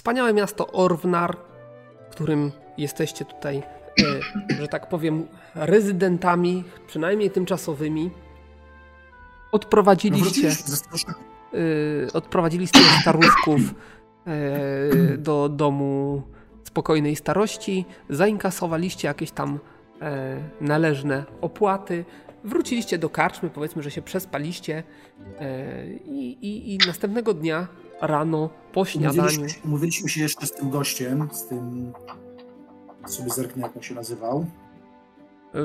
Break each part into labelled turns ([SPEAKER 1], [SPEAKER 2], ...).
[SPEAKER 1] Wspaniałe miasto Orwnar, którym jesteście tutaj, e, że tak powiem, rezydentami, przynajmniej tymczasowymi. Odprowadziliście, e, odprowadziliście staruszków e, do domu spokojnej starości, zainkasowaliście jakieś tam należne opłaty, wróciliście do karczmy, powiedzmy, że się przespaliście i, i, i następnego dnia rano po śniadaniu.
[SPEAKER 2] Mówiliśmy, mówiliśmy się jeszcze z tym gościem, z tym sobie zerknę jak on się nazywał,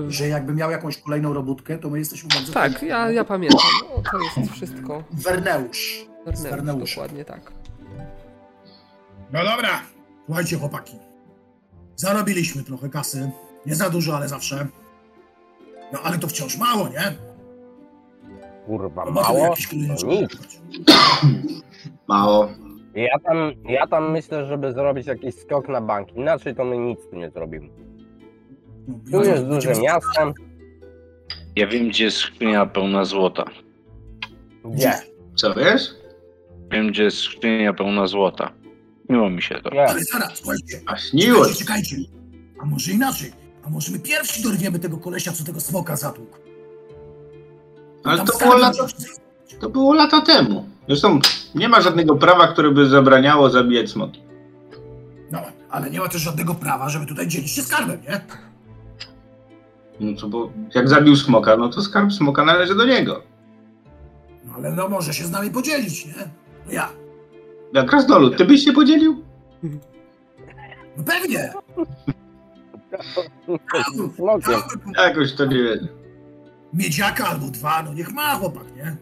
[SPEAKER 2] że jakby miał jakąś kolejną robótkę, to my jesteśmy bardzo...
[SPEAKER 1] Tak, ja, ja pamiętam. No, to jest wszystko.
[SPEAKER 2] Werneusz.
[SPEAKER 1] Werneusz, dokładnie tak.
[SPEAKER 2] No dobra, słuchajcie chłopaki. Zarobiliśmy trochę kasy. Nie za dużo, ale zawsze. No ale to wciąż mało, nie?
[SPEAKER 3] Kurwa, no, mało? Nic.
[SPEAKER 4] Mało.
[SPEAKER 3] Ja tam, ja tam myślę, żeby zrobić jakiś skok na bank. Inaczej to my nic tu nie zrobimy. Tu jest duże miasto.
[SPEAKER 4] Ja wiem, gdzie jest skrzynia pełna złota.
[SPEAKER 3] Gdzie?
[SPEAKER 4] Co wiesz? Wiem, gdzie jest skrzynia pełna złota. Miło mi się to.
[SPEAKER 2] Nie. Ale zaraz, słuchajcie.
[SPEAKER 4] A śniło
[SPEAKER 2] Czekajcie, czekajcie. A może inaczej? A może my pierwsi dorwiemy tego kolesia, co tego smoka zatłukł?
[SPEAKER 4] Ale to było, lata, to było lata temu. Zresztą nie ma żadnego prawa, które by zabraniało zabijać smoki.
[SPEAKER 2] No, ale nie ma też żadnego prawa, żeby tutaj dzielić się skarbem, nie?
[SPEAKER 4] No co, bo jak zabił smoka, no to skarb smoka należy do niego.
[SPEAKER 2] No ale no może się z nami podzielić, nie? No ja.
[SPEAKER 4] Jak krasnolud, ty byś się podzielił?
[SPEAKER 2] No pewnie.
[SPEAKER 3] Smokiem.
[SPEAKER 4] Jakoś to nie wiem.
[SPEAKER 2] Miedziaka albo dwa, no niech ma chłopak, nie?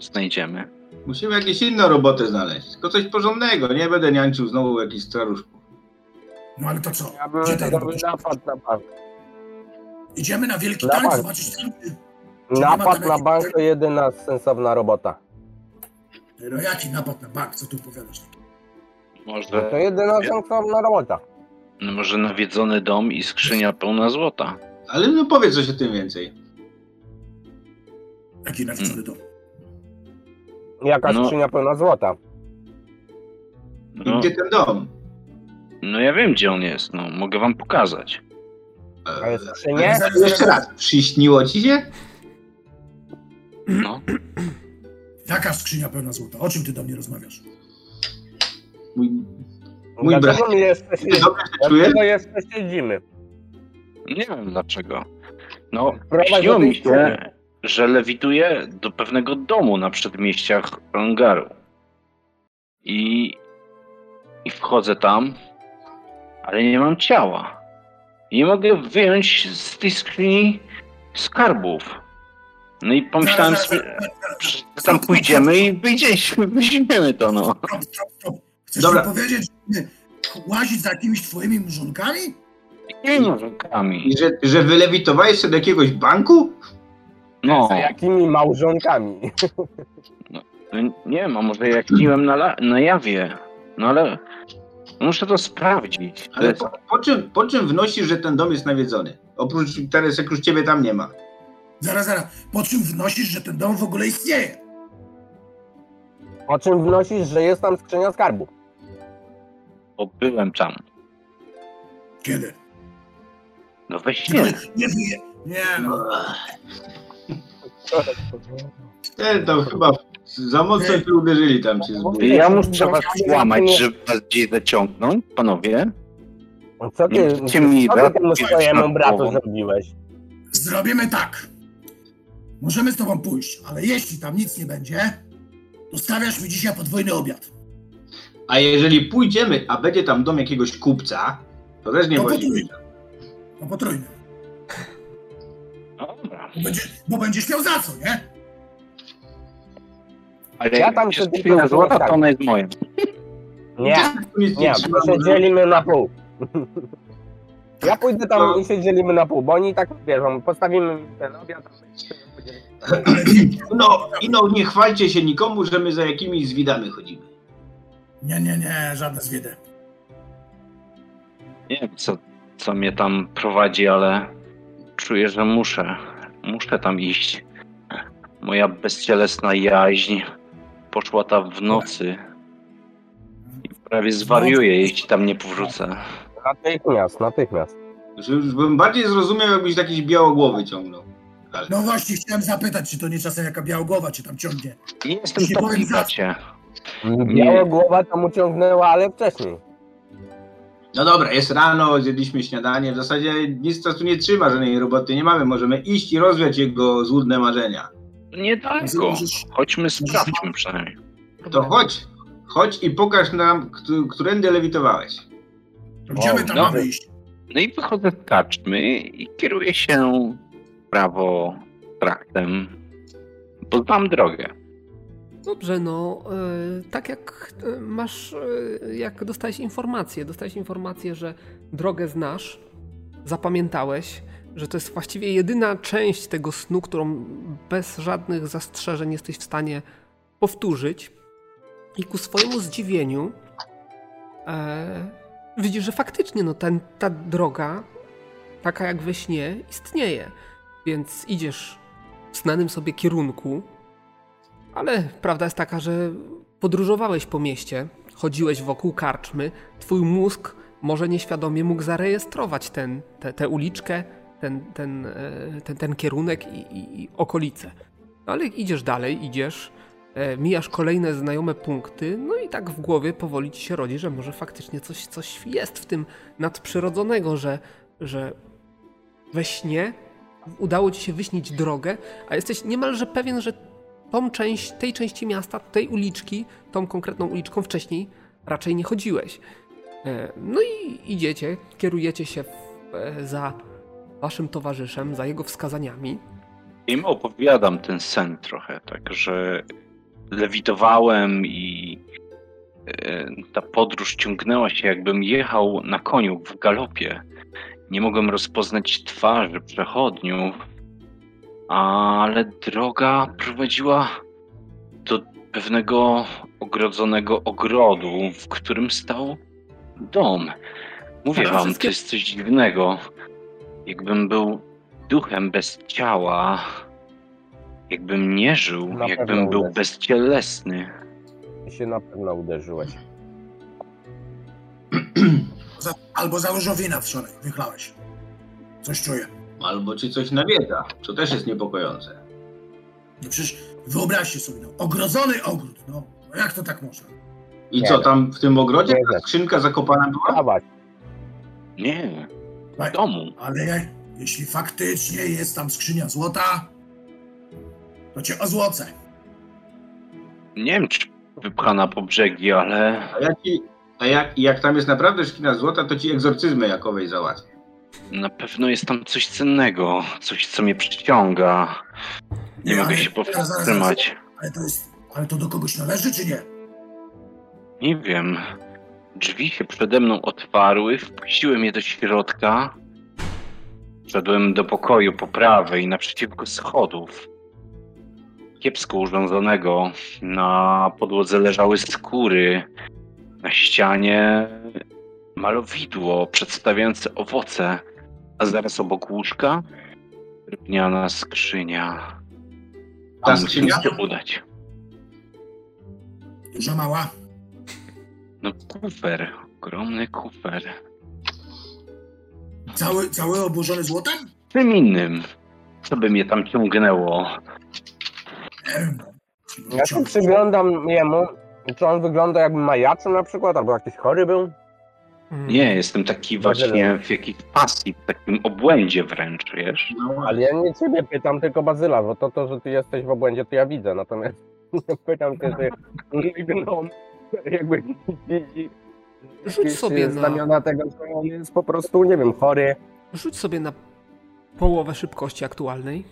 [SPEAKER 4] Znajdziemy. Musimy jakieś inną robotę znaleźć. Tylko coś porządnego. Nie będę niańczył znowu jakichś staruszków.
[SPEAKER 2] No ale to co?
[SPEAKER 3] Ja bym
[SPEAKER 2] Gdzie ten
[SPEAKER 3] napad na bank.
[SPEAKER 2] Idziemy na wielki
[SPEAKER 3] Na
[SPEAKER 2] tańc,
[SPEAKER 3] bank.
[SPEAKER 2] zobaczyć tam.
[SPEAKER 3] Napad na bank to jedyna sensowna robota.
[SPEAKER 2] No jaki napad na bank? Co tu opowiadasz?
[SPEAKER 4] Może,
[SPEAKER 3] To jedyna sensowna robota.
[SPEAKER 4] no może nawiedzony dom i skrzynia pełna złota. Ale no powiedz coś o tym więcej.
[SPEAKER 2] Jaki nawiedzony dom?
[SPEAKER 3] Jaka
[SPEAKER 4] No.
[SPEAKER 3] skrzynia pełna złota.
[SPEAKER 4] No,
[SPEAKER 5] Gdzie ten dom?
[SPEAKER 4] no ja wiem, gdzie on jest. No, mogę wam pokazać.
[SPEAKER 3] Ale skrzynie?
[SPEAKER 5] Jeszcze raz, przyśniło ci się?
[SPEAKER 4] No.
[SPEAKER 2] Jaka skrzynia pełna złota? O czym ty do mnie rozmawiasz?
[SPEAKER 5] Mój, mój brat.
[SPEAKER 3] Dlaczego my jeszcze
[SPEAKER 5] Ty dobrze się czujesz?
[SPEAKER 3] Dlaczego jeszcze siedzimy?
[SPEAKER 4] Nie wiem dlaczego. No, śniło mi się, że lewituję do pewnego domu na przedmieściach Angaru. I, I wchodzę tam, ale nie mam ciała. I nie mogę wyjąć z tej skrzyni skarbów. No i pomyślałem sobie, że tam pójdziemy i wyjdziemy, weźmiemy to, no.
[SPEAKER 2] Stop, stop, stop. Chcesz
[SPEAKER 5] Dobra.
[SPEAKER 2] mi powiedzieć, że łazić za jakimiś twoimi mrzonkami?
[SPEAKER 4] Nie narzekami.
[SPEAKER 5] I że, że wylewitowałeś się do jakiegoś banku?
[SPEAKER 4] No,
[SPEAKER 3] Z jakimi małżonkami?
[SPEAKER 4] no, nie wiem, a może jak piłem na, na jawie. No ale muszę to sprawdzić. To
[SPEAKER 5] Ale
[SPEAKER 4] jest,
[SPEAKER 5] po, po, czym, po czym wnosisz, że ten dom jest nawiedzony? Oprócz teraz, jak już ciebie tam nie ma.
[SPEAKER 2] Zaraz, zaraz. Po czym wnosisz, że ten dom w ogóle istnieje?
[SPEAKER 3] O czym wnosisz, że jest tam skrzynia skarbu?
[SPEAKER 4] bo byłem tam.
[SPEAKER 2] Kiedy?
[SPEAKER 4] No weź
[SPEAKER 2] Tylko
[SPEAKER 4] nie.
[SPEAKER 2] nie. Nie no.
[SPEAKER 5] Ten to chyba za mocno cię uderzyli tam cię zburzy.
[SPEAKER 4] Ja muszę was skłamać, żeby was gdzieś zaciągnąć, panowie.
[SPEAKER 3] Co ty,
[SPEAKER 4] Nie mi
[SPEAKER 3] co ty temu
[SPEAKER 4] wracać
[SPEAKER 3] swojemu bratu zrobiłeś?
[SPEAKER 2] Zrobimy tak. Możemy z tobą pójść, ale jeśli tam nic nie będzie, to stawiasz mi dzisiaj podwójny obiad.
[SPEAKER 5] A jeżeli pójdziemy, a będzie tam dom jakiegoś kupca, to też nie
[SPEAKER 2] No
[SPEAKER 5] chodzi.
[SPEAKER 2] potrójny. No potrójny. Bo, będzie, bo będziesz miał za co, nie?
[SPEAKER 4] Ale
[SPEAKER 3] Ja
[SPEAKER 4] ja
[SPEAKER 3] tam się tylko
[SPEAKER 4] skupiłem złota,
[SPEAKER 3] tak.
[SPEAKER 4] to ona jest moja.
[SPEAKER 3] Nie, nie, to się dzielimy na pół. Ja pójdę tam i się dzielimy na pół, bo oni tak wiedzą, postawimy ten obiad,
[SPEAKER 5] No, i no, nie chwalcie się nikomu, że my za jakimiś zwidami chodzimy.
[SPEAKER 2] Nie, nie, nie, żadne zwiedę.
[SPEAKER 4] Nie wiem, co, co mnie tam prowadzi, ale czuję, że muszę. Muszę tam iść. Moja bezcielesna jaźń poszła tam w nocy. I Prawie zwariuję, jeśli tam nie powrócę.
[SPEAKER 3] Natychmiast, natychmiast.
[SPEAKER 5] Już, bym bardziej zrozumiał, jakbyś jakiś białogłowy ciągnął. Ale
[SPEAKER 2] No właśnie, chciałem zapytać, czy to nie czasem jaka białogłowa cię tam ciągnie.
[SPEAKER 4] Nie jestem
[SPEAKER 2] Nie powiem za-
[SPEAKER 4] bracie.
[SPEAKER 3] Biała głowa to mu ciągnęła, ale wcześniej.
[SPEAKER 5] No dobra, jest rano, zjedliśmy śniadanie. W zasadzie nic czasu nie trzyma, żadnej roboty nie mamy. Możemy iść i rozwiać jego złudne marzenia.
[SPEAKER 4] Niedaleko.
[SPEAKER 2] Możesz-
[SPEAKER 4] Chodźmy, sprawdźmy przynajmniej.
[SPEAKER 5] To chodź, chodź i pokaż nam, któ- którędy lewitowałeś.
[SPEAKER 2] To Gdzie my tam
[SPEAKER 3] O,
[SPEAKER 2] mamy iść?
[SPEAKER 4] No i wychodzę z karczmy i kieruję się prawo traktem, bo znam drogę.
[SPEAKER 1] Dobrze, no e, tak jak e, masz, e, jak dostałeś informację, dostałeś informację, że drogę znasz, zapamiętałeś, że to jest właściwie jedyna część tego snu, którą bez żadnych zastrzeżeń jesteś w stanie powtórzyć. I ku swojemu zdziwieniu e, widzisz, że faktycznie no, ten, ta droga, taka jak we śnie, istnieje. Więc idziesz w znanym sobie kierunku, ale prawda jest taka, że podróżowałeś po mieście, chodziłeś wokół karczmy, twój mózg może nieświadomie mógł zarejestrować ten, te, tę uliczkę, ten, ten, e, ten, ten kierunek i, i, i okolice. No ale idziesz dalej, idziesz, e, mijasz kolejne znajome punkty, no i tak w głowie powoli ci się rodzi, że może faktycznie coś, coś jest w tym nadprzyrodzonego, że, że we śnie udało ci się wyśnić drogę, a jesteś niemalże pewien, że tą część, tej części miasta, tej uliczki, tą konkretną uliczką wcześniej raczej nie chodziłeś. E, No i idziecie, kierujecie się e, za waszym towarzyszem, za jego wskazaniami.
[SPEAKER 4] Im opowiadam ten sen trochę, tak, że lewitowałem i e, ta podróż ciągnęła się, jakbym jechał na koniu w galopie. Nie mogłem rozpoznać twarzy przechodniów, ale droga prowadziła do pewnego ogrodzonego ogrodu, w którym stał dom. Mówię wam,
[SPEAKER 1] wszystkie-
[SPEAKER 4] to jest coś dziwnego. Jakbym był duchem bez ciała, jakbym nie żył,
[SPEAKER 3] Na
[SPEAKER 4] jakbym był
[SPEAKER 3] ulecz.
[SPEAKER 4] bezcielesny.
[SPEAKER 3] Ty się na pewno uderzyłeś.
[SPEAKER 2] Za, albo za dużo wina wczoraj wychlałeś. Coś czuję.
[SPEAKER 5] Albo ci coś nawiedza, to też jest niepokojące.
[SPEAKER 2] No przecież wyobraźcie sobie, no, ogrodzony ogród, no. no jak to tak można?
[SPEAKER 5] I
[SPEAKER 3] Nie
[SPEAKER 5] co,
[SPEAKER 3] wiem.
[SPEAKER 5] tam w tym ogrodzie
[SPEAKER 3] Nie
[SPEAKER 5] ta skrzynka zakopana była?
[SPEAKER 4] Nie, w domu.
[SPEAKER 2] Ale jeśli faktycznie jest tam skrzynia złota, to cię ozłocę.
[SPEAKER 4] Nie wiem, czy wypchana po brzegi, ale
[SPEAKER 5] A, jak, ci, a jak, jak tam jest naprawdę szkina złota, to ci egzorcyzmy Jakowej załatwię.
[SPEAKER 4] Na pewno jest tam coś cennego, coś, co mnie przyciąga. Nie
[SPEAKER 2] Nie,
[SPEAKER 4] mogę
[SPEAKER 2] ale-
[SPEAKER 4] się powstrzymać.
[SPEAKER 2] Ale to jest, ale to do kogoś należy, czy nie?
[SPEAKER 4] Nie wiem. Drzwi się przede mną otwarły, wpuściłem je do środka. Wszedłem do pokoju po prawej, naprzeciwko schodów. Kiepsko urządzonego. Na podłodze leżały skóry. Na ścianie malowidło przedstawiające owoce. A zaraz obok łóżka drewniana skrzynia.
[SPEAKER 5] Ta skrzynia?
[SPEAKER 4] musimy się udać.
[SPEAKER 2] Duża, mała?
[SPEAKER 4] No kufer, ogromny kufer.
[SPEAKER 2] Cały, cały oburzony złotem?
[SPEAKER 4] Czym innym, co by mnie tam ciągnęło.
[SPEAKER 3] Ja się przyglądam jemu. Czy on wygląda jakby majaczył na przykład, albo jakiś chory był?
[SPEAKER 1] Mm.
[SPEAKER 4] Nie, jestem taki właśnie w jakiejś pasji, w takim obłędzie wręcz, wiesz.
[SPEAKER 5] No,
[SPEAKER 3] Ale ja nie ciebie pytam, tylko Bazyla, bo to, to że ty jesteś w obłędzie, to ja widzę. Natomiast pytam cię, czy gnom jakby widzi
[SPEAKER 1] Rzuć sobie na-
[SPEAKER 3] znamiona tego, że on jest po prostu, nie wiem, chory.
[SPEAKER 1] Rzuć sobie na połowę szybkości aktualnej.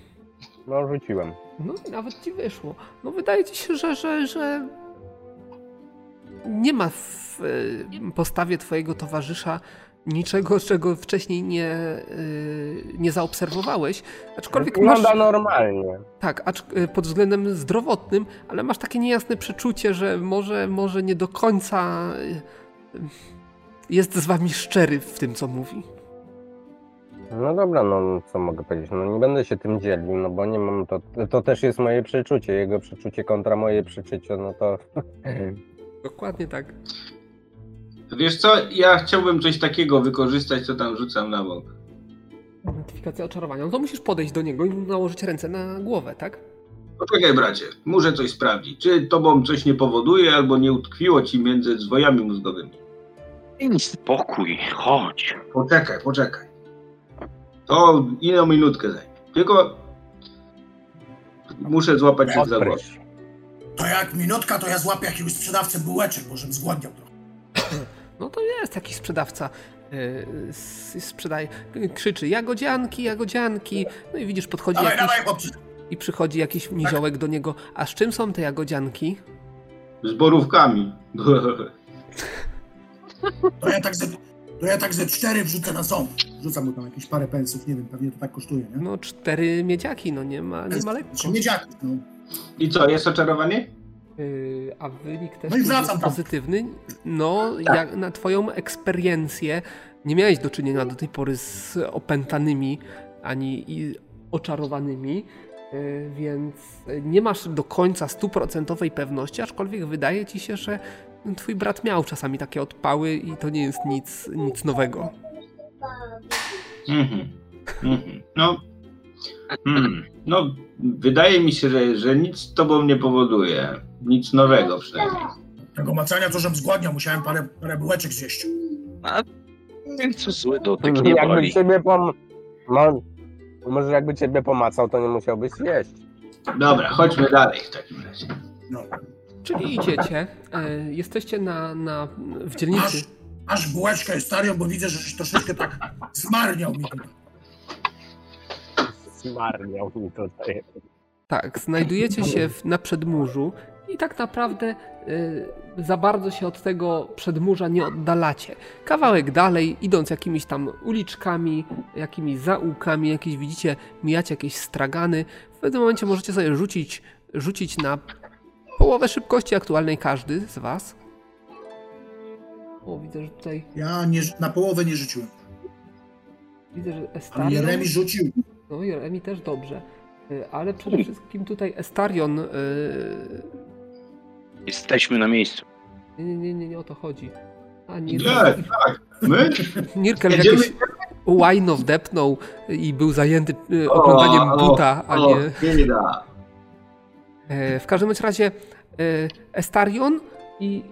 [SPEAKER 3] No, rzuciłem.
[SPEAKER 1] No i nawet ci wyszło. No wydaje ci się, że, że, że nie ma w y, postawie twojego towarzysza niczego, czego wcześniej nie, y, nie zaobserwowałeś. Aczkolwiek masz,
[SPEAKER 3] Wygląda normalnie.
[SPEAKER 1] tak, acz, y, pod względem zdrowotnym, ale masz takie niejasne przeczucie, że może, może nie do końca jest z wami szczery w tym, co mówi.
[SPEAKER 3] No dobra, no co mogę powiedzieć, no nie będę się tym dzielił, no bo nie mam, to, to też jest moje przeczucie, jego przeczucie kontra moje przeczucie, no to
[SPEAKER 1] Dokładnie tak.
[SPEAKER 5] Wiesz co, ja chciałbym coś takiego wykorzystać, co tam rzucam na bok.
[SPEAKER 1] Notyfikacja oczarowania. No to musisz podejść do niego i nałożyć ręce na głowę, tak?
[SPEAKER 5] Poczekaj, bracie, muszę coś sprawdzić. Czy tobą coś nie powoduje, albo nie utkwiło ci między zwojami mózgowymi?
[SPEAKER 4] Daj spokój, chodź.
[SPEAKER 5] Poczekaj, poczekaj. To inną minutkę zajmie. Tylko muszę złapać się za głowę.
[SPEAKER 2] To jak minutka, to ja złapię jakiegoś sprzedawcę bułeczek, bo żebym zgłodniał trochę.
[SPEAKER 1] No to jest jakiś sprzedawca. yy, Sprzedaje, krzyczy jagodzianki, jagodzianki. No i widzisz, podchodzi
[SPEAKER 2] Dawaj,
[SPEAKER 1] jakiś,
[SPEAKER 2] dawaj, chłopcy.
[SPEAKER 1] i przychodzi jakiś niziołek do niego. A z czym są te jagodzianki?
[SPEAKER 5] Z borówkami.
[SPEAKER 2] To ja tak ze, to ja tak ze cztery wrzucę na ząb. Rzucam mu tam jakieś parę pensów, nie wiem, pewnie to tak kosztuje, nie?
[SPEAKER 1] No cztery miedziaki, no nie ma, nie ma lekko.
[SPEAKER 2] Miedziaki, no.
[SPEAKER 5] I co, jest oczarowanie?
[SPEAKER 1] Yy, a wynik też
[SPEAKER 2] No i
[SPEAKER 1] jest
[SPEAKER 2] tam.
[SPEAKER 1] pozytywny. No, jak na twoją eksperiencję nie miałeś do czynienia do tej pory z opętanymi ani i oczarowanymi, yy, więc nie masz do końca stuprocentowej pewności, aczkolwiek wydaje ci się, że twój brat miał czasami takie odpały i to nie jest nic, nic nowego.
[SPEAKER 5] Mhm. Mhm. No, hmm. no, wydaje mi się, że, że nic z tobą nie powoduje. Nic nowego przynajmniej.
[SPEAKER 2] Tego macania to, żebym zgładniał, musiałem parę, parę bułeczek zjeść.
[SPEAKER 4] A nic zły dotyk nie
[SPEAKER 3] Jakby
[SPEAKER 4] boli.
[SPEAKER 3] ciebie pom... No, może jakby ciebie pomacał, to nie musiałbyś jeść.
[SPEAKER 5] Dobra, chodźmy dalej w takim razie.
[SPEAKER 2] No.
[SPEAKER 1] Czyli idziecie, yy, jesteście na, na, w dzielnicy.
[SPEAKER 2] Masz, masz bułeczkę starią, bo widzę, że żeś troszeczkę tak zmarniał mi tutaj.
[SPEAKER 3] Zmarniał mi tutaj.
[SPEAKER 1] Tak, znajdujecie się w, na przedmurzu i tak naprawdę y, za bardzo się od tego przedmurza nie oddalacie. Kawałek dalej, idąc jakimiś tam uliczkami, jakimiś zaułkami, jakieś widzicie, mijacie jakieś stragany. W pewnym momencie możecie sobie rzucić, rzucić na połowę szybkości aktualnej każdy z was. O, widzę, że tutaj,
[SPEAKER 2] Ja nie, na połowę nie rzuciłem.
[SPEAKER 1] widzę, że Estarion...
[SPEAKER 2] Jeremi rzucił.
[SPEAKER 1] No, Jeremi też dobrze. Y, Ale przede wszystkim tutaj Estarion y,
[SPEAKER 4] Jesteśmy na miejscu.
[SPEAKER 1] Nie, nie, nie, nie, nie o to chodzi. A
[SPEAKER 5] Nie,
[SPEAKER 1] Nirkel,
[SPEAKER 5] tak. My?
[SPEAKER 1] Nirkel
[SPEAKER 5] Jedziemy-
[SPEAKER 1] jakieś łajno wdepnął i był zajęty y, oglądaniem
[SPEAKER 5] O,
[SPEAKER 1] buta, a
[SPEAKER 5] o,
[SPEAKER 1] nie...
[SPEAKER 5] bieda.
[SPEAKER 1] E, W każdym razie e, Estarion i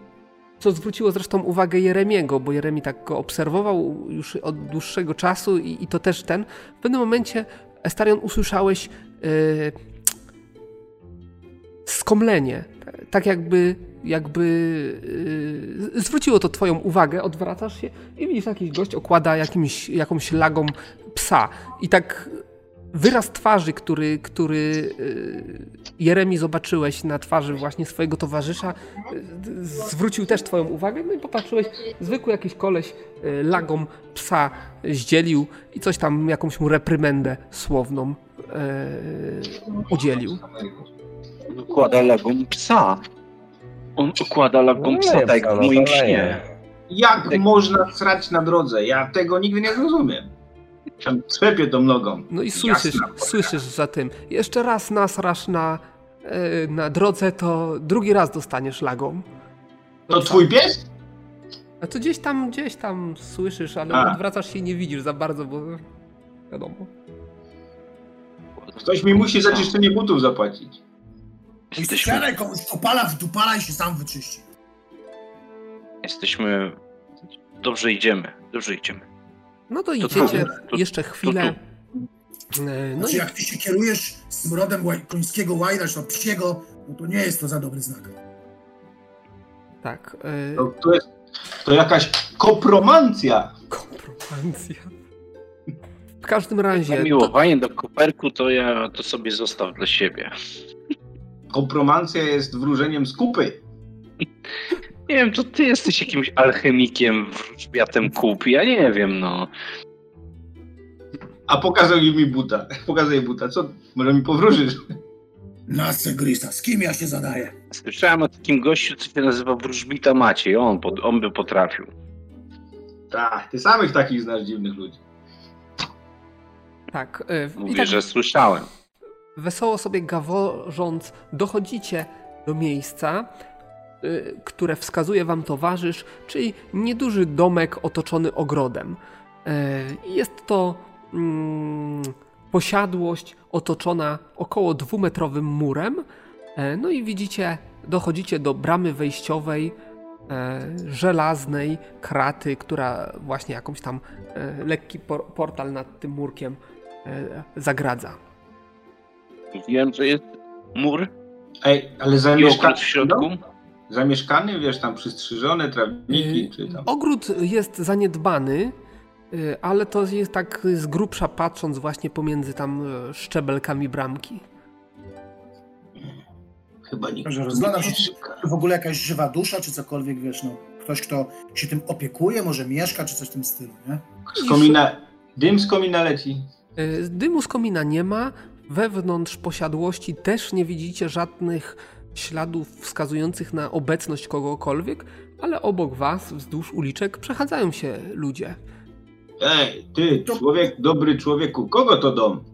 [SPEAKER 1] co zwróciło zresztą uwagę Jeremiego, bo Jeremi tak go obserwował już od dłuższego czasu i, i to też ten. W pewnym momencie Estarion usłyszałeś e, skomlenie. Tak jakby, jakby e, zwróciło to twoją uwagę, odwracasz się i widzisz jakiś gość okłada jakimś, jakąś lagą psa i tak wyraz twarzy, który, który y, Jeremi zobaczyłeś na twarzy właśnie swojego towarzysza, y, zwrócił też twoją uwagę, no i popatrzyłeś, zwykły jakiś koleś y, lagą psa zdzielił i coś tam, jakąś mu reprymendę słowną udzielił.
[SPEAKER 4] On układa lagą psa. On układa lagą psa,
[SPEAKER 3] nie,
[SPEAKER 4] tak jak
[SPEAKER 3] psa,
[SPEAKER 4] w
[SPEAKER 3] no
[SPEAKER 4] moim śnie.
[SPEAKER 5] Jak
[SPEAKER 4] Tak.
[SPEAKER 5] można srać na drodze? Ja tego nigdy nie zrozumiem. Tam trzepię tą nogą.
[SPEAKER 1] No i słyszysz,
[SPEAKER 5] Jasna.
[SPEAKER 1] słyszysz za tym, jeszcze raz nasrasz na, y, na drodze, to drugi raz dostaniesz lagą.
[SPEAKER 5] To twój pies?
[SPEAKER 1] A to gdzieś tam, gdzieś tam słyszysz, ale
[SPEAKER 5] A.
[SPEAKER 1] odwracasz się i nie widzisz za bardzo, bo wiadomo.
[SPEAKER 5] Ktoś mi musi za czyszczenie butów zapłacić.
[SPEAKER 4] Jesteśmy,
[SPEAKER 2] Siadaj komuś kopala w dupala i się sam wyczyści.
[SPEAKER 4] jesteśmy... Dobrze idziemy, dobrze idziemy.
[SPEAKER 1] No to
[SPEAKER 4] To
[SPEAKER 1] idziecie
[SPEAKER 4] to-
[SPEAKER 1] jeszcze chwilę. E, No
[SPEAKER 2] Znaczy,
[SPEAKER 1] i
[SPEAKER 2] jak ty się kierujesz smrodem łaj, końskiego łajna, czy to psiego, no to nie jest to za dobry znak.
[SPEAKER 1] tak.
[SPEAKER 5] To,
[SPEAKER 1] e,
[SPEAKER 5] to jest to jakaś kopromancja.
[SPEAKER 1] Kompromancja. W każdym razie. To,
[SPEAKER 4] Zamiłowanie do koperku to ja to sobie zostaw dla siebie.
[SPEAKER 5] Kompromancja jest wróżeniem z kupy.
[SPEAKER 4] Nie wiem, to ty jesteś jakimś alchemikiem, wróżbiatem kup. Ja nie wiem, no.
[SPEAKER 5] A pokazał mi buta. Pokazuje buta. Co? Może mi powróżysz?
[SPEAKER 2] Nasce Grisa, z kim ja się zadaję?
[SPEAKER 4] Słyszałem o takim gościu, co się nazywa wróżbita Maciej. On, pod, on by potrafił.
[SPEAKER 5] Tak, ty samych takich znasz dziwnych ludzi.
[SPEAKER 1] tak. I
[SPEAKER 4] Mówię,
[SPEAKER 1] tak
[SPEAKER 4] że słyszałem.
[SPEAKER 1] wesoło sobie gaworząc dochodzicie do miejsca które wskazuje wam towarzysz, czyli nieduży domek otoczony ogrodem. Y, Jest to mm, posiadłość otoczona około dwumetrowym murem. E, No i widzicie, dochodzicie do bramy wejściowej, e, żelaznej kraty, która właśnie jakąś tam e, lekki por portal nad tym murkiem e, zagradza.
[SPEAKER 4] Wiem, że jest mur
[SPEAKER 5] Ej, ale zamieszkany,
[SPEAKER 4] w środku.
[SPEAKER 5] Zamieszkany, wiesz, tam przystrzyżone trawniki,
[SPEAKER 1] Yy,
[SPEAKER 5] czy tam...
[SPEAKER 1] Ogród jest zaniedbany, y, ale to jest tak z grubsza patrząc właśnie pomiędzy tam e, szczebelkami bramki.
[SPEAKER 5] Chyba nikt
[SPEAKER 2] Że się, czy w ogóle jakaś żywa dusza, czy cokolwiek, wiesz, no. Ktoś, kto się tym opiekuje, może mieszka, czy coś w tym stylu, nie?
[SPEAKER 5] Z komina, dym z komina leci.
[SPEAKER 1] Y, Dymu z komina nie ma, wewnątrz posiadłości też nie widzicie żadnych śladów wskazujących na obecność kogokolwiek, ale obok was, wzdłuż uliczek, przechadzają się ludzie.
[SPEAKER 5] Ej, ty, człowiek, dobry człowieku, kogo to dom?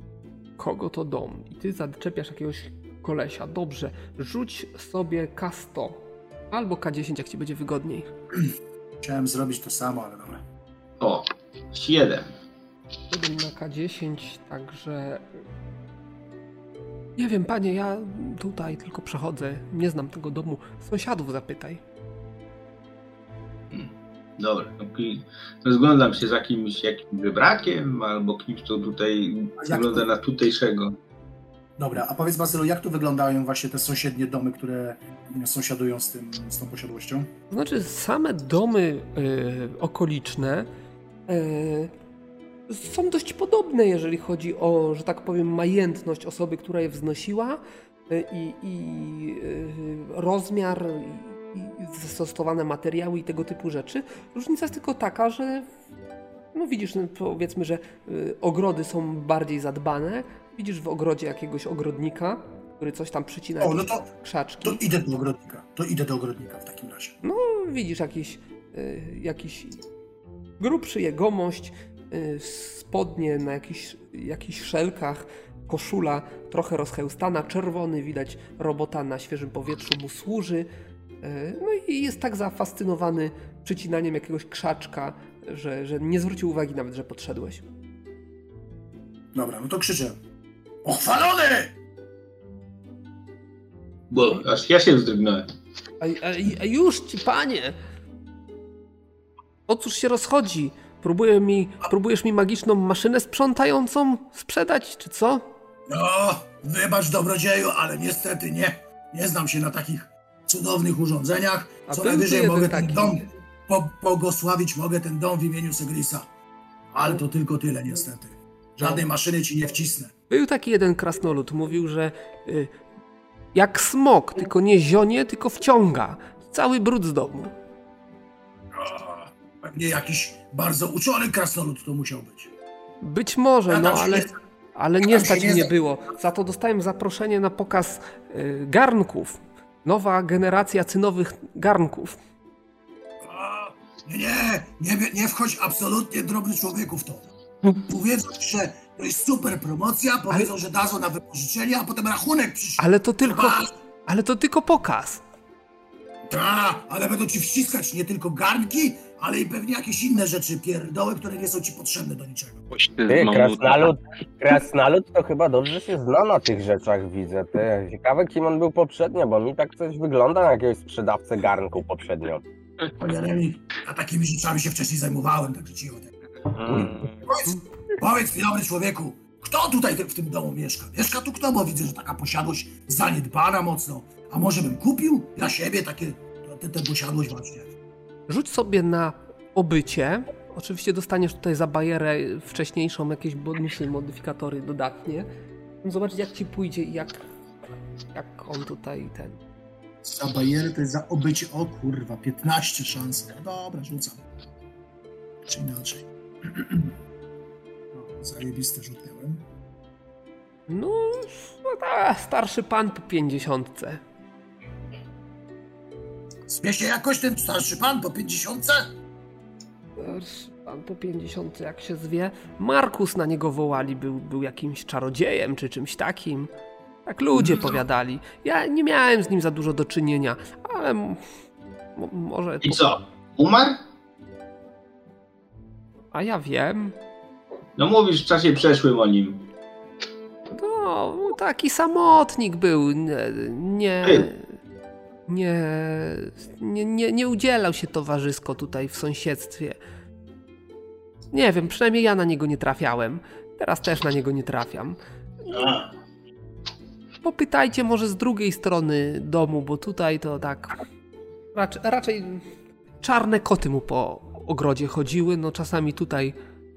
[SPEAKER 1] Kogo to dom? I ty zaczepiasz jakiegoś kolesia. Dobrze, rzuć sobie K100 albo K10, jak ci będzie wygodniej.
[SPEAKER 2] Chciałem zrobić to samo, ale dobra.
[SPEAKER 5] O, 7.
[SPEAKER 1] Jeden na K10, także. Nie wiem, panie, ja tutaj tylko przechodzę. Nie znam tego domu. Sąsiadów zapytaj.
[SPEAKER 5] Dobra, no, ki- rozglądam się za kimś, jakimś wybrakiem, albo kimś, kto tutaj wygląda
[SPEAKER 2] to?
[SPEAKER 5] na tutejszego.
[SPEAKER 2] Dobra, a powiedz Bazylu, jak tu wyglądają właśnie te sąsiednie domy, które sąsiadują z, tym, z tą posiadłością?
[SPEAKER 1] Znaczy, same domy y, okoliczne y, są dość podobne, jeżeli chodzi o, że tak powiem, majętność osoby, która je wznosiła y, i, i y, rozmiar i, zastosowane materiały i tego typu rzeczy. Różnica jest tylko taka, że no widzisz, no powiedzmy, że y, ogrody są bardziej zadbane. Widzisz w ogrodzie jakiegoś ogrodnika, który coś tam przycina,
[SPEAKER 2] O, no to,
[SPEAKER 1] krzaczki.
[SPEAKER 2] to idę do ogrodnika. To idę do ogrodnika w takim razie.
[SPEAKER 1] No, widzisz jakiś, y, jakiś grubszy jegomość, spodnie na jakichś, jakichś szelkach, koszula trochę rozchełstana, czerwony, widać robota na świeżym powietrzu mu służy. Y, no i jest tak zafascynowany przycinaniem jakiegoś krzaczka, że, że nie zwrócił uwagi nawet, że podszedłeś.
[SPEAKER 2] Dobra, no to krzyczę. Pochwalony!
[SPEAKER 5] Bo aż ja się wzdrygnąłem.
[SPEAKER 1] A, a, a już ci, panie! O cóż się rozchodzi? Próbuję mi, próbujesz mi magiczną maszynę sprzątającą sprzedać, czy co?
[SPEAKER 2] No, wybacz dobrodzieju, ale niestety nie. Nie znam się na takich cudownych urządzeniach.
[SPEAKER 1] A
[SPEAKER 2] Co najwyżej mogę ten
[SPEAKER 1] taki.
[SPEAKER 2] dom po, błogosławić, mogę ten dom w imieniu Segrisa. Ale to tylko tyle niestety. Żadnej maszyny ci nie wcisnę.
[SPEAKER 1] Był taki jeden krasnolud, mówił, że y, jak smok, tylko nie zionie, tylko wciąga. Cały brud z domu.
[SPEAKER 2] Pewnie jakiś bardzo uczony krasnolud to musiał być.
[SPEAKER 1] Być może,
[SPEAKER 2] Ja
[SPEAKER 1] no ale,
[SPEAKER 2] nie-
[SPEAKER 1] ale
[SPEAKER 2] ja
[SPEAKER 1] nie
[SPEAKER 2] nie
[SPEAKER 1] mnie
[SPEAKER 2] znam.
[SPEAKER 1] było. Za to dostałem zaproszenie na pokaz y, garnków. Nowa generacja cynowych garnków.
[SPEAKER 2] O, Nie, nie, nie, nie wchodź absolutnie drobny człowieku w to. Powiedzą, że to jest super promocja, powiedzą, że dadzą na wypożyczenie, a potem rachunek przyszedł.
[SPEAKER 1] Ale to tylko, ale to tylko pokaz.
[SPEAKER 2] Tak, ale będą ci wciskać nie tylko garnki, ale i pewnie jakieś inne rzeczy, pierdoły, które nie są ci potrzebne do niczego.
[SPEAKER 3] Ty, krasnalud, krasnalud to chyba dobrze się zna na tych rzeczach, widzę. Ty, ciekawe kim on był poprzednio, bo mi tak coś wygląda na jakiegoś sprzedawcę garnków poprzednio.
[SPEAKER 2] Panie Remi, ja takimi rzeczami się wcześniej zajmowałem, także cicho.
[SPEAKER 4] Mm.
[SPEAKER 2] Powiedz, powiedz mi, dobry człowieku, kto tutaj w tym domu mieszka? Mieszka tu kto, bo widzę, że taka posiadłość zaniedbana mocno. A może bym kupił dla siebie takie, tę posiadłość właśnie?
[SPEAKER 1] Rzuć sobie na obycie. Oczywiście dostaniesz tutaj za bajerę wcześniejszą jakieś bonusy, modyfikatory dodatnie. Zobaczyć jak ci pójdzie i jak, jak on tutaj ten...
[SPEAKER 2] Za bariery to jest za obycie, o kurwa, 15 szans. No dobra, rzucam. Czy inaczej. O, zajebisty rzut miałem.
[SPEAKER 1] No, no ta, starszy pan po pięćdziesiątce.
[SPEAKER 2] Zmie się jakoś ten starszy pan po 50?
[SPEAKER 1] Starszy pan po pięćdziesiątce, jak się zwie. Markus na niego wołali, był, był jakimś czarodziejem czy czymś takim. Tak ludzie powiadali. Ja nie miałem z nim za dużo do czynienia, ale m- m- może...
[SPEAKER 5] I co? Umarł?
[SPEAKER 1] A ja wiem.
[SPEAKER 5] No mówisz w czasie przeszłym o nim.
[SPEAKER 1] No, taki samotnik był. Nie, nie, nie, nie, nie, nie udzielał się towarzysko tutaj w sąsiedztwie. Nie wiem, przynajmniej ja na niego nie trafiałem. Teraz też na niego nie trafiam. Popytajcie może z drugiej strony domu, bo tutaj to tak. Raczej, raczej czarne koty mu po ogrodzie chodziły. No czasami tutaj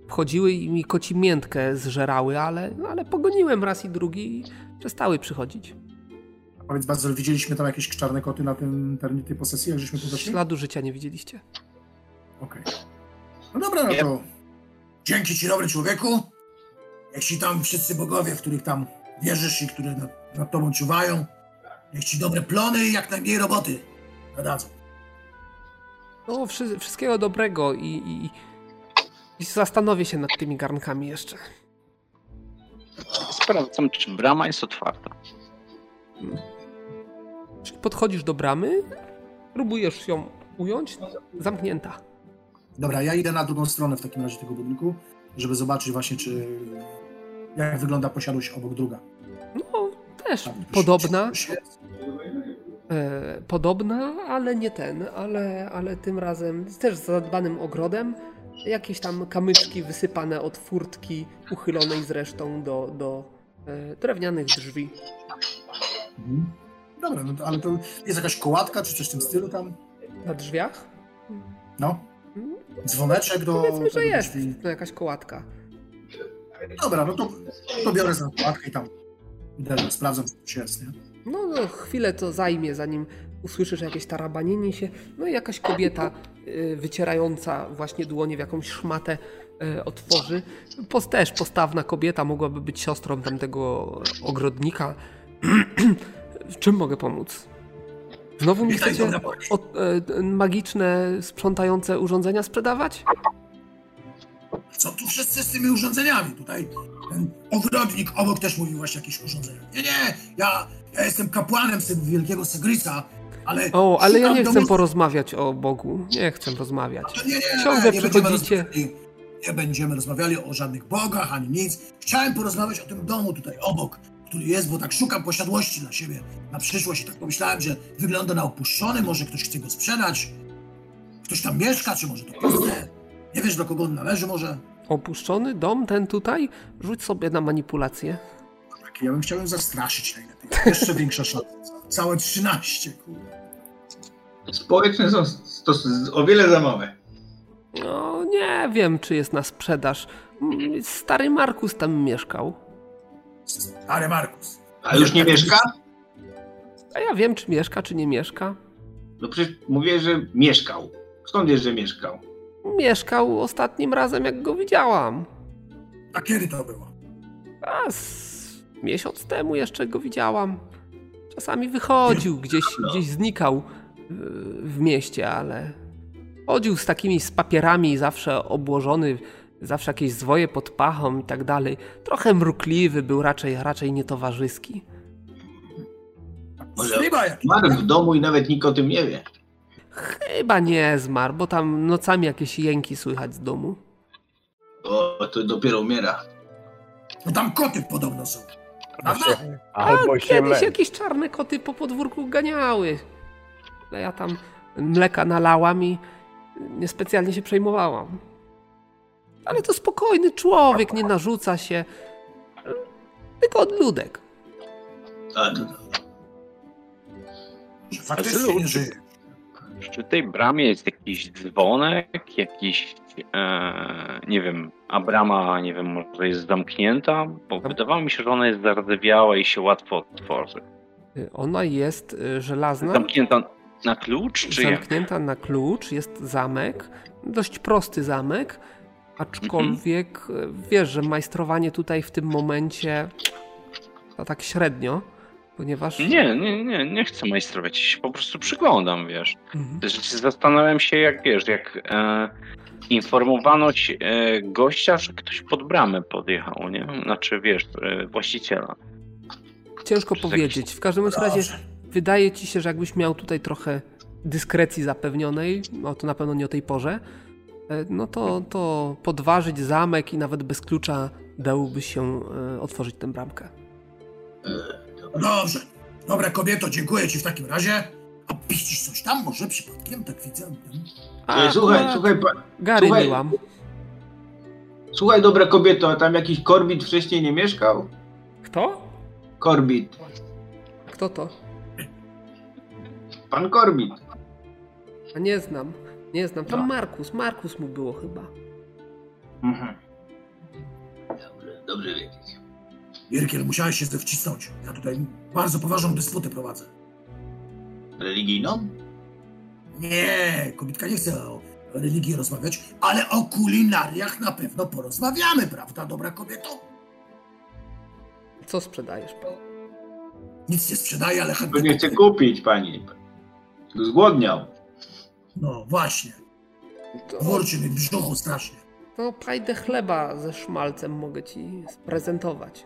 [SPEAKER 1] wchodziły i mi koci miętkę zżerały, ale, ale pogoniłem raz i drugi i przestały przychodzić.
[SPEAKER 2] Powiedz Bazel, widzieliśmy tam jakieś czarne koty na tym terenie tej posesji, jak żeśmy tu doszli?
[SPEAKER 1] Śladu życia nie widzieliście.
[SPEAKER 2] Okej. No dobra, no to dzięki ci dobry człowieku. Niech ci tam wszyscy bogowie, w których tam wierzysz i które nad, nad tobą czuwają, niech ci dobre plony i jak najmniej roboty nadadzą.
[SPEAKER 1] No, wszy, wszystkiego dobrego i, i, i zastanowię się nad tymi garnkami jeszcze.
[SPEAKER 4] Sprawdzam, czy brama jest otwarta.
[SPEAKER 1] Czyli podchodzisz do bramy, próbujesz ją ująć, zamknięta.
[SPEAKER 2] Dobra, ja idę na drugą stronę w takim razie tego budynku, żeby zobaczyć właśnie, czy jak wygląda posiadłość obok druga.
[SPEAKER 1] No, też
[SPEAKER 2] Tam,
[SPEAKER 1] podobna.
[SPEAKER 2] czy- czy-
[SPEAKER 1] E, podobna, ale nie ten, ale, ale tym razem też z zadbanym ogrodem. Jakieś tam kamyczki wysypane od furtki, uchylonej zresztą do, do e, drewnianych drzwi.
[SPEAKER 2] Mhm. Dobra, no to, ale to jest jakaś kołatka, czy coś w tym stylu tam?
[SPEAKER 1] Na drzwiach?
[SPEAKER 2] No.
[SPEAKER 1] Mm,
[SPEAKER 2] Dzwoneczek do
[SPEAKER 1] Powiedzmy, że jest
[SPEAKER 2] drzwi.
[SPEAKER 1] no, jakaś kołatka.
[SPEAKER 2] Dobra, no to, to biorę za kołatkę i tam idę, sprawdzam, co tu jest, nie?
[SPEAKER 1] No, no, chwilę to zajmie, zanim usłyszysz jakieś tarabanienie się. No i jakaś kobieta y, wycierająca właśnie dłonie w jakąś szmatę y, otworzy. Też postawna kobieta, mogłaby być siostrą tamtego ogrodnika. W czym mogę pomóc? Znowu mi
[SPEAKER 2] Witaj,
[SPEAKER 1] chcecie o, e, magiczne, sprzątające urządzenia sprzedawać?
[SPEAKER 2] Co tu wszyscy z tymi urządzeniami? Tutaj ten ogrodnik obok też mówił właśnie o jakichś urządzeniach. Nie, nie, ja, ja jestem kapłanem synu wielkiego Segrisa, ale...
[SPEAKER 1] O, ale ja nie
[SPEAKER 2] domu-
[SPEAKER 1] chcę porozmawiać o Bogu. Nie chcę rozmawiać.
[SPEAKER 2] To nie, nie,
[SPEAKER 1] Ciągle
[SPEAKER 2] nie
[SPEAKER 1] przychodzicie.
[SPEAKER 2] Nie będziemy rozmawiali o żadnych bogach, ani nic. Chciałem porozmawiać o tym domu tutaj obok, który jest, bo tak szukam posiadłości dla siebie na przyszłość i tak pomyślałem, że wygląda na opuszczony, może ktoś chce go sprzedać. Ktoś tam mieszka, czy może to puste? Nie wiesz, do kogo on należy może?
[SPEAKER 1] Opuszczony dom, ten tutaj? Rzuć sobie na manipulację.
[SPEAKER 2] Tak, ja bym chciał ją zastraszyć najlepiej. Jeszcze większa szansa. Całe 13, kurde.
[SPEAKER 5] społeczne są to o wiele za małe.
[SPEAKER 1] No, nie wiem, czy jest na sprzedaż. Stary Markus tam mieszkał.
[SPEAKER 2] Ale Markus.
[SPEAKER 5] A już nie mieszka?
[SPEAKER 1] A ja wiem, czy mieszka, czy nie mieszka.
[SPEAKER 5] No przecież mówię, że mieszkał. Skąd wiesz, że mieszkał?
[SPEAKER 1] Mieszkał ostatnim razem, jak go widziałam.
[SPEAKER 2] A kiedy to było?
[SPEAKER 1] A z miesiąc temu jeszcze go widziałam. Czasami wychodził, gdzieś, gdzieś znikał y, w mieście, ale chodził z takimi z papierami, zawsze obłożony, zawsze jakieś zwoje pod pachą i tak dalej. Trochę mrukliwy był, raczej, raczej nietowarzyski.
[SPEAKER 5] Może
[SPEAKER 2] Chyba jak.
[SPEAKER 5] Mark w domu i nawet nikt o tym nie wie.
[SPEAKER 1] Chyba nie zmarł, bo tam nocami jakieś jęki słychać z domu.
[SPEAKER 5] O, to dopiero umiera.
[SPEAKER 2] No tam koty podobno są. Prawda?
[SPEAKER 1] A
[SPEAKER 3] Albo się
[SPEAKER 1] kiedyś
[SPEAKER 3] męczy.
[SPEAKER 1] jakieś czarne koty po podwórku ganiały. Ale ja tam mleka nalałam i niespecjalnie się przejmowałam. Ale to spokojny człowiek, nie narzuca się. Tylko odludek.
[SPEAKER 5] A, to,
[SPEAKER 2] Że faktycznie nie żyje.
[SPEAKER 4] Przy tej bramie jest jakiś dzwonek, jakiś, e, nie wiem, a brama, nie wiem, może jest zamknięta, bo wydawało mi się, że ona jest zardzewiała i się łatwo otworzy.
[SPEAKER 1] Ona jest y, żelazna,
[SPEAKER 4] Zamknięta na klucz, czy jak?
[SPEAKER 1] zamknięta na klucz, jest zamek. Dość prosty zamek, aczkolwiek y, wiesz, że majstrowanie tutaj w tym momencie to tak średnio, ponieważ...
[SPEAKER 4] Nie, nie, nie, nie chcę majstrować, ja się po prostu przyglądam, wiesz.
[SPEAKER 1] Mhm.
[SPEAKER 4] Zastanawiam się, jak wiesz, jak e, informowano ci, e, gościa, że ktoś pod bramę podjechał, nie? Znaczy, wiesz, e, właściciela.
[SPEAKER 1] ciężko
[SPEAKER 4] Przez
[SPEAKER 1] powiedzieć. W każdym razie wydaje ci się, że jakbyś miał tutaj trochę dyskrecji zapewnionej, no to na pewno nie o tej porze, e, no to, to podważyć zamek i nawet bez klucza dałoby się e, otworzyć tę bramkę.
[SPEAKER 2] Dobrze. Dobra, kobieto, dziękuję ci w takim razie. A piścisz coś tam może przypadkiem? Tak widzę.
[SPEAKER 5] E, słuchaj,
[SPEAKER 1] akurat
[SPEAKER 5] słuchaj, pa,
[SPEAKER 1] Gary
[SPEAKER 5] słuchaj.
[SPEAKER 1] byłam.
[SPEAKER 5] słuchaj, dobra kobieto, a tam jakiś Korbit wcześniej nie mieszkał?
[SPEAKER 1] Kto?
[SPEAKER 5] Korbit.
[SPEAKER 1] Kto to?
[SPEAKER 5] Pan Korbit.
[SPEAKER 1] A nie znam. Nie znam. Tam
[SPEAKER 5] No.
[SPEAKER 1] Markus. Markus mu było chyba.
[SPEAKER 5] Mhm. Dobrze, dobrze wiedzieć.
[SPEAKER 2] Irkiel, musiałeś się wcisnąć. Ja tutaj bardzo poważną dysputę prowadzę.
[SPEAKER 5] Religijną?
[SPEAKER 2] Nie, kobitka nie chce o religii rozmawiać, ale o kulinariach na pewno porozmawiamy, prawda, dobra kobieto?
[SPEAKER 1] Co sprzedajesz? pan?
[SPEAKER 2] Nic nie sprzedaje, ale
[SPEAKER 5] To
[SPEAKER 2] chętnie
[SPEAKER 5] nie chce
[SPEAKER 2] kupuję.
[SPEAKER 5] kupić pani. Zgłodniał.
[SPEAKER 2] No właśnie,
[SPEAKER 1] To,
[SPEAKER 2] burczy mi brzuchu strasznie.
[SPEAKER 1] to pajdę chleba ze szmalcem mogę ci sprezentować.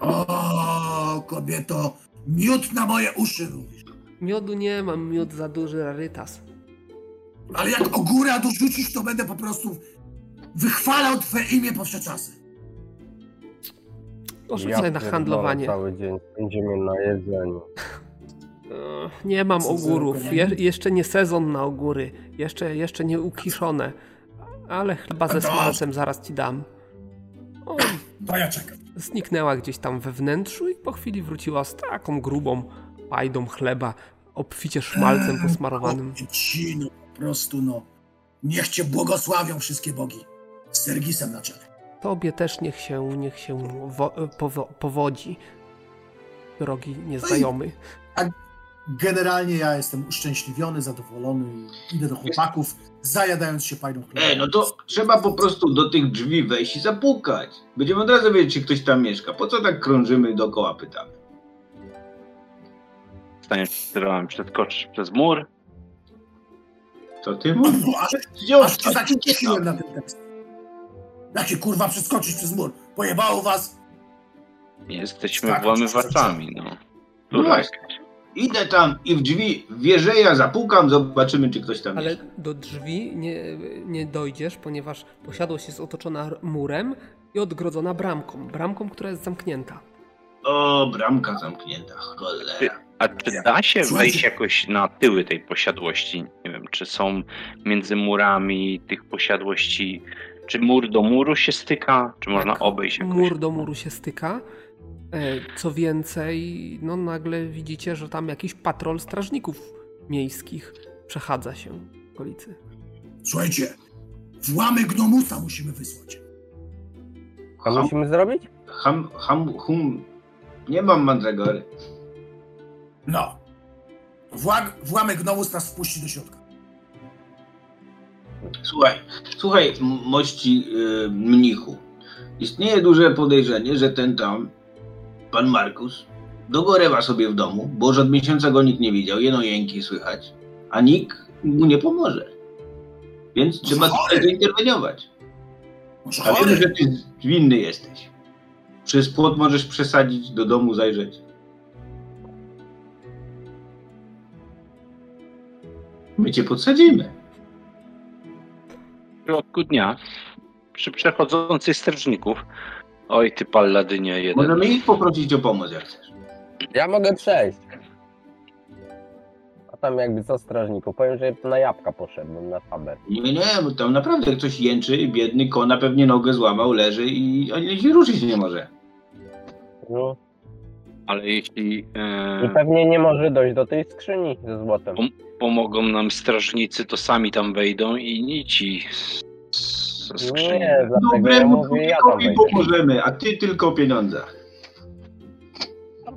[SPEAKER 2] O, kobieto, miód na moje uszy mówisz.
[SPEAKER 1] Miodu nie mam, miód za duży rarytas.
[SPEAKER 2] Ale jak ogóra dorzucisz, to będę po prostu wychwalał twoje imię po wsze czasy.
[SPEAKER 1] Poszedł
[SPEAKER 3] Ja
[SPEAKER 1] na handlowanie.
[SPEAKER 3] Cały dzień spędzimy na jedzeniu.
[SPEAKER 1] Nie mam ogórów. Je,
[SPEAKER 2] okazja?
[SPEAKER 1] jeszcze nie sezon na ogóry. Jeszcze, jeszcze nie ukiszone. Ale chyba ze smalcem zaraz ci dam. O,
[SPEAKER 2] To ja czekam.
[SPEAKER 1] zniknęła gdzieś tam we wnętrzu i po chwili wróciła z taką grubą pajdą chleba, obficie szmalcem posmarowanym.
[SPEAKER 2] Ci, no, po prostu, no. Niech cię błogosławią wszystkie bogi. Z Sergisem na czele.
[SPEAKER 1] Tobie też niech się, niech się wo, powo, powodzi. Drogi nieznajomy.
[SPEAKER 2] Generalnie ja jestem uszczęśliwiony, zadowolony i idę do chłopaków, zajadając się fajną chlebem.
[SPEAKER 5] E, no to trzeba po prostu do tych drzwi wejść i zapukać. Będziemy od razu wiedzieć, czy ktoś tam mieszka. Po co tak krążymy dookoła, pytamy.
[SPEAKER 4] Staniesz przeskoczysz przez mur.
[SPEAKER 5] Co ty mówisz?
[SPEAKER 2] Aż, się zacieszyłem na ten tekst. Jakie kurwa przeskoczyć przez mur? Pojebało was?
[SPEAKER 4] Jesteśmy
[SPEAKER 2] Tak,
[SPEAKER 4] włamywaczami, no.
[SPEAKER 5] No właśnie. Idę tam i w drzwi wieżeja zapukam, zobaczymy, czy ktoś tam
[SPEAKER 1] Ale
[SPEAKER 5] jest.
[SPEAKER 1] do drzwi nie, nie dojdziesz, ponieważ posiadłość jest otoczona murem i odgrodzona bramką. Bramką, która jest zamknięta.
[SPEAKER 5] O, bramka zamknięta, cholera.
[SPEAKER 4] a czy da się wejść jakoś na tyły tej posiadłości? Nie wiem, czy są między murami tych posiadłości, czy mur do muru się styka, czy można
[SPEAKER 1] Tak,
[SPEAKER 4] obejść jakoś?
[SPEAKER 1] Mur do muru się styka. E, Co więcej, no nagle widzicie, że tam jakiś patrol strażników miejskich przechadza się w okolicy.
[SPEAKER 2] Słuchajcie, włamy gnomusa musimy wysłać.
[SPEAKER 3] Co
[SPEAKER 5] Ham,
[SPEAKER 3] musimy zrobić?
[SPEAKER 5] ham, ham, hum. Nie mam mandragory.
[SPEAKER 2] No. Włag, włamy gnomus nas wpuści do środka.
[SPEAKER 5] Słuchaj, słuchaj, mości y, mnichu. Istnieje duże podejrzenie, że ten tam, pan Markus, dogorewa sobie w domu, bo już od miesiąca go nikt nie widział, jeno jęki słychać, a nikt mu nie pomoże. Więc trzeba
[SPEAKER 2] chory.
[SPEAKER 5] tutaj zainterweniować.
[SPEAKER 2] Może
[SPEAKER 5] A wiemy, że ty winny jesteś. Przez płot możesz przesadzić, do domu zajrzeć. My cię podsadzimy.
[SPEAKER 4] W środku dnia przy przechodzących strażników. Oj, ty palladynie jeden.
[SPEAKER 5] Możemy ich poprosić o pomoc, jak chcesz.
[SPEAKER 3] Ja mogę przejść. A tam jakby co strażniku? Powiem, że na jabłka poszedłem, na faber.
[SPEAKER 5] Nie, nie, bo tam naprawdę ktoś jęczy, biedny kona pewnie nogę złamał, leży i ani się ruszyć nie może.
[SPEAKER 3] No.
[SPEAKER 4] Ale jeśli
[SPEAKER 3] I
[SPEAKER 4] e,
[SPEAKER 3] pewnie nie może dojść do tej skrzyni ze złotem.
[SPEAKER 4] pomogą nam strażnicy, to sami tam wejdą i nici skrzyni.
[SPEAKER 3] Nie, dlatego ja mówię, ja tam wejdę.
[SPEAKER 5] pomożemy, a ty tylko o pieniądzach.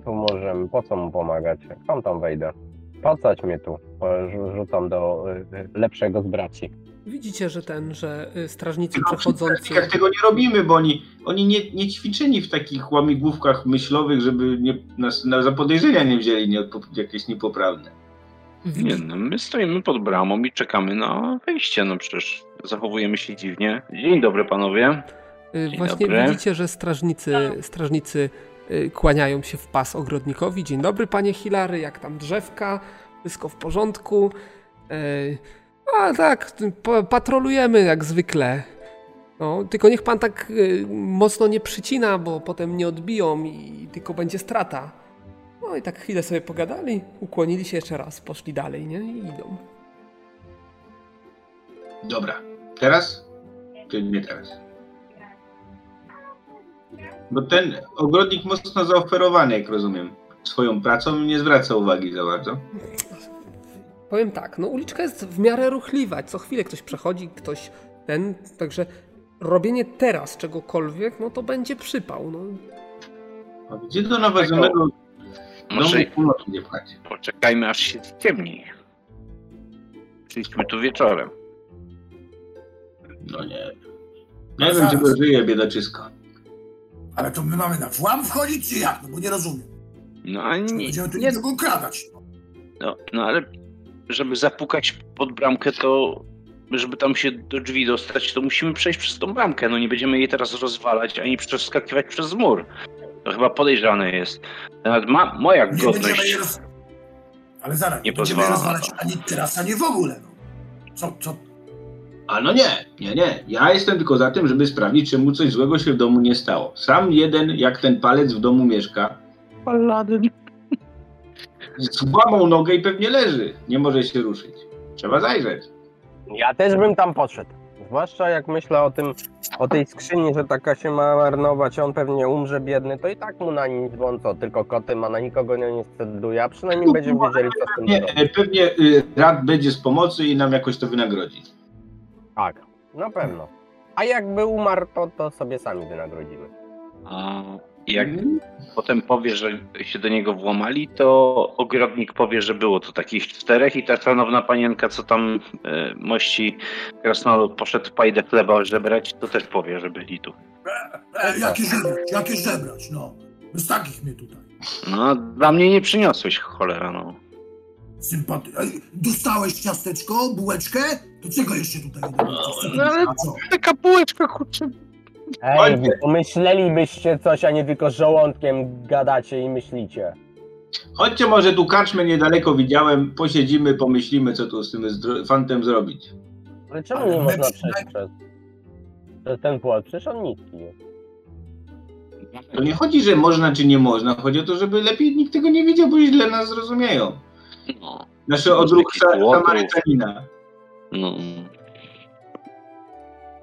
[SPEAKER 3] Pomożemy, po co mu pomagać? Sam tam wejdę. Pacać mnie tu. Rzu- Rzucam do y, lepszego z braci.
[SPEAKER 1] Widzicie, że ten, że y, strażnicy
[SPEAKER 5] przy
[SPEAKER 1] przechodzący...
[SPEAKER 5] tego nie robimy, bo oni, oni nie, nie ćwiczeni w takich łamigłówkach myślowych, żeby nie, nas na, za podejrzenia nie wzięli nie, jakieś niepoprawne.
[SPEAKER 4] Nie, no, my stoimy pod bramą i czekamy na wejście. No przecież zachowujemy się dziwnie. Dzień dobry panowie.
[SPEAKER 1] y,
[SPEAKER 4] Dzień
[SPEAKER 1] właśnie
[SPEAKER 4] dobry.
[SPEAKER 1] widzicie, że strażnicy, strażnicy y, kłaniają się w pas ogrodnikowi. Dzień dobry, panie Hilary, jak tam drzewka? Wszystko w porządku? Y, a tak, pa- patrolujemy jak zwykle. No, tylko niech pan tak mocno nie przycina, bo potem nie odbiją i tylko będzie strata. No i tak chwilę sobie pogadali, ukłonili się jeszcze raz, poszli dalej, nie? I idą.
[SPEAKER 5] Dobra. Teraz? Czy nie teraz? Bo ten ogrodnik mocno zaoferowany, jak rozumiem, swoją pracą nie zwraca uwagi za bardzo.
[SPEAKER 1] Powiem tak, no uliczka jest w miarę ruchliwa, co chwilę ktoś przechodzi, ktoś ten, także robienie teraz czegokolwiek, no to będzie przypał, no.
[SPEAKER 5] A gdzie do nawiedzonego
[SPEAKER 4] Może
[SPEAKER 5] północy nie pchać?
[SPEAKER 4] poczekajmy aż się ciemni. Przyjdźmy tu wieczorem.
[SPEAKER 5] No nie. Nie wiem, czy to żyje biedaczysko.
[SPEAKER 2] Ale to my mamy na włam wchodzić, czy jak? No bo nie rozumiem.
[SPEAKER 4] No a nie,
[SPEAKER 2] Będziemy tu
[SPEAKER 4] nie
[SPEAKER 2] nikogo kradać.
[SPEAKER 4] no, no ale żeby zapukać pod bramkę, to żeby tam się do drzwi dostać, to musimy przejść przez tą bramkę. No nie będziemy jej teraz rozwalać, ani przeskakiwać przez mur. To chyba podejrzane jest. Nawet ma, moja
[SPEAKER 2] Nie
[SPEAKER 4] godność.
[SPEAKER 2] roz... Ale zaraz,
[SPEAKER 4] Nie
[SPEAKER 2] nie będziemy rozwalać ani teraz, ani w ogóle. No. Co, co?
[SPEAKER 5] A no nie, nie, nie. Ja jestem tylko za tym, żeby sprawdzić, czy mu coś złego się w domu nie stało. Sam jeden, jak ten palec w domu mieszka,
[SPEAKER 4] Paladyn.
[SPEAKER 5] złamał nogę i pewnie leży. Nie może się ruszyć. Trzeba zajrzeć.
[SPEAKER 3] Ja też bym tam podszedł. Zwłaszcza jak myślę o tym, o tej skrzyni, że taka się ma marnować, on pewnie umrze biedny, to i tak mu na nic, bo on co, tylko koty ma, na nikogo nie, nie sceduje, a przynajmniej będziemy wiedzieli, co z tym
[SPEAKER 5] Nie,
[SPEAKER 3] zrobić.
[SPEAKER 5] e, pewnie y, rad będzie z pomocy i nam jakoś to wynagrodzi.
[SPEAKER 3] Tak, na pewno. A jakby umarł, to, to sobie sami wynagrodzimy.
[SPEAKER 4] A jak potem powie, że się do niego włamali, to ogrodnik powie, że było to takich czterech i ta szanowna panienka, co tam e, mości krasnolud poszedł pajdę chleba żebrać, to też powie, że byli tu.
[SPEAKER 2] E, jakie żebrać, jakie żebrać, no. Bez takich mnie tutaj.
[SPEAKER 4] No, dla mnie nie przyniosłeś, cholera, no.
[SPEAKER 2] Sympaty... Dostałeś ciasteczko, bułeczkę? To czego jeszcze tutaj? Co,
[SPEAKER 4] no ale-
[SPEAKER 2] A co?
[SPEAKER 4] Taka bułeczka, kurczę.
[SPEAKER 3] Ej, wy pomyślelibyście coś, a nie tylko żołądkiem gadacie i myślicie.
[SPEAKER 5] Chodźcie może tu karczmę niedaleko widziałem, posiedzimy, pomyślimy, co tu z tym zdro- fantem zrobić.
[SPEAKER 3] Ale czemu
[SPEAKER 2] Ale
[SPEAKER 3] nie
[SPEAKER 2] my
[SPEAKER 3] można
[SPEAKER 2] przynajmniej-
[SPEAKER 3] przejść przez, przez ten płot? Przecież on niski jest.
[SPEAKER 5] To nie chodzi, że można czy nie można, chodzi o to, żeby lepiej nikt tego nie widział, bo źle nas zrozumieją.
[SPEAKER 4] No,
[SPEAKER 5] Nasze odruch
[SPEAKER 4] Jakiś
[SPEAKER 5] sa-. Samarytanina.
[SPEAKER 4] No.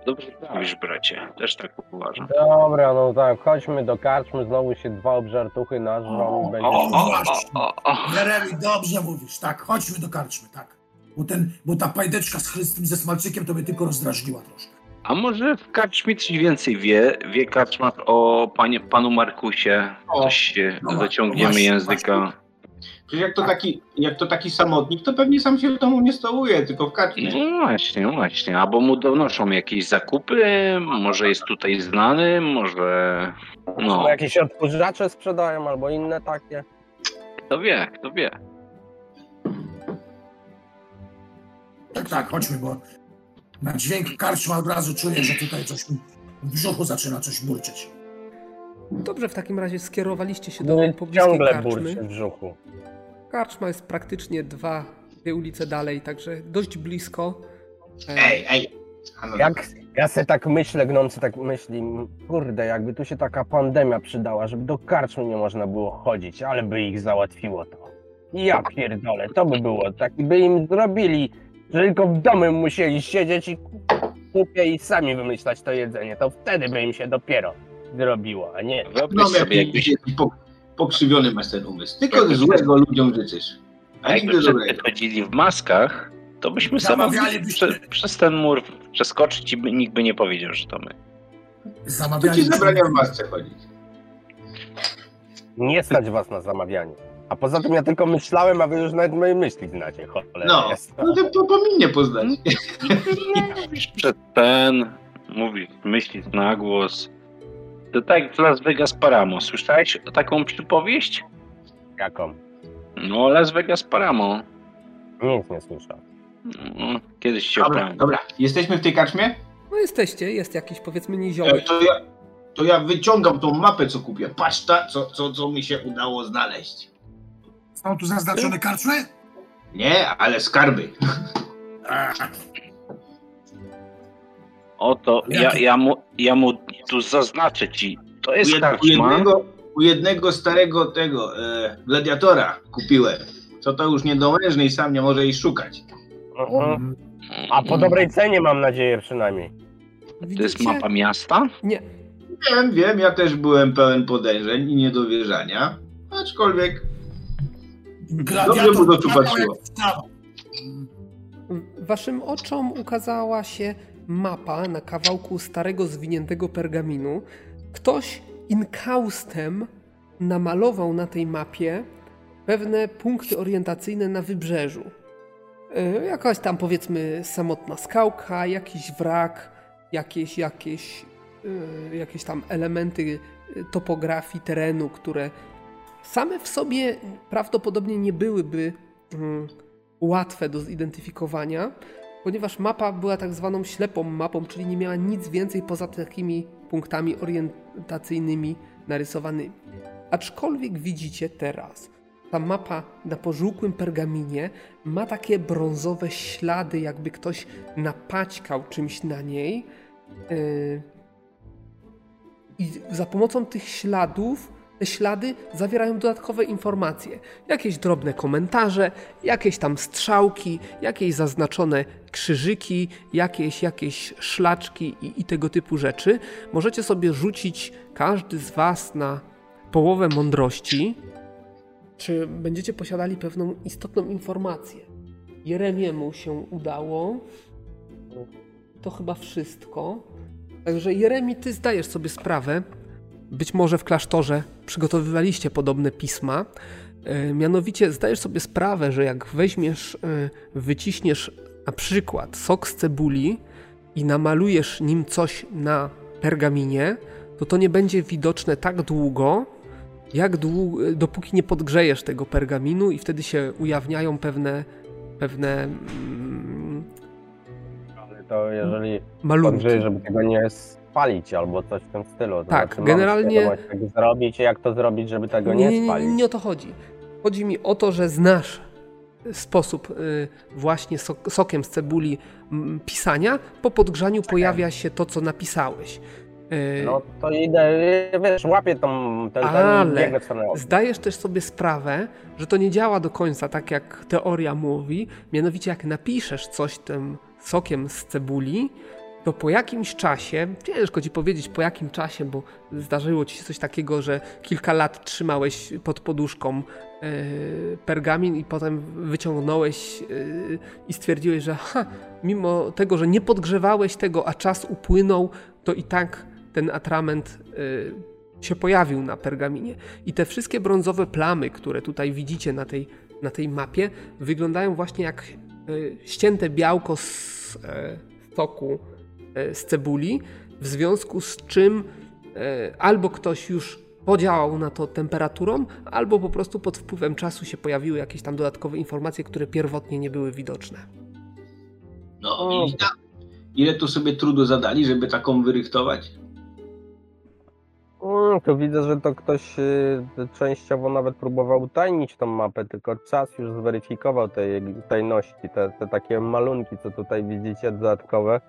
[SPEAKER 4] Dobrze mówisz, bracie. Też tak uważam.
[SPEAKER 3] Dobra, no tak, chodźmy do karczmy, znowu się dwa obżartuchy nażrą i będzie...
[SPEAKER 4] O, o, o,
[SPEAKER 2] właśnie.
[SPEAKER 4] o, o.
[SPEAKER 2] Jeremi, dobrze mówisz, tak, chodźmy do karczmy, tak. Bo, ten, bo ta pajdeczka z chrystym ze smalczykiem to mnie tylko rozdrażniła troszkę.
[SPEAKER 4] A może w karczmie coś więcej wie? Wie karczma o panie, panu Markusie?
[SPEAKER 5] O,
[SPEAKER 4] Coś się
[SPEAKER 2] no
[SPEAKER 4] zaciągniemy
[SPEAKER 2] właśnie,
[SPEAKER 4] języka.
[SPEAKER 5] Przecież jak to, taki, jak to taki samotnik, to pewnie sam się w domu nie stołuje, tylko w karczmie.
[SPEAKER 4] No właśnie, no właśnie. Albo mu donoszą jakieś zakupy, może jest tutaj znany, może... No,
[SPEAKER 3] Albo jakieś odkurzacze sprzedają, albo inne takie.
[SPEAKER 4] kto wie, kto wie.
[SPEAKER 2] Tak, tak, chodźmy, bo na dźwięk karczma od razu czuję, że tutaj coś mi w brzuchu zaczyna coś burczeć.
[SPEAKER 1] Dobrze, w takim razie skierowaliście się do
[SPEAKER 3] No
[SPEAKER 1] pobliskiej
[SPEAKER 3] ciągle
[SPEAKER 1] karczmy.
[SPEAKER 3] burczy w brzuchu.
[SPEAKER 1] Karczma jest praktycznie dwa, dwie ulice dalej, także dość blisko.
[SPEAKER 5] Ej, ej.
[SPEAKER 3] Jak ja se tak myślę, gnący tak myśli, kurde, jakby tu się taka pandemia przydała, żeby do karczmy nie można było chodzić, ale by ich załatwiło to. Ja pierdolę, to by było, tak by im zrobili, że tylko w domu musieli siedzieć i kupie i sami wymyślać to jedzenie, to wtedy by im się dopiero zrobiło, a nie.
[SPEAKER 4] Wyobraź
[SPEAKER 5] No,
[SPEAKER 4] sobie, jakbyś,
[SPEAKER 5] po, pokrzywiony masz ten umysł. Tylko złego ludziom życzysz. A
[SPEAKER 4] jakby
[SPEAKER 5] nigdy dobrego.
[SPEAKER 4] chodzili w maskach, to byśmy
[SPEAKER 2] Zamawialibyśmy-
[SPEAKER 4] prze, przez ten mur przeskoczyć i by, nikt by nie powiedział, że to my.
[SPEAKER 5] To ci
[SPEAKER 2] Zamawiali
[SPEAKER 5] zabrania w masce chodzić.
[SPEAKER 3] Nie stać was na zamawianie. A poza tym ja tylko myślałem, a wy już nawet moje myśli znacie, cholera
[SPEAKER 5] No,
[SPEAKER 3] jest.
[SPEAKER 5] no to, to powinien poznać.
[SPEAKER 4] Mówisz przed ten, mówisz, myślisz na głos. To tak jak w Las Vegas Paramo. Słyszałeś taką przypowieść?
[SPEAKER 3] Jaką?
[SPEAKER 4] No, Las Vegas Paramo.
[SPEAKER 3] Nic nie słyszałem.
[SPEAKER 4] No, kiedyś się
[SPEAKER 5] Dobra, dobra, jesteśmy w tej karczmie?
[SPEAKER 1] No jesteście, jest jakiś powiedzmy
[SPEAKER 5] E,
[SPEAKER 1] niziołek.
[SPEAKER 5] To ja, to ja wyciągam tą mapę, co kupię. Patrz, ta, co, co, co mi się udało znaleźć.
[SPEAKER 2] Są tu zaznaczone karczmy?
[SPEAKER 5] Nie, ale skarby.
[SPEAKER 4] Oto, ja, ja, mu, ja mu tu zaznaczę ci. To
[SPEAKER 5] U,
[SPEAKER 4] jest
[SPEAKER 5] jed, u, jednego, u jednego starego tego e, gladiatora kupiłem. Co to już niedomężny i sam nie może jej szukać.
[SPEAKER 3] Mhm. A po dobrej cenie mam nadzieję przynajmniej.
[SPEAKER 4] To jest
[SPEAKER 1] Widzicie?
[SPEAKER 4] mapa miasta?
[SPEAKER 1] Nie.
[SPEAKER 5] Wiem, wiem, ja też byłem pełen podejrzeń i niedowierzania. Aczkolwiek
[SPEAKER 2] Gladiator
[SPEAKER 5] mu to tu patrzyło.
[SPEAKER 1] Waszym oczom ukazała się mapa na kawałku starego, zwiniętego pergaminu. Ktoś inkaustem namalował na tej mapie pewne punkty orientacyjne na wybrzeżu. E, Jakaś tam powiedzmy samotna skałka, jakiś wrak, jakieś, jakieś, e, jakieś tam elementy e, topografii terenu, które same w sobie prawdopodobnie nie byłyby mm, łatwe do zidentyfikowania, ponieważ mapa była tak zwaną ślepą mapą, czyli nie miała nic więcej poza takimi punktami orientacyjnymi narysowanymi. Aczkolwiek widzicie teraz, ta mapa na pożółkłym pergaminie ma takie brązowe ślady, jakby ktoś napaćkał czymś na niej. Yy, I za pomocą tych śladów, te ślady zawierają dodatkowe informacje. Jakieś drobne komentarze, jakieś tam strzałki, jakieś zaznaczone krzyżyki, jakieś, jakieś szlaczki i, i tego typu rzeczy. Możecie sobie rzucić każdy z Was na połowę mądrości. Czy będziecie posiadali pewną istotną informację? Jeremiemu się udało. To chyba wszystko. Także Jeremi, ty zdajesz sobie sprawę, być może w klasztorze przygotowywaliście podobne pisma. E, Mianowicie zdajesz sobie sprawę, że jak weźmiesz, e, wyciśniesz na przykład sok z cebuli i namalujesz nim coś na pergaminie, to to nie będzie widoczne tak długo, jak dopóki nie podgrzejesz tego pergaminu i wtedy się ujawniają pewne, pewne mm,
[SPEAKER 3] Ale to jeżeli
[SPEAKER 1] malunki.
[SPEAKER 3] podgrzeje, żeby tego nie spalić albo coś w tym stylu. To
[SPEAKER 1] Tak,
[SPEAKER 3] znaczy,
[SPEAKER 1] generalnie-
[SPEAKER 3] jak zrobić jak to zrobić, żeby tego nie,
[SPEAKER 1] nie, nie,
[SPEAKER 3] spalić.
[SPEAKER 1] nie o to chodzi. Chodzi mi o to, że znasz sposób y, właśnie sok, sokiem z cebuli pisania. Po podgrzaniu pojawia się to, co napisałeś. Y,
[SPEAKER 3] No to idę, wiesz, łapię tą, ten, ten
[SPEAKER 1] Ale
[SPEAKER 3] ognia.
[SPEAKER 1] Zdajesz też sobie sprawę, że to nie działa do końca tak, jak teoria mówi. Mianowicie, jak napiszesz coś tym sokiem z cebuli, to po jakimś czasie, ciężko ci powiedzieć po jakim czasie, bo zdarzyło ci się coś takiego, że kilka lat trzymałeś pod poduszką e, pergamin i potem wyciągnąłeś e, i stwierdziłeś, że ha, mimo tego, że nie podgrzewałeś tego, a czas upłynął, to i tak ten atrament e, się pojawił na pergaminie. I te wszystkie brązowe plamy, które tutaj widzicie na tej, na tej mapie, wyglądają właśnie jak ścięte białko z soku z cebuli, w związku z czym e, albo ktoś już podziałał na to temperaturą, albo po prostu pod wpływem czasu się pojawiły jakieś tam dodatkowe informacje, które pierwotnie nie były widoczne.
[SPEAKER 5] No, tak? ile tu sobie trudu zadali, żeby taką wyrychtować?
[SPEAKER 3] Mm, to widzę, że to ktoś y, częściowo nawet próbował utajnić tą mapę, tylko czas już zweryfikował te jej tajności, te, te takie malunki, co tutaj widzicie dodatkowe.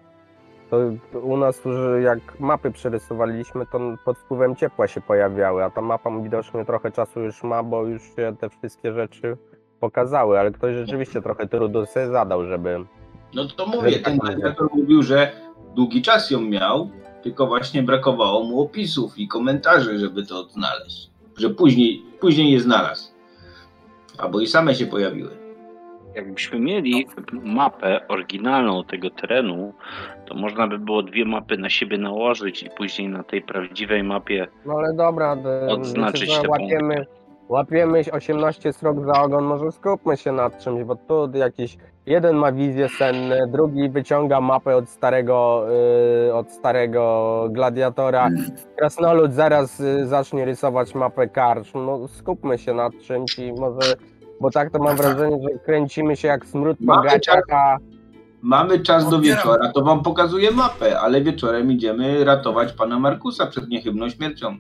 [SPEAKER 3] To u nas już jak mapy przerysowaliśmy, to pod wpływem ciepła się pojawiały, a ta mapa widocznie trochę czasu już ma, bo już się te wszystkie rzeczy pokazały, ale ktoś rzeczywiście trochę trudu sobie zadał, żeby...
[SPEAKER 5] No to mówię,
[SPEAKER 3] tak
[SPEAKER 5] ten gladiator mówił, że długi czas ją miał, tylko właśnie brakowało mu opisów i komentarzy, żeby to odnaleźć. Że później, później je znalazł. Albo i same się pojawiły.
[SPEAKER 4] Jakbyśmy mieli mapę oryginalną tego terenu, to można by było dwie mapy na siebie nałożyć i później na tej prawdziwej mapie
[SPEAKER 3] No ale dobra,
[SPEAKER 4] Odznaczyć te
[SPEAKER 3] łapiemy,
[SPEAKER 4] punkty.
[SPEAKER 3] łapiemy 18 srok za ogon, może skupmy się nad czymś, bo tu jakiś jeden ma wizje senne, drugi wyciąga mapę od starego, y, od starego gladiatora, krasnolud zaraz y, zacznie rysować mapę karcz, no skupmy się nad czymś i może, bo tak to mam wrażenie, że kręcimy się jak smród po
[SPEAKER 5] Mapy
[SPEAKER 3] gaciach, a
[SPEAKER 5] Mamy czas do wieczora, to wam pokazuję mapę, ale wieczorem idziemy ratować pana Markusa przed niechybną śmiercią.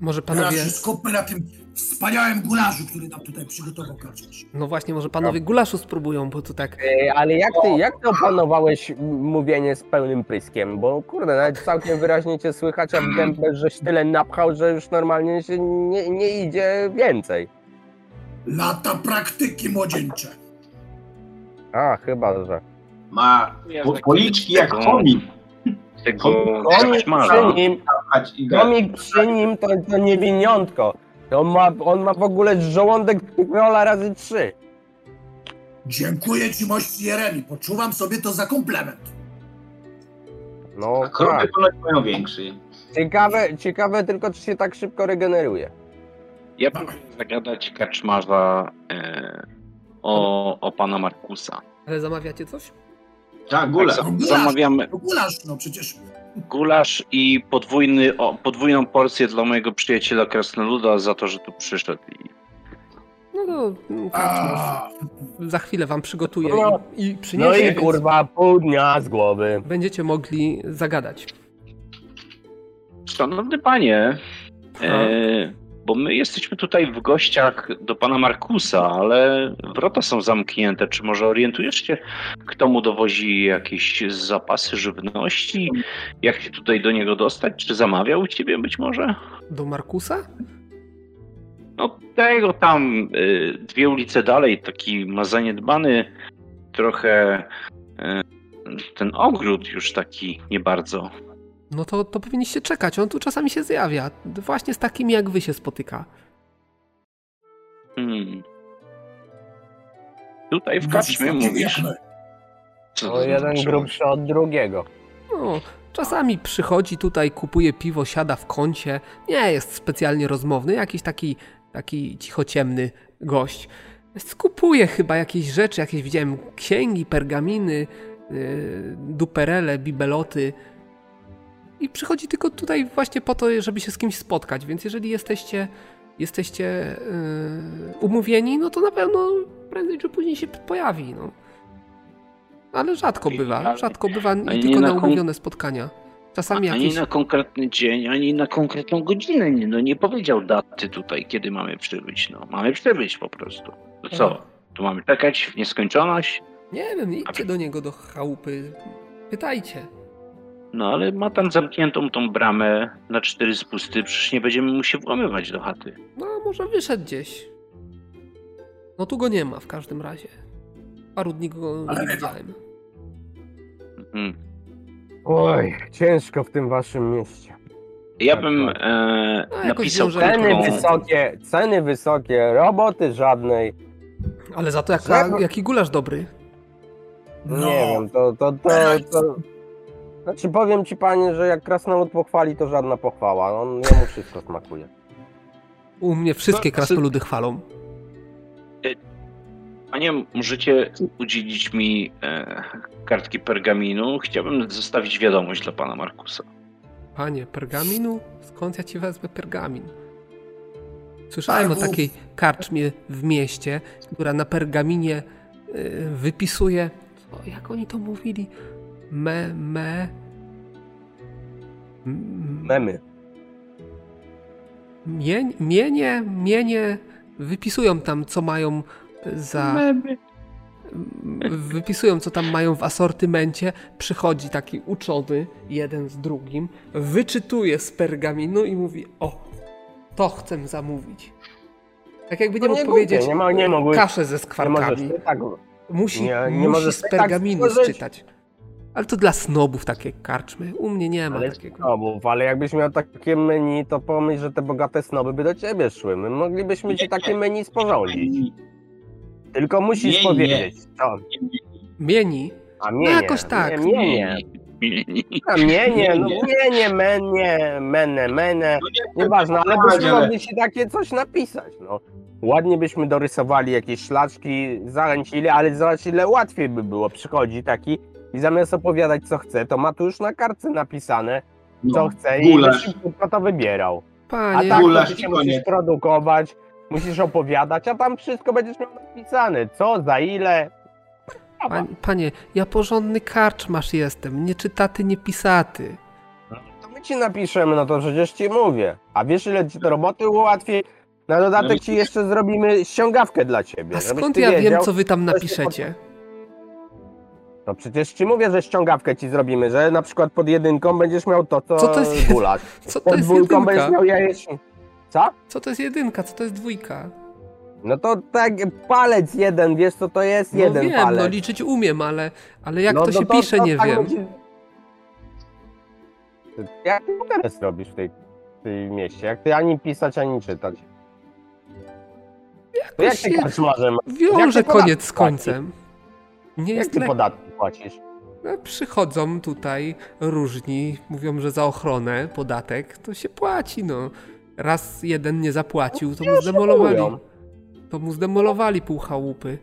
[SPEAKER 1] Może
[SPEAKER 2] Teraz
[SPEAKER 1] panowie,
[SPEAKER 2] się skupmy na tym wspaniałym gularzu, który nam tutaj przygotował karczmarz.
[SPEAKER 1] no właśnie, może panowie gulaszu spróbują, bo tu tak
[SPEAKER 3] Ej, Ale jak ty, jak ty opanowałeś m- mówienie z pełnym pyskiem? Bo kurde, nawet całkiem wyraźnie cię słychać, a w gębę żeś tyle napchał, że już normalnie się nie, nie idzie więcej.
[SPEAKER 2] Lata praktyki młodzieńcze.
[SPEAKER 3] A, chyba, że.
[SPEAKER 5] Ma
[SPEAKER 4] tak-
[SPEAKER 5] policzki jak chomik.
[SPEAKER 3] Komik przy nim, komik przy nim to, to niewiniątko. On ma, on ma w ogóle żołądek rola razy trzy.
[SPEAKER 2] Dziękuję ci, mości Jeremi. Poczuwam sobie to za komplement.
[SPEAKER 3] No
[SPEAKER 5] A krowy
[SPEAKER 3] tak.
[SPEAKER 5] ponoć mają większy.
[SPEAKER 3] Ciekawe, ciekawe tylko, czy się tak szybko regeneruje.
[SPEAKER 4] Ja próbuję zagadać kaczmarza e, o, o pana Markusa.
[SPEAKER 1] Ale zamawiacie coś?
[SPEAKER 5] Tak, gula.
[SPEAKER 4] Tak,
[SPEAKER 2] No gulasz.
[SPEAKER 4] zamawiamy
[SPEAKER 2] No gulasz, no przecież.
[SPEAKER 4] gulasz i podwójny, o, podwójną porcję dla mojego przyjaciela Krasnoluda za to, że tu przyszedł. I
[SPEAKER 1] No to mm, karczmarz
[SPEAKER 2] A,
[SPEAKER 1] za chwilę wam przygotuje
[SPEAKER 3] No.
[SPEAKER 1] i, i
[SPEAKER 3] No
[SPEAKER 1] przyniesie,
[SPEAKER 3] i
[SPEAKER 1] więc
[SPEAKER 3] kurwa, pół dnia z głowy.
[SPEAKER 1] będziecie mogli zagadać.
[SPEAKER 4] Szanowny panie, e, bo my jesteśmy tutaj w gościach do pana Markusa, ale wrota są zamknięte. Czy może orientujesz się, kto mu dowozi jakieś zapasy żywności? Jak się tutaj do niego dostać? Czy zamawiał u ciebie być może?
[SPEAKER 1] Do Markusa?
[SPEAKER 4] No tego tam y, dwie ulice dalej, taki ma zaniedbany trochę y, ten ogród już taki nie bardzo.
[SPEAKER 1] No to, to powinniście czekać, on tu czasami się zjawia. Właśnie z takimi jak wy się spotyka.
[SPEAKER 4] Hmm. Tutaj w
[SPEAKER 2] no, wszystko
[SPEAKER 4] mówisz? Co to
[SPEAKER 3] jeden
[SPEAKER 4] znaczy?
[SPEAKER 3] grubszy od drugiego.
[SPEAKER 1] No, czasami przychodzi tutaj, kupuje piwo, siada w kącie. Nie jest specjalnie rozmowny, jakiś taki, taki cichociemny gość. Skupuje chyba jakieś rzeczy, jakieś widziałem księgi, pergaminy, yy, duperele, bibeloty. I przychodzi tylko tutaj właśnie po to, żeby się z kimś spotkać, więc jeżeli jesteście, jesteście yy, umówieni, no to na pewno prędzej czy później się pojawi, no. Ale rzadko bywa, rzadko bywa
[SPEAKER 4] nie
[SPEAKER 1] tylko
[SPEAKER 4] na
[SPEAKER 1] umówione spotkania. Czasami
[SPEAKER 4] Ani
[SPEAKER 1] jakieś...
[SPEAKER 4] na konkretny dzień, ani na konkretną godzinę. Nie, no nie powiedział daty tutaj, kiedy mamy przybyć. No, mamy przybyć po prostu. To co? Tu mamy czekać w nieskończoność?
[SPEAKER 1] Nie wiem, idźcie do niego do chałupy, pytajcie.
[SPEAKER 4] No ale ma tam zamkniętą tą bramę na cztery spusty, przecież nie będziemy mu się włamywać do chaty.
[SPEAKER 1] No, może wyszedł gdzieś. No tu go nie ma w każdym razie. Paru dni go nie widziałem.
[SPEAKER 4] Mhm.
[SPEAKER 3] Oj, ciężko w tym waszym mieście.
[SPEAKER 4] Ja
[SPEAKER 3] Tak,
[SPEAKER 4] bym
[SPEAKER 3] tak.
[SPEAKER 4] e,
[SPEAKER 1] No,
[SPEAKER 4] napisał
[SPEAKER 3] Ceny wysokie, ceny wysokie, roboty żadnej.
[SPEAKER 1] Ale za to jaka, jaki gulasz dobry.
[SPEAKER 2] No,
[SPEAKER 3] Nie wiem, to, to, to, to... Znaczy powiem ci panie, że jak krasnolud pochwali, to żadna pochwała. On jemu wszystko smakuje.
[SPEAKER 1] U mnie wszystkie
[SPEAKER 4] No,
[SPEAKER 1] krasnoludy chwalą.
[SPEAKER 4] Panie, możecie udzielić mi e, kartki pergaminu? Chciałbym zostawić wiadomość dla pana Markusa.
[SPEAKER 1] Panie, pergaminu? Skąd ja ci wezmę pergamin? Słyszałem o
[SPEAKER 2] Targów.
[SPEAKER 1] takiej karczmie w mieście, która na pergaminie y, wypisuje. Co, jak oni to mówili? Me, me.
[SPEAKER 3] Memy.
[SPEAKER 1] Mień, mienie, mienie. Wypisują tam, co mają za. m- Wypisują, co tam mają w asortymencie. Przychodzi taki uczony, jeden z drugim, wyczytuje z pergaminu i mówi: O, to chcę zamówić. Tak jakby nie
[SPEAKER 3] No
[SPEAKER 1] mógł
[SPEAKER 3] nie
[SPEAKER 1] powiedzieć
[SPEAKER 3] głupie, nie ma- nie mogły-
[SPEAKER 1] kaszę ze
[SPEAKER 3] Nie możesz
[SPEAKER 1] skwarkami.
[SPEAKER 3] tak...
[SPEAKER 1] Musi,
[SPEAKER 3] nie- nie
[SPEAKER 1] musi
[SPEAKER 3] możesz
[SPEAKER 1] z
[SPEAKER 3] tak
[SPEAKER 1] pergaminu
[SPEAKER 3] spojrzeć.
[SPEAKER 1] czytać. Ale to dla snobów takie karczmy. U mnie nie ma
[SPEAKER 3] Ale
[SPEAKER 1] takiego.
[SPEAKER 3] snobów, ale jakbyś miał takie menu, to pomyśl, że te bogate snoby by do ciebie szły. My moglibyśmy ci takie menu sporządzić. Tylko musisz
[SPEAKER 5] Nie, nie.
[SPEAKER 3] powiedzieć. Co?
[SPEAKER 1] Mieni.
[SPEAKER 3] A
[SPEAKER 1] No
[SPEAKER 3] mienie.
[SPEAKER 1] jakoś tak.
[SPEAKER 3] Nie, mienie. A mienie, no mienie, menie, mene, mene. Nieważne, ale byśmy mogli ci takie coś napisać, no. Ładnie byśmy dorysowali jakieś szlaczki, zalęcili, ale zobacz ile łatwiej by było. Przychodzi taki i zamiast opowiadać co chce, to ma tu już na kartce napisane, co
[SPEAKER 5] No,
[SPEAKER 3] chce i
[SPEAKER 5] gulasz.
[SPEAKER 3] szybko to wybierał. A
[SPEAKER 1] Panie,
[SPEAKER 3] tak, to
[SPEAKER 5] Gulasz
[SPEAKER 3] ty
[SPEAKER 5] i
[SPEAKER 3] się
[SPEAKER 5] koniec.
[SPEAKER 3] musisz produkować, musisz opowiadać, a tam wszystko będziesz miał napisane. Co, za ile.
[SPEAKER 1] Pan, panie, ja porządny karczmasz jestem, nie czytaty, nie pisaty.
[SPEAKER 3] To my ci napiszemy, no to przecież ci mówię. A wiesz ile ci to roboty ułatwi? Na dodatek ci jeszcze zrobimy ściągawkę dla ciebie.
[SPEAKER 1] A skąd
[SPEAKER 3] ty
[SPEAKER 1] ja
[SPEAKER 3] wiedział,
[SPEAKER 1] wiem, co wy tam napiszecie?
[SPEAKER 3] No przecież ci mówię, że ściągawkę ci zrobimy, że na przykład pod jedynką będziesz miał to, co,
[SPEAKER 1] Co to jest. Co to
[SPEAKER 3] Pod
[SPEAKER 1] jest
[SPEAKER 3] dwójką będziesz
[SPEAKER 1] jedynka?
[SPEAKER 3] miał jajecznicę. Co?
[SPEAKER 1] Co to jest jedynka, co to jest dwójka?
[SPEAKER 3] No to tak, palec jeden, wiesz co to jest?
[SPEAKER 1] No
[SPEAKER 3] jeden
[SPEAKER 1] wiem,
[SPEAKER 3] palec.
[SPEAKER 1] no liczyć umiem, ale, ale jak
[SPEAKER 3] No
[SPEAKER 1] to się pisze, nie
[SPEAKER 3] tak
[SPEAKER 1] wiem.
[SPEAKER 3] będzie- Jak ty teraz robisz w tej, w tej mieście? Jak ty ani pisać, ani czytać? To jak ty
[SPEAKER 1] się
[SPEAKER 3] karczmarzem? Jak
[SPEAKER 1] Wiąże
[SPEAKER 3] ty
[SPEAKER 1] koniec z końcem. Nie
[SPEAKER 3] Jak ty
[SPEAKER 1] lek...
[SPEAKER 3] podatki płacisz?
[SPEAKER 1] No, Przychodzą tutaj różni, mówią, że za ochronę podatek to się płaci, no. Raz jeden nie zapłacił, to mu zdemolowali. To mu zdemolowali pół chałupy.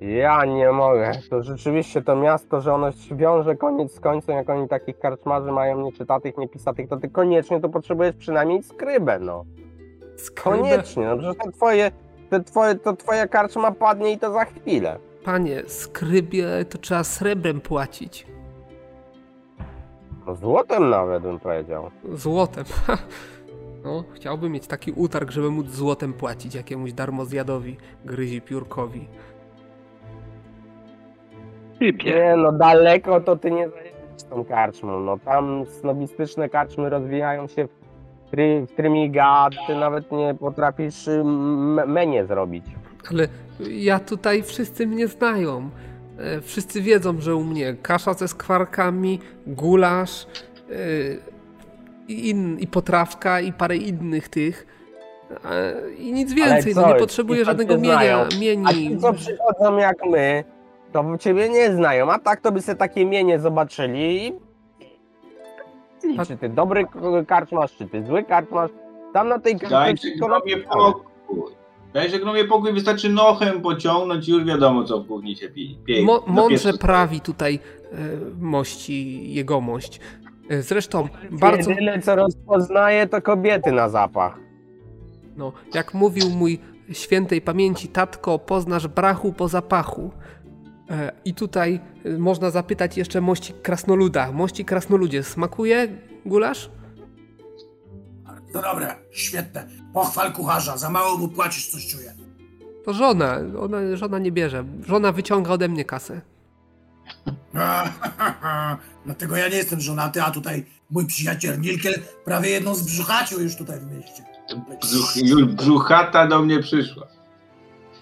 [SPEAKER 3] Ja nie mogę. To rzeczywiście to miasto, że ono się wiąże koniec z końcem, jak oni takich karczmarzy mają nieczytatych, niepisatych, to ty koniecznie to potrzebujesz przynajmniej skrybę, no.
[SPEAKER 1] Skrybę-
[SPEAKER 3] Koniecznie, no przecież to twoje, te twoje, to twoja karczma padnie i to za chwilę.
[SPEAKER 1] Panie, skrybie to trzeba srebrem płacić.
[SPEAKER 3] No złotem nawet bym powiedział.
[SPEAKER 1] Złotem. No, chciałbym mieć taki utarg, żeby móc złotem płacić jakiemuś darmozjadowi, gryzi piórkowi.
[SPEAKER 3] Nie no, daleko to ty nie zajedziesz tą karczmą. No tam snobistyczne karczmy rozwijają się w, try, w trymiga, ty nawet nie potrafisz m- menie zrobić.
[SPEAKER 1] Ale ja tutaj wszyscy mnie znają. E, Wszyscy wiedzą, że u mnie kasza ze skwarkami, gulasz e, i, in, i potrawka i parę innych tych. E, I nic więcej, no nie potrzebuję
[SPEAKER 3] co
[SPEAKER 1] żadnego mienia,
[SPEAKER 3] znają. A
[SPEAKER 1] mieni.
[SPEAKER 3] ci, co przychodzą jak my, to ciebie nie znają, a tak to by sobie takie mienie zobaczyli i... I
[SPEAKER 1] A-
[SPEAKER 3] Czy ty dobry k- karcz masz, czy ty zły karcz masz, tam na tej
[SPEAKER 5] gnomie
[SPEAKER 3] napisane.
[SPEAKER 5] pokój. Dajcie gnomie pokój, wystarczy nochem pociągnąć i już wiadomo, co w kuchni się pije. pije.
[SPEAKER 1] Mo, mądrze prawi tutaj e, mości jegomość. E, Zresztą bardzo,
[SPEAKER 3] Jedyne co rozpoznaje to kobiety na zapach.
[SPEAKER 1] no, jak mówił mój świętej pamięci tatko, poznasz brachu po zapachu. E, I tutaj e, można zapytać jeszcze mości krasnoluda. Mości krasnoludzie, smakuje gulasz?
[SPEAKER 2] To dobre, świetne. Pochwal kucharza, za mało mu płacisz, coś czuję.
[SPEAKER 1] To żona, ona, żona nie bierze. Żona wyciąga ode mnie kasę.
[SPEAKER 2] Dlatego ja nie jestem żonaty, a tutaj mój przyjaciel Nilkel prawie jedną z brzuchacił już tutaj w mieście.
[SPEAKER 5] Brzuch, już brzuchata do mnie przyszła.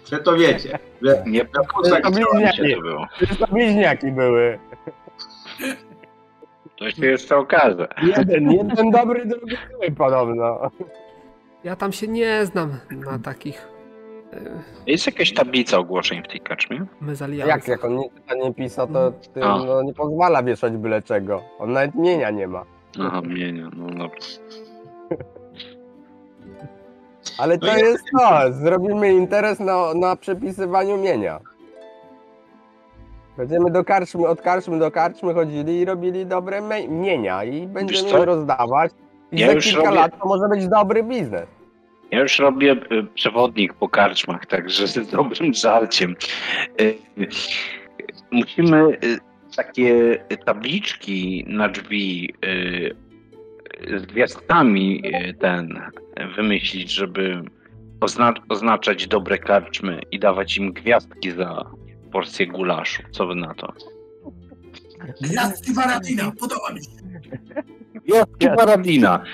[SPEAKER 5] Przeto wiecie, że
[SPEAKER 4] Nie
[SPEAKER 5] na płucach
[SPEAKER 3] To
[SPEAKER 4] się
[SPEAKER 3] bliźniaki.
[SPEAKER 4] to było.
[SPEAKER 3] To bliźniaki były.
[SPEAKER 4] To się jeszcze okaże.
[SPEAKER 3] Jeden, jeden dobry, drugi zły podobno.
[SPEAKER 1] Ja tam się nie znam na takich e,
[SPEAKER 4] Jest jakaś tablica ogłoszeń w tej kaczmie?
[SPEAKER 3] Jak, jak on nie czyta, nie pisał, to ty,
[SPEAKER 4] A.
[SPEAKER 3] no, nie pozwala wieszać byle czego. On nawet mienia nie ma.
[SPEAKER 4] Aha, mienia, no dobra.
[SPEAKER 3] Ale
[SPEAKER 5] No
[SPEAKER 3] to
[SPEAKER 5] ja-
[SPEAKER 3] jest to, zrobimy interes na, na przepisywaniu mienia. Będziemy do karczmy, od karczmy do karczmy chodzili i robili dobre mienia i będziemy je rozdawać. I
[SPEAKER 4] Ja
[SPEAKER 3] za kilka
[SPEAKER 4] robię-
[SPEAKER 3] lat to może być dobry biznes.
[SPEAKER 4] Ja już robię y, przewodnik po karczmach, także z dobrym żarciem. Y, Musimy y, takie tabliczki na drzwi z gwiazdkami ten wymyślić, żeby ozna oznaczać dobre karczmy i dawać im gwiazdki za porcję gulaszu. Co wy na to?
[SPEAKER 2] Gwiazdki Baradina, podoba mi się.
[SPEAKER 4] Gwiazdki Baradina.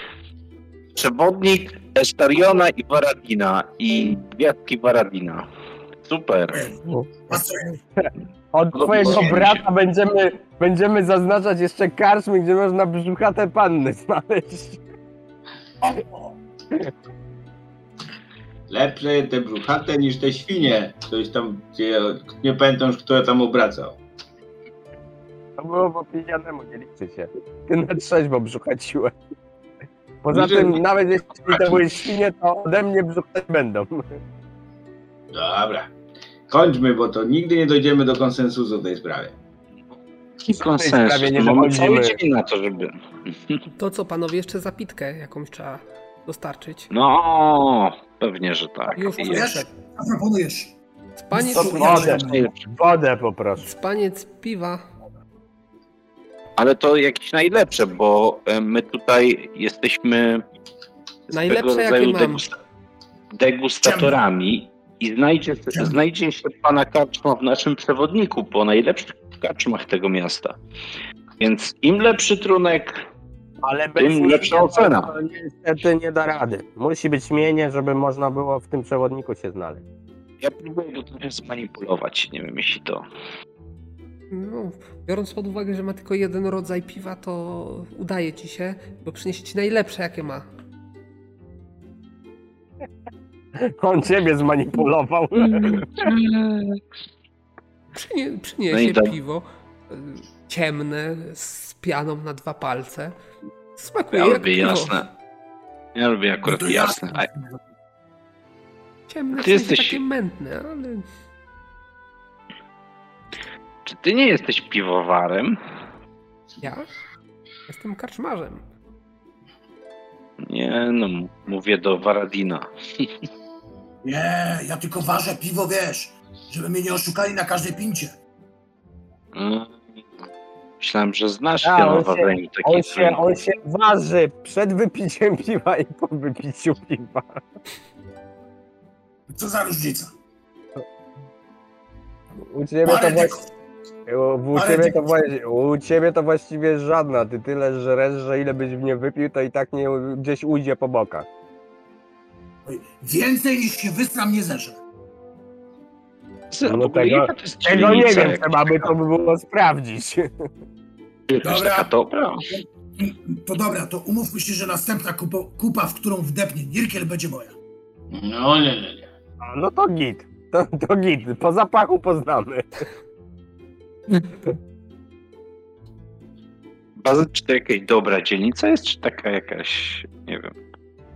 [SPEAKER 4] Przewodnik Estariona i Baradina i gwiazdki Baradina. Super.
[SPEAKER 2] Pasuje.
[SPEAKER 3] Od twojego brata będziemy, będziemy zaznaczać jeszcze karczmy, gdzie można brzuchate panny znaleźć.
[SPEAKER 2] O,
[SPEAKER 5] lepsze te brzuchate niż te świnie. Coś tam, gdzie, nie pamiętam już, kto tam obracał.
[SPEAKER 3] To było po pijanemu, nie liczy się. Ty na trzeźwo brzuchaciłeś. Poza tym, nawet jeśli to były świnie, to ode mnie brzuchać będą.
[SPEAKER 5] Dobra. Kończmy, bo to nigdy nie dojdziemy do konsensusu w tej sprawie.
[SPEAKER 4] Konsensus.
[SPEAKER 3] sprawie nie
[SPEAKER 4] Mamy
[SPEAKER 3] dochodzimy.
[SPEAKER 4] cały dzień na to, żeby...
[SPEAKER 1] To co, panowie, jeszcze zapitkę jakąś trzeba dostarczyć.
[SPEAKER 4] No, pewnie, że tak.
[SPEAKER 1] Już
[SPEAKER 2] co proponujesz?
[SPEAKER 1] Spaniec,
[SPEAKER 3] wodę, wodę poproszę.
[SPEAKER 1] spaniec piwa.
[SPEAKER 4] Ale to jakieś najlepsze, bo e, my tutaj jesteśmy
[SPEAKER 1] Najlepsze, jakie mam.
[SPEAKER 4] degustatorami i znajdzie, znajdzie się pana karczma w naszym przewodniku po najlepszych karczmach tego miasta. Więc im lepszy trunek,
[SPEAKER 3] Ale
[SPEAKER 4] Tym lepsza ocena.
[SPEAKER 3] to Niestety nie da rady. Musi być mienie, żeby można było w tym przewodniku się znaleźć.
[SPEAKER 4] ja próbuję go trochę zmanipulować. Nie wiem, jeśli to...
[SPEAKER 1] No, biorąc pod uwagę, że ma tylko jeden rodzaj piwa, to udaje ci się, bo przyniesie ci najlepsze, jakie ma.
[SPEAKER 3] On ciebie zmanipulował.
[SPEAKER 1] Przynie,
[SPEAKER 4] No
[SPEAKER 1] przyniesie
[SPEAKER 4] tak.
[SPEAKER 1] piwo y, ciemne, z pianą na dwa palce. Smakuje
[SPEAKER 4] Ja
[SPEAKER 1] jak
[SPEAKER 4] lubię
[SPEAKER 1] piwo.
[SPEAKER 4] jasne. Ja lubię
[SPEAKER 2] No
[SPEAKER 4] akurat
[SPEAKER 2] to
[SPEAKER 4] jasne. A
[SPEAKER 1] Ciemne,
[SPEAKER 4] Ty jesteś-
[SPEAKER 1] takie mętne, ale
[SPEAKER 4] czy ty nie jesteś piwowarem?
[SPEAKER 1] ja jestem karczmarzem.
[SPEAKER 4] Nie, no mówię do Waradina.
[SPEAKER 2] Nie, ja tylko ważę piwo, wiesz, żeby mnie nie oszukali na każdej pincie.
[SPEAKER 4] Mm. Myślałem, że znasz
[SPEAKER 3] A,
[SPEAKER 4] się
[SPEAKER 3] on się- On się, on się waży przed wypiciem piwa i po wypiciu piwa.
[SPEAKER 2] Co za różnica?
[SPEAKER 3] U ciebie to właśnie... U, ciebie to właśnie, u ciebie to właściwie żadna. Ty tyle żresz, że ile byś w nie wypił, to i tak nie gdzieś ujdzie po bokach.
[SPEAKER 2] Oj, Więcej niż się wysram nie zeżrę.
[SPEAKER 4] No
[SPEAKER 3] No tego-
[SPEAKER 4] to
[SPEAKER 3] Tego nie wiem, trzeba by to by było sprawdzić.
[SPEAKER 2] Dobra.
[SPEAKER 4] dobra.
[SPEAKER 2] To dobra, to umówmy się, że następna kupa, kupa w którą wdepnie Nirkiel, będzie moja.
[SPEAKER 5] No nie, nie, nie.
[SPEAKER 3] No to git. To, to git. Po zapachu poznamy.
[SPEAKER 4] Baza, czy to jakaś dobra dzielnica jest, czy taka jakaś, nie wiem.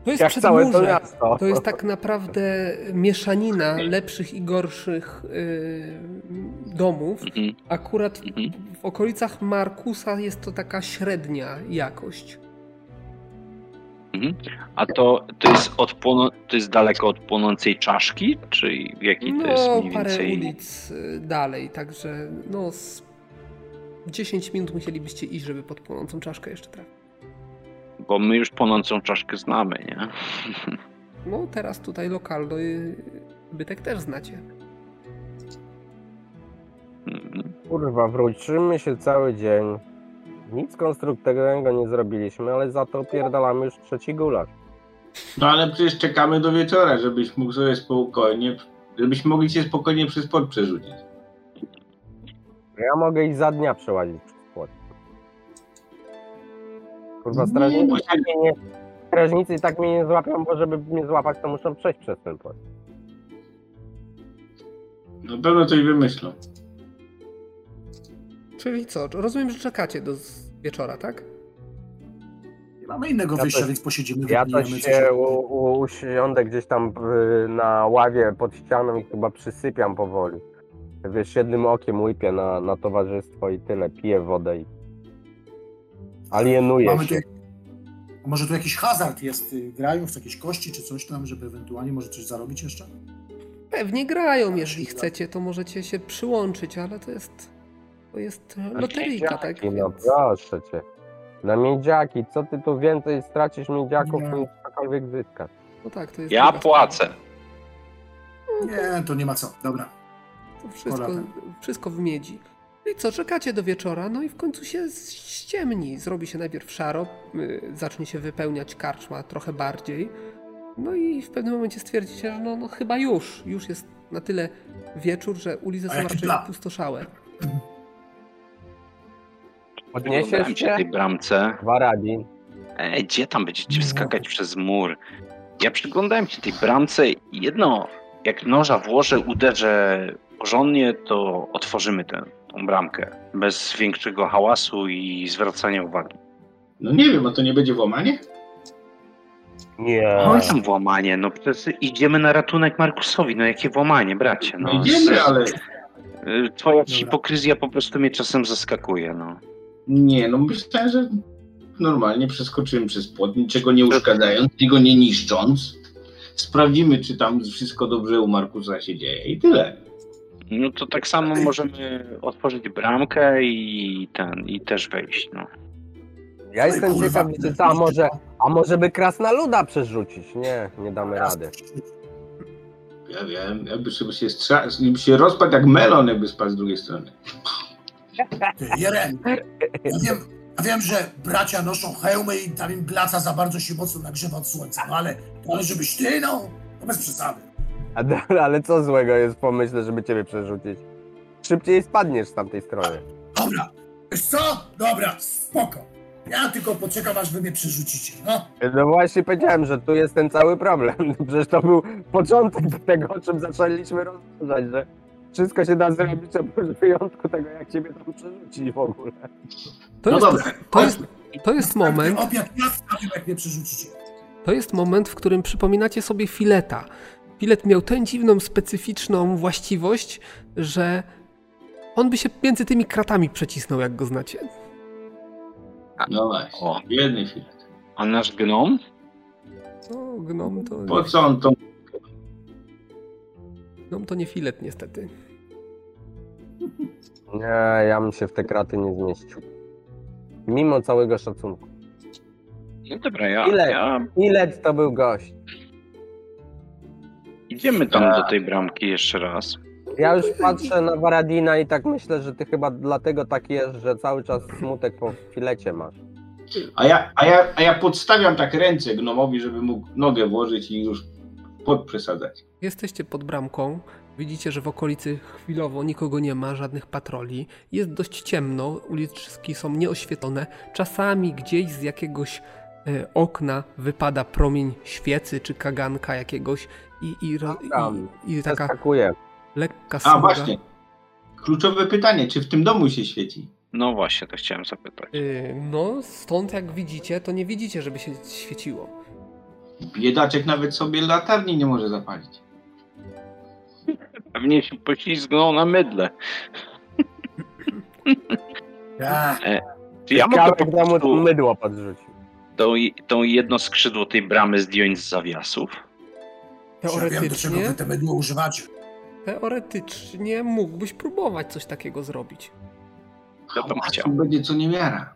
[SPEAKER 1] To jest
[SPEAKER 3] Jak całe to miasto.
[SPEAKER 1] To jest tak naprawdę mieszanina lepszych i gorszych y, domów.
[SPEAKER 4] Mhm,
[SPEAKER 1] Akurat
[SPEAKER 4] mhm.
[SPEAKER 1] w okolicach Markusa jest to taka średnia jakość.
[SPEAKER 4] A to, to jest od to jest daleko od płonącej czaszki, czy w jakiej to jest
[SPEAKER 1] No,
[SPEAKER 4] mniej
[SPEAKER 1] parę
[SPEAKER 4] więcej?
[SPEAKER 1] ulic y, dalej, także no z 10 minut musielibyście iść, żeby pod płonącą czaszkę jeszcze trafić.
[SPEAKER 4] Bo my już płonącą czaszkę znamy, nie?
[SPEAKER 1] No teraz tutaj lokalny bytek też znacie.
[SPEAKER 4] Mhm.
[SPEAKER 3] Kurwa, wrócimy się cały dzień. Nic konstruktywnego nie zrobiliśmy, ale za to pierdalamy już trzeci gulasz.
[SPEAKER 5] No ale przecież czekamy do wieczora, żebyś mógł sobie spokojnie, żebyśmy mogli się spokojnie przez port przerzucić.
[SPEAKER 3] Ja mogę i za dnia przełazić. Kurwa,
[SPEAKER 5] Nie,
[SPEAKER 3] strażnicy, tak mnie nie, strażnicy i tak mnie nie złapią, bo żeby mnie złapać, to muszą przejść przez ten płot.
[SPEAKER 5] Na pewno coś wymyślą.
[SPEAKER 1] Czyli co? Rozumiem, że czekacie do z- wieczora, tak?
[SPEAKER 2] Nie mamy innego
[SPEAKER 3] Ja
[SPEAKER 2] wyjścia,
[SPEAKER 3] to-
[SPEAKER 2] więc posiedzimy,
[SPEAKER 3] Ja to
[SPEAKER 2] wypijemy coś.
[SPEAKER 3] się u, u, usiądę gdzieś tam y, na ławie pod ścianą i chyba przysypiam powoli. Wiesz, jednym okiem łypię na, na towarzystwo i tyle, piję wodę i alienuję
[SPEAKER 2] Mamy tu,
[SPEAKER 3] się.
[SPEAKER 2] a może tu jakiś hazard jest? y, Grają w jakieś kości czy coś tam, żeby ewentualnie może coś zarobić jeszcze?
[SPEAKER 1] Pewnie grają, jeżeli chcecie, to możecie się przyłączyć, ale to jest. To jest loteryjka, tak?
[SPEAKER 3] Miedziaki, No
[SPEAKER 1] Więc-
[SPEAKER 3] proszę cię. Na miedziaki, co ty tu więcej stracisz miedziaków
[SPEAKER 2] Nie.
[SPEAKER 3] niż cokolwiek zyskasz?
[SPEAKER 1] No tak, to jest.
[SPEAKER 4] Ja płacę.
[SPEAKER 2] Nie, to nie ma co. Dobra.
[SPEAKER 1] To wszystko, wszystko w miedzi. I co, czekacie do wieczora, no i w końcu się ściemni. Zrobi się najpierw szaro, y, zacznie się wypełniać karczma trochę bardziej. No i w pewnym momencie stwierdzicie, że no, no chyba już, już jest na tyle wieczór, że ulice są raczej
[SPEAKER 2] plan?
[SPEAKER 1] opustoszałe.
[SPEAKER 3] Podniesiesz
[SPEAKER 4] się tej bramce.
[SPEAKER 3] Waradin.
[SPEAKER 4] Ej, gdzie tam będziecie
[SPEAKER 2] No.
[SPEAKER 4] wskakać przez mur? Ja przyglądałem się tej bramce i jedno, jak noża włożę, uderzę porządnie, to otworzymy tę tą bramkę. Bez większego hałasu i zwracania uwagi.
[SPEAKER 5] No nie wiem, a to nie będzie włamanie?
[SPEAKER 3] Nie.
[SPEAKER 4] Oj tam włamanie, no przecież idziemy na ratunek Markusowi, no jakie włamanie, bracie,
[SPEAKER 5] No
[SPEAKER 4] no.
[SPEAKER 5] idziemy, ale
[SPEAKER 4] Y, Twoja hipokryzja po prostu mnie czasem zaskakuje, no.
[SPEAKER 5] nie, no myślałem, że normalnie przeskoczymy przez płot, niczego nie uszkadzając, niczego nie niszcząc. Sprawdzimy, czy tam wszystko dobrze u Markusa się dzieje i tyle.
[SPEAKER 4] No to tak samo możemy otworzyć bramkę i ten, i też wejść, no.
[SPEAKER 3] Ja jestem
[SPEAKER 2] kurwa,
[SPEAKER 3] ciekaw, czy a może, a może by krasnoluda przerzucić? Nie, nie damy rady.
[SPEAKER 5] Ja wiem, jakby żeby się, strzał, jakby się rozpadł jak melon, jakby spadł z drugiej strony.
[SPEAKER 2] Jeren, ja wiem, ja wiem, że bracia noszą hełmy i tam im glaca za bardzo się mocno nagrzewa od słońca, no ale, ale żebyś ty, no, to bez przesady.
[SPEAKER 3] A, ale co złego jest w pomyśle, żeby ciebie przerzucić? Szybciej spadniesz z tamtej strony.
[SPEAKER 2] Dobra, wiesz co? Dobra, spoko. Ja tylko poczekam, aż wy mnie przerzucicie, no.
[SPEAKER 3] No właśnie powiedziałem, że tu jest ten cały problem. Przecież to był początek tego, o czym zaczęliśmy rozmawiać, że wszystko się da zrobić oprócz wyjątku tego, jak ciebie tam przerzucić w ogóle.
[SPEAKER 1] To
[SPEAKER 5] No
[SPEAKER 1] jest,
[SPEAKER 5] dobra,
[SPEAKER 1] to jest, to jest moment,
[SPEAKER 2] Obiad jak mnie przerzucicie.
[SPEAKER 1] to jest moment, w którym przypominacie sobie fileta. Filet miał tę dziwną, specyficzną właściwość, że on by się między tymi kratami przecisnął, jak go znacie.
[SPEAKER 5] No właśnie,
[SPEAKER 4] O.
[SPEAKER 5] biedny filet.
[SPEAKER 4] A nasz gnom?
[SPEAKER 1] No, gnom to,
[SPEAKER 5] Po co on to...
[SPEAKER 1] gnom to nie filet, niestety.
[SPEAKER 3] Nie, ja bym się w te kraty nie zmieścił. Mimo całego szacunku.
[SPEAKER 4] No dobra, ja,
[SPEAKER 3] Ile?
[SPEAKER 4] ja
[SPEAKER 3] Ile to był gość?
[SPEAKER 4] Idziemy tam do tej bramki jeszcze raz.
[SPEAKER 3] Ja już patrzę na Waradina i tak myślę, że ty chyba dlatego tak jest, że cały czas smutek po filecie masz.
[SPEAKER 5] A ja, a, ja, a ja podstawiam tak ręce gnomowi, żeby mógł nogę włożyć i już podprzesadzać.
[SPEAKER 1] Jesteście pod bramką. Widzicie, że w okolicy chwilowo nikogo nie ma, żadnych patroli. Jest dość ciemno, uliczki są nieoświetlone. Czasami gdzieś z jakiegoś e, okna wypada promień świecy czy kaganka jakiegoś i, i, ro,
[SPEAKER 3] Tam.
[SPEAKER 1] i, i taka
[SPEAKER 3] Zaskakuje.
[SPEAKER 1] lekka
[SPEAKER 5] A
[SPEAKER 1] smuga.
[SPEAKER 5] właśnie, kluczowe pytanie, czy w tym domu się świeci?
[SPEAKER 4] No właśnie, to chciałem zapytać.
[SPEAKER 1] Y, No, stąd jak widzicie, to nie widzicie, żeby się świeciło.
[SPEAKER 5] Biedaczek nawet sobie latarni nie może zapalić.
[SPEAKER 4] Pewnie się poślizgnął na mydle.
[SPEAKER 2] Ja,
[SPEAKER 4] Czy ja mogę po prostu
[SPEAKER 3] mydło podrzucił.
[SPEAKER 4] Tą, tą jedno skrzydło tej bramy zdjąć z zawiasów?
[SPEAKER 2] ja wiem, do czego
[SPEAKER 1] Teoretycznie,
[SPEAKER 2] wy używacie.
[SPEAKER 1] teoretycznie mógłbyś próbować coś takiego zrobić.
[SPEAKER 4] Ja bym chciał.
[SPEAKER 5] będzie co niewiara.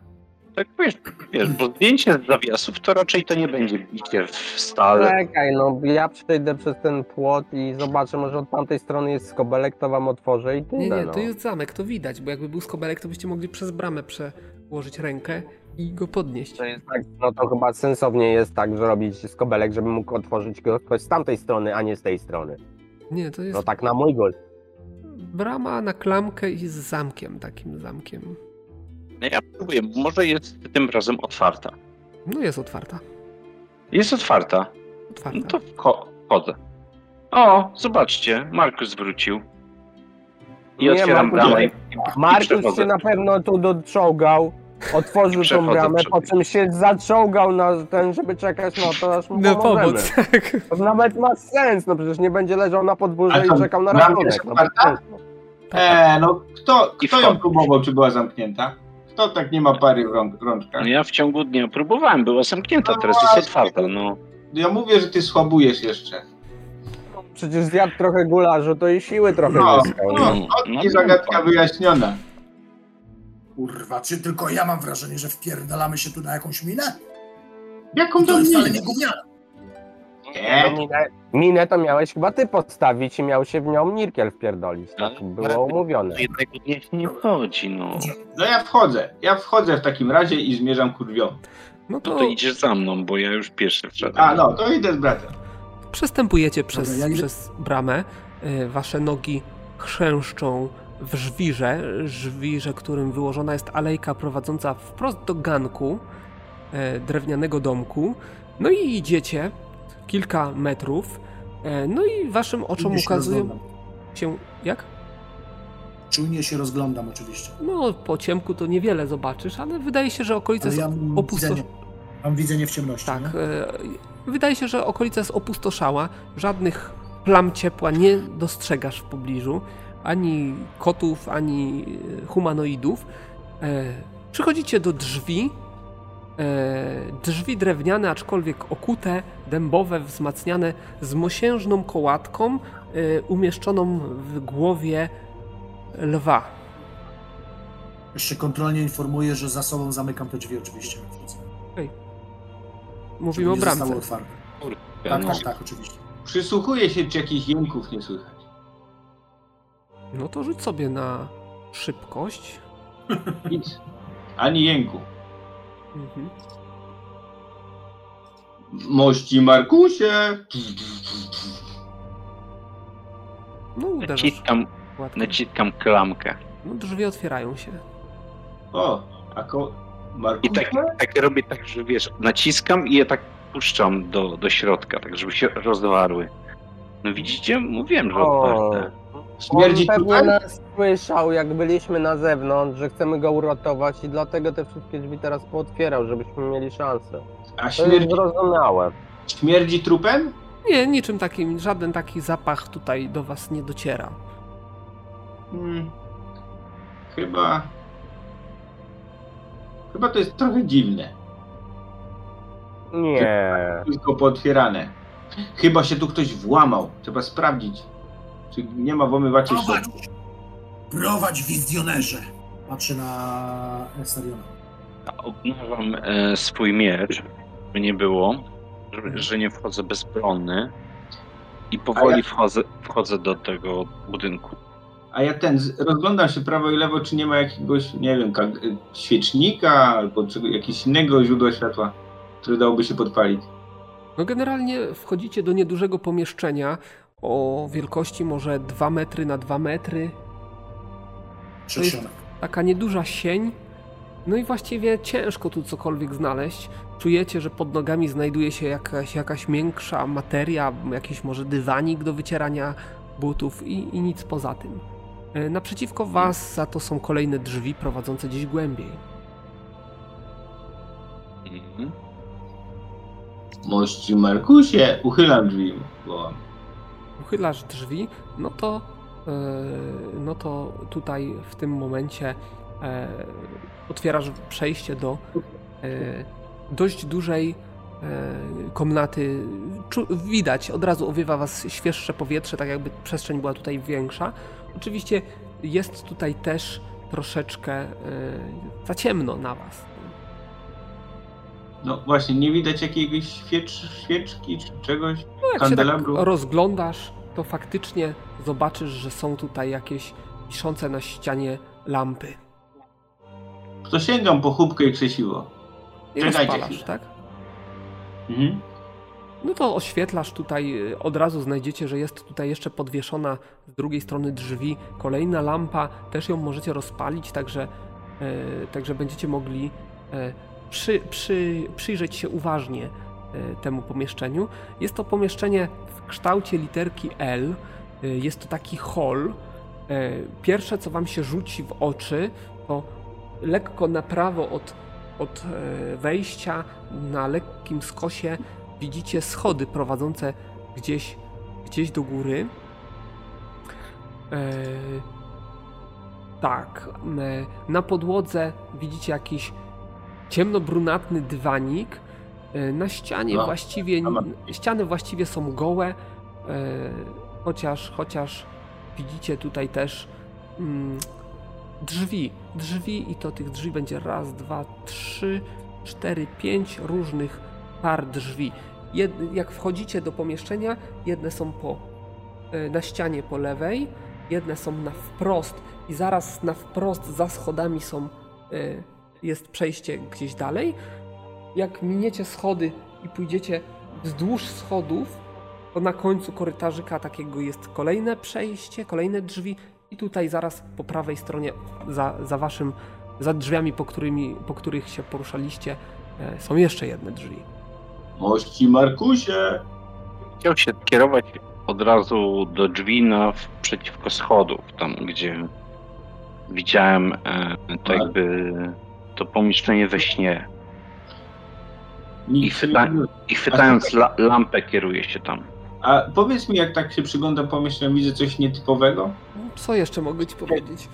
[SPEAKER 4] Tak wiesz, wiesz, bo zdjęcie z zawiasów to raczej to nie będzie bicie w stale.
[SPEAKER 3] Czekaj, no ja przejdę przez ten płot i zobaczę, może od tamtej strony jest skobelek, to wam otworzę i tyle.
[SPEAKER 1] Nie, nie,
[SPEAKER 3] no.
[SPEAKER 1] to jest zamek, to widać, bo jakby był skobelek, to byście mogli przez bramę przełożyć rękę i go podnieść.
[SPEAKER 3] To jest tak, no to chyba sensownie jest tak, że robić skobelek, żeby mógł otworzyć go ktoś z tamtej strony, a nie z tej strony.
[SPEAKER 1] Nie, to jest
[SPEAKER 3] No tak na mój gust.
[SPEAKER 1] brama na klamkę i z zamkiem, takim zamkiem.
[SPEAKER 4] No Ja próbuję, może jest tym razem otwarta.
[SPEAKER 1] No jest otwarta.
[SPEAKER 4] Jest otwarta.
[SPEAKER 1] Otwarta.
[SPEAKER 4] No to wcho- wchodzę. O, zobaczcie, Markus wrócił. I
[SPEAKER 3] Nie,
[SPEAKER 4] otwieram
[SPEAKER 3] Markus,
[SPEAKER 4] bramę. i- i
[SPEAKER 3] Markus się na pewno tu doczołgał, otworzył tą bramę, po czym się zaczołgał na ten, żeby czekać na to, aż mu
[SPEAKER 1] Na
[SPEAKER 3] pomożemy.
[SPEAKER 1] pomoc, tak.
[SPEAKER 3] To nawet ma sens, no przecież nie będzie leżał na
[SPEAKER 5] to
[SPEAKER 3] i czekał na
[SPEAKER 5] jest
[SPEAKER 3] No.
[SPEAKER 5] Eee, no kto, kto ją próbował, czy była zamknięta? Kto tak nie ma pary w rąk, rączkach?
[SPEAKER 4] No ja w ciągu dnia próbowałem, była zamknięta,
[SPEAKER 5] No
[SPEAKER 4] teraz jest otwarta, no.
[SPEAKER 5] Ja mówię, że ty słabujesz jeszcze.
[SPEAKER 3] Przecież zjadł trochę gularzu, to i siły trochę
[SPEAKER 5] No,
[SPEAKER 3] zyskał.
[SPEAKER 5] no,
[SPEAKER 4] No,
[SPEAKER 5] no,
[SPEAKER 4] no,
[SPEAKER 5] i zagadka wyjaśniona.
[SPEAKER 2] Kurwa, czy tylko ja mam wrażenie, że wpierdalamy się tu na jakąś minę?
[SPEAKER 5] Jaką
[SPEAKER 2] To wcale
[SPEAKER 5] minę?
[SPEAKER 2] nie.
[SPEAKER 5] Nie,
[SPEAKER 3] No, minę, minę to miałeś chyba ty podstawić i miał się w nią Nirkiel wpierdolić. Tak
[SPEAKER 4] Ale-
[SPEAKER 3] było umówione.
[SPEAKER 4] Się nie wchodzi, no.
[SPEAKER 5] no ja wchodzę. Ja wchodzę w takim razie i zmierzam kurwią.
[SPEAKER 1] No
[SPEAKER 4] No
[SPEAKER 1] to
[SPEAKER 4] to idziesz za mną, bo ja już pierwszy wszedłem.
[SPEAKER 5] A no, to idę z bratem.
[SPEAKER 1] Przestępujecie przez,
[SPEAKER 2] ja idę-
[SPEAKER 1] przez bramę. Y, Wasze nogi chrzęszczą w żwirze, żwirze, którym wyłożona jest alejka prowadząca wprost do ganku e, drewnianego domku. No i idziecie kilka metrów. e, No i waszym oczom
[SPEAKER 2] Czujnie się
[SPEAKER 1] ukazują
[SPEAKER 2] rozglądam.
[SPEAKER 1] się... Jak?
[SPEAKER 2] Czujnie się rozglądam oczywiście.
[SPEAKER 1] No, po ciemku to niewiele zobaczysz, ale wydaje się, że
[SPEAKER 2] Ale
[SPEAKER 1] jest
[SPEAKER 2] ja mam
[SPEAKER 1] opustoszała.
[SPEAKER 2] widzenie, mam widzenie w ciemności,
[SPEAKER 1] Tak.
[SPEAKER 2] nie?
[SPEAKER 1] Wydaje się, że okolica jest opustoszała. Żadnych plam ciepła nie dostrzegasz w pobliżu. Ani kotów, ani e, humanoidów. E, Przychodzicie do drzwi. E, Drzwi drewniane, aczkolwiek okute, dębowe, wzmacniane z mosiężną kołatką e, umieszczoną w głowie lwa.
[SPEAKER 2] Jeszcze kontrolnie informuję, że za sobą zamykam te drzwi oczywiście.
[SPEAKER 1] Mówimy o bramce.
[SPEAKER 2] otwarte. Tak, tak, tak, oczywiście.
[SPEAKER 5] Przysłuchuję się, czy jakichś jęków nie słychać.
[SPEAKER 1] No to rzuć sobie na szybkość.
[SPEAKER 5] Nic. Ani jęku.
[SPEAKER 1] Mhm.
[SPEAKER 5] Mości Markusie!
[SPEAKER 1] No uderzasz.
[SPEAKER 4] Naciskam, naciskam klamkę.
[SPEAKER 1] No drzwi otwierają się.
[SPEAKER 5] O, a ko...
[SPEAKER 4] I tak, tak robię tak, że wiesz, naciskam i je tak puszczam do, do środka, tak żeby się rozwarły. No widzicie? Mówiłem, że
[SPEAKER 3] O,
[SPEAKER 4] otwarte.
[SPEAKER 5] Śmierdzi
[SPEAKER 3] on pewnie
[SPEAKER 5] tutaj?
[SPEAKER 3] nas słyszał, jak byliśmy na zewnątrz, że chcemy go uratować i dlatego te wszystkie drzwi teraz pootwierał, żebyśmy mieli szansę.
[SPEAKER 5] A
[SPEAKER 3] To jest
[SPEAKER 5] śmierdzi,
[SPEAKER 3] zrozumiałe.
[SPEAKER 5] śmierdzi trupem?
[SPEAKER 1] Nie, niczym takim, żaden taki zapach tutaj do was nie dociera.
[SPEAKER 5] Hmm. Chyba... Chyba to jest trochę dziwne.
[SPEAKER 3] Nie.
[SPEAKER 5] Wszystko pootwierane. Chyba się tu ktoś włamał. Trzeba sprawdzić, czy nie ma włamywaczy w
[SPEAKER 2] Prowadź!
[SPEAKER 5] domu.
[SPEAKER 2] Prowadź wizjonerze! Patrzę na Estariona.
[SPEAKER 4] Obnażam e, swój miecz, by nie było, że, że nie wchodzę bezbronny i powoli
[SPEAKER 5] ja-
[SPEAKER 4] wchodzę, wchodzę do tego budynku.
[SPEAKER 5] A ja ten, rozglądam się prawo i lewo, czy nie ma jakiegoś, nie wiem, ka- świecznika albo czego, jakiegoś innego źródła światła, które dałoby się podpalić.
[SPEAKER 1] No generalnie wchodzicie do niedużego pomieszczenia o wielkości może 2 metry na 2 metry.
[SPEAKER 2] Przedsionek.
[SPEAKER 1] Taka nieduża sień. No i właściwie ciężko tu cokolwiek znaleźć. Czujecie, że pod nogami znajduje się jakaś, jakaś miększa materia, jakiś może dywanik do wycierania butów i, i nic poza tym. E, Naprzeciwko was za to są kolejne drzwi prowadzące gdzieś głębiej.
[SPEAKER 4] Mhm.
[SPEAKER 5] Mości Markusie, uchylam drzwi, wołam.
[SPEAKER 1] uchylasz drzwi, no to, e, no to tutaj w tym momencie e, otwierasz przejście do dość dużej komnaty. Czu, widać, od razu owiewa was świeższe powietrze, tak jakby przestrzeń była tutaj większa. Oczywiście jest tutaj też troszeczkę e, za ciemno na was.
[SPEAKER 5] No właśnie, nie widać jakiegoś świecz, świeczki czy czegoś.
[SPEAKER 1] No jak się tak
[SPEAKER 5] Kandelabru.
[SPEAKER 1] rozglądasz, to faktycznie zobaczysz, że są tutaj jakieś wiszące na ścianie lampy.
[SPEAKER 5] To sięgam po chubkę i krzesiwo.
[SPEAKER 1] I
[SPEAKER 5] Czekajcie chwilę.
[SPEAKER 1] tak?
[SPEAKER 5] Mhm.
[SPEAKER 1] No to oświetlasz tutaj, y, od razu znajdziecie, że jest tutaj jeszcze podwieszona z drugiej strony drzwi kolejna lampa, też ją możecie rozpalić, także, e, także będziecie mogli e, przy, przy, przyjrzeć się uważnie e, temu pomieszczeniu. Jest to pomieszczenie w kształcie literki L, jest to taki. E, Pierwsze, co wam się rzuci w oczy, to lekko na prawo od, od wejścia, na lekkim skosie widzicie schody prowadzące gdzieś, gdzieś do góry. E, tak, e, na podłodze widzicie jakiś ciemnobrunatny dywanik. E, na ścianie
[SPEAKER 5] No,
[SPEAKER 1] właściwie
[SPEAKER 5] ma-
[SPEAKER 1] ściany właściwie są gołe, e, chociaż, chociaż widzicie tutaj też mm, drzwi. Drzwi i to tych drzwi będzie raz, dwa, trzy, cztery, pięć różnych par drzwi. Jed, jak wchodzicie do pomieszczenia, jedne są po, e, na ścianie po lewej, jedne są na wprost i zaraz na wprost za schodami są, e, jest przejście gdzieś dalej. Jak miniecie schody i pójdziecie wzdłuż schodów, to na końcu korytarzyka takiego jest kolejne przejście, kolejne drzwi i tutaj zaraz po prawej stronie za, za waszym, za drzwiami, po, którymi, po których się poruszaliście, e, są jeszcze jedne drzwi.
[SPEAKER 5] Mości Markusie!
[SPEAKER 4] Chciał się kierować od razu do drzwi naprzeciwko schodów, tam gdzie widziałem e, to
[SPEAKER 5] Tak.
[SPEAKER 4] jakby to pomieszczenie we śnie. I, chwyta,
[SPEAKER 5] nie...
[SPEAKER 4] i chwytając la, lampę kieruje się tam.
[SPEAKER 5] A powiedz mi, jak tak się przygląda pomieszczeniu, widzę coś nietypowego?
[SPEAKER 1] Co jeszcze mogę ci powiedzieć?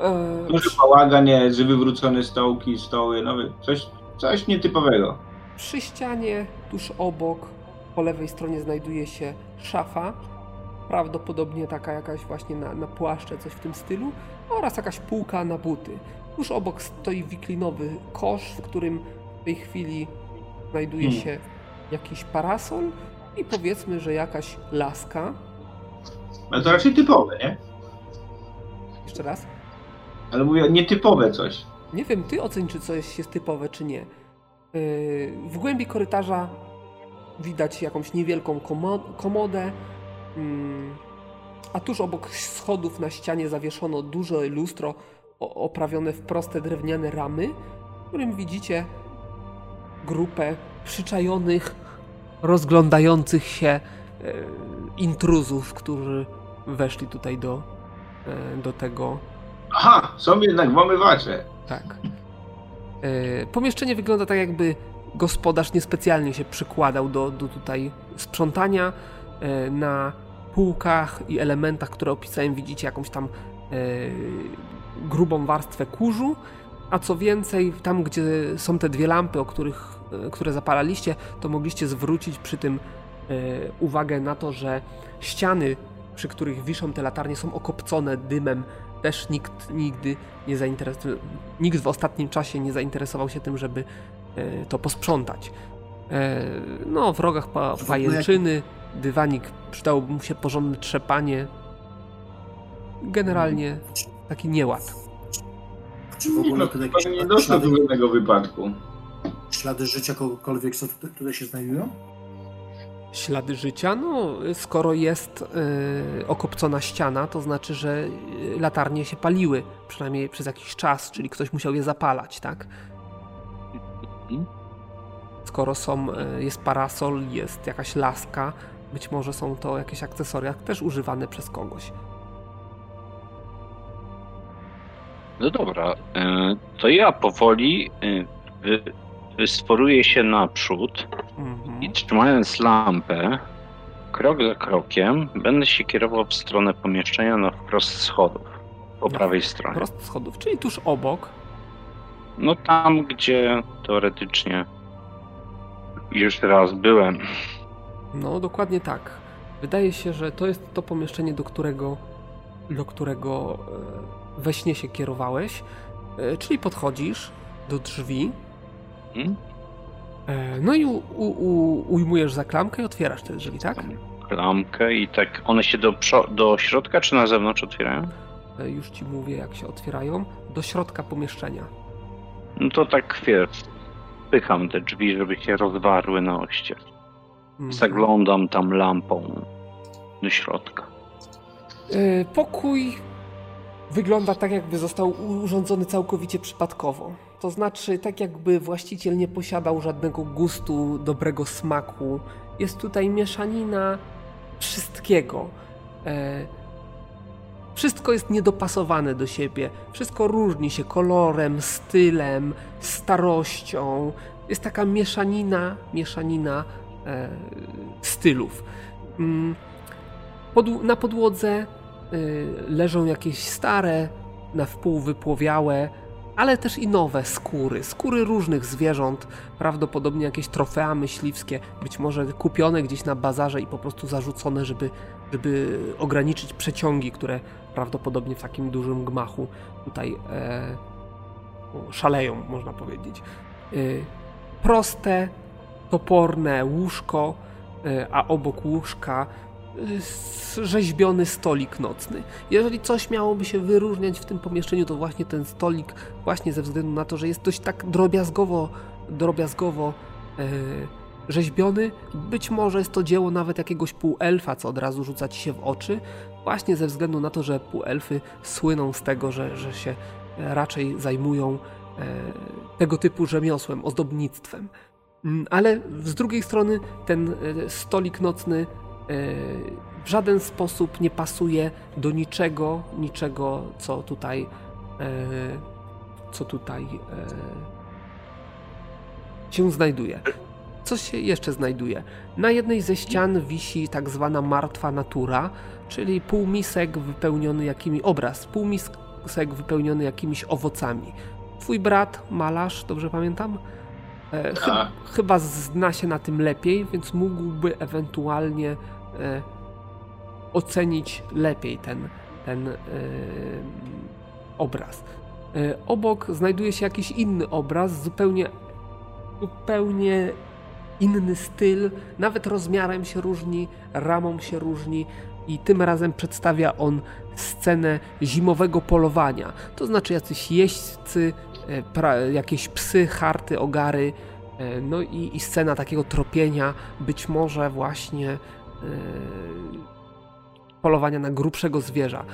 [SPEAKER 1] E,
[SPEAKER 5] Duży bałagan że wywrócone stołki, stoły, nowy, coś, coś nietypowego.
[SPEAKER 1] Przy ścianie, tuż obok, po lewej stronie znajduje się szafa. prawdopodobnie taka jakaś właśnie na, na płaszcze, coś w tym stylu, oraz jakaś półka na buty. Tuż obok stoi wiklinowy kosz, w którym w tej chwili znajduje
[SPEAKER 5] Hmm.
[SPEAKER 1] się jakiś parasol i powiedzmy, że jakaś laska.
[SPEAKER 5] Ale to raczej typowe, nie?
[SPEAKER 1] Jeszcze raz.
[SPEAKER 5] Ale mówię, nietypowe coś.
[SPEAKER 1] Nie wiem, ty oceń, czy coś jest typowe, czy nie. Yy, W głębi korytarza widać jakąś niewielką komo- komodę, mm, a tuż obok schodów na ścianie zawieszono duże lustro oprawione w proste drewniane ramy, w którym widzicie grupę przyczajonych, rozglądających się e, intruzów, którzy weszli tutaj do, e, do tego
[SPEAKER 5] Aha, są jednak włamywacze.
[SPEAKER 1] tak. E, Pomieszczenie wygląda tak, jakby gospodarz niespecjalnie się przykładał do, do tutaj sprzątania. E, Na półkach i elementach, które opisałem, widzicie jakąś tam e, grubą warstwę kurzu. A co więcej, tam gdzie są te dwie lampy, o których, które zapalaliście, to mogliście zwrócić przy tym uwagę na to, że ściany, przy których wiszą te latarnie, są okopcone dymem. Też nikt nigdy nie zainteresował, nikt w ostatnim czasie nie zainteresował się tym, żeby e, to posprzątać. E, No, w rogach pa, pajęczyny, dywanik, przydałoby mu się porządne trzepanie. Generalnie taki nieład.
[SPEAKER 2] Czy w ogóle tutaj
[SPEAKER 5] Pewnie nie
[SPEAKER 2] jakieś
[SPEAKER 5] doszło do
[SPEAKER 2] ślady,
[SPEAKER 5] żadnego wypadku.
[SPEAKER 2] ślady życia kogokolwiek, co tutaj, tutaj się znajdują?
[SPEAKER 1] Ślady życia? No, skoro jest e, okopcona ściana, to znaczy, że e, latarnie się paliły, przynajmniej przez jakiś czas, czyli ktoś musiał je zapalać, tak? Skoro są, e, jest parasol, jest jakaś laska, być może są to jakieś akcesoria też używane przez kogoś.
[SPEAKER 4] No dobra, to ja powoli e, wy, wysforuję się naprzód
[SPEAKER 1] Mhm.
[SPEAKER 4] i trzymając lampę, krok za krokiem, będę się kierował w stronę pomieszczenia na wprost schodów, po
[SPEAKER 1] Na
[SPEAKER 4] prawej stronie.
[SPEAKER 1] Prost schodów, czyli tuż obok.
[SPEAKER 4] No tam, gdzie teoretycznie już raz byłem.
[SPEAKER 1] No, dokładnie tak. Wydaje się, że to jest to pomieszczenie, do którego, do którego e, we śnie się kierowałeś. E, Czyli podchodzisz do drzwi, E, no i u, u, u, ujmujesz za klamkę i otwierasz te drzwi, tak?
[SPEAKER 4] Klamkę i tak one się do, do środka czy na zewnątrz otwierają?
[SPEAKER 1] E, Już ci mówię, jak się otwierają. Do środka pomieszczenia.
[SPEAKER 4] No to tak wiesz, pycham te drzwi, żeby się rozwarły na oście.
[SPEAKER 1] Mhm.
[SPEAKER 4] Zaglądam tam lampą do środka.
[SPEAKER 1] E, Pokój wygląda tak, jakby został urządzony całkowicie przypadkowo. To znaczy, tak jakby właściciel nie posiadał żadnego gustu, dobrego smaku. Jest tutaj mieszanina wszystkiego. E, Wszystko jest niedopasowane do siebie. Wszystko różni się kolorem, stylem, starością. Jest taka mieszanina, mieszanina e, stylów. Mm, na podłodze y, leżą jakieś stare, na wpół wypłowiałe, ale też i nowe skóry. Skóry różnych zwierząt, prawdopodobnie jakieś trofea myśliwskie, być może kupione gdzieś na bazarze i po prostu zarzucone, żeby, żeby ograniczyć przeciągi, które prawdopodobnie w takim dużym gmachu tutaj e, szaleją, można powiedzieć. Y, proste, toporne łóżko, y, a obok łóżka rzeźbiony stolik nocny. Jeżeli coś miałoby się wyróżniać w tym pomieszczeniu, to właśnie ten stolik, właśnie ze względu na to, że jest dość tak drobiazgowo, drobiazgowo e, rzeźbiony. Być może jest to dzieło nawet jakiegoś półelfa, co od razu rzuca ci się w oczy, właśnie ze względu na to, że półelfy słyną z tego, że, że się raczej zajmują e, tego typu rzemiosłem, ozdobnictwem. Mm, Ale z drugiej strony ten e, stolik nocny w żaden sposób nie pasuje do niczego, niczego, co tutaj, e, co tutaj e, się znajduje. Co się jeszcze znajduje? Na jednej ze ścian wisi tak zwana martwa natura, czyli półmisek wypełniony jakimi obraz, półmisek wypełniony jakimiś owocami. Twój brat, malarz, dobrze pamiętam? E, chy-
[SPEAKER 5] Tak.
[SPEAKER 1] chyba zna się na tym lepiej, więc mógłby ewentualnie e, ocenić lepiej ten, ten e, obraz. E, obok znajduje się jakiś inny obraz, zupełnie, zupełnie inny styl, nawet rozmiarem się różni, ramą się różni i tym razem przedstawia on scenę zimowego polowania. To znaczy jacyś jeźdźcy, pra, jakieś psy, harty, ogary, no i, i scena takiego tropienia, być może właśnie polowania na grubszego zwierza.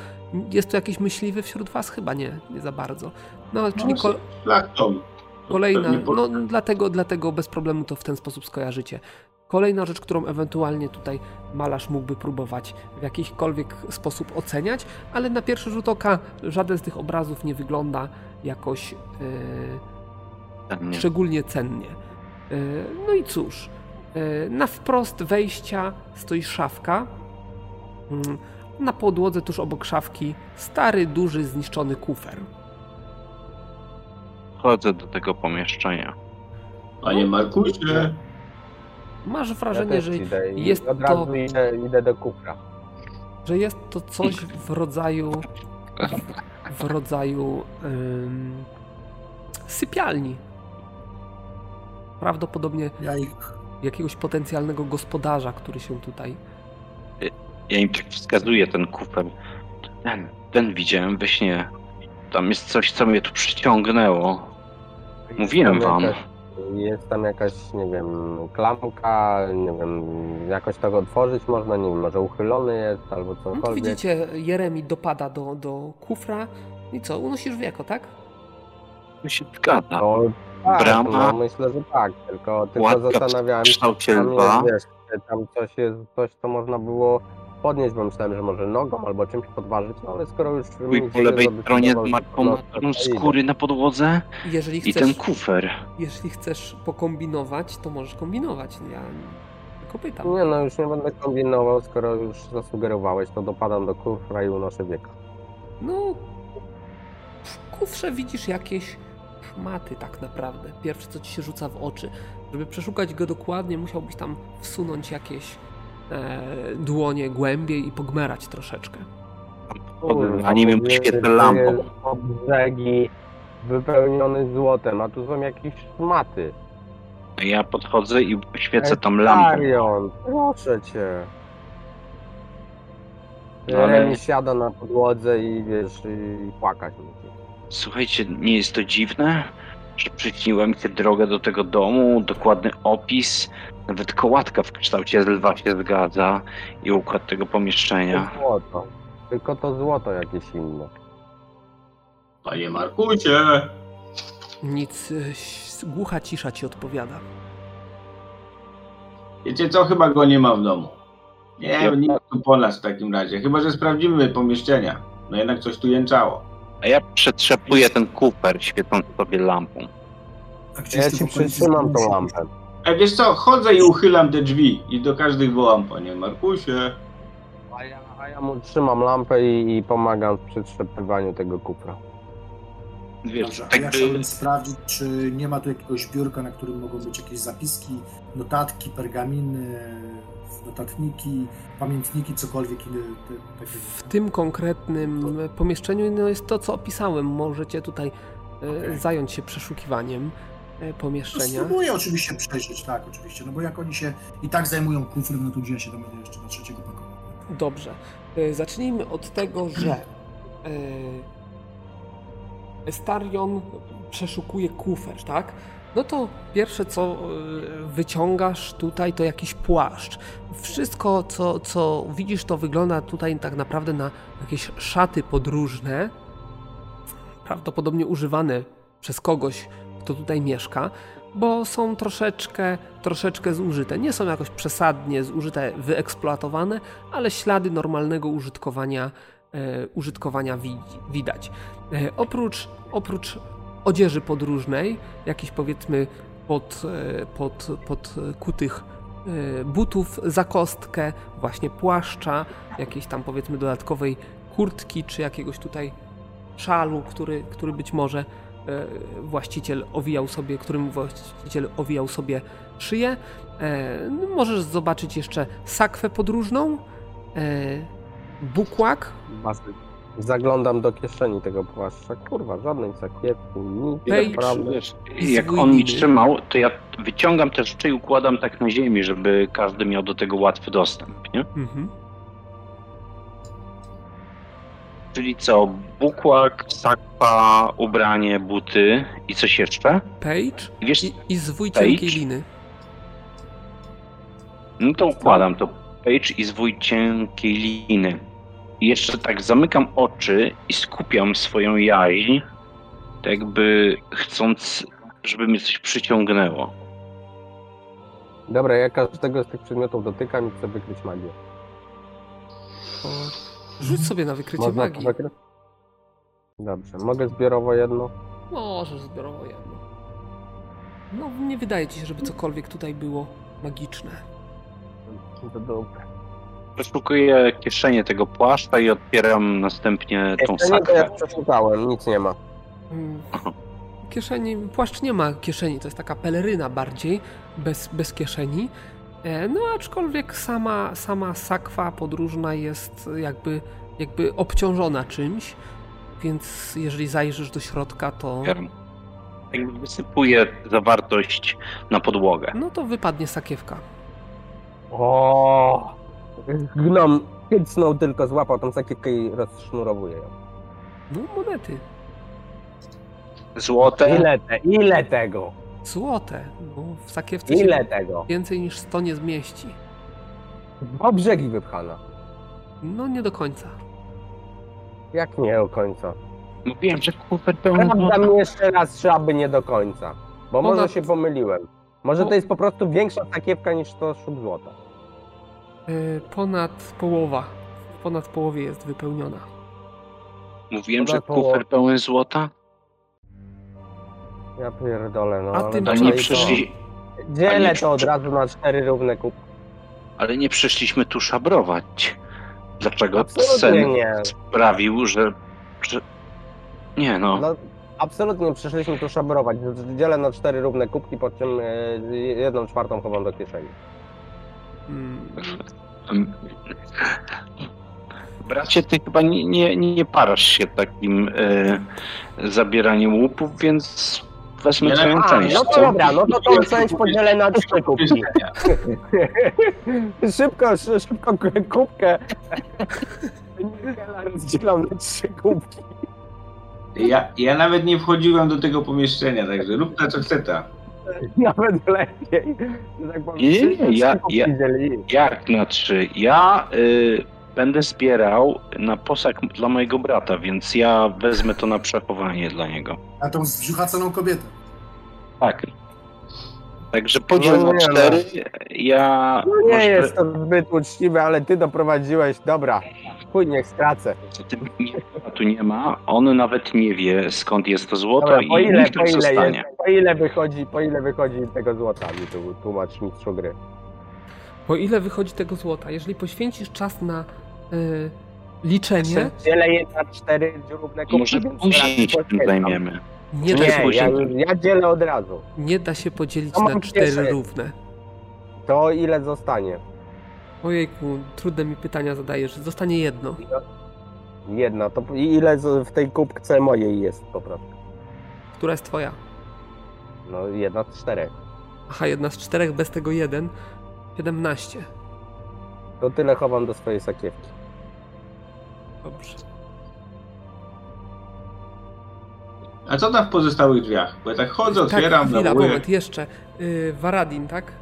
[SPEAKER 1] Jest tu jakiś myśliwy wśród was? Chyba nie, nie za bardzo. No, czyli kol
[SPEAKER 5] Plankton.
[SPEAKER 1] kolejna, no dlatego, dlatego bez problemu to w ten sposób skojarzycie. Kolejna rzecz, którą ewentualnie tutaj malarz mógłby próbować w jakikolwiek sposób oceniać, ale na pierwszy rzut oka żaden z tych obrazów nie wygląda jakoś
[SPEAKER 4] nie.
[SPEAKER 1] szczególnie cennie. E, No i cóż, na wprost wejścia stoi szafka. Mm, Na podłodze tuż obok szafki stary, duży, zniszczony kufer.
[SPEAKER 4] Wchodzę do tego pomieszczenia.
[SPEAKER 5] Panie Markusie,
[SPEAKER 1] Masz
[SPEAKER 3] Ja
[SPEAKER 1] wrażenie,
[SPEAKER 3] też
[SPEAKER 1] że
[SPEAKER 3] idę
[SPEAKER 1] jest
[SPEAKER 3] od
[SPEAKER 1] to-
[SPEAKER 3] razu idę, idę do kufra.
[SPEAKER 1] że jest to coś w rodzaju w rodzaju ym, sypialni. Prawdopodobnie
[SPEAKER 2] Ja ich
[SPEAKER 1] jakiegoś potencjalnego gospodarza, który się tutaj.
[SPEAKER 4] Ja im tak wskazuję ten kufer. Ten, ten widziałem we śnie. Tam jest coś, co mnie tu przyciągnęło. Mówiłem
[SPEAKER 3] Jest
[SPEAKER 4] wam.
[SPEAKER 3] Jakaś, jest tam jakaś, nie wiem, klamka, nie wiem, jakoś tego otworzyć można, nie wiem, może uchylony jest albo
[SPEAKER 1] No to
[SPEAKER 3] cokolwiek.
[SPEAKER 1] widzicie, Jeremi dopada do, do kufra. I co, unosisz wieko, tak?
[SPEAKER 4] To się zgadza.
[SPEAKER 3] No, tak,
[SPEAKER 4] Brama.
[SPEAKER 3] no myślę, że tak, tylko, tylko zastanawiałem się, tam wiesz, czy tam coś jest, coś co można było podnieść, bo myślałem, że może nogą albo czymś podważyć, no ale skoro już... Mi
[SPEAKER 4] po lewej stronie
[SPEAKER 3] że
[SPEAKER 4] ma
[SPEAKER 3] to
[SPEAKER 4] komaturą
[SPEAKER 3] to idę.
[SPEAKER 4] skóry na podłodze
[SPEAKER 1] Jeżeli
[SPEAKER 4] i
[SPEAKER 1] chcesz,
[SPEAKER 4] ten kufer.
[SPEAKER 1] jeśli chcesz pokombinować, to możesz kombinować. Ja tylko pytam.
[SPEAKER 3] Nie no, już nie będę kombinował, skoro już zasugerowałeś, to dopadam do kufra i unoszę wieko.
[SPEAKER 1] No, w kufrze widzisz jakieś szmaty tak naprawdę. Pierwsze, co ci się rzuca w oczy. Żeby przeszukać go dokładnie, musiałbyś tam wsunąć jakieś e, dłonie głębiej i pogmerać troszeczkę.
[SPEAKER 4] A nim ją świetlę lampą.
[SPEAKER 3] Od brzegi wypełniony złotem, a tu są jakieś szmaty.
[SPEAKER 4] Ja podchodzę i świecę tam lampą.
[SPEAKER 3] Marion, proszę cię.
[SPEAKER 4] No ale-
[SPEAKER 3] Remi siada na podłodze i wiesz, i płakać musi.
[SPEAKER 4] Słuchajcie, nie jest to dziwne, że przyśniłem się drogę do tego domu, dokładny opis, nawet kołatka w kształcie lwa się zgadza i układ tego pomieszczenia.
[SPEAKER 3] To złoto. Tylko to złoto jakieś inne.
[SPEAKER 5] panie Markusie.
[SPEAKER 1] Nic, ś- głucha cisza ci odpowiada.
[SPEAKER 5] Wiecie co, chyba go nie ma w domu. Nie, nie ma tu po nas w takim razie. Chyba, że sprawdzimy pomieszczenia. No jednak coś tu jęczało.
[SPEAKER 4] A ja przetrzepuję ten kuper, świecąc sobie lampą.
[SPEAKER 2] A gdzieś
[SPEAKER 3] Ja ci przytrzymam tą lampę.
[SPEAKER 5] E, wiesz co, chodzę i uchylam te drzwi i do każdych wołam, panie Markusie.
[SPEAKER 3] A ja, a ja mu trzymam lampę i, i pomagam w przetrzepywaniu tego kufra.
[SPEAKER 4] Wiesz,
[SPEAKER 2] Dobrze, a
[SPEAKER 4] tak
[SPEAKER 2] ja
[SPEAKER 4] by,
[SPEAKER 2] chciałbym sprawdzić, czy nie ma tu jakiegoś biurka, na którym mogą być jakieś zapiski, notatki, pergaminy, notatniki, pamiętniki, cokolwiek inne. Te, takie.
[SPEAKER 1] W tym konkretnym pomieszczeniu no jest to, co opisałem. Możecie tutaj e,
[SPEAKER 2] Okej.
[SPEAKER 1] zająć się przeszukiwaniem e,
[SPEAKER 2] No,
[SPEAKER 1] pomieszczenia.
[SPEAKER 2] spróbuję oczywiście przejrzeć, tak, oczywiście, no bo jak oni się i tak zajmują kufrem, no to gdzie ja się będę jeszcze na trzeciego pakował.
[SPEAKER 1] Dobrze. E, Zacznijmy od tego, że Estarion przeszukuje kufer, tak? No to pierwsze, co e, wyciągasz tutaj, to jakiś płaszcz. Wszystko, co, co widzisz, to wygląda tutaj tak naprawdę na jakieś szaty podróżne, prawdopodobnie używane przez kogoś, kto tutaj mieszka, bo są troszeczkę, troszeczkę zużyte. Nie są jakoś przesadnie zużyte, wyeksploatowane, ale ślady normalnego użytkowania, e, użytkowania wi- widać. E, oprócz, oprócz odzieży podróżnej, jakichś powiedzmy pod, e, pod, pod kutych e, butów za kostkę, właśnie płaszcza, jakiejś tam powiedzmy dodatkowej kurtki, czy jakiegoś tutaj szalu, który, który być może e, właściciel owijał sobie, którym właściciel owijał sobie szyję. No, Możesz zobaczyć jeszcze sakwę podróżną, Bukłak.
[SPEAKER 3] Zaglądam do kieszeni tego płaszcza. Kurwa, żadnej sakiewki, nic
[SPEAKER 1] Page.
[SPEAKER 3] naprawdę.
[SPEAKER 4] Wiesz, jak on mi trzymał, to ja wyciągam te rzeczy i układam tak na ziemi, żeby każdy miał do tego łatwy dostęp, nie?
[SPEAKER 1] mhm.
[SPEAKER 4] Czyli co? Bukłak, sakwa, ubranie, buty i coś jeszcze?
[SPEAKER 1] page
[SPEAKER 4] I wiesz,
[SPEAKER 1] i, i zwój
[SPEAKER 4] Page?
[SPEAKER 1] cienkiej liny.
[SPEAKER 4] no to układam to page i zwój cienkiej liny. I jeszcze tak zamykam oczy i skupiam swoją jaj, tak jakby chcąc, żeby mnie coś przyciągnęło.
[SPEAKER 3] Dobra, ja każdego z tych przedmiotów dotykam i chcę wykryć magię.
[SPEAKER 1] O, rzuć sobie na wykrycie
[SPEAKER 3] Można
[SPEAKER 1] magii.
[SPEAKER 3] to wykryć? Dobrze, mogę zbiorowo jedno?
[SPEAKER 1] Możesz zbiorowo jedno. No, nie wydaje ci się, żeby cokolwiek tutaj było magiczne.
[SPEAKER 3] To dobra.
[SPEAKER 4] Przeszukuję kieszenie tego płaszcza i otwieram następnie tą
[SPEAKER 3] Jeszcze nie, to ja
[SPEAKER 4] sakwę.
[SPEAKER 3] przeszukałem, nic nie ma.
[SPEAKER 1] Mm. Kieszeni, płaszcz nie ma kieszeni, to jest taka peleryna bardziej, bez, bez kieszeni. E, No aczkolwiek sama, sama sakwa podróżna jest jakby, jakby obciążona czymś, więc jeżeli zajrzysz do środka, to
[SPEAKER 4] Jakby wysypuję zawartość na podłogę.
[SPEAKER 1] no to wypadnie sakiewka.
[SPEAKER 3] O, Gnom hycnął tylko, złapał tą sakiewkę i rozsznurowuje ją.
[SPEAKER 1] No monety.
[SPEAKER 4] Złote.
[SPEAKER 3] Ile, te, ile tego?
[SPEAKER 1] Złote. No, w sakiewce się
[SPEAKER 3] Ile tego?
[SPEAKER 1] więcej niż 100 nie zmieści.
[SPEAKER 3] O brzegi wypchana.
[SPEAKER 1] No nie do końca.
[SPEAKER 3] Jak nie do końca?
[SPEAKER 4] Mówiłem, że kufer pełen
[SPEAKER 3] Sprawdzam jeszcze raz, czy aby nie do końca. Bo
[SPEAKER 1] Ponad-
[SPEAKER 3] może się pomyliłem. Może to jest po prostu większa sakiewka niż to szub złota.
[SPEAKER 1] E, Ponad połowa. W ponad połowie jest wypełniona.
[SPEAKER 4] Mówiłem,
[SPEAKER 3] Ponad
[SPEAKER 4] że kufer pełen złota.
[SPEAKER 3] Ja pierdolę, no.
[SPEAKER 1] A
[SPEAKER 3] dalej
[SPEAKER 4] nie przyszli,
[SPEAKER 3] to- Dzielę
[SPEAKER 4] nie
[SPEAKER 3] to od razu na cztery równe kupy.
[SPEAKER 4] ale nie przyszliśmy tu szabrować. Dlaczego
[SPEAKER 3] Absolutnie
[SPEAKER 4] sen
[SPEAKER 3] nie.
[SPEAKER 4] sprawił, że, że... Nie no.
[SPEAKER 3] No, absolutnie nie przyszliśmy tu szabrować. Dzielę na cztery równe kubki, po czym e, jedną czwartą chowam do kieszeni.
[SPEAKER 4] Bracie, ty chyba nie, nie, nie parasz się takim e, zabieraniem łupów, więc wezmę twoją
[SPEAKER 3] A,
[SPEAKER 4] część.
[SPEAKER 3] no to
[SPEAKER 4] co?
[SPEAKER 3] dobra, no to tą część podzielę na trzy kubki. Szybko, szy- szybko k- kubkę. Nikela rozdzielam na trzy kubki.
[SPEAKER 5] Ja, ja nawet nie wchodziłem do tego pomieszczenia, także rób ta co chce ta.
[SPEAKER 3] Nawet lepiej. Tak powiem,
[SPEAKER 4] Nie, nie,
[SPEAKER 3] trzy-
[SPEAKER 4] ja- ja-. Jak na trzy? Ja y, będę zbierał na posag dla mojego brata, więc ja wezmę to na przechowanie dla niego.
[SPEAKER 2] Na tą zbrzuchaconą kobietę.
[SPEAKER 4] Tak. Także podziel
[SPEAKER 3] No
[SPEAKER 4] na
[SPEAKER 3] nie,
[SPEAKER 4] cztery. Ja.
[SPEAKER 3] No nie
[SPEAKER 4] może-
[SPEAKER 3] jest to zbyt uczciwe, ale ty doprowadziłeś. Dobra, chuj, niech stracę.
[SPEAKER 4] Ty, nie, tu nie ma. On nawet nie wie skąd jest to złoto
[SPEAKER 3] Dobra,
[SPEAKER 4] i
[SPEAKER 3] po ile,
[SPEAKER 4] niech
[SPEAKER 3] po ile,
[SPEAKER 4] zostanie.
[SPEAKER 3] jest, po ile wychodzi, po ile wychodzi tego złota, mi tu tłumacz mistrzu gry.
[SPEAKER 1] po ile wychodzi tego złota? Jeżeli poświęcisz czas na y, liczenie,
[SPEAKER 3] Dzielę je na cztery równe kubki,
[SPEAKER 4] Może później się tym zajmiemy.
[SPEAKER 1] nie da,
[SPEAKER 3] Nie, ja,
[SPEAKER 4] później?
[SPEAKER 3] ja dzielę od razu.
[SPEAKER 1] nie da się podzielić na cztery równe.
[SPEAKER 3] To ile zostanie?
[SPEAKER 1] Ojejku, trudne mi pytania zadajesz. Zostanie jedno.
[SPEAKER 3] Jedna. To i ile w tej kubce mojej jest po prostu?
[SPEAKER 1] Która jest twoja?
[SPEAKER 3] No jedna z czterech.
[SPEAKER 1] Aha, jedna z czterech, bez tego jeden. 17.
[SPEAKER 3] To tyle chowam do swojej sakiewki.
[SPEAKER 1] Dobrze.
[SPEAKER 5] A co tam w pozostałych drzwiach? Bo ja tak chodzę,
[SPEAKER 1] tak,
[SPEAKER 5] otwieram,
[SPEAKER 1] chwila,
[SPEAKER 5] nawołuję.
[SPEAKER 1] moment, jeszcze. Y, Varadin, tak?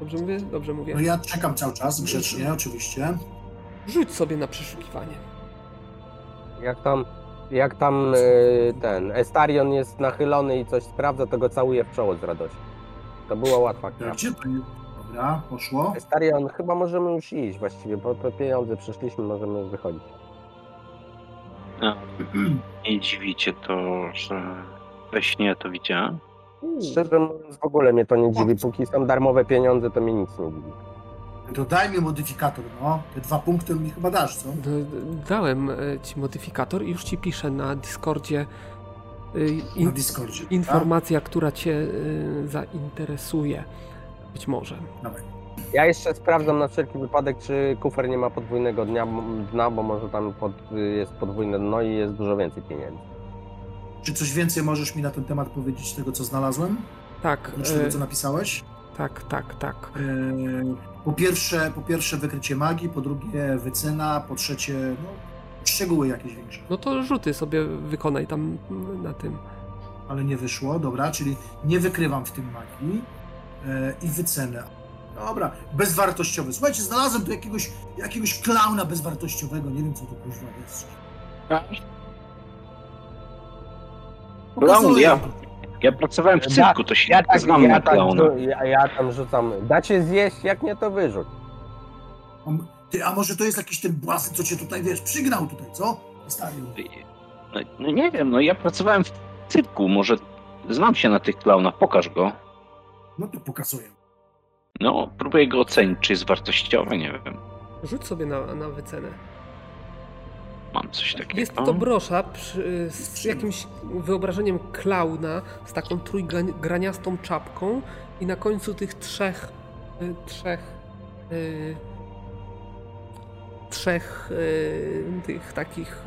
[SPEAKER 1] Dobrze mówię? Dobrze mówię.
[SPEAKER 2] No ja czekam cały czas, grzecznie oczywiście.
[SPEAKER 1] Rzuć sobie na przeszukiwanie.
[SPEAKER 3] Jak tam, jak tam e, ten Estarion jest nachylony i coś sprawdza, to go całuje w czoło z radości. To była łatwa
[SPEAKER 2] Tak,
[SPEAKER 3] gra.
[SPEAKER 2] Gdzie to jest? Dobra, poszło.
[SPEAKER 3] Estarion, chyba możemy już iść właściwie, po, po pieniądze przyszliśmy, możemy już wychodzić.
[SPEAKER 4] No, nie dziwicie to, że we śnie to widziałem.
[SPEAKER 3] Szczerze mówiąc, w ogóle mnie to nie dziwi. Póki są darmowe pieniądze, to mnie nic nie dziwi.
[SPEAKER 2] To daj mi modyfikator, no. Te dwa punkty mi chyba dasz, co?
[SPEAKER 1] Dałem y, ci modyfikator i już ci piszę na Discordzie y,
[SPEAKER 2] Na
[SPEAKER 1] in,
[SPEAKER 2] Discordzie.
[SPEAKER 1] informacja, która cię y, zainteresuje. Być może.
[SPEAKER 2] Tak? Dawaj.
[SPEAKER 3] Ja jeszcze sprawdzam na wszelki wypadek, czy kufer nie ma podwójnego dnia, dna, bo może tam pod, jest podwójne dno i jest dużo więcej pieniędzy.
[SPEAKER 2] Czy coś więcej możesz mi na ten temat powiedzieć tego, co znalazłem?
[SPEAKER 1] Tak,
[SPEAKER 2] Oprócz tego,
[SPEAKER 1] e,
[SPEAKER 2] co napisałeś?
[SPEAKER 1] tak, tak, tak.
[SPEAKER 2] E, Po pierwsze, po pierwsze wykrycie magii, po drugie wycena, po trzecie no, szczegóły jakieś większe.
[SPEAKER 1] No to rzuty sobie wykonaj tam na tym.
[SPEAKER 2] Ale nie wyszło, dobra, czyli nie wykrywam w tym magii e, i wycenę. Dobra, bezwartościowy. Słuchajcie, znalazłem tu jakiegoś, jakiegoś klauna bezwartościowego, nie wiem co to kurwa jest. Pokazuję.
[SPEAKER 4] ja, ja pracowałem w cyrku, to się
[SPEAKER 3] Ja, tak,
[SPEAKER 4] znam
[SPEAKER 3] ja,
[SPEAKER 4] na
[SPEAKER 3] tak,
[SPEAKER 4] klauna.
[SPEAKER 3] ja, ja tam rzucam, dacie zjeść, jak nie to wyrzuć.
[SPEAKER 2] Ty, a może to jest jakiś ten błazen, co cię tutaj, wiesz, przygnał tutaj, co? Stawił.
[SPEAKER 4] No, no nie wiem, no ja pracowałem w cyrku, może znam się na tych klaunach, pokaż go.
[SPEAKER 2] No to pokazuję.
[SPEAKER 4] No, próbuję go ocenić, czy jest wartościowy, nie wiem.
[SPEAKER 1] Rzuć sobie na, na wycenę.
[SPEAKER 4] Mam coś takiego.
[SPEAKER 1] Jest to brosza przy, z jakimś wyobrażeniem klauna z taką trójgraniastą czapką i na końcu tych trzech y, trzech y, trzech y, tych takich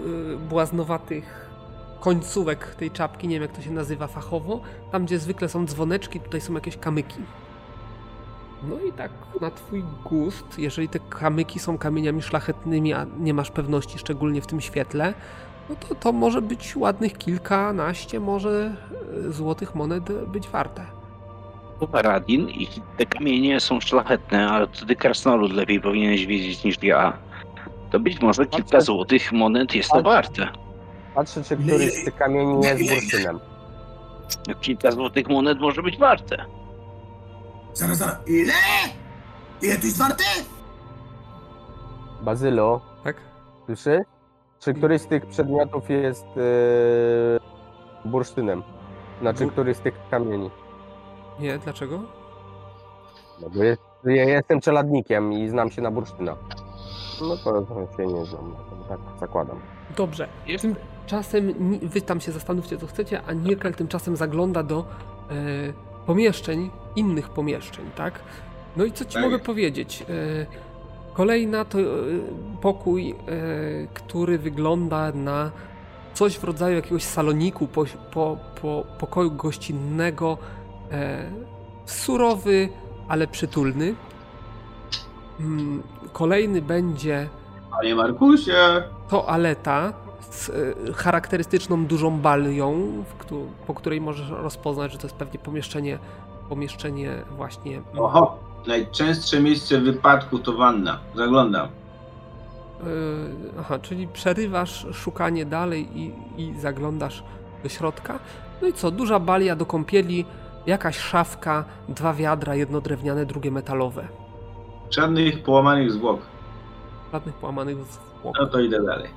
[SPEAKER 1] błaznowatych końcówek tej czapki, nie wiem jak to się nazywa fachowo, tam gdzie zwykle są dzwoneczki, tutaj są jakieś kamyki. No i tak na twój gust, jeżeli te kamyki są kamieniami szlachetnymi, a nie masz pewności, szczególnie w tym świetle, no to to może być ładnych kilkanaście może e, złotych monet być warte.
[SPEAKER 4] Radin i te kamienie są szlachetne, ale to ty krasnolud lepiej powinieneś wiedzieć niż ja. To być może kilka
[SPEAKER 3] Patrzę-
[SPEAKER 4] złotych monet jest to warte.
[SPEAKER 3] Patrzę, czy któryś z tych kamieni nie jest bursztynem.
[SPEAKER 4] Kilka złotych monet może być warte.
[SPEAKER 2] Zaraz, zaraz. Ile? Ile to jest warte?
[SPEAKER 3] Bazylo,
[SPEAKER 1] Tak?
[SPEAKER 3] słyszy? Czy któryś z tych przedmiotów jest yy, bursztynem? Znaczy,
[SPEAKER 1] Bu-
[SPEAKER 3] któryś z tych kamieni?
[SPEAKER 1] Nie, dlaczego?
[SPEAKER 3] No bo jest, ja jestem czeladnikiem i znam się na bursztynach. No to się nie znam, no tak zakładam.
[SPEAKER 1] Dobrze.
[SPEAKER 4] Jest-
[SPEAKER 1] Tymczasem ni- wy tam się zastanówcie, co chcecie, a Nirkel tymczasem zagląda do e, pomieszczeń, innych pomieszczeń, tak? No i co ci
[SPEAKER 5] Tak.
[SPEAKER 1] mogę powiedzieć? E, kolejna to e, pokój, e, który wygląda na coś w rodzaju jakiegoś saloniku, po, po, po pokoju gościnnego. Surowy, ale przytulny. Mm, Kolejny będzie
[SPEAKER 5] Panie Markusie!
[SPEAKER 1] toaleta z e, charakterystyczną dużą balią, po której możesz rozpoznać, że to jest pewnie pomieszczenie, pomieszczenie właśnie
[SPEAKER 5] Oho, najczęstsze miejsce wypadku to wanna. Zaglądam.
[SPEAKER 1] e, aha, czyli przerywasz szukanie dalej i, i zaglądasz do środka. No i co, duża balia do kąpieli, jakaś szafka, dwa wiadra, jedno drewniane, drugie metalowe.
[SPEAKER 5] Żadnych połamanych zwłok.
[SPEAKER 1] Żadnych połamanych zwłok.
[SPEAKER 5] No to idę dalej.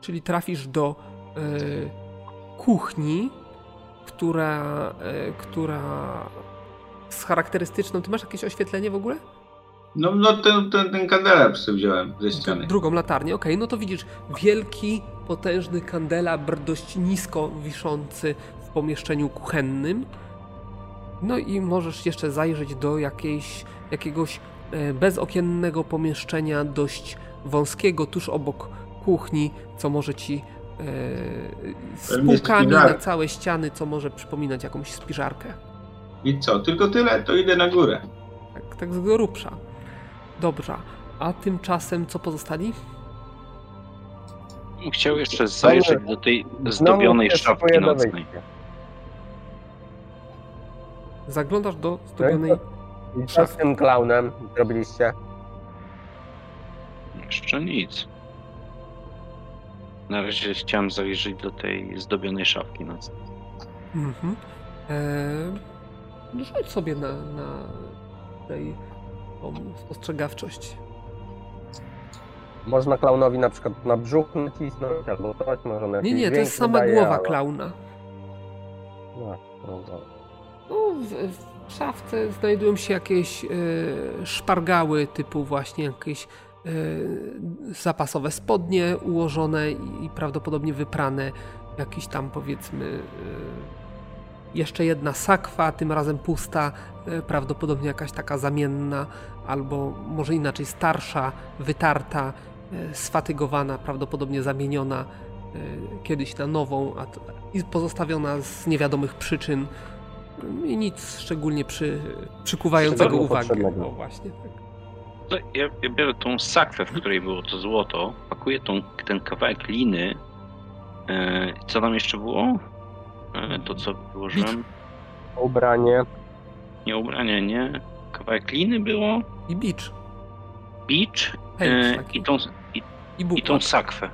[SPEAKER 1] Czyli trafisz do e, kuchni, która, e, która z charakterystyczną. Ty masz jakieś oświetlenie w ogóle?
[SPEAKER 5] No, no ten, ten, ten kandelabr sobie wziąłem ze ściany.
[SPEAKER 1] Drugą latarnię, okej, no to widzisz wielki, potężny kandelabr, dość nisko wiszący w pomieszczeniu kuchennym. No i możesz jeszcze zajrzeć do jakiejś, jakiegoś e, bezokiennego pomieszczenia, dość wąskiego, tuż obok kuchni, co może ci e, z półkami na całe ściany, co może przypominać jakąś spiżarkę.
[SPEAKER 5] I co? Tylko tyle? To idę na górę.
[SPEAKER 1] Tak, tak z grubsza. Dobrze. A tymczasem co pozostali?
[SPEAKER 4] Chciał jeszcze zajrzeć do tej zdobionej szafki nocnej.
[SPEAKER 1] Zaglądasz do zdobionej
[SPEAKER 3] I co z tym klaunem zrobiliście?
[SPEAKER 4] Jeszcze nic. Na razie chciałem zajrzeć do tej zdobionej szafki nocnej.
[SPEAKER 1] Mhm. Eee, rzuć sobie na, na tej tą spostrzegawczość.
[SPEAKER 3] Można klaunowi na przykład na brzuch nacisnąć albo coś, może na
[SPEAKER 1] Nie, nie, to jest sama
[SPEAKER 3] wydaje,
[SPEAKER 1] głowa
[SPEAKER 3] ale-
[SPEAKER 1] klauna.
[SPEAKER 3] No, no, no.
[SPEAKER 1] No, w, w szafce znajdują się jakieś e, szpargały typu właśnie jakieś zapasowe spodnie ułożone i, prawdopodobnie wyprane. Jakiś tam powiedzmy Jeszcze jedna sakwa, tym razem pusta, e, prawdopodobnie jakaś taka zamienna, albo może inaczej starsza, wytarta, sfatygowana, prawdopodobnie zamieniona kiedyś na nową i pozostawiona z niewiadomych przyczyn i nic szczególnie przy, przykuwającego
[SPEAKER 3] Szczególnie
[SPEAKER 1] uwagę.
[SPEAKER 3] potrzebnego.
[SPEAKER 1] O właśnie, tak.
[SPEAKER 4] Ja, ja biorę tą sakwę, w której było to złoto, pakuję tą, ten kawałek liny. E, co tam jeszcze było? E, to co wyłożyłem?
[SPEAKER 3] Ubranie.
[SPEAKER 4] Nie ubranie, nie. Kawałek liny było,
[SPEAKER 1] I bicz,
[SPEAKER 4] bicz e, i, tą, i,
[SPEAKER 1] i
[SPEAKER 4] i tą sakwę.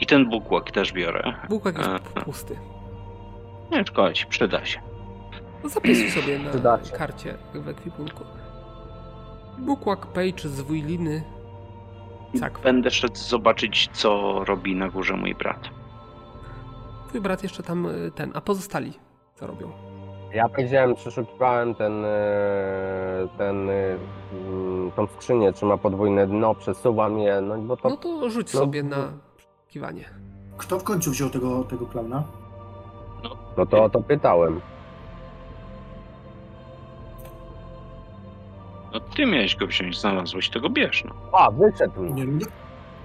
[SPEAKER 4] I ten bukłak też biorę.
[SPEAKER 1] Bukłak jest
[SPEAKER 4] E,
[SPEAKER 1] pusty.
[SPEAKER 4] Nie szkodzi, przyda się.
[SPEAKER 1] No zapisuj sobie na karcie w ekwipunku. Bukłak, page, zwój liny, sakwa.
[SPEAKER 4] Będę szedł zobaczyć, co robi na górze mój brat.
[SPEAKER 1] Twój brat jeszcze tam y, ten, a pozostali co robią?
[SPEAKER 3] Ja powiedziałem, przeszukiwałem ten, e, ten, e, mm, tą skrzynię, czy ma podwójne dno, przesuwam je, no bo to
[SPEAKER 1] No to rzuć
[SPEAKER 3] no,
[SPEAKER 1] sobie
[SPEAKER 3] no.
[SPEAKER 1] na kiwanie.
[SPEAKER 2] Kto w końcu wziął tego, tego klauna?
[SPEAKER 3] No to o to pytałem.
[SPEAKER 4] No ty miałeś go wziąć, znalazłeś, to go bierz, no.
[SPEAKER 3] A, wyszedł.
[SPEAKER 2] Nie wiem.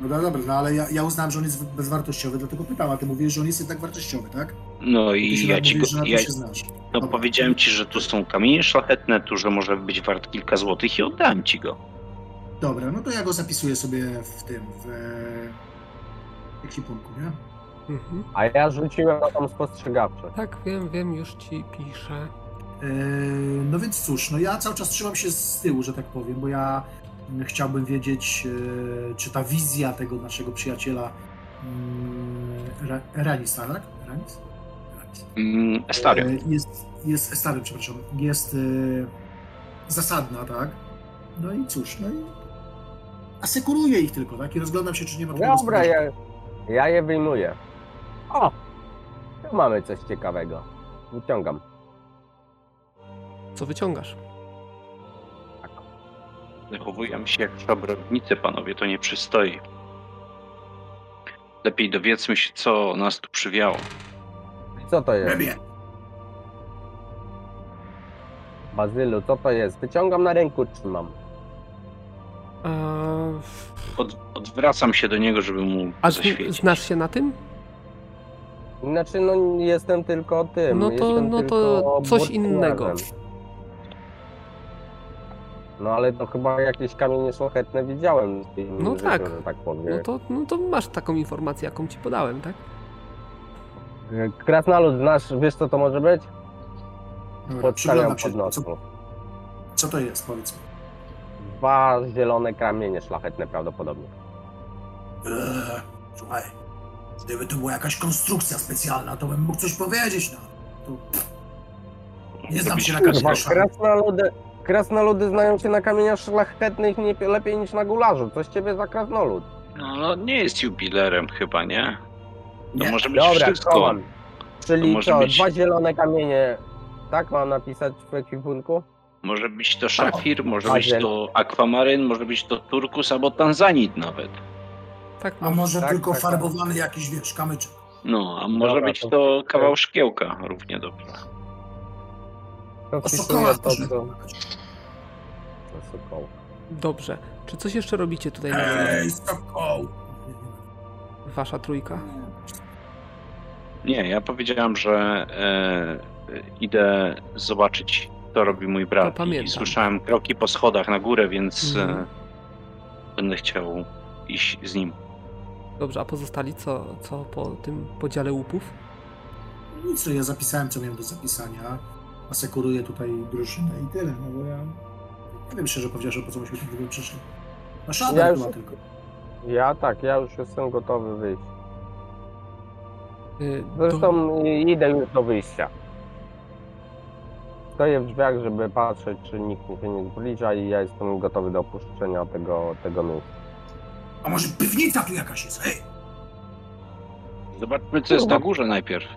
[SPEAKER 2] No dobra, dobra, no ale ja, ja uznałem, że on jest bezwartościowy, dlatego pytałem, a ty mówisz, że on jest jednak wartościowy, tak?
[SPEAKER 4] No i ja ci go,
[SPEAKER 2] mówisz,
[SPEAKER 4] ja,
[SPEAKER 2] się znasz.
[SPEAKER 4] no
[SPEAKER 2] Dobra.
[SPEAKER 4] powiedziałem ci, że tu są kamienie szlachetne, tu, że może być wart kilka złotych i oddałem ci go.
[SPEAKER 2] Dobra, no to ja go zapisuję sobie w tym, w e, ekwipunku, nie?
[SPEAKER 1] Mhm.
[SPEAKER 3] A ja rzuciłem na tą spostrzegawczość.
[SPEAKER 1] Tak, wiem, wiem, już ci piszę.
[SPEAKER 2] E, no więc cóż, no ja cały czas trzymam się z tyłu, że tak powiem, bo ja chciałbym wiedzieć, e, czy ta wizja tego naszego przyjaciela mm, Ra- Ranisa, tak? Ranis? Ranis.
[SPEAKER 4] Mm, Estario.
[SPEAKER 2] E, Jest, jest Estary, przepraszam, jest zasadna, tak? No i cóż, no i asekuruję ich tylko, tak? I rozglądam się, czy nie ma tu
[SPEAKER 3] Dobra, ja, ja je wyjmuję. O! Tu mamy coś ciekawego. Wyciągam.
[SPEAKER 1] Co wyciągasz?
[SPEAKER 4] Zachowujemy się jak szabrownicy, panowie, to nie przystoi. Lepiej dowiedzmy się, co nas tu przywiało.
[SPEAKER 3] Co to jest? Bazylu, co to jest? Wyciągam na ręku, trzymam.
[SPEAKER 1] Eee,
[SPEAKER 4] Od, odwracam się do niego, żeby mu
[SPEAKER 1] a
[SPEAKER 4] zaświecić.
[SPEAKER 1] znasz się na tym?
[SPEAKER 3] Znaczy, no jestem tylko tym.
[SPEAKER 1] No to-
[SPEAKER 3] jestem
[SPEAKER 1] no to coś innego.
[SPEAKER 3] No ale to chyba jakieś kamienie szlachetne widziałem. w tym
[SPEAKER 1] No
[SPEAKER 3] życiu,
[SPEAKER 1] tak.
[SPEAKER 3] Tak powiem.
[SPEAKER 1] No to, no to masz taką informację, jaką ci podałem, tak?
[SPEAKER 3] Krasnalud, znasz, wiesz co to może być? Podstawiam pod nosu.
[SPEAKER 2] co, co to jest, powiedz mi.
[SPEAKER 3] Dwa zielone kamienie szlachetne prawdopodobnie.
[SPEAKER 2] Eee, słuchaj, gdyby to była jakaś konstrukcja specjalna, to bym mógł coś powiedzieć, no. To... Nie znam się na kamieniach
[SPEAKER 3] krasnoludy, krasnoludy znają się na kamieniach szlachetnych nie, lepiej niż na gularzu. Coś ciebie za krasnolud.
[SPEAKER 4] No, no nie jest jubilerem chyba, nie? To
[SPEAKER 2] Nie.
[SPEAKER 4] może być
[SPEAKER 3] Dobra,
[SPEAKER 4] wszystko.
[SPEAKER 3] kocham. Czyli
[SPEAKER 4] może
[SPEAKER 3] co,
[SPEAKER 4] być-
[SPEAKER 3] dwa zielone kamienie, tak mam napisać w ekwipunku?
[SPEAKER 4] Może być to szafir, może być to akwamaryn, może być to turkus albo tanzanit nawet.
[SPEAKER 1] Tak,
[SPEAKER 2] A może
[SPEAKER 3] Tak,
[SPEAKER 2] tylko
[SPEAKER 3] tak,
[SPEAKER 2] farbowany jakiś, wiesz, kamyczek.
[SPEAKER 4] No, a może
[SPEAKER 3] Dobra,
[SPEAKER 4] być
[SPEAKER 3] to-
[SPEAKER 4] to kawał szkiełka równie dobrze.
[SPEAKER 2] Sokołach
[SPEAKER 3] to, co...
[SPEAKER 1] Dobrze. Czy coś jeszcze robicie tutaj na
[SPEAKER 2] Ej, sokoł!
[SPEAKER 1] Wasza trójka?
[SPEAKER 4] Nie, ja powiedziałem, że e, idę zobaczyć, co robi mój brat.
[SPEAKER 1] To pamiętam.
[SPEAKER 4] I słyszałem kroki po schodach na górę, więc
[SPEAKER 1] Mhm.
[SPEAKER 4] e, będę chciał iść z nim.
[SPEAKER 1] Dobrze, a pozostali co, co po tym podziale łupów?
[SPEAKER 2] Nic, co ja zapisałem, co miałem do zapisania. Asekuruję tutaj drużynę i tyle, no bo ja... Nie wiem szczerze powiedziawszy, po co myśmy tu w ogóle przyszli. Na szadę
[SPEAKER 3] Ja już-
[SPEAKER 2] tylko.
[SPEAKER 3] Ja tak, ja już jestem gotowy wyjść.
[SPEAKER 1] Y,
[SPEAKER 3] Zresztą i- idę już do wyjścia. Stoję w drzwiach, żeby patrzeć, czy nikt mi się nie zbliża i ja jestem gotowy do opuszczenia tego, tego miejsca.
[SPEAKER 2] A może piwnica tu jakaś jest, hej!
[SPEAKER 4] Zobaczmy, co jest na górze najpierw.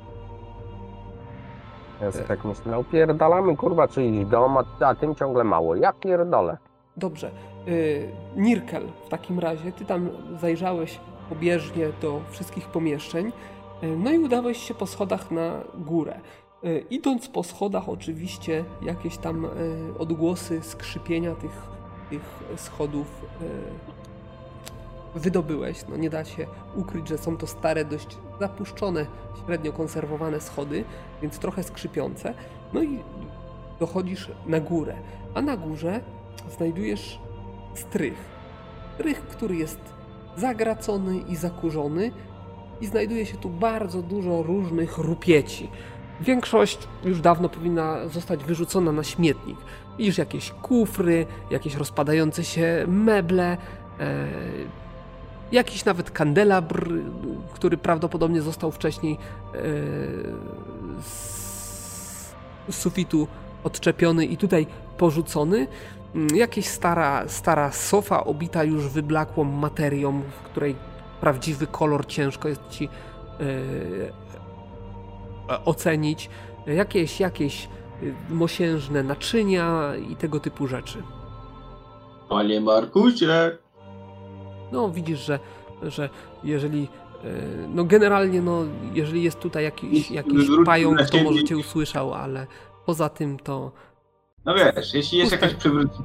[SPEAKER 3] Ja sobie tak myślę, opierdalamy kurwa czyjś dom, a, a tym ciągle mało. Ja pierdolę.
[SPEAKER 1] Dobrze. Y, Nirkel, w takim razie ty tam zajrzałeś pobieżnie do wszystkich pomieszczeń, y, no i udałeś się po schodach na górę. E, idąc po schodach, oczywiście jakieś tam e, odgłosy skrzypienia tych, tych schodów wydobyłeś. No nie da się ukryć, że są to stare, dość zapuszczone, średnio konserwowane schody, więc trochę skrzypiące. No i dochodzisz na górę, a na górze znajdujesz strych. Strych, który jest zagracony i zakurzony i znajduje się tu bardzo dużo różnych rupieci. Większość już dawno powinna zostać wyrzucona na śmietnik. Widzisz jakieś kufry, jakieś rozpadające się meble, e, jakiś nawet kandelabr, który prawdopodobnie został wcześniej e, z sufitu odczepiony i tutaj porzucony. Mm, jakieś stara, stara sofa obita już wyblakłą materią, w której prawdziwy kolor ciężko jest ci yy, ocenić. Jakieś, jakieś e, mosiężne naczynia i tego typu rzeczy.
[SPEAKER 5] Panie Markusie!
[SPEAKER 1] No, widzisz, że, że jeżeli. No, generalnie, no, jeżeli jest tutaj jakiś, jakiś pająk, to może cię usłyszał, ale poza tym to
[SPEAKER 5] no wiesz, jeśli jest jakaś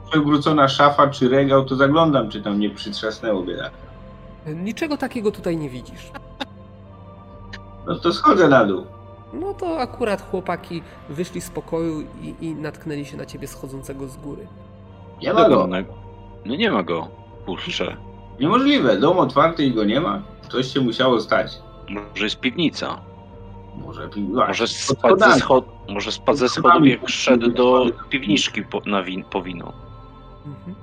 [SPEAKER 5] przewrócona szafa czy regał, to zaglądam, czy tam nie przytrzasnęło biedaka.
[SPEAKER 1] Niczego takiego tutaj nie widzisz.
[SPEAKER 5] No to schodzę na dół.
[SPEAKER 1] No to akurat chłopaki wyszli z pokoju i, i natknęli się na ciebie schodzącego z góry.
[SPEAKER 5] Nie ma go.
[SPEAKER 4] No nie ma go. Puszczę.
[SPEAKER 5] Niemożliwe. Dom otwarty i go nie ma. Coś się musiało stać.
[SPEAKER 4] Może jest piwnica.
[SPEAKER 5] Może,
[SPEAKER 4] może spadł ze, schod... może spadł ze schodów jak szedł do piwniczki po, na win... po wino. Mhm.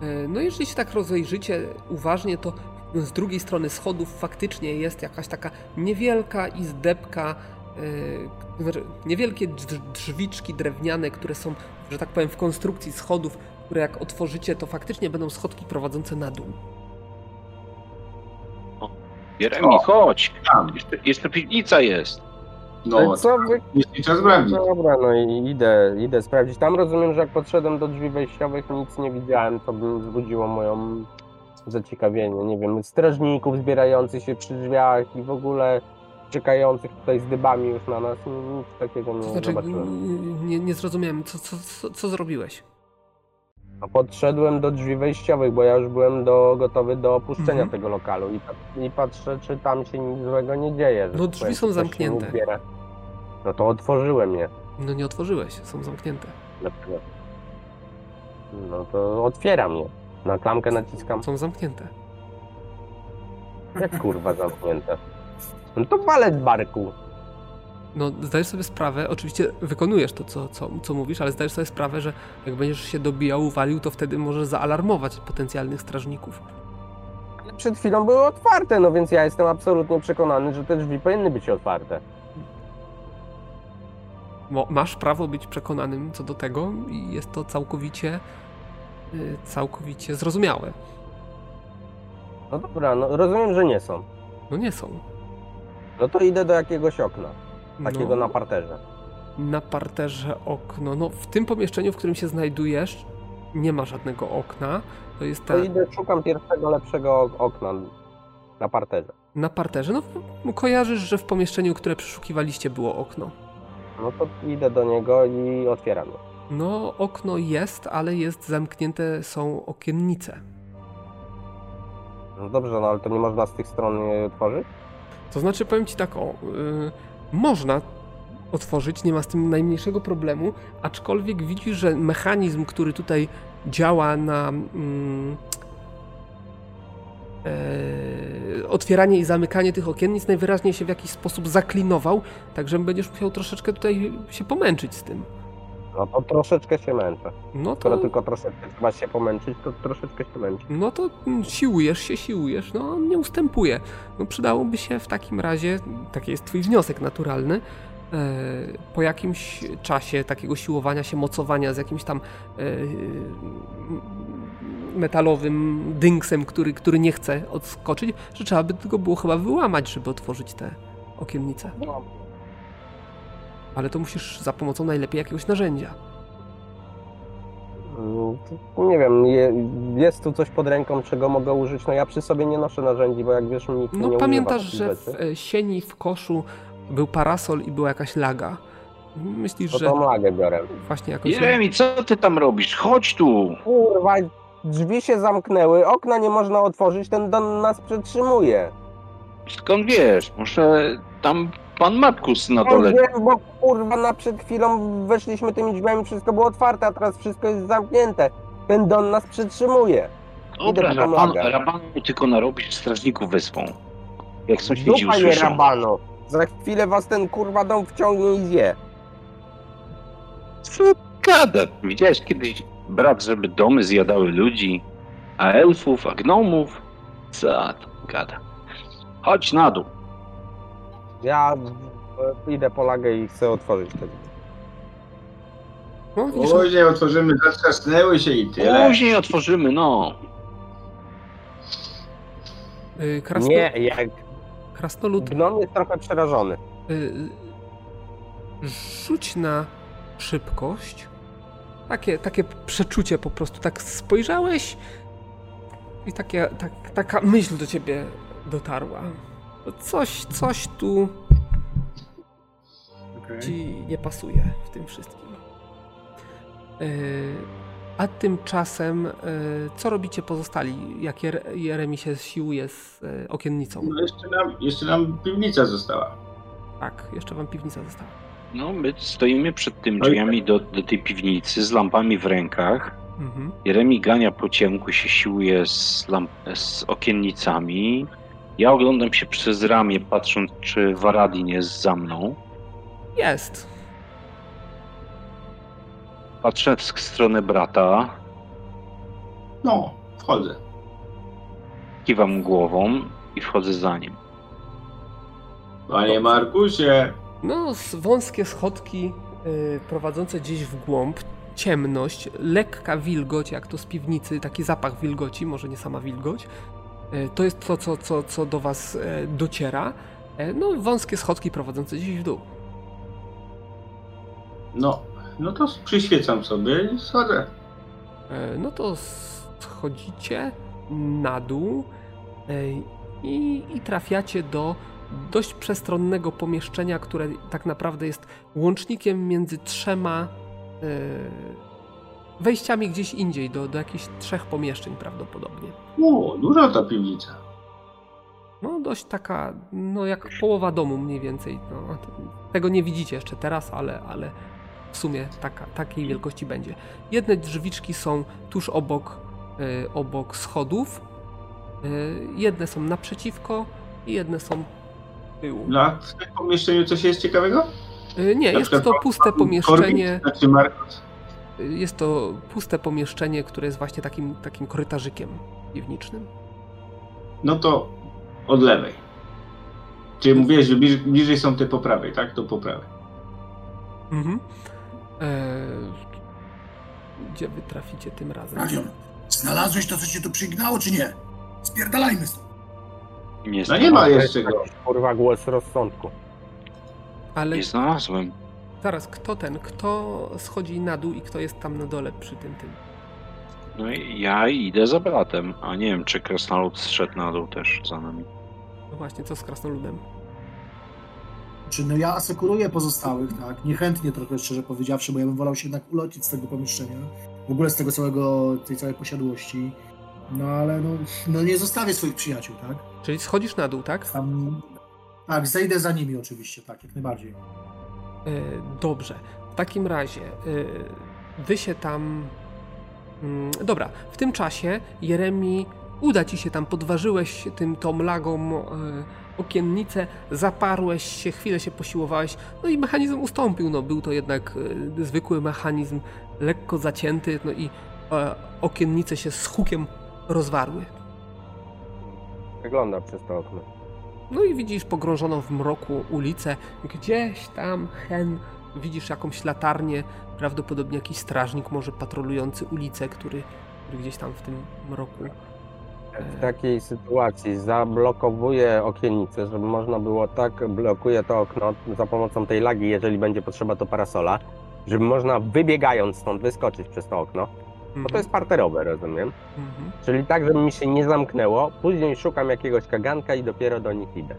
[SPEAKER 1] E, no jeżeli się tak rozejrzycie uważnie, to z drugiej strony schodów faktycznie jest jakaś taka niewielka izdebka, znaczy niewielkie drzwiczki drewniane, które są, że tak powiem, w konstrukcji schodów, które jak otworzycie, to faktycznie będą schodki prowadzące na dół.
[SPEAKER 4] Jeremi, chodź! Tam. Jeszcze, jeszcze piwnica jest.
[SPEAKER 3] No, co wy... Sprawdzić. Dobra, no i idę, idę sprawdzić. Tam rozumiem, że jak podszedłem do drzwi wejściowych, nic nie widziałem, to by wzbudziło moją zaciekawienie. Nie wiem, strażników zbierających się przy drzwiach i w ogóle czekających tutaj z dybami już na nas. Nic takiego nie to znaczy, zobaczyłem.
[SPEAKER 1] Nie, nie zrozumiałem, co, co, co, co zrobiłeś?
[SPEAKER 3] A podszedłem do drzwi wejściowych, bo ja już byłem do, gotowy do opuszczenia mhm. tego lokalu i, i, patrzę, czy tam się nic złego nie dzieje.
[SPEAKER 1] No drzwi powiem, są zamknięte.
[SPEAKER 3] No to otworzyłem je.
[SPEAKER 1] No nie otworzyłeś, są zamknięte.
[SPEAKER 3] Dlaczego? No to otwieram je. Na klamkę naciskam.
[SPEAKER 1] Są zamknięte.
[SPEAKER 3] Jak kurwa zamknięte? No to palet barku.
[SPEAKER 1] No, zdajesz sobie sprawę, oczywiście wykonujesz to, co, co, co mówisz, ale zdajesz sobie sprawę, że jak będziesz się dobijał, uwalił, to wtedy możesz zaalarmować potencjalnych strażników.
[SPEAKER 3] Ale przed chwilą były otwarte, no więc ja jestem absolutnie przekonany, że te drzwi powinny być otwarte.
[SPEAKER 1] Masz prawo być przekonanym co do tego i jest to całkowicie, y, całkowicie zrozumiałe.
[SPEAKER 3] No dobra, no rozumiem, że nie są.
[SPEAKER 1] No nie są.
[SPEAKER 3] No to idę do jakiegoś okna. Takiego no, na parterze.
[SPEAKER 1] Na parterze okno. No w tym pomieszczeniu, w którym się znajdujesz, nie ma żadnego okna. To jest ta...
[SPEAKER 3] To idę, szukam pierwszego lepszego okna na parterze.
[SPEAKER 1] Na parterze? No kojarzysz, że w pomieszczeniu, które przeszukiwaliście było okno.
[SPEAKER 3] No to idę do niego i otwieram je.
[SPEAKER 1] No okno jest, ale jest zamknięte są okiennice.
[SPEAKER 3] No dobrze, no ale to nie można z tych stron je otworzyć?
[SPEAKER 1] To znaczy powiem ci tak o... Yy można otworzyć, nie ma z tym najmniejszego problemu, aczkolwiek widzisz, że mechanizm, który tutaj działa na mm, e, otwieranie i zamykanie tych okiennic najwyraźniej się w jakiś sposób zaklinował, także będziesz musiał troszeczkę tutaj się pomęczyć z tym.
[SPEAKER 3] No to troszeczkę się męczę. No to... Skoro tylko troszeczkę trzeba się pomęczyć, to troszeczkę się męczę.
[SPEAKER 1] No to siłujesz się, siłujesz, no on nie ustępuje. No przydałoby się w takim razie, taki jest twój wniosek naturalny, e, po jakimś czasie takiego siłowania się, mocowania z jakimś tam e, metalowym dynksem, który, który nie chce odskoczyć, że trzeba by tego było chyba wyłamać, żeby otworzyć te okiennice. No ale to musisz za pomocą najlepiej jakiegoś narzędzia.
[SPEAKER 3] Mm, nie wiem, jest tu coś pod ręką, czego mogę użyć. No ja przy sobie nie noszę narzędzi, bo jak wiesz, nikt
[SPEAKER 1] no,
[SPEAKER 3] nie
[SPEAKER 1] pamiętasz, że w e, sieni w koszu był parasol i była jakaś laga. Myślisz,
[SPEAKER 3] To
[SPEAKER 1] że
[SPEAKER 3] tą lagę biorę.
[SPEAKER 1] właśnie jakoś...
[SPEAKER 4] Jeremi, co ty tam robisz? Chodź tu!
[SPEAKER 3] Kurwa, drzwi się zamknęły, okna nie można otworzyć, ten dom nas przetrzymuje.
[SPEAKER 4] Skąd wiesz? Może tam pan Matkus na dole.
[SPEAKER 3] wiem, bo kurwa na przed chwilą weszliśmy tymi drzwiami, wszystko było otwarte, a teraz wszystko jest zamknięte. Ten don nas przetrzymuje.
[SPEAKER 4] Dobra,
[SPEAKER 3] Idę po
[SPEAKER 4] raban,
[SPEAKER 3] pomagę.
[SPEAKER 4] rabanu tylko narobisz, strażników wezmą. Jak sąsiedzi
[SPEAKER 3] Dupa nie
[SPEAKER 4] usłyszą.
[SPEAKER 3] rabano. Za chwilę was ten kurwa dom wciągnie i zje.
[SPEAKER 4] Co gada? Widziałeś kiedyś brat, żeby domy zjadały ludzi, a elfów, a gnomów? Co to gada? Chodź na dół.
[SPEAKER 3] Ja idę po lagę i chcę otworzyć te drzwi.
[SPEAKER 1] No, widzisz,
[SPEAKER 5] Później otworzymy, zatrzasnęły się i tyle.
[SPEAKER 4] Później otworzymy, no.
[SPEAKER 1] y, krasno,
[SPEAKER 3] Nie, jak
[SPEAKER 1] krasnolud
[SPEAKER 3] gnom jest trochę przerażony.
[SPEAKER 1] y, rzuć na szybkość. Takie, takie przeczucie po prostu. Tak spojrzałeś i takie, tak, taka myśl do ciebie dotarła. Coś, coś tu
[SPEAKER 2] Okej.
[SPEAKER 1] ci nie pasuje w tym wszystkim. Yy, A tymczasem, yy, co robicie pozostali, jak Jer- Jeremi się siłuje z yy, okiennicą?
[SPEAKER 5] No jeszcze nam, jeszcze nam piwnica została.
[SPEAKER 1] Tak, jeszcze wam piwnica została.
[SPEAKER 4] No, my stoimy przed tym drzwiami do, do tej piwnicy z lampami w rękach.
[SPEAKER 1] Mhm.
[SPEAKER 4] Jeremi gania po ciemku, się siłuje z, lamp, z okiennicami. Ja oglądam się przez ramię, patrząc, czy Varadin jest za mną.
[SPEAKER 1] Jest.
[SPEAKER 4] Patrzę w stronę brata,
[SPEAKER 5] No, wchodzę.
[SPEAKER 4] kiwam głową i wchodzę za nim.
[SPEAKER 5] Panie Markusie,
[SPEAKER 1] No, wąskie schodki yy, prowadzące gdzieś w głąb, ciemność, lekka wilgoć, jak to z piwnicy, taki zapach wilgoci, może nie sama wilgoć. Yy, to jest to, co, co, co do was yy, dociera. Yy, no, wąskie schodki prowadzące gdzieś w dół.
[SPEAKER 5] no, no to przyświecam sobie i schodzę.
[SPEAKER 1] E, No to schodzicie na dół e, i, i trafiacie do dość przestronnego pomieszczenia, które tak naprawdę jest łącznikiem między trzema e, wejściami gdzieś indziej, do, do jakichś trzech pomieszczeń prawdopodobnie.
[SPEAKER 5] O, duża ta piwnica.
[SPEAKER 1] No dość taka, no jak połowa domu mniej więcej. No, tego nie widzicie jeszcze teraz, ale, ale w sumie taka, takiej wielkości będzie. Jedne drzwiczki są tuż obok, y, obok schodów, y, jedne są naprzeciwko i jedne są tyłu.
[SPEAKER 5] A w tym pomieszczeniu coś jest ciekawego?
[SPEAKER 1] Y, nie,
[SPEAKER 5] Na
[SPEAKER 1] jest to puste pomieszczenie. Y, Jest to puste pomieszczenie, które jest właśnie takim, takim korytarzykiem piwniczym.
[SPEAKER 5] No to od lewej. Czyli mówiłeś, że bliżej, bliżej są te po prawej, tak? To po prawej.
[SPEAKER 1] Mhm. Eee, gdzie wy traficie tym razem?
[SPEAKER 2] Radion, znalazłeś to, co cię tu przygnało, czy nie? Spierdalajmy stąd.
[SPEAKER 4] Nie,
[SPEAKER 5] No nie ma jeszcze go.
[SPEAKER 3] Kurwa głos rozsądku.
[SPEAKER 1] Ale
[SPEAKER 4] Nie znalazłem.
[SPEAKER 1] zaraz, kto ten, kto schodzi na dół i kto jest tam na dole przy tym tym?
[SPEAKER 4] No i ja idę za bratem, a nie wiem, czy krasnolud zszedł na dół też za nami.
[SPEAKER 1] No właśnie, co z krasnoludem?
[SPEAKER 2] Czy no ja asekuruję pozostałych, tak? Niechętnie trochę, szczerze powiedziawszy, bo ja bym wolał się jednak ulocić z tego pomieszczenia. W ogóle z tego całego, tej całej posiadłości. No ale no, no nie zostawię swoich przyjaciół, tak?
[SPEAKER 1] Czyli schodzisz na dół, tak?
[SPEAKER 2] Tam, tak, zejdę za nimi oczywiście, tak, jak najbardziej.
[SPEAKER 1] E, dobrze. W takim razie e, wy się tam. Mm, dobra, w tym czasie Jeremi uda ci się tam, podważyłeś tym tą lagą e, okiennicę, zaparłeś się, chwilę się posiłowałeś, no i mechanizm ustąpił. No, był to jednak e, zwykły mechanizm, lekko zacięty, no i e, okiennice się z hukiem rozwarły.
[SPEAKER 3] Wygląda przez to okno.
[SPEAKER 1] No i widzisz pogrążoną w mroku ulicę. Gdzieś tam hen widzisz jakąś latarnię, prawdopodobnie jakiś strażnik może patrolujący ulicę, który, który gdzieś tam w tym mroku.
[SPEAKER 3] W takiej sytuacji zablokowuję okienicę, żeby można było tak, blokuję to okno za pomocą tej lagi, jeżeli będzie potrzeba to parasola, żeby można wybiegając stąd wyskoczyć przez to okno, bo to jest parterowe, rozumiem.
[SPEAKER 1] Mhm.
[SPEAKER 3] Czyli tak, żeby mi się nie zamknęło, później szukam jakiegoś kaganka i dopiero do nich idę.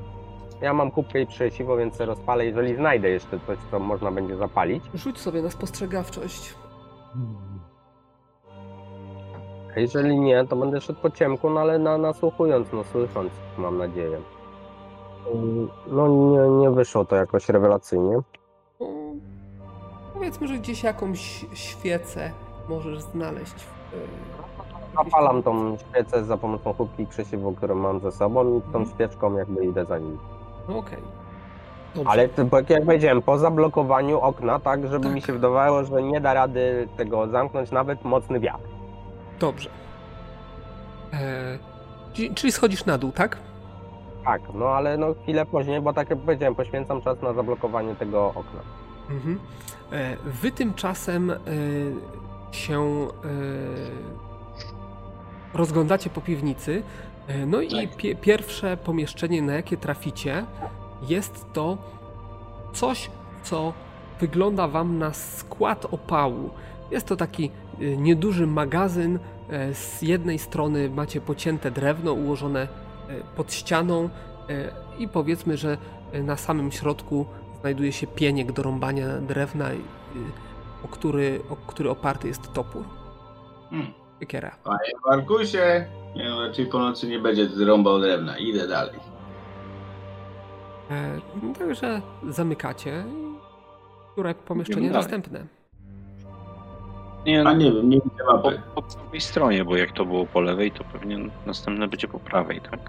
[SPEAKER 3] Ja mam kubkę i krzesiwo, więc rozpalę, jeżeli znajdę jeszcze coś, co można będzie zapalić.
[SPEAKER 1] Rzuć sobie na spostrzegawczość.
[SPEAKER 3] A jeżeli nie, to będę szedł po ciemku, no ale na, nasłuchując, no słysząc, mam nadzieję. No nie, nie wyszło to jakoś rewelacyjnie.
[SPEAKER 1] No, powiedzmy, że gdzieś jakąś świecę możesz znaleźć. w, e,
[SPEAKER 3] Zapalam tą świecę za pomocą kubki i krzesiwo, które mam ze sobą i tą
[SPEAKER 1] Mhm.
[SPEAKER 3] świeczką jakby idę za nim.
[SPEAKER 1] No okej. Dobrze.
[SPEAKER 3] Ale to, bo jak powiedziałem, po zablokowaniu okna, tak, żeby
[SPEAKER 1] Tak.
[SPEAKER 3] mi się wydawało, że nie da rady tego zamknąć nawet mocny wiatr.
[SPEAKER 1] Dobrze. E, czyli- czyli schodzisz na dół, tak?
[SPEAKER 3] Tak, no ale no chwilę później, bo tak jak powiedziałem, poświęcam czas na zablokowanie tego okna.
[SPEAKER 1] Mhm. E, Wy tymczasem e, się e, rozglądacie po piwnicy. E, No i pie, pierwsze pomieszczenie, na jakie traficie, jest to coś, co wygląda wam na skład opału. Jest to taki e, nieduży magazyn. E, Z jednej strony macie pocięte drewno ułożone e, pod ścianą i powiedzmy, że na samym środku znajduje się pieniek do rąbania drewna, y, o który, o który oparty jest topór.
[SPEAKER 5] Hmm.
[SPEAKER 1] Siekiera.
[SPEAKER 5] Panie Markusie, nie no, raczej po nocy nie będzie rąbał drewna. Idę dalej.
[SPEAKER 1] E, no także zamykacie. Które pomieszczenie
[SPEAKER 4] Idziemy dalej.
[SPEAKER 1] następne?
[SPEAKER 4] Nie,
[SPEAKER 5] A
[SPEAKER 4] no,
[SPEAKER 5] nie wiem, nie widzę
[SPEAKER 4] po,
[SPEAKER 5] mapy.
[SPEAKER 4] po prawej stronie, bo jak to było po lewej, to pewnie następne będzie po prawej, tak?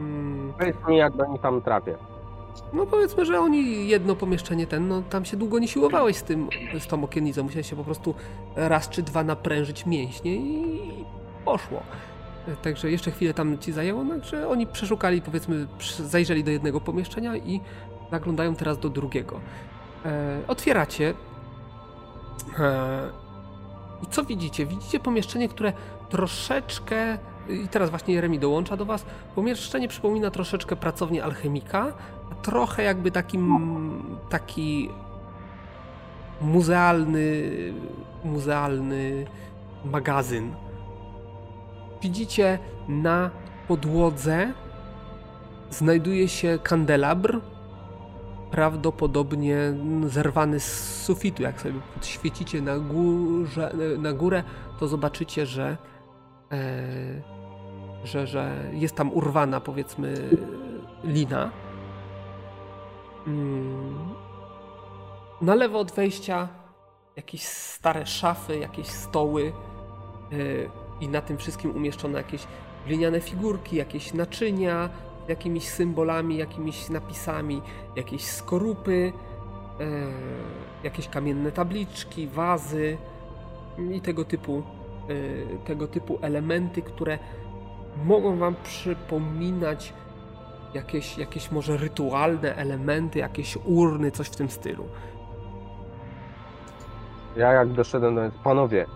[SPEAKER 1] Mm,
[SPEAKER 3] Powiedz mi, jak do nich tam trafię.
[SPEAKER 1] No powiedzmy, że oni jedno pomieszczenie ten, no tam się długo nie siłowałeś z tym, z tą okiennicą. Musiałeś się po prostu raz czy dwa naprężyć mięśnie i poszło. Także jeszcze chwilę tam ci zajęło, także oni przeszukali, powiedzmy, zajrzeli do jednego pomieszczenia i zaglądają teraz do drugiego. E, otwieracie. E, I co widzicie? Widzicie pomieszczenie, które troszeczkę. I teraz właśnie Jeremi dołącza do Was. Pomieszczenie przypomina troszeczkę pracownię alchemika, trochę jakby takim, taki muzealny, muzealny magazyn. Widzicie na podłodze znajduje się kandelabr, prawdopodobnie zerwany z sufitu. Jak sobie podświecicie na, górze, na górę, to zobaczycie, że, e, że, że jest tam urwana, powiedzmy, lina. Mm. Na lewo od wejścia jakieś stare szafy, jakieś stoły yy, i na tym wszystkim umieszczone jakieś gliniane figurki, jakieś naczynia jakimiś symbolami, jakimiś napisami, jakieś skorupy, yy, jakieś kamienne tabliczki, wazy i tego typu, yy, tego typu elementy, które mogą wam przypominać jakieś, jakieś może rytualne elementy, jakieś urny, coś w tym stylu.
[SPEAKER 3] Ja jak doszedłem do panowie,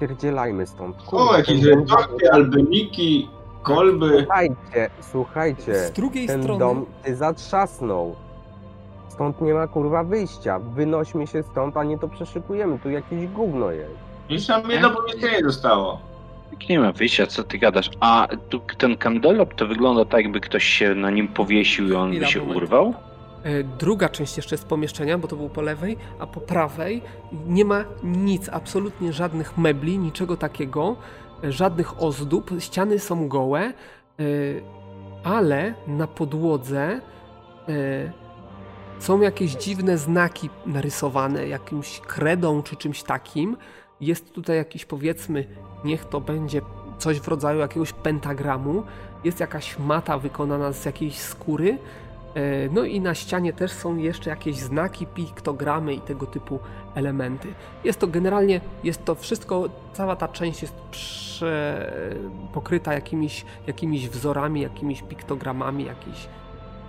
[SPEAKER 3] pierdzielajmy stąd.
[SPEAKER 5] O,
[SPEAKER 3] Kurwa,
[SPEAKER 5] jakieś
[SPEAKER 3] ten dom-
[SPEAKER 5] retorty, albumiki, kolby.
[SPEAKER 3] Słuchajcie, słuchajcie,
[SPEAKER 1] Z drugiej
[SPEAKER 3] ten
[SPEAKER 1] strony,
[SPEAKER 3] dom się zatrzasnął. Stąd nie ma kurwa wyjścia. Wynośmy się stąd, a nie to przeszykujemy. Tu jakieś gówno jest.
[SPEAKER 5] Jeszcze nam jedno pomieszczenie zostało.
[SPEAKER 4] Jak nie ma wyjścia, co ty gadasz? A tu ten kandelab to wygląda tak, jakby ktoś się na nim powiesił i on by się urwał?
[SPEAKER 1] E, druga część jeszcze z pomieszczenia, bo to był po lewej, a po prawej nie ma nic, absolutnie żadnych mebli, niczego takiego, e, żadnych ozdób, ściany są gołe, e, ale na podłodze są jakieś dziwne znaki narysowane jakimś kredą czy czymś takim. Jest tutaj jakiś powiedzmy, niech to będzie coś w rodzaju jakiegoś pentagramu. Jest jakaś mata wykonana z jakiejś skóry. E, No i na ścianie też są jeszcze jakieś znaki, piktogramy i tego typu elementy. Jest to generalnie, jest to wszystko, cała ta część jest prze, pokryta jakimiś, jakimiś wzorami, jakimiś piktogramami, jakiś,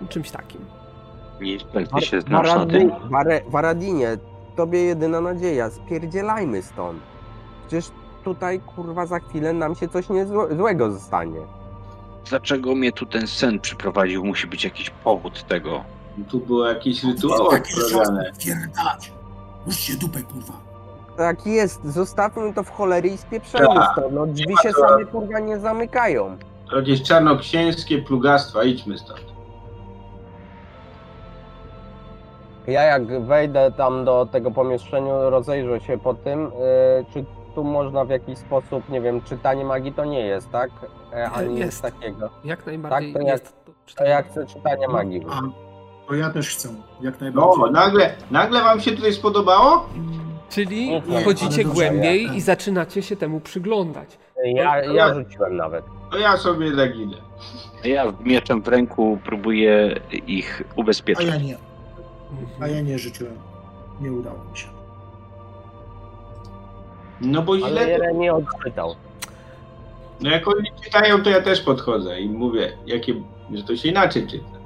[SPEAKER 1] czymś takim.
[SPEAKER 4] Ty się znasz na
[SPEAKER 3] Waradi-
[SPEAKER 4] tym.
[SPEAKER 3] Ware- Waradinie, tobie jedyna nadzieja. Spierdzielajmy stąd. Przecież tutaj kurwa za chwilę nam się coś nie złego zostanie
[SPEAKER 4] dlaczego mnie tu ten sen przyprowadził? Musi być jakiś powód tego.
[SPEAKER 5] Tu było jakiś
[SPEAKER 2] rytuał odprawiany. Musicie dupę, kurwa.
[SPEAKER 3] Tak jest, zostawmy to w cholery i spieprzemy Ta. No, drzwi się
[SPEAKER 5] to...
[SPEAKER 3] same tak. kurwa nie zamykają.
[SPEAKER 5] Jakieś czarnoksięskie plugastwa, idźmy stąd.
[SPEAKER 3] Ja jak wejdę tam do tego pomieszczenia, rozejrzę się po tym, yy, czy tu można w jakiś sposób, nie wiem, czytanie magii to nie jest, tak? E, Ani nic
[SPEAKER 1] Jest.
[SPEAKER 3] takiego.
[SPEAKER 1] Jak najbardziej
[SPEAKER 3] Tak, to jak-
[SPEAKER 1] jest to
[SPEAKER 3] To
[SPEAKER 1] czytanie.
[SPEAKER 3] ja chcę czytanie magii.
[SPEAKER 2] A, to ja też chcę, jak najbardziej.
[SPEAKER 5] No, nagle, nagle wam się tutaj spodobało?
[SPEAKER 1] Czyli
[SPEAKER 3] Nie,
[SPEAKER 1] głębiej
[SPEAKER 2] ja-
[SPEAKER 1] i zaczynacie się temu przyglądać.
[SPEAKER 3] Ja, ja rzuciłem nawet.
[SPEAKER 5] To ja sobie.
[SPEAKER 4] A ja mieczem w ręku próbuję ich
[SPEAKER 2] A
[SPEAKER 4] ubezpieczyć.
[SPEAKER 2] ja nie, a
[SPEAKER 1] Mhm.
[SPEAKER 2] ja nie życzyłem. Nie udało mi się.
[SPEAKER 5] No bo
[SPEAKER 3] Ale
[SPEAKER 5] źle.
[SPEAKER 3] jeden nie odczytał.
[SPEAKER 5] No jak oni czytają, to ja też podchodzę i mówię, jakie, że to się inaczej czyta.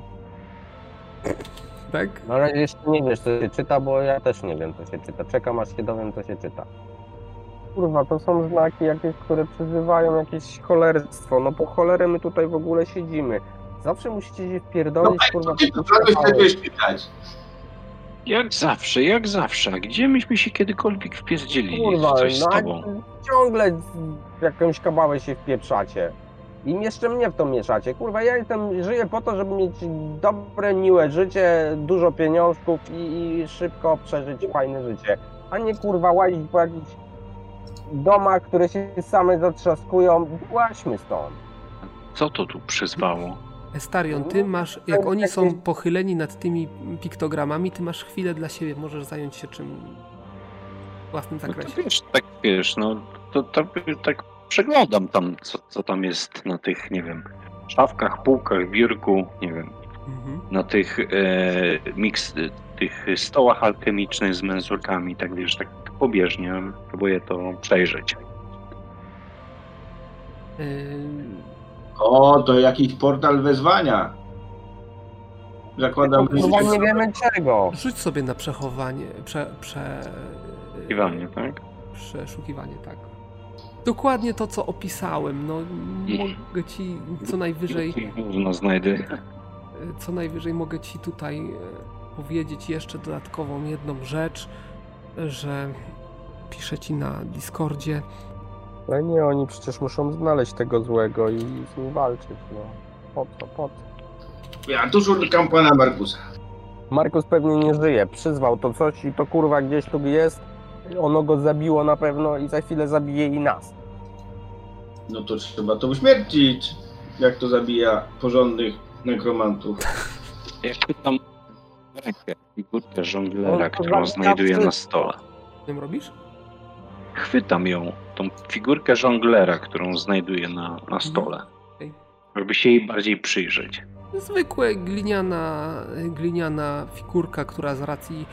[SPEAKER 1] Tak?
[SPEAKER 3] Na razie jeszcze nie wiesz, co się czyta, bo ja też nie wiem, co się czyta. Czekam, aż się dowiem, co się czyta. Kurwa, to są znaki jakieś, które przyzywają jakieś cholerstwo. No po cholerę my tutaj w ogóle siedzimy. Zawsze musicie się wpierdolić, kurwa,
[SPEAKER 5] Ty to czytać.
[SPEAKER 4] Jak zawsze, jak zawsze. A Gdzie myśmy się kiedykolwiek wpierdzielili
[SPEAKER 3] Kurwa,
[SPEAKER 4] coś z
[SPEAKER 3] no a
[SPEAKER 4] tobą?
[SPEAKER 3] ciągle w jakąś kabałę się wpieprzacie. I jeszcze mnie w to mieszacie. Kurwa, ja jestem, żyję po to, żeby mieć dobre, miłe życie, dużo pieniążków i, i szybko przeżyć fajne życie. A nie kurwa łazić po jakichś domach, które się same zatrzaskują. Łaźmy stąd.
[SPEAKER 4] Co to tu przyzwało?
[SPEAKER 1] Estarion, ty masz, jak oni są pochyleni nad tymi piktogramami, ty masz chwilę dla siebie, możesz zająć się czym własnym
[SPEAKER 4] No
[SPEAKER 1] zakresie.
[SPEAKER 4] wiesz, tak wiesz, no to, to tak przeglądam tam, co, co tam jest na tych, nie wiem, szafkach, półkach, biurku, nie wiem,
[SPEAKER 1] Mhm.
[SPEAKER 4] na tych e, miks, tych stołach alchemicznych z menzurkami, tak wiesz, tak pobieżnie próbuję to przejrzeć.
[SPEAKER 1] Yy,
[SPEAKER 5] O, to jakiś portal wezwania. Zakładam,
[SPEAKER 3] Kurwa, nie wiemy czego.
[SPEAKER 1] rzuć sobie na przechowanie, prze, prze,
[SPEAKER 4] Iwanie, tak?
[SPEAKER 1] przeszukiwanie, tak. Dokładnie to, co opisałem. No, mogę ci co najwyżej
[SPEAKER 4] znajdę.
[SPEAKER 1] co najwyżej mogę Ci tutaj e, powiedzieć jeszcze dodatkową jedną rzecz, że piszę Ci na Discordzie.
[SPEAKER 3] No nie, oni przecież muszą znaleźć tego złego i z nim walczyć. No. Po co, po co?
[SPEAKER 5] Ja tu szukam pana Markusa.
[SPEAKER 3] Markus pewnie nie żyje. Przyzwał to coś i to kurwa gdzieś tu jest. Ono go zabiło na pewno i za chwilę zabije i nas.
[SPEAKER 5] No to trzeba to uśmiercić. Jak to zabija porządnych nekromantów.
[SPEAKER 4] Ja chwytam rękę, figurkę żonglera, którą znajduję na stole.
[SPEAKER 1] Tym robisz?
[SPEAKER 4] Chwytam ją, tą figurkę żonglera, którą znajduję na, na stole.
[SPEAKER 1] Okej.
[SPEAKER 4] Żeby się jej bardziej przyjrzeć.
[SPEAKER 1] Zwykłe gliniana, gliniana figurka, która z racji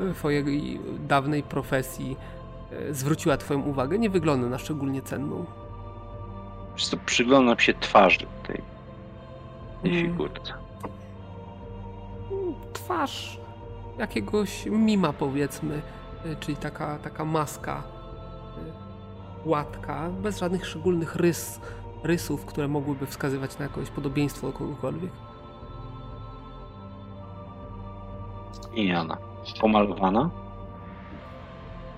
[SPEAKER 1] e, Twojej dawnej profesji e, zwróciła Twoją uwagę. Nie wygląda na szczególnie cenną.
[SPEAKER 4] Wiesz co, przyglądam się twarzy tej, tej
[SPEAKER 1] Mm.
[SPEAKER 4] figurce.
[SPEAKER 1] Twarz jakiegoś mima, powiedzmy, e, czyli taka, taka maska, łatka, bez żadnych szczególnych rys, rysów, które mogłyby wskazywać na jakieś podobieństwo do kogokolwiek.
[SPEAKER 4] Gliniana. Pomalowana?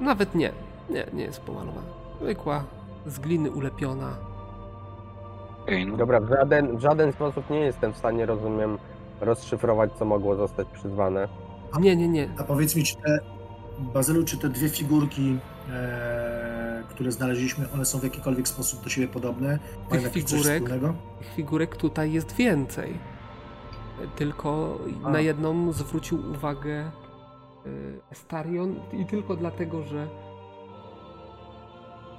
[SPEAKER 1] Nawet nie. Nie, nie jest pomalowana. Zwykła, z gliny ulepiona.
[SPEAKER 4] No.
[SPEAKER 3] Dobra, w żaden, w żaden sposób nie jestem w stanie, rozumiem, rozszyfrować, co mogło zostać przyzwane.
[SPEAKER 1] Nie, nie, nie.
[SPEAKER 2] A powiedz mi, czy te, Bazylu, czy te dwie figurki, e, które znaleźliśmy, one są w jakikolwiek sposób do siebie podobne? Mają coś
[SPEAKER 1] figurek? Tych figurek tutaj jest więcej. Tylko
[SPEAKER 2] A.
[SPEAKER 1] na jedną zwrócił uwagę y, Estarion i tylko dlatego, że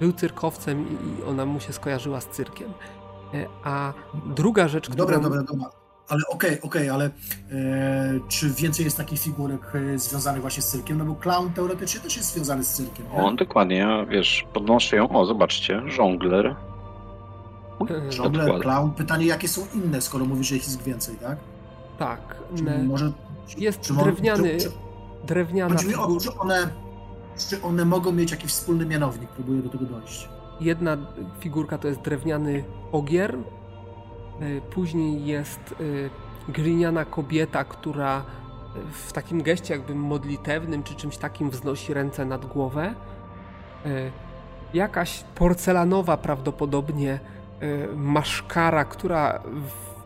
[SPEAKER 1] był cyrkowcem i- ona mu się skojarzyła z cyrkiem. E, A druga rzecz, którą...
[SPEAKER 2] Dobra, dobra, dobra. Ale okej, okej, ale e, czy więcej jest takich figurek e, związanych właśnie z cyrkiem? No bo clown teoretycznie też jest związany z cyrkiem. nie?
[SPEAKER 4] On dokładnie, ja, wiesz, podnoszę ją. O, zobaczcie, żongler.
[SPEAKER 1] E,
[SPEAKER 2] Żongler,
[SPEAKER 4] Dokładnie.
[SPEAKER 2] clown. Pytanie, jakie są inne, skoro mówisz, że ich jest więcej, tak?
[SPEAKER 1] Tak,
[SPEAKER 2] Czy
[SPEAKER 1] ne,
[SPEAKER 2] może...
[SPEAKER 1] jest
[SPEAKER 2] czy
[SPEAKER 1] drewniany,
[SPEAKER 2] Czy, czy,
[SPEAKER 1] drewniana
[SPEAKER 2] chodzi mi o czy one, czy one mogą mieć jakiś wspólny mianownik? Próbuję do tego dojść.
[SPEAKER 1] Jedna figurka to jest drewniany ogier, później jest y, gliniana kobieta, która w takim geście jakby modlitewnym czy czymś takim wznosi ręce nad głowę. Y, Jakaś porcelanowa prawdopodobnie y, maszkara, która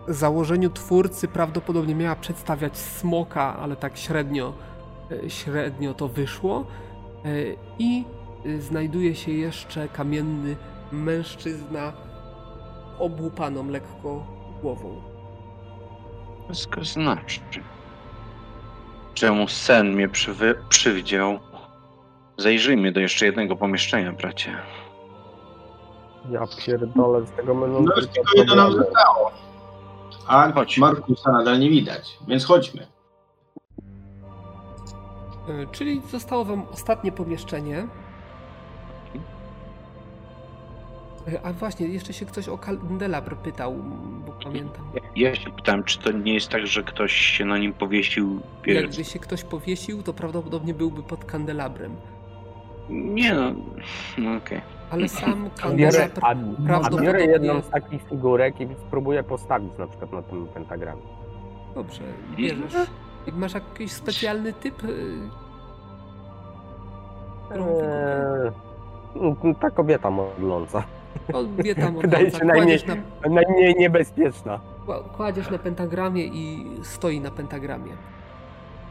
[SPEAKER 1] w założeniu twórcy prawdopodobnie miała przedstawiać smoka, ale tak średnio średnio to wyszło. I znajduje się jeszcze kamienny mężczyzna obłupaną lekko głową.
[SPEAKER 4] Wszystko znaczy. Czemu sen mnie przywy- przywdział? Zajrzyjmy do jeszcze jednego pomieszczenia, bracie.
[SPEAKER 3] Ja pierdolę z tego menu.
[SPEAKER 5] No już tylko jedno nam zostało. A
[SPEAKER 4] Chodź.
[SPEAKER 5] Markusa nadal nie widać, więc chodźmy.
[SPEAKER 1] E, Czyli zostało wam ostatnie pomieszczenie. A właśnie, jeszcze się ktoś o kandelabr pytał, bo pamiętam.
[SPEAKER 4] Ja się pytałem, czy to nie jest tak, że ktoś się na nim powiesił. Wiesz,
[SPEAKER 1] Jakby się ktoś powiesił, to prawdopodobnie byłby pod kandelabrem.
[SPEAKER 4] Nie no, no okej.
[SPEAKER 1] Ale sam
[SPEAKER 3] Biorę,
[SPEAKER 1] kandelabr
[SPEAKER 3] a, a
[SPEAKER 1] prawdopodobnie-
[SPEAKER 3] biorę jedną z takich figurek i spróbuję postawić na przykład na tym pentagramie.
[SPEAKER 1] Dobrze, bierzesz. Jak masz jakiś specjalny typ? y?
[SPEAKER 3] Eee, no, ta kobieta modląca.
[SPEAKER 1] O, wie tam
[SPEAKER 3] Wydaje się najmniej,
[SPEAKER 1] kładziesz na,
[SPEAKER 3] najmniej niebezpieczna.
[SPEAKER 1] kła- kładziesz na pentagramie i stoi na pentagramie.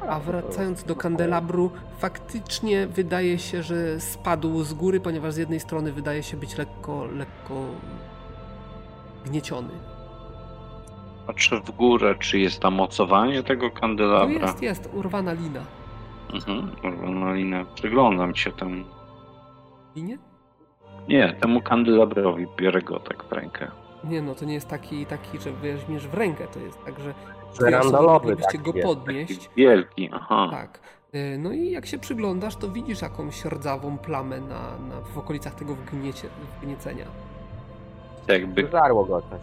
[SPEAKER 1] A wracając do kandelabru, faktycznie wydaje się, że spadł z góry, ponieważ z jednej strony wydaje się być lekko, lekko gnieciony.
[SPEAKER 4] Patrzę w górę, czy jest tam mocowanie tego kandelabra.
[SPEAKER 1] jest, jest, urwana lina.
[SPEAKER 4] Mhm, urwaną linę. Przyglądam się temu.
[SPEAKER 1] Linie?
[SPEAKER 4] Nie, temu kandelabrowi biorę go tak w rękę.
[SPEAKER 1] Nie no, to nie jest taki, taki że weźmiesz w rękę, to jest tak, że moglibyście
[SPEAKER 3] taki
[SPEAKER 1] go
[SPEAKER 3] jest.
[SPEAKER 1] podnieść.
[SPEAKER 4] Taki wielki, aha.
[SPEAKER 1] Tak. Y, No i jak się przyglądasz, to widzisz jakąś rdzawą plamę na, na, w okolicach tego wgniecie, wgniecenia.
[SPEAKER 4] Jakby
[SPEAKER 3] Żarło go coś.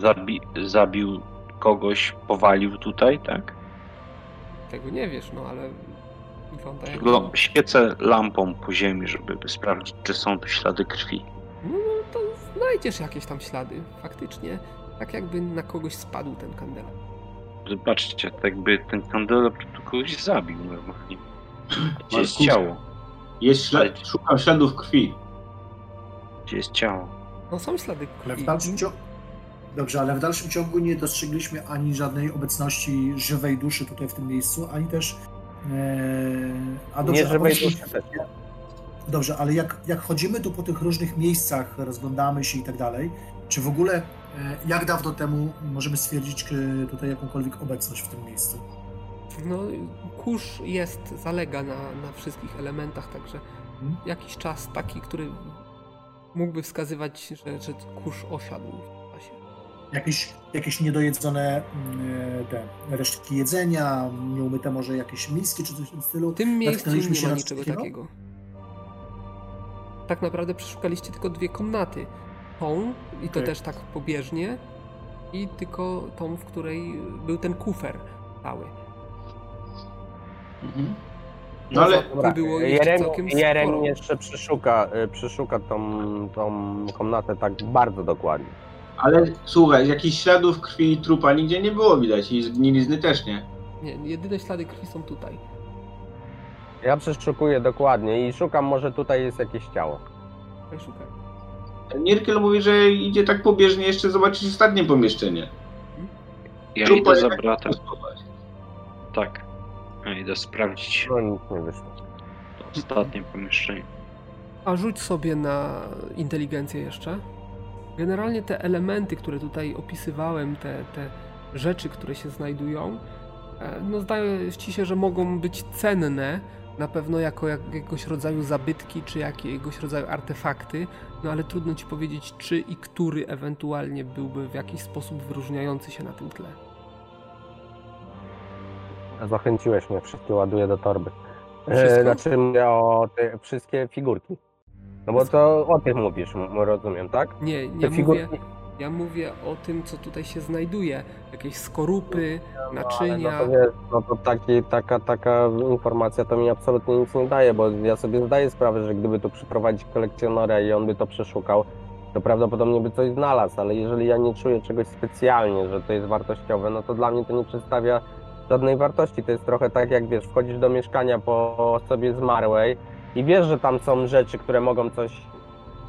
[SPEAKER 4] zabi zabił kogoś, powalił tutaj, tak?
[SPEAKER 1] Tego nie wiesz, no ale wygląda jak...
[SPEAKER 4] Świecę lampą po ziemi, żeby sprawdzić, czy są tu ślady krwi.
[SPEAKER 1] No, no to znajdziesz jakieś tam ślady, faktycznie. Tak jakby na kogoś spadł ten kandelabr.
[SPEAKER 4] Zobaczcie, tak jakby ten kandelabr tu kogoś zabił normalnie. Gdzie jest ciało?
[SPEAKER 5] Jest ślad, szukam śladów krwi.
[SPEAKER 4] Gdzie jest ciało?
[SPEAKER 1] No są ślady
[SPEAKER 2] Ale w
[SPEAKER 1] krwi.
[SPEAKER 2] dalszym ciągu... Dobrze, ale w dalszym ciągu nie dostrzegliśmy ani żadnej obecności żywej duszy tutaj w tym miejscu, ani też... E... A dobrze,
[SPEAKER 3] Nie
[SPEAKER 2] a
[SPEAKER 3] żywej
[SPEAKER 2] powiedz mi-
[SPEAKER 3] duszy też.
[SPEAKER 2] Dobrze, ale jak, jak chodzimy tu po tych różnych miejscach, rozglądamy się i tak dalej, czy w ogóle e, jak dawno temu możemy stwierdzić e, tutaj jakąkolwiek obecność w tym miejscu?
[SPEAKER 1] No kurz jest, zalega na, na wszystkich elementach, także
[SPEAKER 2] Mhm.
[SPEAKER 1] jakiś czas taki, który mógłby wskazywać, że, że kurz osiadł.
[SPEAKER 2] Jakieś, jakieś niedojedzone mm, te resztki jedzenia, nieumyte może jakieś miski czy coś w tym stylu?
[SPEAKER 1] W tym miejscu nie
[SPEAKER 2] się
[SPEAKER 1] ma niczego
[SPEAKER 2] coś
[SPEAKER 1] takiego. Tak naprawdę przeszukaliście tylko dwie komnaty. Tą, i to
[SPEAKER 2] Okej.
[SPEAKER 1] też tak pobieżnie, i tylko tą, w której był ten kufer cały.
[SPEAKER 5] Mhm. No ale
[SPEAKER 1] Dobra. było jeszcze
[SPEAKER 3] Jerem,
[SPEAKER 1] całkiem
[SPEAKER 3] Jerem jeszcze przeszuka, y, przeszuka tą, tą komnatę tak bardzo dokładnie.
[SPEAKER 5] Ale słuchaj, jakichś śladów krwi i trupa nigdzie nie było widać i zgnilizny też nie.
[SPEAKER 1] Nie, jedyne ślady krwi są tutaj.
[SPEAKER 3] Ja przeszukuję dokładnie i szukam, może tutaj jest jakieś ciało.
[SPEAKER 1] Tak szukaj.
[SPEAKER 5] Nirkel mówi, że idzie tak pobieżnie jeszcze zobaczyć ostatnie pomieszczenie.
[SPEAKER 4] Ja
[SPEAKER 5] Trupa
[SPEAKER 4] idę za bratem. Tak. Ja idę sprawdzić
[SPEAKER 3] No nic nie wyszło.
[SPEAKER 4] ostatnie pomieszczenie.
[SPEAKER 1] A rzuć sobie na inteligencję jeszcze. Generalnie te elementy, które tutaj opisywałem, te, te rzeczy, które się znajdują, e, no zdaje ci się, że mogą być cenne, na pewno jako jakiegoś rodzaju zabytki, czy jakiegoś rodzaju artefakty, no ale trudno ci powiedzieć, czy i który ewentualnie byłby w jakiś sposób wyróżniający się na tym tle.
[SPEAKER 3] Zachęciłeś mnie, wszystkie ładuję do torby.
[SPEAKER 1] Wszystko?
[SPEAKER 3] E, znaczy mówię o te wszystkie figurki. No bo to o tych mówisz, rozumiem, tak?
[SPEAKER 1] Nie,
[SPEAKER 3] Te
[SPEAKER 1] nie mówię,
[SPEAKER 3] figurki.
[SPEAKER 1] ja mówię o tym, co tutaj się znajduje. Jakieś skorupy,
[SPEAKER 3] No, ale
[SPEAKER 1] naczynia.
[SPEAKER 3] No to, wiesz, no to taki, taka, taka informacja to mi absolutnie nic nie daje, bo ja sobie zdaję sprawę, że gdyby tu przyprowadzić kolekcjonera i on by to przeszukał, to prawdopodobnie by coś znalazł, ale jeżeli ja nie czuję czegoś specjalnie, że to jest wartościowe, no to dla mnie to nie przedstawia żadnej wartości. To jest trochę tak, jak wiesz, wchodzisz do mieszkania po osobie zmarłej i wiesz, że tam są rzeczy, które mogą coś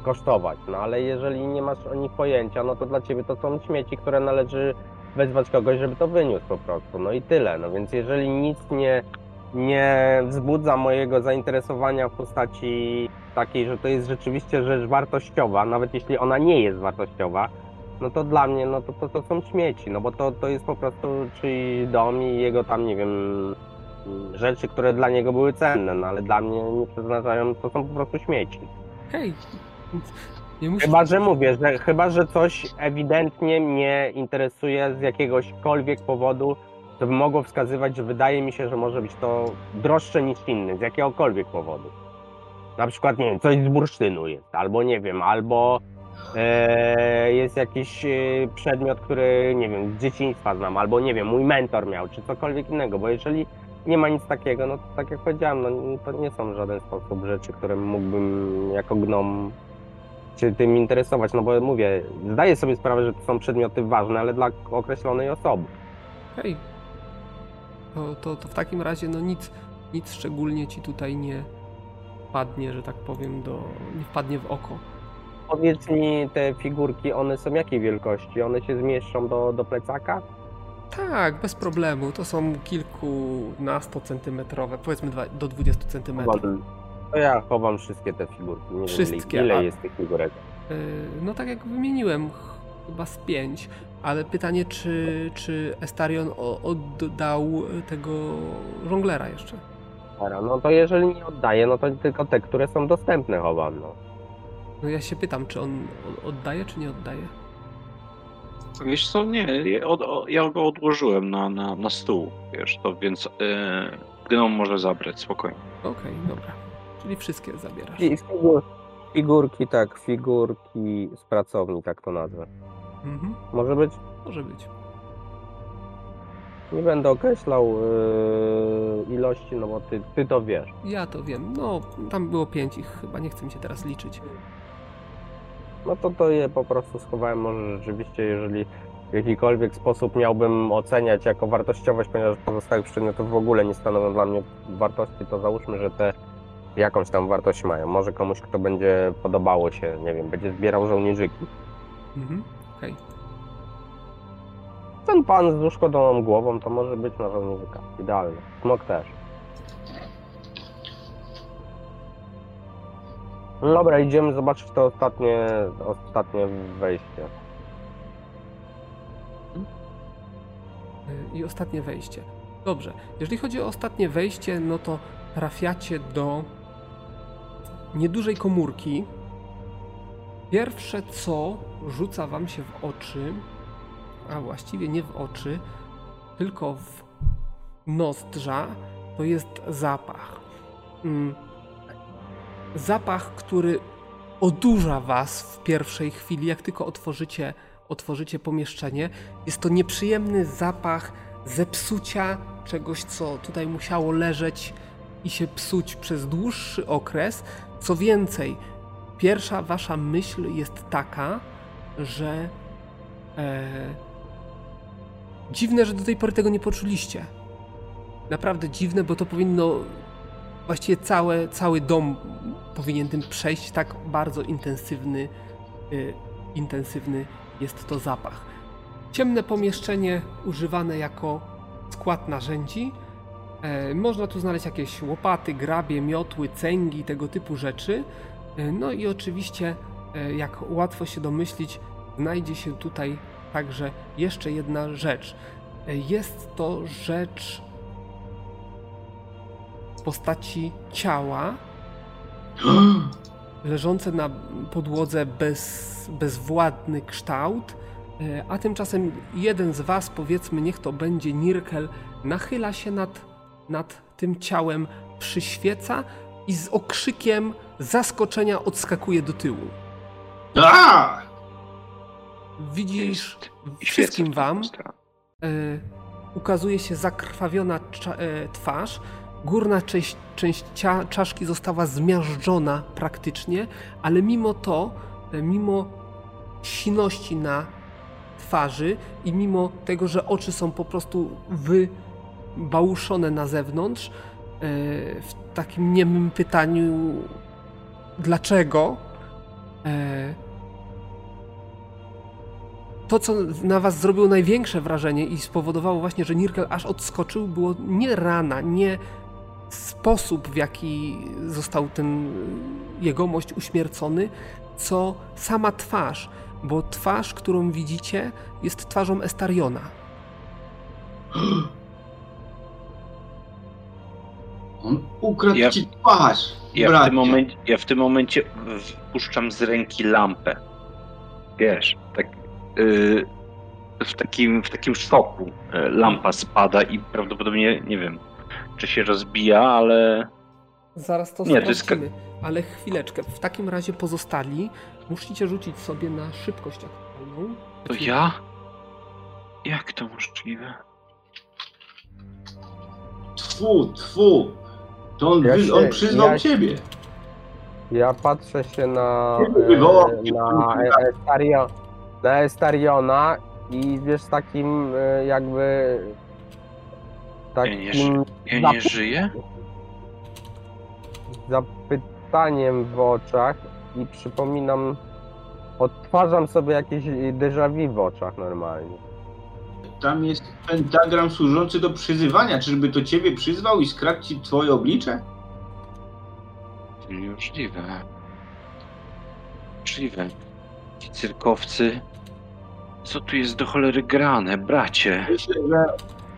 [SPEAKER 3] kosztować, no ale jeżeli nie masz o nich pojęcia, no to dla ciebie to są śmieci, które należy wezwać kogoś, żeby to wyniósł po prostu. No i tyle. No więc jeżeli nic nie nie wzbudza mojego zainteresowania w postaci takiej, że to jest rzeczywiście rzecz wartościowa, nawet jeśli ona nie jest wartościowa, no to dla mnie, no to, to, to są śmieci, no bo to, to jest po prostu czyjś dom i jego tam, nie wiem, rzeczy, które dla niego były cenne, no ale dla mnie nie przeznaczają, to są po prostu śmieci.
[SPEAKER 1] Hej.
[SPEAKER 3] Chyba, że mówię, że chyba, że coś ewidentnie mnie interesuje z jakiegośkolwiek powodu, to by mogło wskazywać, że wydaje mi się, że może być to droższe niż inny, z jakiegokolwiek powodu. Na przykład, nie wiem, coś z bursztynu jest, albo nie wiem, albo e, jest jakiś e, przedmiot, który, nie wiem, z dzieciństwa znam, albo nie wiem, mój mentor miał, czy cokolwiek innego, bo jeżeli nie ma nic takiego, no to tak jak powiedziałem, no to nie są w żaden sposób rzeczy, które mógłbym jako gnom się tym interesować, no bo mówię, zdaję sobie sprawę, że to są przedmioty ważne, ale dla określonej osoby.
[SPEAKER 1] Hej, to, to, to w takim razie no nic, nic szczególnie ci tutaj nie wpadnie, że tak powiem, do, nie wpadnie w oko.
[SPEAKER 3] Powiedz mi, te figurki, one są jakiej wielkości? One się zmieszczą do, do plecaka?
[SPEAKER 1] Tak, bez problemu. To są kilkunastocentymetrowe, powiedzmy dwa- do 20 centymetrów.
[SPEAKER 3] To ja chowam wszystkie te figurki. Nie
[SPEAKER 1] Wszystkie,
[SPEAKER 3] wiem, ile,
[SPEAKER 1] a-
[SPEAKER 3] jest tych figurek.
[SPEAKER 1] Yy, No tak jak wymieniłem, ch- chyba z pięć, ale pytanie, czy, czy Estarion oddał tego żonglera jeszcze?
[SPEAKER 3] No to jeżeli nie oddaję, no to tylko te, które są dostępne chowam, no.
[SPEAKER 1] No ja się pytam, czy on oddaje, czy nie oddaje?
[SPEAKER 4] Wiesz co, nie, ja od, o- ja go odłożyłem na, na, na stół, wiesz, to więc yy, gnom może zabrać spokojnie.
[SPEAKER 1] Okej, dobra. Czyli wszystkie zabierasz.
[SPEAKER 3] I figur, figurki, tak, figurki z pracowni, tak to nazwę.
[SPEAKER 1] Mhm,
[SPEAKER 3] Może być?
[SPEAKER 1] może być.
[SPEAKER 3] Nie będę określał yy, ilości, no bo ty, ty to wiesz.
[SPEAKER 1] Ja to wiem. No, tam było pięć ich, chyba nie chcę mi się teraz liczyć.
[SPEAKER 3] No to to je po prostu schowałem. Może rzeczywiście, jeżeli w jakikolwiek sposób miałbym oceniać jako wartościowość, ponieważ pozostałych przedmiotów w ogóle nie stanowią dla mnie wartości, to załóżmy, że te jakąś tam wartość mają. Może komuś, kto będzie podobało się, nie wiem, będzie zbierał żołnierzyki.
[SPEAKER 1] Mhm, okej.
[SPEAKER 3] Ten pan z uszkodzoną głową to może być na żołnierzyka. Idealnie. Smok też. Dobra, idziemy zobaczyć to ostatnie, ostatnie wejście.
[SPEAKER 1] Y, I ostatnie wejście. Dobrze, jeżeli chodzi o ostatnie wejście, no to trafiacie do niedużej komórki. Pierwsze co rzuca wam się w oczy, a właściwie nie w oczy, tylko w nozdrza, to jest zapach. Mm. Zapach, który odurza was w pierwszej chwili, jak tylko otworzycie, otworzycie pomieszczenie. Jest to nieprzyjemny zapach zepsucia czegoś, co tutaj musiało leżeć i się psuć przez dłuższy okres. Co więcej, pierwsza wasza myśl jest taka, że e, dziwne, że do tej pory tego nie poczuliście. Naprawdę dziwne, bo to powinno właściwie całe, cały dom powinien tym przejść. Tak bardzo intensywny, y, intensywny jest to zapach. Ciemne pomieszczenie używane jako skład narzędzi. E, można tu znaleźć jakieś łopaty, grabie, miotły, cęgi, tego typu rzeczy. E, no i oczywiście, e, jak łatwo się domyślić, znajdzie się tutaj także jeszcze jedna rzecz. Jest to rzecz w postaci ciała, leżące na podłodze bez, bezwładny kształt, e, a tymczasem jeden z was, powiedzmy, niech to będzie Nirkel, nachyla się nad, nad tym ciałem, przyświeca i z okrzykiem zaskoczenia odskakuje do tyłu.
[SPEAKER 5] A!
[SPEAKER 1] Widzisz wszystkim wam, e, ukazuje się zakrwawiona e, twarz. Górna część, część cia, czaszki została zmiażdżona praktycznie, ale mimo to, e, mimo siności na twarzy i mimo tego, że oczy są po prostu wybałuszone na zewnątrz, e, w takim niemym pytaniu dlaczego, e, to, co na was zrobiło największe wrażenie i spowodowało właśnie, że Nirkel aż odskoczył, było nie rana, nie sposób, w jaki został ten y, jegomość uśmiercony, co sama twarz, bo twarz, którą widzicie, jest twarzą Estariona.
[SPEAKER 5] On ukradł
[SPEAKER 4] Ja-
[SPEAKER 5] ci twarz,
[SPEAKER 4] Ja w, tym momencie, ja w tym momencie wpuszczam z ręki lampę. Wiesz, tak yy, w, takim, w takim szoku yy, lampa spada i prawdopodobnie, nie wiem, czy się rozbija, ale
[SPEAKER 1] Zaraz to
[SPEAKER 4] Nie, to jest
[SPEAKER 1] sprawdzimy, ale chwileczkę. W takim razie pozostali musicie rzucić sobie na szybkość aktualną.
[SPEAKER 4] to ja? Jak to możliwe?
[SPEAKER 5] Tfu, tfu. To on,
[SPEAKER 3] Ja się-
[SPEAKER 5] on przyznał
[SPEAKER 3] ja
[SPEAKER 5] ciebie.
[SPEAKER 3] Ja patrzę się na, e, na, na Estariona i wiesz, takim e, jakby
[SPEAKER 4] Ja nie
[SPEAKER 3] takim
[SPEAKER 4] Ja nie żyję?
[SPEAKER 3] zapytaniem w oczach i przypominam, odtwarzam sobie jakieś déjà vu w oczach normalnie.
[SPEAKER 5] Tam jest pentagram służący do przyzywania. Czyżby to ciebie przyzwał i skradł ci twoje oblicze?
[SPEAKER 4] Niemożliwe. Możliwe. Ci cyrkowcy. Co tu jest do cholery grane, bracie?
[SPEAKER 5] Myślę, że,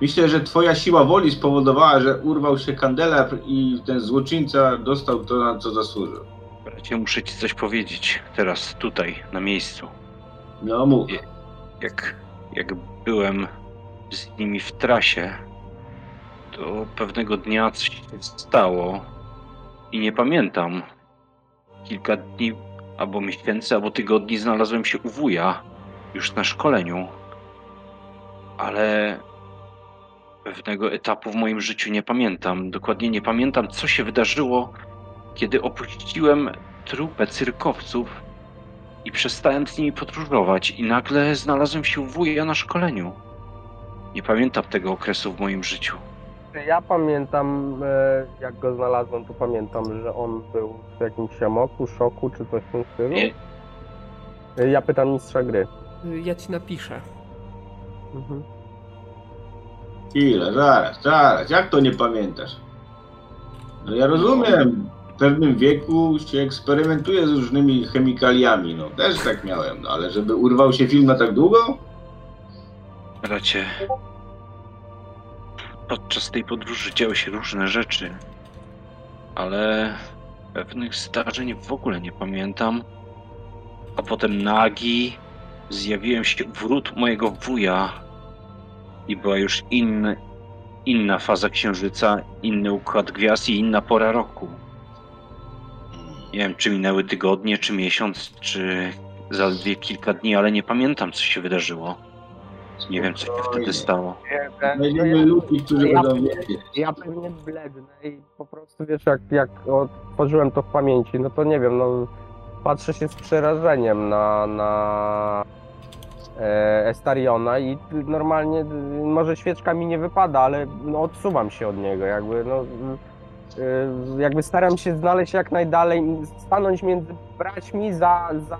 [SPEAKER 5] myślę, że twoja siła woli spowodowała, że urwał się kandelabr i ten złoczyńca dostał to, na co zasłużył.
[SPEAKER 4] Bracie, muszę ci coś powiedzieć. Teraz, tutaj, na miejscu.
[SPEAKER 5] No mów.
[SPEAKER 4] Jak, jak byłem z nimi w trasie, to pewnego dnia coś się stało i nie pamiętam. Kilka dni, albo miesięcy, albo tygodni znalazłem się u wuja, już na szkoleniu. Ale pewnego etapu w moim życiu nie pamiętam. Dokładnie nie pamiętam, co się wydarzyło, kiedy opuściłem trupę cyrkowców i przestałem z nimi podróżować i nagle znalazłem się u wuja na szkoleniu. Nie pamiętam tego okresu w moim życiu.
[SPEAKER 3] Ja pamiętam, e, jak go znalazłem, to pamiętam, że on był w jakimś amoku, szoku czy coś w tym stylu.
[SPEAKER 4] Nie.
[SPEAKER 3] E, Ja pytam mistrza gry.
[SPEAKER 1] Ja ci napiszę.
[SPEAKER 3] Mhm.
[SPEAKER 5] Chwilę, zaraz, zaraz. Jak to nie pamiętasz? No ja rozumiem. W pewnym wieku się eksperymentuje z różnymi chemikaliami. No też tak miałem, no ale żeby urwał się film na tak długo?
[SPEAKER 4] Bracie, podczas tej podróży działy się różne rzeczy, ale pewnych zdarzeń w ogóle nie pamiętam. A potem nagi zjawiłem się wrót mojego wuja i była już inny, inna faza księżyca, inny układ gwiazd i inna pora roku. Nie wiem, czy minęły tygodnie, czy miesiąc, czy zaledwie kilka dni, ale nie pamiętam, co się wydarzyło. Nie wiem, co się wtedy stało.
[SPEAKER 5] Znajdziemy ludzi, którzy
[SPEAKER 3] ja-
[SPEAKER 5] będą wiedzieć.
[SPEAKER 3] Ja pewnie blednę i po prostu wiesz, jak, jak otworzyłem to w pamięci, no to nie wiem, no patrzę się z przerażeniem na, na Estariona i normalnie y, może świeczka mi nie wypada, ale no, odsuwam się od niego, jakby no y, jakby staram się znaleźć jak najdalej, stanąć między braćmi za, za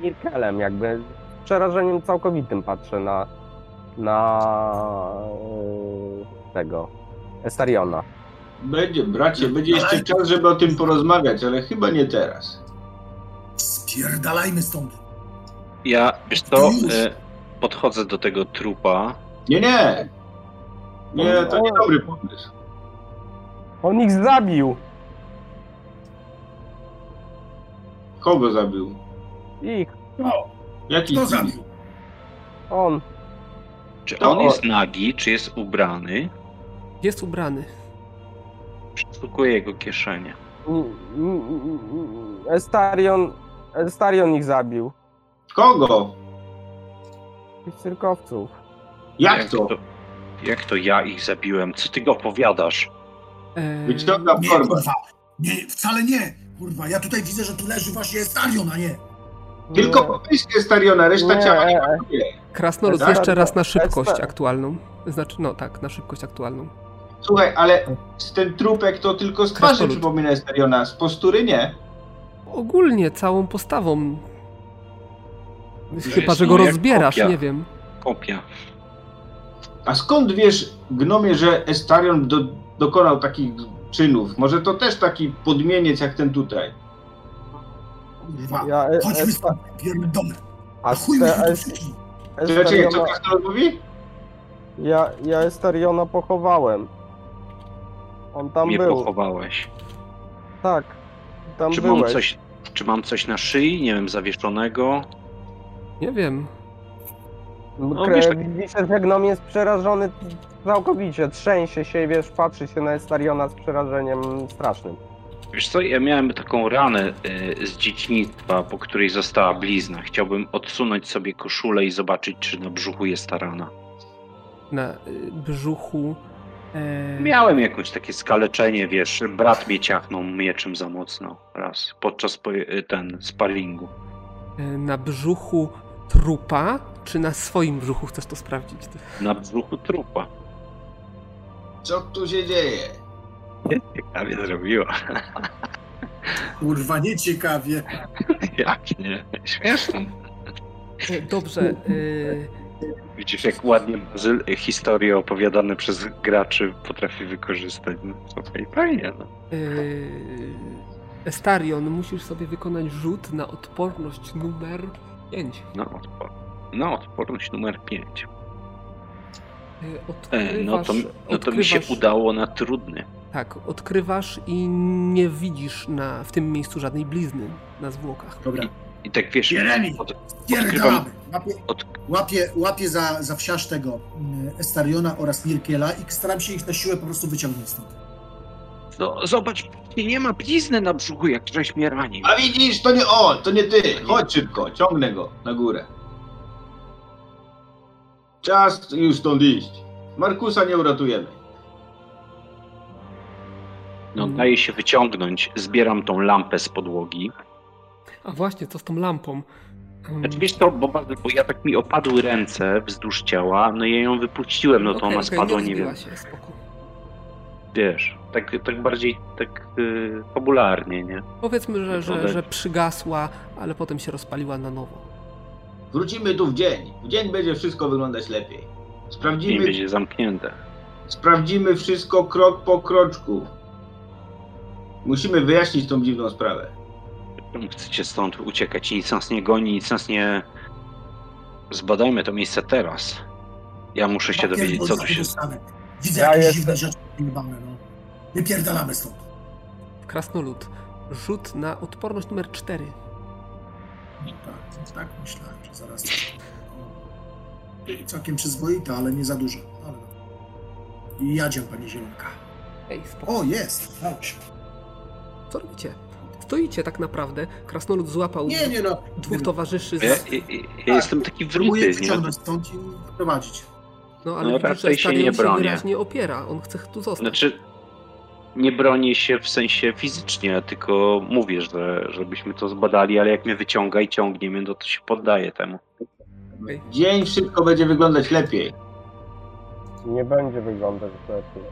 [SPEAKER 3] Mirkelem, jakby z przerażeniem całkowitym patrzę na na y, tego Estariona.
[SPEAKER 5] Będzie, bracie, będzie jeszcze czas, żeby o tym porozmawiać, ale chyba nie teraz.
[SPEAKER 2] Spierdalajmy stąd.
[SPEAKER 4] Ja, wiesz
[SPEAKER 2] To
[SPEAKER 4] co, e, podchodzę do tego trupa.
[SPEAKER 5] Nie, nie! Nie, to nie dobry pomysł.
[SPEAKER 3] On ich zabił!
[SPEAKER 5] Kogo zabił?
[SPEAKER 3] Ich,
[SPEAKER 2] O,
[SPEAKER 5] Jaki
[SPEAKER 2] kto
[SPEAKER 5] kim?
[SPEAKER 2] zabił?
[SPEAKER 3] on.
[SPEAKER 4] Czy
[SPEAKER 5] To
[SPEAKER 4] on
[SPEAKER 5] o-
[SPEAKER 4] jest nagi, czy jest ubrany?
[SPEAKER 1] Jest ubrany.
[SPEAKER 4] Przeszukuję jego kieszenie.
[SPEAKER 3] N- n- n- Estarion, Estarion ich zabił.
[SPEAKER 5] Kogo?
[SPEAKER 3] Tych cyrkowców.
[SPEAKER 5] Jak to?
[SPEAKER 4] Jak to ja ich zabiłem? Co ty go opowiadasz?
[SPEAKER 1] E,
[SPEAKER 5] Wyciągam
[SPEAKER 2] Nie, kurwa. Nie, wcale nie. Kurwa, ja tutaj widzę, że tu leży właśnie Starion, a nie.
[SPEAKER 5] Tylko popiszcie Stariona, reszta
[SPEAKER 3] Nie,
[SPEAKER 5] ciała nie pasuje.
[SPEAKER 1] Krasnolud jeszcze raz na szybkość
[SPEAKER 3] Esta-
[SPEAKER 1] aktualną. Znaczy, no tak, na szybkość aktualną.
[SPEAKER 5] Słuchaj, ale ten trupek to tylko z twarzy
[SPEAKER 1] Krasnolud.
[SPEAKER 5] przypomina Stariona, z postury nie.
[SPEAKER 1] Ogólnie całą postawą. Chyba, że go rozbierasz,
[SPEAKER 4] kopia.
[SPEAKER 1] nie wiem.
[SPEAKER 4] Kopia.
[SPEAKER 5] A skąd wiesz, gnomie, że Estarion do, dokonał takich czynów. Może to też taki podmieniec jak ten tutaj.
[SPEAKER 3] Ja, e,
[SPEAKER 2] chodźmy
[SPEAKER 3] e,
[SPEAKER 2] stąd, pierdolę.
[SPEAKER 3] A
[SPEAKER 2] wszystkich.
[SPEAKER 5] Czekaj, co
[SPEAKER 3] Estariona,
[SPEAKER 5] Kastor mówi?
[SPEAKER 3] ja, ja Estariona pochowałem. On tam
[SPEAKER 4] Mnie
[SPEAKER 3] był.
[SPEAKER 4] pochowałeś.
[SPEAKER 3] Tak. Tam
[SPEAKER 4] Czy
[SPEAKER 3] byłeś.
[SPEAKER 4] mam, coś, czy mam coś na szyi, nie wiem, zawieszonego?
[SPEAKER 1] Nie wiem.
[SPEAKER 4] No,
[SPEAKER 3] Kre-
[SPEAKER 4] wiesz, tak-
[SPEAKER 3] Widzicie, że gnom jest przerażony całkowicie. Trzęsie się, wiesz, patrzy się na Estariona z przerażeniem strasznym.
[SPEAKER 4] Wiesz co, ja miałem taką ranę y, z dzieciństwa, po której została blizna. Chciałbym odsunąć sobie koszulę i zobaczyć, czy na brzuchu jest ta rana.
[SPEAKER 1] Na y, brzuchu. E,
[SPEAKER 4] Miałem jakieś takie skaleczenie, wiesz, brat mnie ciachnął mieczem za mocno raz, podczas po- y, ten sparingu.
[SPEAKER 1] e, na brzuchu trupa, czy na swoim brzuchu chcesz to sprawdzić?
[SPEAKER 4] Na brzuchu trupa.
[SPEAKER 5] Co tu się dzieje?
[SPEAKER 4] Ciekawie zrobiła.
[SPEAKER 2] Kurwa, nieciekawie.
[SPEAKER 4] Jak nie? Śmieszne.
[SPEAKER 1] Dobrze. y,
[SPEAKER 4] Widzisz, jak ładnie Bazyl historie opowiadane przez graczy potrafi wykorzystać. No, słuchaj, fajnie, no.
[SPEAKER 1] y, Estarion, musisz sobie wykonać rzut na odporność numer 5.
[SPEAKER 4] Na, odpor- na odporność numer 5.
[SPEAKER 1] Odkrywasz,
[SPEAKER 4] E, no to, no to mi się udało na trudny.
[SPEAKER 1] Tak, odkrywasz i nie widzisz na, w tym miejscu żadnej blizny na zwłokach.
[SPEAKER 2] Dobra,
[SPEAKER 4] I tak wiesz,
[SPEAKER 2] Jeremi,
[SPEAKER 4] od,
[SPEAKER 2] pierdolamy. Łapię,
[SPEAKER 4] od,
[SPEAKER 2] łapię, łapię za, za wsiarz tego mm, Estariona oraz Mirkiela i staram się ich na siłę po prostu wyciągnąć stąd.
[SPEAKER 4] no, zobacz, nie ma blizny na brzuchu, jak żeś mnie ranił.
[SPEAKER 5] A widzisz, to nie on, to nie ty. Chodź szybko, ciągnę go na górę. Czas już stąd iść. Markusa nie uratujemy.
[SPEAKER 4] No, daje się wyciągnąć, zbieram tą lampę z podłogi.
[SPEAKER 1] A właśnie, co z tą lampą? Um,
[SPEAKER 4] Znaczy, wiesz to, bo, bo ja tak mi opadły ręce wzdłuż ciała, no i ja ją wypuściłem, no to
[SPEAKER 1] okej,
[SPEAKER 4] ona
[SPEAKER 1] okej,
[SPEAKER 4] spadła,
[SPEAKER 1] nie
[SPEAKER 4] nie wiem,
[SPEAKER 1] się, spoko.
[SPEAKER 4] wiesz, tak, tak bardziej, tak yy, popularnie, nie?
[SPEAKER 1] Powiedzmy, że, że, że przygasła, ale potem się rozpaliła na nowo.
[SPEAKER 5] Wrócimy tu w dzień. W dzień będzie wszystko wyglądać lepiej.
[SPEAKER 4] Nie
[SPEAKER 5] Sprawdzimy,
[SPEAKER 4] będzie zamknięte.
[SPEAKER 5] sprawdzimy wszystko krok po kroczku. Musimy wyjaśnić tą dziwną sprawę.
[SPEAKER 4] Chcecie stąd uciekać? Nic nas nie goni, nic nas nie... Zbadajmy to miejsce teraz. Ja muszę się dowiedzieć, co tu się...
[SPEAKER 2] Widzę
[SPEAKER 3] Ja
[SPEAKER 2] jakieś
[SPEAKER 3] jestem-
[SPEAKER 2] dziwne rzeczy jebane, no. Wypierdalamy stąd.
[SPEAKER 1] Krasnolud. Rzut na odporność numer 4.
[SPEAKER 2] No tak, tak myślałem, że zaraz. Całkiem przyzwoita, ale nie za dużo. Ale no. I pani Zielonka.
[SPEAKER 1] Ej, spoko.
[SPEAKER 2] O, jest! Dało się.
[SPEAKER 1] Co robicie? Stoicie tak naprawdę. Krasnolud złapał
[SPEAKER 2] Nie, nie no.
[SPEAKER 1] dwóch towarzyszy
[SPEAKER 4] Ja,
[SPEAKER 1] z...
[SPEAKER 4] ja, ja jestem taki
[SPEAKER 2] Próbuję
[SPEAKER 4] wryty, nie?
[SPEAKER 2] wyciągnąć stąd i wyprowadzić.
[SPEAKER 1] No ale
[SPEAKER 4] No,
[SPEAKER 1] widzisz, że
[SPEAKER 4] raczej się nie bronię.
[SPEAKER 1] wyraźnie opiera. On chce tu zostać.
[SPEAKER 4] Znaczy, nie bronię się w sensie fizycznie, tylko mówię, że żebyśmy to zbadali, ale jak mnie wyciąga i ciągnie mnie, no to się poddaję temu.
[SPEAKER 5] Dzień wszystko będzie wyglądać lepiej.
[SPEAKER 3] Nie będzie wyglądać lepiej.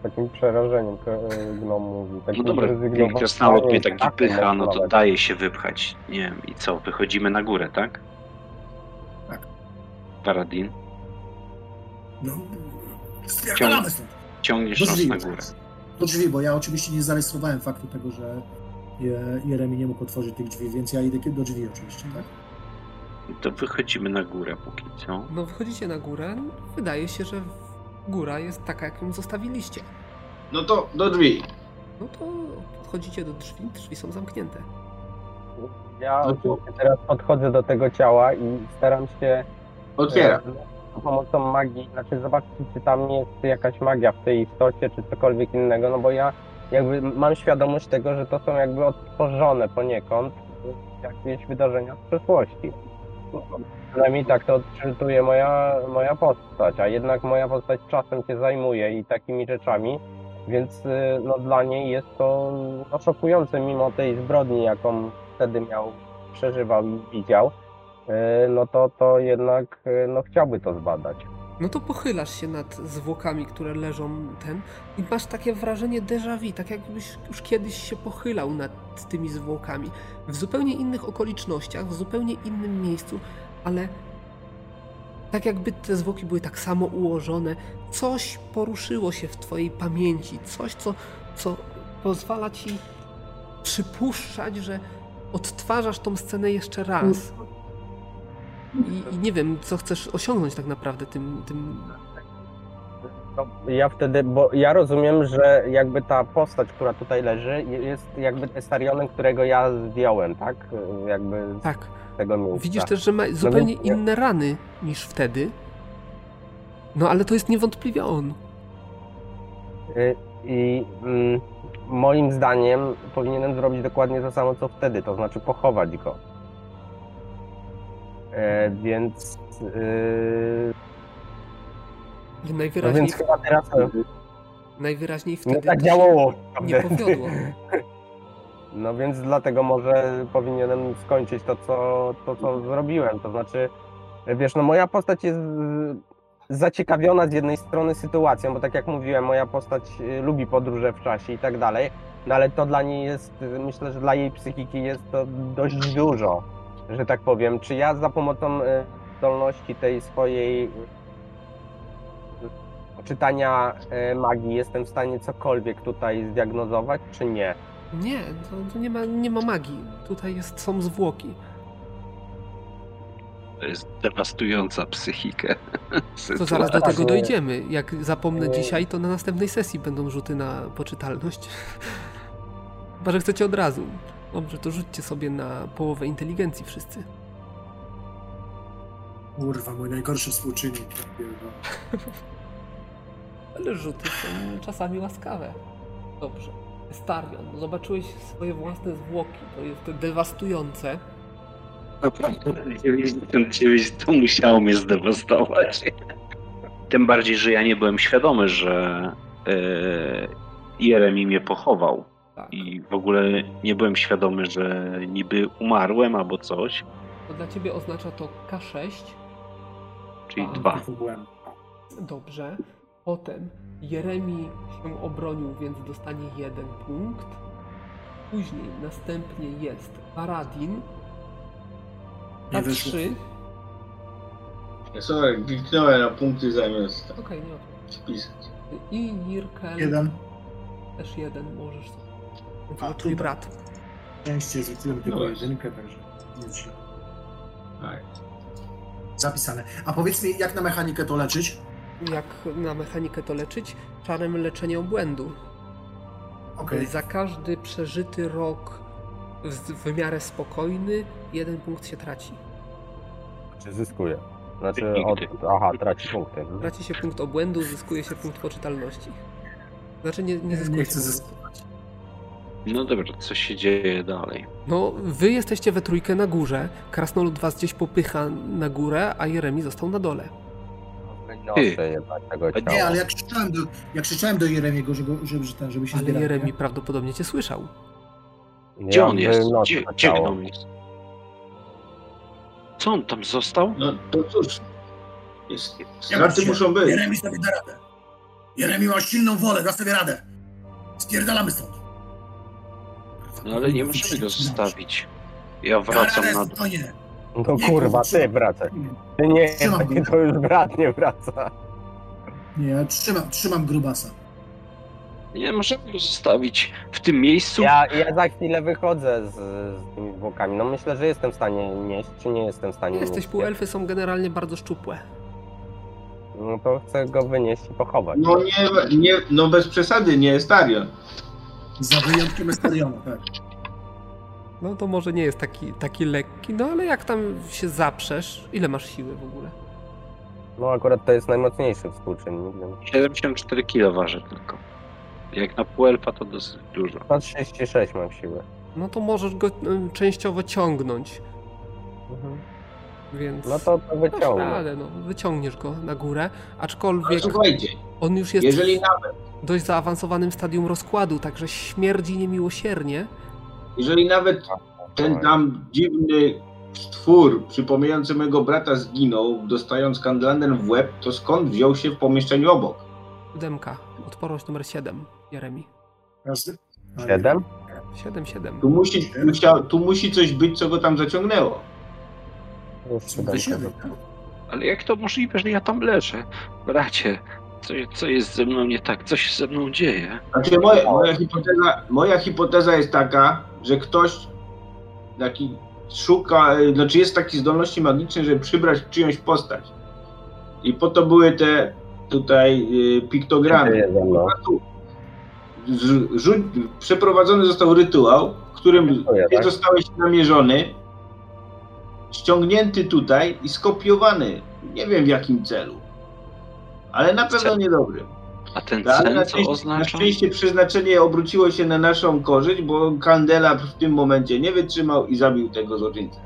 [SPEAKER 3] Z takim przerażeniem to, e, gnom mówi.
[SPEAKER 4] No
[SPEAKER 3] Takim
[SPEAKER 4] dobra,
[SPEAKER 3] zrezygnowaniem,
[SPEAKER 4] krasnałod mnie tak wypycha, no to daje się wypchać. Nie wiem, i co, wychodzimy na górę, tak?
[SPEAKER 2] Tak.
[SPEAKER 4] Paradin,
[SPEAKER 2] No, stąd.
[SPEAKER 4] ciągniesz nas na górę.
[SPEAKER 2] Do drzwi, bo ja oczywiście nie zarejestrowałem faktu tego, że Je- Jeremi nie mógł otworzyć tych drzwi, więc ja idę do drzwi oczywiście, tak?
[SPEAKER 4] To wychodzimy na górę póki co.
[SPEAKER 1] No wychodzicie na górę. Wydaje się, że góra jest taka, jak ją zostawiliście.
[SPEAKER 5] No to do drzwi.
[SPEAKER 1] No to podchodzicie do drzwi. Drzwi są zamknięte.
[SPEAKER 3] Ja
[SPEAKER 5] No to-
[SPEAKER 3] teraz podchodzę do tego ciała i staram się
[SPEAKER 5] Otwiera.
[SPEAKER 3] Za pomocą magii, znaczy zobaczyć, czy tam jest jakaś magia w tej istocie, czy cokolwiek innego, no bo ja jakby mam świadomość tego, że to są jakby odtworzone poniekąd jakieś wydarzenia z przeszłości. Przynajmniej tak to odczytuje moja, moja postać, a jednak moja postać czasem się zajmuje i takimi rzeczami, więc y, no, dla niej jest to no, szokujące mimo tej zbrodni, jaką wtedy miał, przeżywał i widział, no to, to jednak y, no, chciałby to zbadać.
[SPEAKER 1] No to pochylasz się nad zwłokami, które leżą ten i masz takie wrażenie déjà vu, tak jakbyś już kiedyś się pochylał nad tymi zwłokami. W zupełnie innych okolicznościach, w zupełnie innym miejscu, ale Tak jakby te zwłoki były tak samo ułożone. Coś poruszyło się w twojej pamięci. Coś, co, co pozwala ci przypuszczać, że odtwarzasz tą scenę jeszcze raz. I, I nie wiem, co chcesz osiągnąć tak naprawdę tym, tym
[SPEAKER 3] No, ja wtedy, bo ja rozumiem, że jakby ta postać, która tutaj leży, jest jakby Estarionem, którego ja zdjąłem, tak? Jakby
[SPEAKER 1] tak.
[SPEAKER 3] tego miejsca.
[SPEAKER 1] Widzisz też, że ma zupełnie
[SPEAKER 3] więc nie-
[SPEAKER 1] inne rany niż wtedy. No ale to jest niewątpliwie on.
[SPEAKER 3] Y, I mm, moim zdaniem powinienem zrobić dokładnie to samo, co wtedy, to znaczy pochować go. E, więc, no
[SPEAKER 1] Najwyraźniej,
[SPEAKER 3] więc chyba teraz
[SPEAKER 1] najwyraźniej
[SPEAKER 3] nie
[SPEAKER 1] wtedy
[SPEAKER 3] tak działało.
[SPEAKER 1] nie powiodło.
[SPEAKER 3] No więc dlatego może powinienem skończyć to co, to, co zrobiłem. To znaczy, wiesz, no moja postać jest y, zaciekawiona z jednej strony sytuacją, bo tak jak mówiłem, moja postać y, lubi podróże w czasie i tak dalej, no ale to dla niej jest, y, myślę, że dla jej psychiki jest to dość dużo, że tak powiem. Czy ja za pomocą y, zdolności tej swojej y, czytania y, magii jestem w stanie cokolwiek tutaj zdiagnozować, czy nie?
[SPEAKER 1] Nie, to, to nie, ma, nie ma magii. Tutaj jest, są zwłoki.
[SPEAKER 4] To jest dewastująca psychikę.
[SPEAKER 1] To zaraz do tego dojdziemy. Jak zapomnę
[SPEAKER 3] Nie.
[SPEAKER 1] dzisiaj, to na następnej sesji będą rzuty na poczytalność. Chyba, że chcecie od razu. Dobrze, to rzućcie sobie na połowę inteligencji wszyscy.
[SPEAKER 2] Kurwa, mój najgorszy współczynnik.
[SPEAKER 1] Ale rzuty są czasami łaskawe. Dobrze. Starion, zobaczyłeś swoje własne zwłoki. To jest dewastujące.
[SPEAKER 4] Naprawdę 99 to musiało mnie zdewastować. Tym bardziej, że ja nie byłem świadomy, że e, Jeremi mnie pochował.
[SPEAKER 1] Tak.
[SPEAKER 4] I w ogóle nie byłem świadomy, że niby umarłem albo coś.
[SPEAKER 1] To dla ciebie oznacza to K6.
[SPEAKER 4] Czyli
[SPEAKER 1] A,
[SPEAKER 4] dwa.
[SPEAKER 1] Dobrze. Potem Jeremi się obronił, więc dostanie jeden punkt. Później następnie jest Paradin.
[SPEAKER 2] Nie
[SPEAKER 1] Na
[SPEAKER 2] wyszło.
[SPEAKER 1] trzy.
[SPEAKER 5] Ja sobie kliknąłem na punkty zamiast
[SPEAKER 1] Okej, nie ma problemu.
[SPEAKER 5] spisać.
[SPEAKER 1] I Nirkel.
[SPEAKER 2] Jeden.
[SPEAKER 1] Też jeden możesz sobie.
[SPEAKER 2] A,
[SPEAKER 1] To twój brat.
[SPEAKER 2] Szczęście rzuciłem tylko
[SPEAKER 5] No.
[SPEAKER 2] jedynkę, także nic źle.
[SPEAKER 5] Tak.
[SPEAKER 2] Zapisane. A powiedz mi, jak na mechanikę to leczyć?
[SPEAKER 1] Jak na mechanikę to leczyć? Czarem leczenia obłędu.
[SPEAKER 2] Okej.
[SPEAKER 1] Za każdy przeżyty rok w, w miarę spokojny, jeden punkt się traci.
[SPEAKER 3] Czy zyskuje? Znaczy, od, aha, traci punkty.
[SPEAKER 1] Traci się punkt obłędu, zyskuje się punkt poczytalności. Znaczy nie, nie zyskuje
[SPEAKER 2] Nie
[SPEAKER 1] się
[SPEAKER 2] chcę
[SPEAKER 1] punktu.
[SPEAKER 2] zyskiwać.
[SPEAKER 4] No dobrze, co się dzieje dalej?
[SPEAKER 1] No, wy jesteście we trójkę na górze, Krasnolud was gdzieś popycha na górę, a Jeremi został na dole.
[SPEAKER 3] Tego ciała.
[SPEAKER 2] Nie, ale jak krzyczałem do, jak krzyczałem do Jeremiego, żeby, żeby, że ten- żeby się
[SPEAKER 1] Ale
[SPEAKER 2] zbierał,
[SPEAKER 1] Jeremi
[SPEAKER 2] nie?
[SPEAKER 1] prawdopodobnie cię słyszał.
[SPEAKER 4] Gdzie on jest? Gdzie, gnom jest? Co on tam został?
[SPEAKER 5] No to cóż. Jest, straty muszą być.
[SPEAKER 2] Jeremi sobie da radę. Jeremi ma silną wolę, da sobie radę. Spierdalamy stąd.
[SPEAKER 4] No ale nie możemy go zostawić. Ja wracam na...
[SPEAKER 2] spokojnie.
[SPEAKER 3] No kurwa, ty wracaj. Ty nie,
[SPEAKER 2] Trzymam
[SPEAKER 3] to już brat nie wraca.
[SPEAKER 2] Nie, ja trzymam, trzymam grubasa.
[SPEAKER 4] Nie możemy go zostawić w tym miejscu.
[SPEAKER 3] Ja, ja za chwilę wychodzę z, z tymi zwłokami. No myślę, że jestem w stanie nieść, czy nie jestem w stanie
[SPEAKER 1] Jesteś,
[SPEAKER 3] nieść.
[SPEAKER 1] półelfy są generalnie bardzo szczupłe.
[SPEAKER 3] No to chcę go wynieść i pochować.
[SPEAKER 5] No nie, nie, no bez przesady, nie Starion.
[SPEAKER 2] Za wyjątkiem Estariona, tak.
[SPEAKER 1] No to może nie jest taki, taki lekki, no ale jak tam się zaprzesz, ile masz siły w ogóle?
[SPEAKER 3] No akurat to jest najmocniejszy współczynnik. więc
[SPEAKER 4] 74 kg waży tylko. Jak na półelfa to dosyć dużo.
[SPEAKER 3] 136 mam siły.
[SPEAKER 1] No to możesz go y, częściowo ciągnąć,
[SPEAKER 3] Mhm.
[SPEAKER 1] więc...
[SPEAKER 3] No to, to wyciągnę.
[SPEAKER 1] radę, no, wyciągniesz go na górę, aczkolwiek on już jest
[SPEAKER 5] jeżeli nawet,
[SPEAKER 1] dość zaawansowanym stadium rozkładu, także śmierdzi niemiłosiernie.
[SPEAKER 5] jeżeli nawet ten tam dziwny stwór przypominający mego brata zginął, dostając kandlanem w łeb, to skąd wziął się w pomieszczeniu obok?
[SPEAKER 1] Siódemka, odporność numer 7, Jeremi.
[SPEAKER 2] Każdy? Ale-
[SPEAKER 3] Siedem?
[SPEAKER 1] 7, 7.
[SPEAKER 5] Tu musi, musiał, tu musi coś być, co go tam zaciągnęło.
[SPEAKER 2] Tak?
[SPEAKER 4] Ale jak to możliwe, że ja tam leżę? Bracie, co, co jest ze mną nie tak? Co się ze mną dzieje?
[SPEAKER 5] Znaczy moja, moja, hipoteza, moja hipoteza jest taka, że ktoś taki szuka, znaczy jest taki zdolności magicznej, żeby przybrać czyjąś postać. I po to były te tutaj y, piktogramy. Rzu- przeprowadzony został rytuał, w którym
[SPEAKER 3] tak?
[SPEAKER 5] zostałeś namierzony, ściągnięty tutaj i skopiowany. Nie wiem w jakim celu. Ale na pewno
[SPEAKER 4] Cel.
[SPEAKER 5] niedobrym.
[SPEAKER 4] A ten
[SPEAKER 5] Ale
[SPEAKER 4] cel
[SPEAKER 5] na,
[SPEAKER 4] co
[SPEAKER 5] szczęście, na
[SPEAKER 4] oznacza?
[SPEAKER 5] szczęście przeznaczenie obróciło się na naszą korzyść, bo Kandela w tym momencie nie wytrzymał i zabił tego złoczyńcę.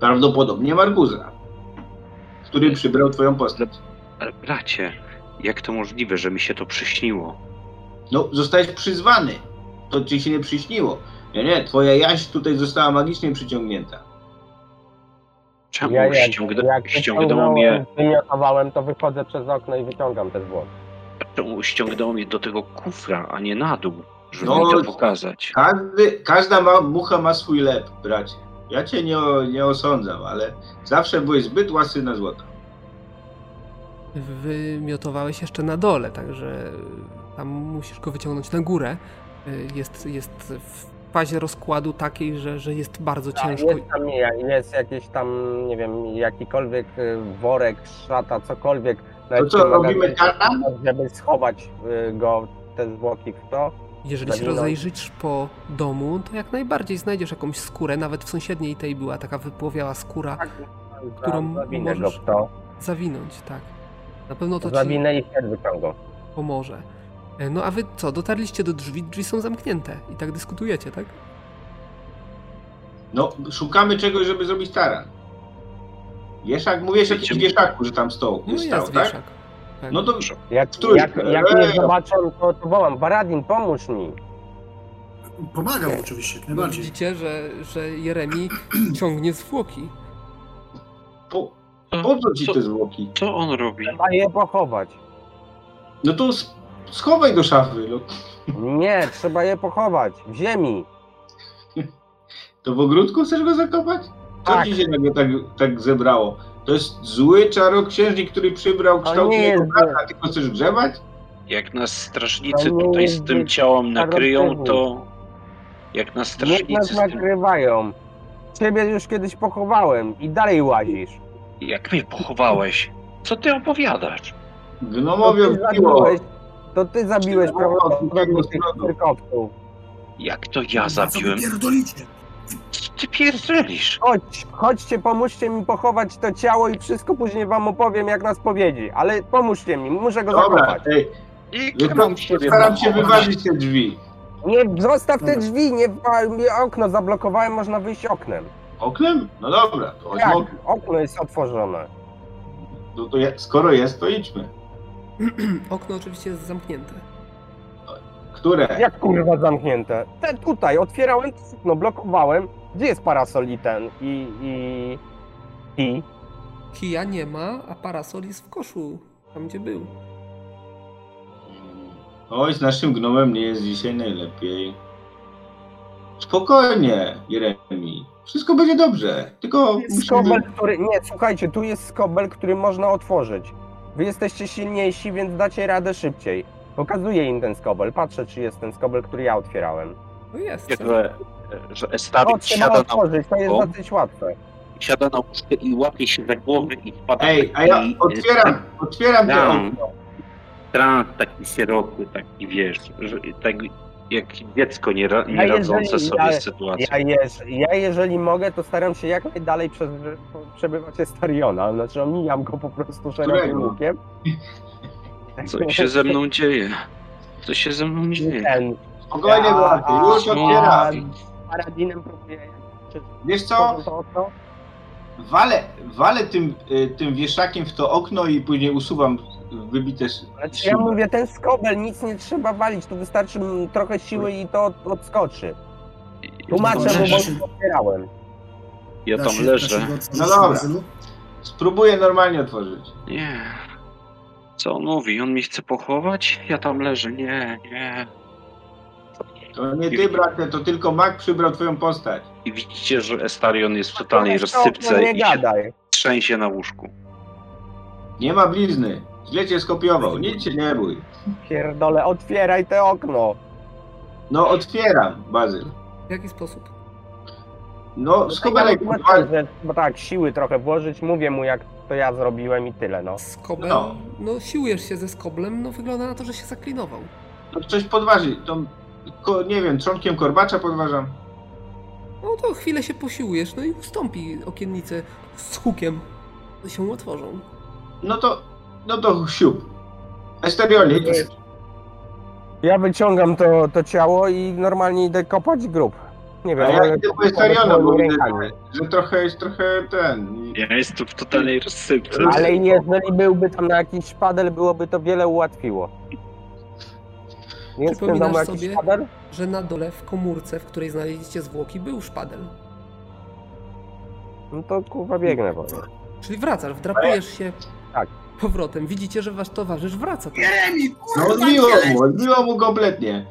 [SPEAKER 5] Prawdopodobnie Markuza, który przybrał twoją postać.
[SPEAKER 4] Ale bracie, jak to możliwe, że mi się to przyśniło?
[SPEAKER 5] No, zostałeś przyzwany. To ci się nie przyśniło. Nie, nie, twoja jaźń tutaj została magicznie przyciągnięta.
[SPEAKER 4] Czemu
[SPEAKER 3] Ja jak,
[SPEAKER 4] ściągna,
[SPEAKER 3] jak
[SPEAKER 4] ściągnęło mnie,
[SPEAKER 3] wymiotowałem, to wychodzę przez okno i wyciągam te zwłoki.
[SPEAKER 4] czemu ściągnęło mnie do tego kufra, a nie na dół, żeby
[SPEAKER 5] No,
[SPEAKER 4] mi to pokazać?
[SPEAKER 5] Każdy, każda ma, mucha ma swój lep, bracie. Ja cię nie, nie osądzam, ale zawsze byłeś zbyt łasy na złoto.
[SPEAKER 1] Wymiotowałeś jeszcze na dole, także tam musisz go wyciągnąć na górę. Y, Jest, jest w fazie rozkładu takiej, że, że jest bardzo ciężko.
[SPEAKER 3] Jest tam nie, jest jakiś tam, nie wiem, jakikolwiek y, worek, szata, cokolwiek. nawet
[SPEAKER 5] co, robimy tartan?
[SPEAKER 3] Żeby schować y, go, te zwłoki w to.
[SPEAKER 1] Jeżeli się rozejrzysz po domu, to jak najbardziej znajdziesz jakąś skórę. Nawet w sąsiedniej tej była taka wypłowiała skóra. Którą
[SPEAKER 3] Zawinę go
[SPEAKER 1] możesz-
[SPEAKER 3] to.
[SPEAKER 1] Zawinąć, tak. Na pewno to ci
[SPEAKER 3] Zawinę i wtedy wyciągam.
[SPEAKER 1] pomoże. E, No a wy co, dotarliście do drzwi? Drzwi są zamknięte i tak dyskutujecie, tak?
[SPEAKER 5] No, szukamy czegoś, żeby zrobić taran. Wieszak, mówisz o jakimś
[SPEAKER 4] Wiecie-
[SPEAKER 5] wieszaku, że tam stał,
[SPEAKER 1] No
[SPEAKER 5] jest stał, tak?
[SPEAKER 1] wieszak. Tak.
[SPEAKER 5] No to
[SPEAKER 3] Jak,
[SPEAKER 5] Któryś-
[SPEAKER 3] jak, jak
[SPEAKER 5] Eee.
[SPEAKER 3] mnie zobaczą, to, to wołam, Baradin, pomóż mi.
[SPEAKER 2] Pomagam oczywiście, jak
[SPEAKER 1] No
[SPEAKER 2] najbardziej.
[SPEAKER 1] widzicie, że, że Jeremi ciągnie zwłoki.
[SPEAKER 5] po,
[SPEAKER 4] Co,
[SPEAKER 5] po co ci
[SPEAKER 4] co,
[SPEAKER 5] te zwłoki?
[SPEAKER 4] co on robi?
[SPEAKER 3] Trzeba je pochować.
[SPEAKER 5] No to schowaj do szafy. No.
[SPEAKER 3] Nie, trzeba je pochować. W ziemi.
[SPEAKER 5] To w ogródku chcesz go zakopać? Co
[SPEAKER 3] Tak.
[SPEAKER 5] ci się nagle tak, tak zebrało? To jest zły czarnoksiężnik, który przybrał kształt jego brata, a ty go chcesz grzebać?
[SPEAKER 4] Jak nas strażnicy tutaj z tym ciałem nakryją, to... Jak nas
[SPEAKER 3] Niech nas
[SPEAKER 4] strażnicy z tym...
[SPEAKER 3] nakrywają. Ciebie już kiedyś pochowałem i dalej łazisz.
[SPEAKER 4] Jak mnie pochowałeś? Co ty opowiadasz?
[SPEAKER 5] Gnomowie
[SPEAKER 3] zabiłeś, to ty zabiłeś
[SPEAKER 5] Od
[SPEAKER 3] prawdopodobnie tych.
[SPEAKER 4] Jak to ja zabiłem?
[SPEAKER 2] pierdolicie?
[SPEAKER 4] Ty pierdzelisz?
[SPEAKER 3] Chodź, chodźcie, pomóżcie mi pochować to ciało i wszystko później wam opowiem jak na spowiedzi. Ale pomóżcie mi, muszę go
[SPEAKER 5] Dobra, ej,
[SPEAKER 4] ja
[SPEAKER 5] wypro-
[SPEAKER 4] mam ciebie
[SPEAKER 5] staram się wyważyć te drzwi.
[SPEAKER 3] Nie, zostaw te drzwi, nie, okno zablokowałem, można wyjść oknem.
[SPEAKER 5] Oknem? No dobra, to chodźmy
[SPEAKER 3] Tak, okno jest otworzone.
[SPEAKER 5] No to je, skoro jest, to idźmy.
[SPEAKER 1] Okno oczywiście jest zamknięte.
[SPEAKER 5] Które?
[SPEAKER 3] Jak kurwa zamknięte? Te tutaj, otwierałem okno, blokowałem. Gdzie jest parasol i ten? I... i... i...
[SPEAKER 1] Kija nie ma, a parasol jest w koszu, tam gdzie był.
[SPEAKER 5] Oj, z naszym gnomem nie jest dzisiaj najlepiej. Spokojnie, Jeremi. Wszystko będzie dobrze. Tylko
[SPEAKER 3] skobel, który... Nie, słuchajcie, tu jest skobel, który można otworzyć. Wy jesteście silniejsi, więc dacie radę szybciej. Pokazuję im ten skobel. Patrzę, czy jest ten skobel, który ja otwierałem.
[SPEAKER 1] No jest.
[SPEAKER 4] Że, że
[SPEAKER 3] To trzeba
[SPEAKER 4] siada na,
[SPEAKER 3] otworzyć, to jest
[SPEAKER 4] o.
[SPEAKER 3] dosyć łatwe.
[SPEAKER 4] siada na łóżkę i łapie się za głowę i wpada
[SPEAKER 5] Ej, a ja otwieram, otwieram te
[SPEAKER 4] Tam.
[SPEAKER 5] okno.
[SPEAKER 4] trans taki sierotny, taki wiesz, że, tak jak dziecko nie, ra, nie
[SPEAKER 3] Ja
[SPEAKER 4] radzące sobie
[SPEAKER 3] ja-
[SPEAKER 4] z sytuacją.
[SPEAKER 3] Ja, jeż, ja jeżeli mogę, to staram się jak najdalej przez, przebywać Estariona. Znaczy omijam go po prostu szerokim łukiem.
[SPEAKER 4] Co się ze mną dzieje? Co się ze mną dzieje?
[SPEAKER 3] Ten,
[SPEAKER 5] Spokojnie,
[SPEAKER 3] A,
[SPEAKER 5] Błaty,
[SPEAKER 3] a,
[SPEAKER 5] już
[SPEAKER 3] a,
[SPEAKER 5] otwieram.
[SPEAKER 3] Paradinem próbuję... Czy,
[SPEAKER 5] Wiesz co? Walę, walę tym, y, tym wieszakiem w to okno i później usuwam wybite
[SPEAKER 3] Znaczy ja mówię, ten skobel, nic nie trzeba walić, tu wystarczy trochę siły i to od, odskoczy. Tłumaczę bo otwierałem.
[SPEAKER 4] Ja tam leżę.
[SPEAKER 5] No dobra. Spróbuję normalnie otworzyć.
[SPEAKER 4] Nie. Co on mówi? On mnie chce pochować? Ja tam leżę. Nie, nie.
[SPEAKER 5] To nie ty, bracie, to tylko mag przybrał twoją postać.
[SPEAKER 4] I widzicie, że Estarion jest w totalnej rozsypce
[SPEAKER 3] Nie
[SPEAKER 4] i się trzęsie na łóżku.
[SPEAKER 5] Nie ma blizny. Źle cię skopiował. Nic się nie bój.
[SPEAKER 3] Pierdole, otwieraj te okno.
[SPEAKER 5] No otwieram, Bazyl.
[SPEAKER 1] W jaki sposób?
[SPEAKER 5] No, skobelek,
[SPEAKER 3] Ja
[SPEAKER 5] kurwa.
[SPEAKER 3] że- Bo tak, siły trochę włożyć, mówię mu jak to ja zrobiłem i tyle, no.
[SPEAKER 1] Skobel,
[SPEAKER 5] No.
[SPEAKER 1] no siłujesz się ze skoblem, no wygląda na to, że się zaklinował.
[SPEAKER 5] To coś podważy. To, ko, nie wiem, trzonkiem korbacza podważam.
[SPEAKER 1] No to chwilę się posiłujesz, no i ustąpi okiennice z hukiem. się otworzą.
[SPEAKER 5] No to, no to siup. Idź.
[SPEAKER 3] Ja wyciągam to, to ciało i normalnie idę kopać grób. Nie wiem,
[SPEAKER 5] A ja
[SPEAKER 3] ale
[SPEAKER 5] idę po Esteriona, bo widzę, że trochę jest trochę ten.
[SPEAKER 4] Ja jestem w totalnej rozsypce.
[SPEAKER 3] Ale jeżeli byłby tam na jakiś szpadel, byłoby to wiele ułatwiło. Tym
[SPEAKER 1] Przypominasz sobie?
[SPEAKER 3] szpadel?
[SPEAKER 1] Że na dole w komórce, w której znaleźliście zwłoki, był szpadel.
[SPEAKER 3] No to kurwa biegnę po nim.
[SPEAKER 1] Czyli wracasz, wdrapujesz się
[SPEAKER 3] Tak.
[SPEAKER 1] Powrotem. Widzicie, że wasz towarzysz wraca. tam.
[SPEAKER 2] Jeremi,
[SPEAKER 5] No
[SPEAKER 2] kurwa,
[SPEAKER 5] odbiło mu, odbiło mu kompletnie.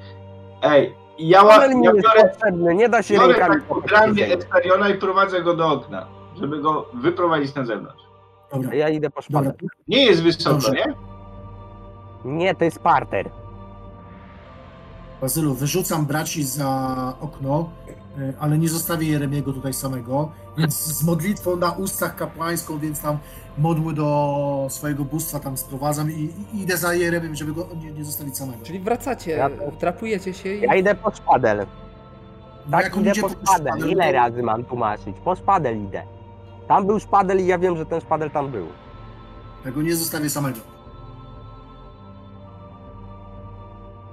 [SPEAKER 5] Ej, ja, ła-
[SPEAKER 3] Szpadel mi
[SPEAKER 5] ja
[SPEAKER 3] jest
[SPEAKER 5] biorę,
[SPEAKER 3] potrzebny, nie da się
[SPEAKER 5] biorę
[SPEAKER 3] rękami
[SPEAKER 5] ramię. Esteriona i prowadzę go do okna, żeby go wyprowadzić na zewnątrz.
[SPEAKER 2] Dobra,
[SPEAKER 3] Ja idę po
[SPEAKER 2] dobra.
[SPEAKER 3] szpadel.
[SPEAKER 5] Nie jest wysoko,
[SPEAKER 2] Dobrze.
[SPEAKER 5] nie?
[SPEAKER 3] Nie, to jest parter.
[SPEAKER 2] Bazylu, wyrzucam braci za okno, ale nie zostawię Jeremiego tutaj samego, więc z modlitwą na ustach kapłańską, więc tam modły do swojego bóstwa tam sprowadzam i, i idę za Jeremiem, żeby go nie, nie zostawić samego.
[SPEAKER 1] Czyli wracacie,
[SPEAKER 3] Ja
[SPEAKER 1] wdrapujecie się i...
[SPEAKER 3] Ja idę po szpadel.
[SPEAKER 2] No
[SPEAKER 3] Tak, idę po
[SPEAKER 2] pod
[SPEAKER 3] szpadel.
[SPEAKER 2] szpadel,
[SPEAKER 3] Ile
[SPEAKER 2] to-
[SPEAKER 3] razy mam tłumaczyć? Po szpadel idę. Tam był szpadel i ja wiem, że ten szpadel tam był.
[SPEAKER 2] Tego nie zostawię samego.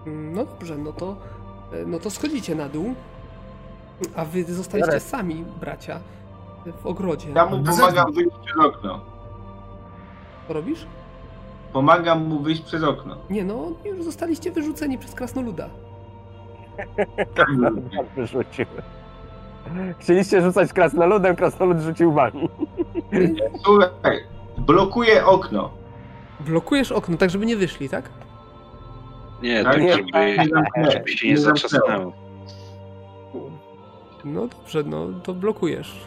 [SPEAKER 1] No dobrze, no to, no to schodzicie na dół, a wy zostaliście
[SPEAKER 3] Biorę.
[SPEAKER 1] sami, bracia, w ogrodzie.
[SPEAKER 5] Ja mu pomagam wyjść przez okno.
[SPEAKER 1] Co robisz?
[SPEAKER 5] Pomagam mu wyjść przez okno.
[SPEAKER 1] Nie no, już zostaliście wyrzuceni przez krasnoluda.
[SPEAKER 3] Tak wyrzucił. Chcieliście rzucać krasnoludem, krasnolud rzucił wami.
[SPEAKER 5] Słuchaj, blokuję okno.
[SPEAKER 1] Blokujesz okno, tak żeby nie wyszli, tak?
[SPEAKER 4] Nie, tak
[SPEAKER 5] nie,
[SPEAKER 4] żeby,
[SPEAKER 5] nie zamknęło,
[SPEAKER 4] żeby się
[SPEAKER 5] nie
[SPEAKER 4] zatrzasnęło.
[SPEAKER 1] No dobrze, no to blokujesz.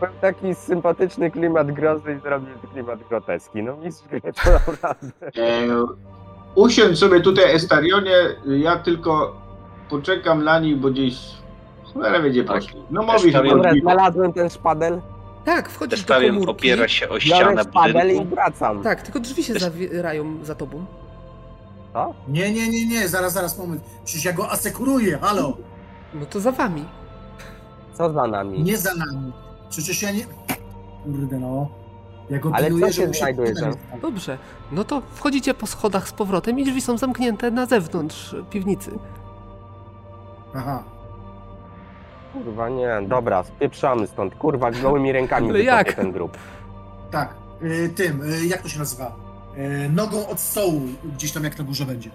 [SPEAKER 3] Był taki sympatyczny klimat grozy i zrobił klimat groteski. No mistrz gry, to naprawdę.
[SPEAKER 5] E, usiądź sobie tutaj, Estarionie, ja tylko poczekam na nich, bo gdzieś cholera będzie
[SPEAKER 4] Tak.
[SPEAKER 5] poszli. No
[SPEAKER 4] Estarion-
[SPEAKER 3] Dobra, znalazłem ten szpadel,
[SPEAKER 1] Tak, wchodzisz do
[SPEAKER 4] Estarion
[SPEAKER 1] komórki.
[SPEAKER 4] opiera się o ścianę
[SPEAKER 3] szpadel i wracam.
[SPEAKER 1] Tak, tylko drzwi się zawierają za tobą.
[SPEAKER 3] Co?
[SPEAKER 2] Nie, nie, nie, nie, zaraz, zaraz, moment. Przecież ja go asekuruję, halo!
[SPEAKER 1] No to za wami.
[SPEAKER 3] Co za nami?
[SPEAKER 2] Nie za nami. Przecież ja nie... Kurde no. Ja go
[SPEAKER 3] Ale
[SPEAKER 2] piluję,
[SPEAKER 3] co się znajduje tam?
[SPEAKER 1] Dobrze, no to wchodzicie po schodach z powrotem i drzwi są zamknięte na zewnątrz piwnicy.
[SPEAKER 2] Aha.
[SPEAKER 3] Kurwa nie, dobra, spieprzamy stąd. Kurwa, gołymi rękami
[SPEAKER 1] Ale jak?
[SPEAKER 3] ten grób.
[SPEAKER 2] Tak, y, tym, y, jak to się nazywa? Y, nogą od stołu, gdzieś tam jak na górze będzie.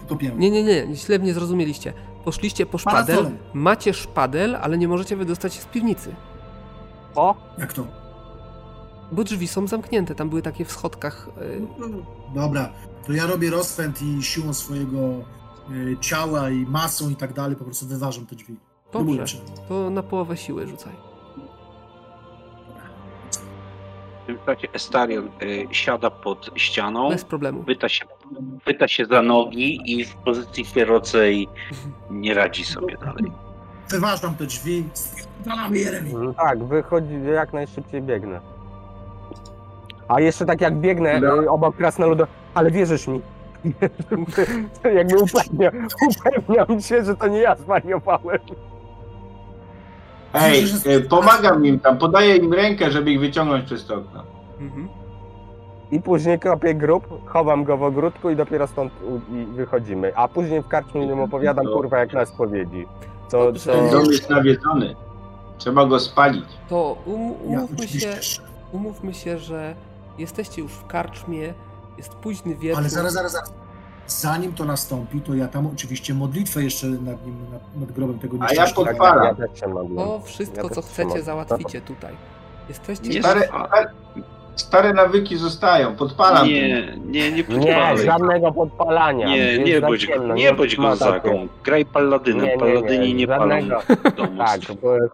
[SPEAKER 2] Wykopiemy.
[SPEAKER 1] Nie, nie, nie, źle mnie zrozumieliście. Poszliście po szpadel,
[SPEAKER 2] Parasolem.
[SPEAKER 1] macie szpadel, ale nie możecie wydostać się z piwnicy.
[SPEAKER 3] O,
[SPEAKER 2] Jak to?
[SPEAKER 1] Bo drzwi są zamknięte, tam były takie w schodkach. y,
[SPEAKER 2] Dobra, to ja robię rozpęd i siłą swojego y, ciała i masą i tak dalej po prostu wyważam te drzwi.
[SPEAKER 1] Dobrze, to na połowę siły rzucaj.
[SPEAKER 4] W tym czasie Estarion y, siada pod ścianą,
[SPEAKER 1] Bez problemu.
[SPEAKER 4] pyta się, pyta się za nogi i w pozycji sierocej nie radzi sobie dalej.
[SPEAKER 2] Wyważam te drzwi. Spierdalam Jeremi.
[SPEAKER 3] no tak, wychodzi, jak najszybciej biegnę. A jeszcze tak jak biegnę
[SPEAKER 5] No.
[SPEAKER 3] y, obok krasnoluda, ale wierzysz mi. Jakby upewniam, upewniam się, że to nie ja zwariowałem.
[SPEAKER 5] Ej, e, pomagam im tam, podaję im rękę, żeby ich wyciągnąć przez to okno.
[SPEAKER 1] Mhm.
[SPEAKER 3] I później kopię grób, chowam go w ogródku i dopiero stąd u- i wychodzimy. A później w karczmie im opowiadam, kurwa, jak na spowiedzi. Co.
[SPEAKER 5] Ten dom jest nawiedzony. Trzeba go spalić.
[SPEAKER 1] To um,
[SPEAKER 2] Ja
[SPEAKER 1] umówmy, się, umówmy się, że jesteście już w karczmie, jest późny wieczór.
[SPEAKER 2] Ale zaraz, zaraz, zaraz. Zanim to nastąpi, to ja tam oczywiście modlitwę jeszcze nad nim, nad, nad grobem tego
[SPEAKER 5] A ja
[SPEAKER 2] nieszczęśnika.
[SPEAKER 5] pod-
[SPEAKER 3] Tak,
[SPEAKER 5] Podpala.
[SPEAKER 3] ja.
[SPEAKER 1] To wszystko,
[SPEAKER 3] Ja
[SPEAKER 1] co chcecie, załatwicie tutaj. Jesteście.
[SPEAKER 5] Stary,
[SPEAKER 4] a-
[SPEAKER 5] stary, Stare nawyki zostają, podpalam.
[SPEAKER 4] Nie, nie, nie
[SPEAKER 3] Nie,
[SPEAKER 4] podpalaj.
[SPEAKER 3] żadnego podpalania.
[SPEAKER 4] Nie, nie
[SPEAKER 3] za
[SPEAKER 4] bądź,
[SPEAKER 3] ciemno,
[SPEAKER 4] nie bądź gonzagą. Graj palladynem.
[SPEAKER 3] Nie, nie,
[SPEAKER 4] Palladyni
[SPEAKER 3] nie,
[SPEAKER 4] nie palą
[SPEAKER 3] żadnego. Tak,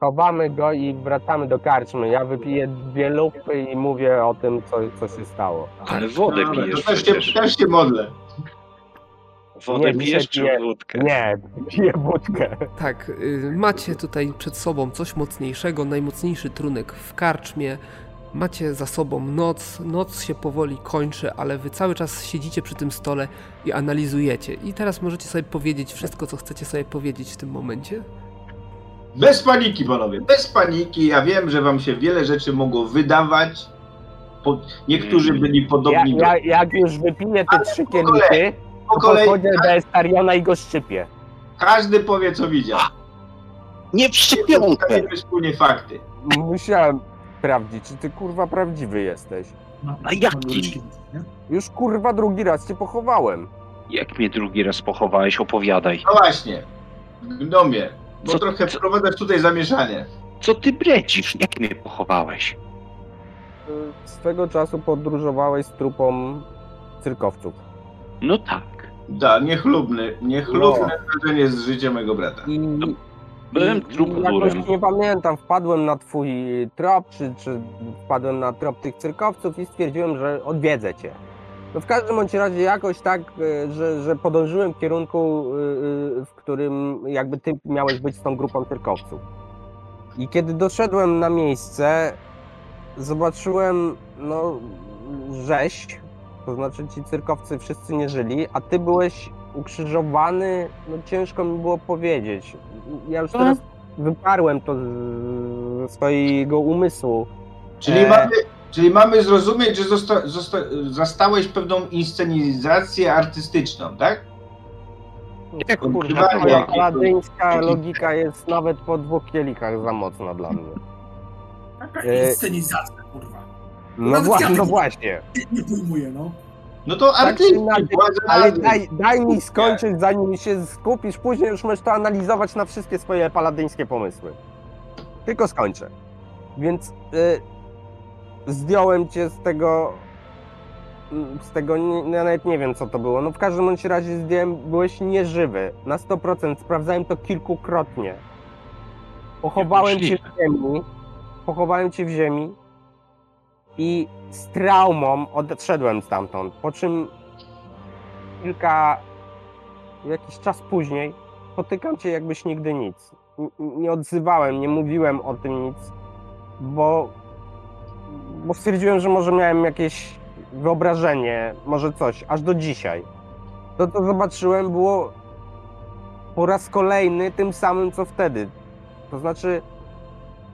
[SPEAKER 3] chowamy go i wracamy do karczmy. Ja wypiję dwie lupy i mówię o tym, co, co się stało.
[SPEAKER 4] Ale wodę
[SPEAKER 5] Dobra,
[SPEAKER 4] pijesz
[SPEAKER 5] to też się, też się modlę.
[SPEAKER 4] Wodę
[SPEAKER 3] Nie,
[SPEAKER 4] pijesz
[SPEAKER 3] piję-
[SPEAKER 4] czy wódkę?
[SPEAKER 3] Nie, piję wódkę.
[SPEAKER 1] Tak, y, macie tutaj przed sobą coś mocniejszego, najmocniejszy trunek w karczmie. Macie za sobą noc, noc się powoli kończy, ale wy cały czas siedzicie przy tym stole i analizujecie. I teraz możecie sobie powiedzieć wszystko, co chcecie sobie powiedzieć w tym momencie.
[SPEAKER 5] Bez paniki, panowie, bez paniki. Ja wiem, że wam się wiele rzeczy mogło wydawać. Po, niektórzy
[SPEAKER 4] Mhm.
[SPEAKER 5] byli
[SPEAKER 3] Ja,
[SPEAKER 5] podobni
[SPEAKER 3] ja, jak już wypiję te trzy kielichy.
[SPEAKER 5] Po
[SPEAKER 3] to
[SPEAKER 5] kolei
[SPEAKER 3] podchodzę do Estariona i go szczypię.
[SPEAKER 5] każdy powie, co widział.
[SPEAKER 4] Nie w szczepionkę!
[SPEAKER 5] Przedstawimy wspólnie fakty.
[SPEAKER 3] Musiałem sprawdzić, czy ty kurwa prawdziwy jesteś.
[SPEAKER 4] A jaki?
[SPEAKER 3] Już kurwa drugi raz cię pochowałem.
[SPEAKER 4] Jak mnie drugi raz pochowałeś, opowiadaj.
[SPEAKER 5] No właśnie, Gnomie, bo
[SPEAKER 4] Co-
[SPEAKER 5] trochę
[SPEAKER 4] co-
[SPEAKER 5] wprowadzasz tutaj zamieszanie.
[SPEAKER 4] Co ty bredzisz? Jak mnie pochowałeś?
[SPEAKER 3] Swego czasu podróżowałeś z trupą cyrkowców.
[SPEAKER 4] No tak.
[SPEAKER 5] Da, niechlubny, niechlubne
[SPEAKER 3] No.
[SPEAKER 5] zdarzenie z życia mego brata.
[SPEAKER 3] I,
[SPEAKER 4] Byłem
[SPEAKER 3] jakoś nie pamiętam, wpadłem na twój trop, czy, czy wpadłem na trop tych cyrkowców i stwierdziłem, że odwiedzę cię. No w każdym bądź razie jakoś tak, y, że, że podążyłem w kierunku, y, y, w którym jakby ty miałeś być z tą grupą cyrkowców. I kiedy doszedłem na miejsce, zobaczyłem, no, rzeź, to znaczy ci cyrkowcy wszyscy nie żyli, a ty byłeś ukrzyżowany, no ciężko mi było powiedzieć. Ja już teraz wyparłem to z- ze swojego umysłu.
[SPEAKER 5] Czyli,
[SPEAKER 3] E.
[SPEAKER 5] mamy, czyli mamy zrozumieć, że zosta, zosta, zastałeś pewną inscenizację artystyczną, tak?
[SPEAKER 3] Jak kurwa,
[SPEAKER 5] jakiejś-
[SPEAKER 3] logika jest nawet po dwóch kielikach za mocna dla mnie.
[SPEAKER 2] Taka
[SPEAKER 3] E,
[SPEAKER 2] inscenizacja, kurwa.
[SPEAKER 3] No,
[SPEAKER 2] Nawet
[SPEAKER 3] wła-
[SPEAKER 2] ja
[SPEAKER 3] no właśnie.
[SPEAKER 2] Nie pojmuję, no.
[SPEAKER 5] No to
[SPEAKER 3] Tak
[SPEAKER 5] artyści, władze
[SPEAKER 3] Ale daj, daj mi skończyć, zanim się skupisz, później już możesz to analizować na wszystkie swoje paladyńskie pomysły. Tylko skończę. Więc y, zdjąłem cię z tego. mm, Z tego, ja nawet nie wiem co to było. No w każdym bądź razie zdjąłem, byłeś nieżywy. Na 100%. Sprawdzałem to kilkukrotnie. Pochowałem cię w ziemi. Pochowałem cię w ziemi. I z traumą odszedłem stamtąd. Po czym kilka, jakiś czas później spotykam cię jakbyś nigdy nic. Nie odzywałem, nie mówiłem o tym nic, bo, bo stwierdziłem, że może miałem jakieś wyobrażenie, może coś, aż do dzisiaj. To, co zobaczyłem, było po raz kolejny tym samym, co wtedy. To znaczy,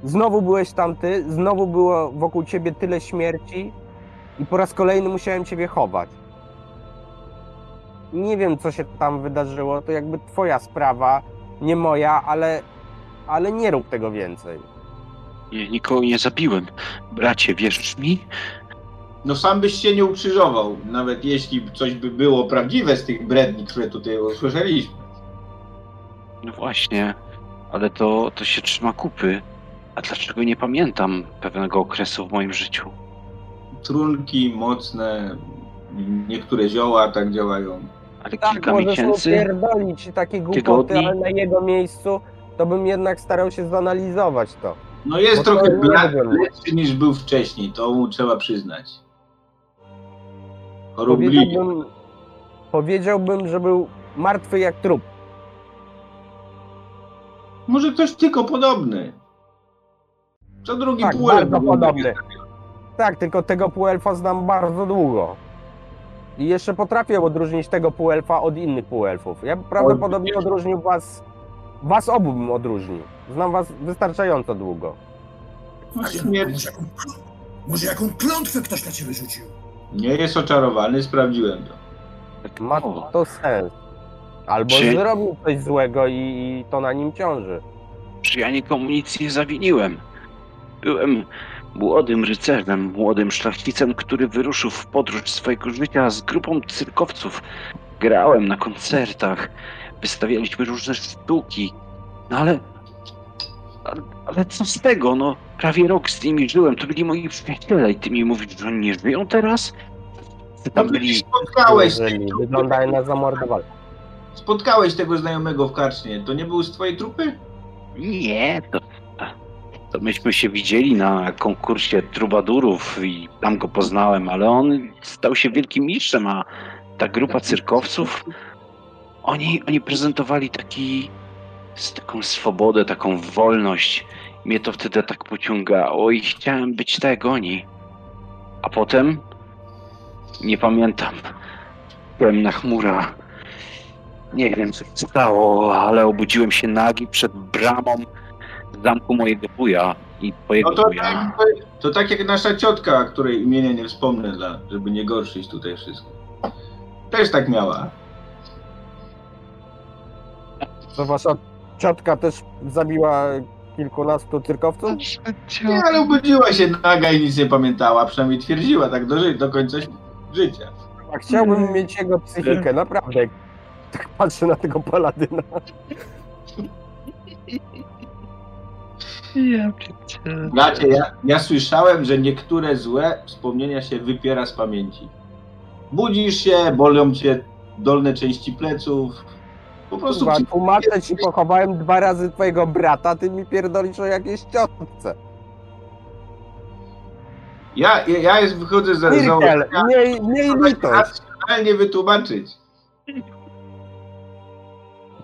[SPEAKER 3] znowu byłeś tam ty, znowu było wokół ciebie tyle śmierci i po raz kolejny musiałem ciebie chować. Nie wiem, co się tam wydarzyło, to jakby twoja sprawa, nie moja, ale, ale nie rób tego więcej.
[SPEAKER 4] Nie, nikogo nie zabiłem. Bracie, wierzysz mi?
[SPEAKER 5] No sam byś się nie ukrzyżował, nawet jeśli coś by było prawdziwe z tych bredni, które tutaj usłyszeliśmy.
[SPEAKER 4] No właśnie, ale to, to się trzyma kupy. A dlaczego nie pamiętam pewnego okresu w moim życiu?
[SPEAKER 5] Trunki mocne, niektóre zioła tak działają.
[SPEAKER 4] Ale
[SPEAKER 3] Tak,
[SPEAKER 4] kilka
[SPEAKER 3] możesz
[SPEAKER 4] miesięcy?
[SPEAKER 3] pierdolić takie głupoty,
[SPEAKER 4] Tygodni?
[SPEAKER 3] ale na jego miejscu to bym jednak starał się zanalizować to.
[SPEAKER 5] No jest
[SPEAKER 3] Bo
[SPEAKER 5] trochę lepszy niż był wcześniej, to mu trzeba przyznać. Chorobliwie.
[SPEAKER 3] Powiedziałbym, powiedziałbym, że był martwy jak trup.
[SPEAKER 5] Może ktoś tylko podobny. Co drugi
[SPEAKER 3] Tak,
[SPEAKER 5] półelf
[SPEAKER 3] bardzo podobny. Tak, tylko tego półelfa znam bardzo długo. I jeszcze potrafię odróżnić tego półelfa od innych półelfów. Ja prawdopodobnie odróżnił was, was obu bym odróżnił. Znam was wystarczająco długo.
[SPEAKER 2] Właśnie, może, jaką, może jaką klątwę ktoś na ciebie rzucił?
[SPEAKER 5] Nie jest oczarowany, sprawdziłem to.
[SPEAKER 3] Ma
[SPEAKER 4] O,
[SPEAKER 3] to sens. Albo
[SPEAKER 4] Czy-
[SPEAKER 3] zrobił coś złego i, i to na nim ciąży.
[SPEAKER 4] Czy ja nikomu nic nie zawiniłem? Byłem młodym rycerzem, młodym szlachcicem, który wyruszył w podróż swojego życia z grupą cyrkowców. Grałem na koncertach, wystawialiśmy różne sztuki, no ale ale, ale co z tego, no prawie rok z nimi żyłem, to byli moi przyjaciele i ty mi mówisz, że oni nie żyją teraz? Ty tam
[SPEAKER 5] No
[SPEAKER 4] byli...
[SPEAKER 5] spotkałeś,
[SPEAKER 3] wyglądają na zamordowali.
[SPEAKER 5] spotkałeś tego znajomego w karcznie. To nie był z twojej trupy?
[SPEAKER 4] Nie, to, to myśmy się widzieli na konkursie trubadurów i tam go poznałem, ale on stał się wielkim mistrzem, a ta grupa cyrkowców, oni, oni prezentowali taki, z taką swobodę, taką wolność. Mnie to wtedy tak pociągało i chciałem być tak jak oni. A potem, nie pamiętam, byłem na chmura. Nie wiem, co się stało, ale obudziłem się nagi przed bramą zamku mojego wuja i twojego
[SPEAKER 5] No to,
[SPEAKER 4] wuja.
[SPEAKER 5] tak, to tak jak nasza ciotka, której imienia nie wspomnę, dla, żeby nie gorszyć tutaj wszystko. Też tak miała.
[SPEAKER 3] To wasza ciotka też zabiła kilkunastu cyrkowców?
[SPEAKER 5] Nie, ale obudziła się naga i nic nie pamiętała, przynajmniej twierdziła tak do, ży- do końca życia.
[SPEAKER 3] A chciałbym mieć jego psychikę, naprawdę. Tak patrzę na tego paladyna.
[SPEAKER 4] Ja pierdzielę.
[SPEAKER 5] Znaczy, ja, ja słyszałem, że niektóre złe wspomnienia się wypiera z pamięci. Budzisz się, bolą cię dolne części pleców. Po prostu
[SPEAKER 3] Kurwa, tłumaczę ci, pochowałem dwa razy twojego brata, ty mi pierdolisz o jakiejś ciotce.
[SPEAKER 5] ja, ja, ja jest, wychodzę za
[SPEAKER 3] Mirkel,
[SPEAKER 5] założenia,
[SPEAKER 3] miej, miej litość.
[SPEAKER 5] racjonalnie wytłumaczyć.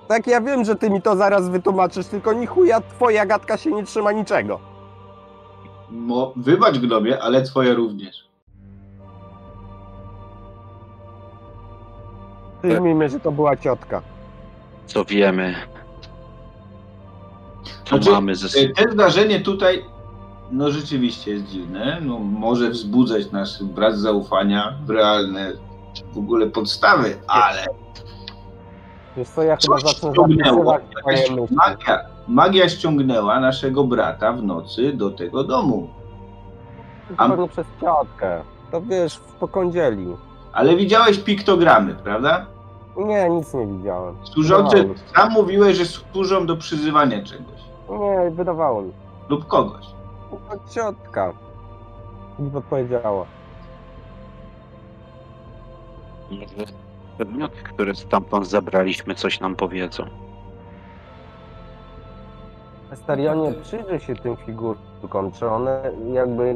[SPEAKER 3] Tak, ja wiem, że ty mi to zaraz wytłumaczysz, tylko ni chuja twoja gadka się nie trzyma niczego.
[SPEAKER 5] Mo, wybacz gnomie, ale twoje również.
[SPEAKER 3] Przyjmijmy, że to była ciotka.
[SPEAKER 4] Co wiemy? Co
[SPEAKER 5] Znaczy,
[SPEAKER 4] mamy ze sobą?
[SPEAKER 5] Te zdarzenie tutaj, no rzeczywiście jest dziwne. No, może wzbudzać nasz brak zaufania w realne w ogóle podstawy, ale
[SPEAKER 3] Wiesz co, ja chyba
[SPEAKER 5] coś
[SPEAKER 3] zacznę zapisywać twoje
[SPEAKER 5] Jakaś
[SPEAKER 3] myśli.
[SPEAKER 5] magia, magia ściągnęła naszego brata w nocy do tego domu. A-
[SPEAKER 3] Pewnie przez ciotkę. To wiesz, w pokądzieli.
[SPEAKER 5] Ale widziałeś piktogramy, prawda?
[SPEAKER 3] Nie, nic nie widziałem.
[SPEAKER 5] Służące,
[SPEAKER 3] Wydawało
[SPEAKER 5] sam mówiłeś, że służą do przyzywania czegoś
[SPEAKER 3] Nie, wydawało mi się.
[SPEAKER 5] lub kogoś.
[SPEAKER 3] To ciotka. Mi podpowiedziała.
[SPEAKER 4] Może Przedmioty, które stamtąd zabraliśmy, coś nam powiedzą.
[SPEAKER 3] Starionie, przyjrzyj się tym figurkom, czy one jakby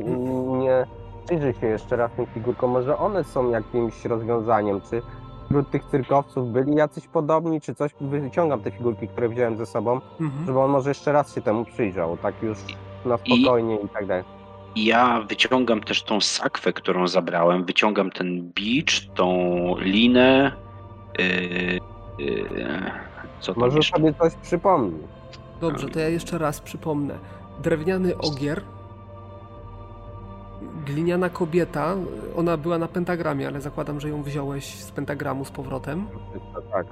[SPEAKER 3] nie... Przyjrzyj się jeszcze raz tym figurkom, może one są jakimś rozwiązaniem, czy wśród tych cyrkowców byli jacyś podobni, czy coś, wyciągam te figurki, które wziąłem ze sobą,
[SPEAKER 1] Mhm.
[SPEAKER 3] żeby on może jeszcze raz się temu przyjrzał, tak już na
[SPEAKER 4] I-
[SPEAKER 3] spokojnie i tak dalej.
[SPEAKER 4] Ja wyciągam też tą sakwę, którą zabrałem. Wyciągam ten bicz, tą linę. Yy, yy, co tam
[SPEAKER 3] Może
[SPEAKER 4] jeszcze?
[SPEAKER 3] sobie coś przypomni.
[SPEAKER 1] Dobrze, to ja jeszcze raz przypomnę. Drewniany ogier, gliniana kobieta, ona była na pentagramie, ale zakładam, że ją wziąłeś z pentagramu z powrotem.
[SPEAKER 3] Tak.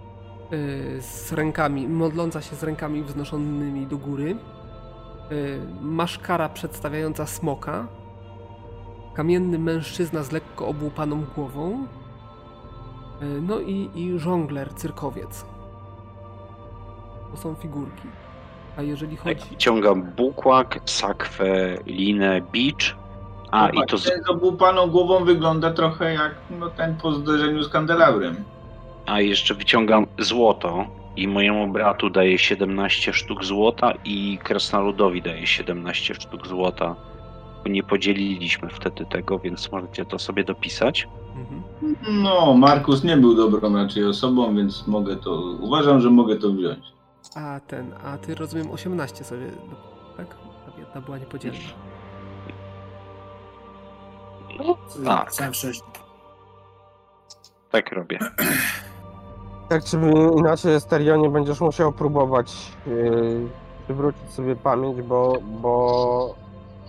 [SPEAKER 1] y, z rękami, modląca się z rękami wznoszonymi do góry. Y, Maszkara przedstawiająca smoka. Kamienny mężczyzna z lekko obłupaną głową. Y, No i, i żongler, cyrkowiec. To są figurki. A jeżeli
[SPEAKER 4] Tak,
[SPEAKER 1] chodzi...
[SPEAKER 4] wyciągam bukłak, sakwę, linę, bicz. A i to, z,
[SPEAKER 5] Ten z obłupaną głową wygląda trochę jak no, ten po zderzeniu z kandelabrem.
[SPEAKER 4] a jeszcze wyciągam złoto. I mojemu bratu daje 17 sztuk złota i krasnoludowi daje 17 sztuk złota. Nie podzieliliśmy wtedy tego, więc możecie to sobie dopisać.
[SPEAKER 1] Mhm.
[SPEAKER 5] No, Markus nie był dobrą raczej osobą, więc mogę to. Uważam, że mogę to wziąć.
[SPEAKER 1] A ten, a ty rozumiem 18 sobie, tak? Ta jedna była niepodzielna.
[SPEAKER 4] Tak.
[SPEAKER 2] Zawsze.
[SPEAKER 4] Tak robię.
[SPEAKER 3] Tak czy inaczej, Starionie, będziesz musiał próbować yy, przywrócić sobie pamięć, bo, bo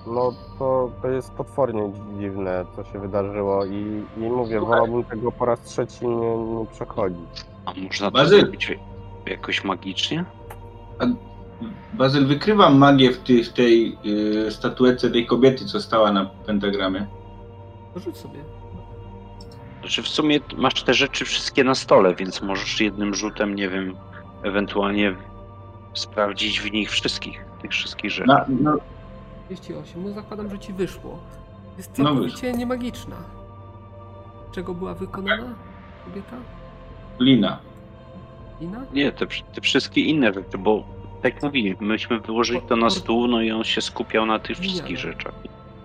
[SPEAKER 3] no, to, to jest potwornie dziwne, co się wydarzyło i, i mówię, wolałbym tego po raz trzeci nie, nie przechodzić.
[SPEAKER 4] A można to
[SPEAKER 5] Bazyl.
[SPEAKER 4] zrobić jakoś magicznie?
[SPEAKER 5] Bazyl, wykrywam magię w, ty, w tej y, statuetce tej kobiety, co stała na pentagramie.
[SPEAKER 1] Rzuć sobie.
[SPEAKER 4] Znaczy w sumie masz te rzeczy wszystkie na stole, więc możesz jednym rzutem, nie wiem, ewentualnie sprawdzić w nich wszystkich, tych wszystkich rzeczy.
[SPEAKER 5] Na, no,
[SPEAKER 1] 38, no zakładam, że ci wyszło. Jest
[SPEAKER 5] No
[SPEAKER 1] całkowicie niemagiczna. Czego była wykonana kobieta?
[SPEAKER 5] lina.
[SPEAKER 1] Ina?
[SPEAKER 4] Nie, te, te wszystkie inne rzeczy, bo tak jak mówili, myśmy wyłożyli to na stół, no i on się skupiał na tych wszystkich rzeczach.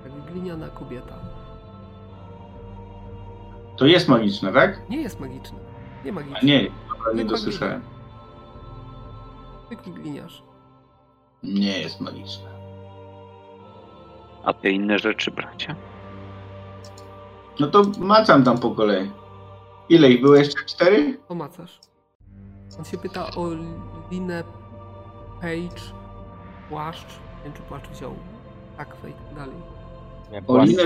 [SPEAKER 1] Tak, gliniana kobieta.
[SPEAKER 5] To jest magiczne, tak?
[SPEAKER 1] Nie jest magiczna. Nie
[SPEAKER 5] A
[SPEAKER 1] magiczna.
[SPEAKER 5] nie, dobra, nie dosłyszałem.
[SPEAKER 1] Zwykły gliniarz.
[SPEAKER 5] Nie jest magiczne.
[SPEAKER 4] A te inne rzeczy, bracia?
[SPEAKER 5] No to macam tam po kolei. Ile ich było jeszcze? Cztery?
[SPEAKER 1] O macarz. On się pyta o linę, page, płaszcz. Nie wiem, czy płaszcz wziął. Takwę i tak dalej.
[SPEAKER 3] Nie,
[SPEAKER 5] O, linę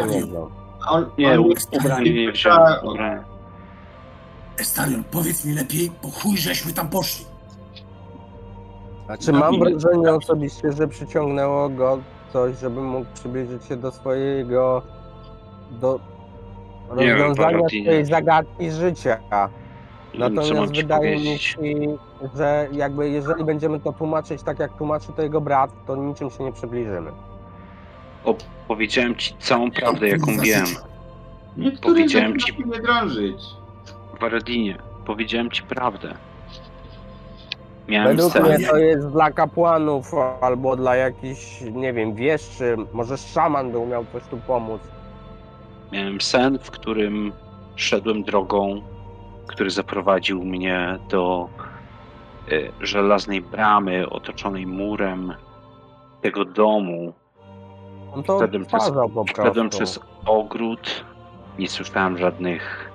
[SPEAKER 5] On,
[SPEAKER 4] Nie,
[SPEAKER 5] on
[SPEAKER 4] ubranie nie wziąłem. Ubranie.
[SPEAKER 2] Estarion, powiedz mi lepiej, po chuj żeśmy tam poszli.
[SPEAKER 3] Znaczy mam wrażenie osobiście, że przyciągnęło go coś, żeby mógł przybliżyć się do swojego do
[SPEAKER 4] Nie wiem,
[SPEAKER 3] rozwiązania
[SPEAKER 4] Valentynie.
[SPEAKER 3] swojej zagadki życia. Natomiast wydaje mi się, że jakby jeżeli będziemy to tłumaczyć tak jak tłumaczy to jego brat, to niczym się nie przybliżymy.
[SPEAKER 4] O, powiedziałem ci całą prawdę, jaką wiem.
[SPEAKER 5] Niektórych
[SPEAKER 4] Powiedziałem ci-
[SPEAKER 5] nie drążyć.
[SPEAKER 4] W Aradinie. Powiedziałem ci prawdę. Miałem
[SPEAKER 3] Według mnie to jest dla kapłanów albo dla jakichś, nie wiem, wieszczy, może szaman by umiał coś tu pomóc.
[SPEAKER 4] Miałem sen, w którym szedłem drogą, który zaprowadził mnie do e, żelaznej bramy otoczonej murem tego domu.
[SPEAKER 3] On to
[SPEAKER 4] Wszedłem przez-
[SPEAKER 3] po
[SPEAKER 4] przez ogród, nie słyszałem żadnych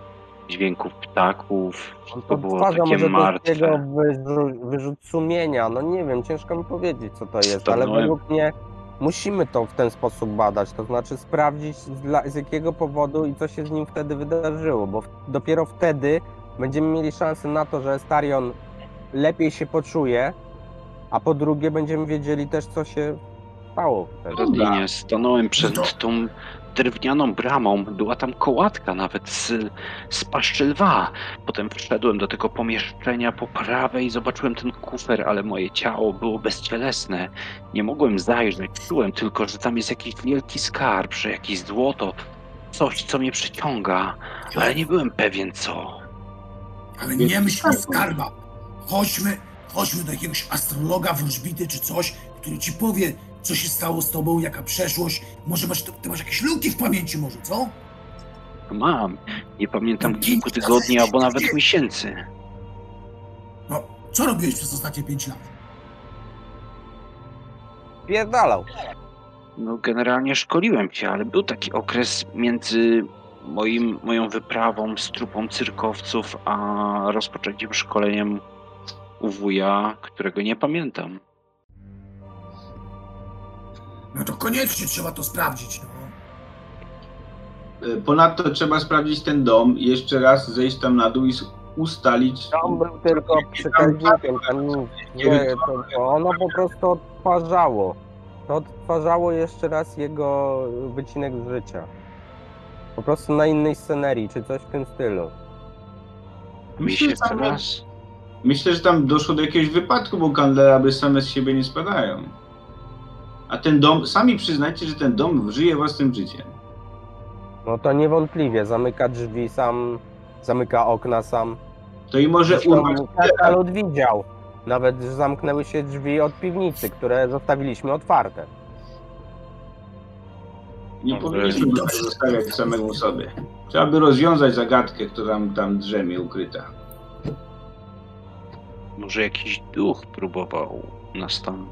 [SPEAKER 4] dźwięków ptaków,
[SPEAKER 3] On
[SPEAKER 4] wszystko
[SPEAKER 3] to
[SPEAKER 4] było takie
[SPEAKER 3] może to
[SPEAKER 4] martwe.
[SPEAKER 3] wyrzu- wyrzut sumienia. No nie wiem, ciężko mi powiedzieć, co to jest, ale
[SPEAKER 4] Stanąłem-
[SPEAKER 3] według mnie musimy to w ten sposób badać, to znaczy sprawdzić z, dla, z jakiego powodu i co się z nim wtedy wydarzyło, bo dopiero wtedy będziemy mieli szansę na to, że Starion lepiej się poczuje, a po drugie będziemy wiedzieli też, co się stało.
[SPEAKER 4] Rodzinie stanąłem przed
[SPEAKER 2] No.
[SPEAKER 4] tą drewnianą bramą, była tam kołatka nawet z, z paszczy lwa. Potem wszedłem do tego pomieszczenia po prawej i zobaczyłem ten kufer, ale moje ciało było bezcielesne. Nie mogłem zajrzeć, czułem tylko, że tam jest jakiś wielki skarb, że jakieś złoto, coś, co mnie przyciąga, ale nie byłem pewien co.
[SPEAKER 2] Ale nie myśl o skarbach. Chodźmy, chodźmy do jakiegoś astrologa, wróżbity czy coś, który ci powie, co się stało z tobą, jaka przeszłość. Może masz, ty masz jakieś luki w pamięci może, co?
[SPEAKER 4] Mam, nie pamiętam kilku tygodni albo nawet miesięcy.
[SPEAKER 2] No, co robiłeś przez ostatnie pięć lat?
[SPEAKER 3] Pierdalał.
[SPEAKER 4] No, generalnie szkoliłem się, ale był taki okres między moim, moją wyprawą z trupą cyrkowców, a rozpoczęciem szkoleniem u wuja, którego nie pamiętam.
[SPEAKER 2] No to koniecznie trzeba to sprawdzić, no.
[SPEAKER 5] E, Ponadto trzeba sprawdzić ten dom i jeszcze raz zejść tam na dół i ustalić.
[SPEAKER 3] On był tylko przekaźnikiem, tam nic nie, to, to ono po prostu odtwarzało. To odtwarzało jeszcze raz jego wycinek z życia. Po prostu na innej scenerii, czy coś w tym stylu.
[SPEAKER 5] Myślę,
[SPEAKER 4] się
[SPEAKER 5] że tam-. Myślę, że tam doszło do jakiegoś wypadku, bo kandelaby same z siebie nie spadają. A ten dom, sami przyznajcie, że ten dom żyje własnym życiem.
[SPEAKER 3] No to niewątpliwie, zamyka drzwi sam, zamyka okna sam.
[SPEAKER 5] To i może urwać
[SPEAKER 3] Krasnolud widział. Nawet że zamknęły się drzwi od piwnicy, które zostawiliśmy otwarte.
[SPEAKER 5] Nie powinniśmy go zostawiać samemu sobie. Trzeba by rozwiązać zagadkę, która tam, tam drzemie ukryta.
[SPEAKER 4] Może jakiś duch próbował nas tam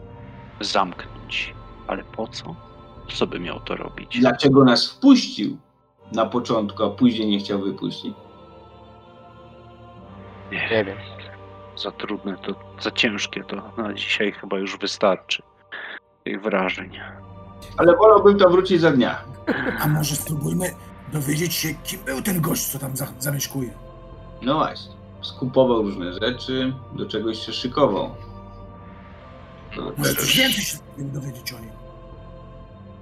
[SPEAKER 4] zamknąć. Ale po co? Co by miał to robić?
[SPEAKER 5] Dlaczego nas wpuścił na początku, a później nie chciał wypuścić?
[SPEAKER 3] Nie wiem.
[SPEAKER 4] Za trudne, to za ciężkie to na dzisiaj chyba już wystarczy tych wrażeń.
[SPEAKER 5] Ale wolałbym to wrócić za dnia.
[SPEAKER 2] A może spróbujmy dowiedzieć się, kim był ten gość, co tam za, zamieszkuje.
[SPEAKER 5] No właśnie. Skupował różne rzeczy, do czegoś się szykował.
[SPEAKER 2] Może coś więcej się dowiedzieć o nim.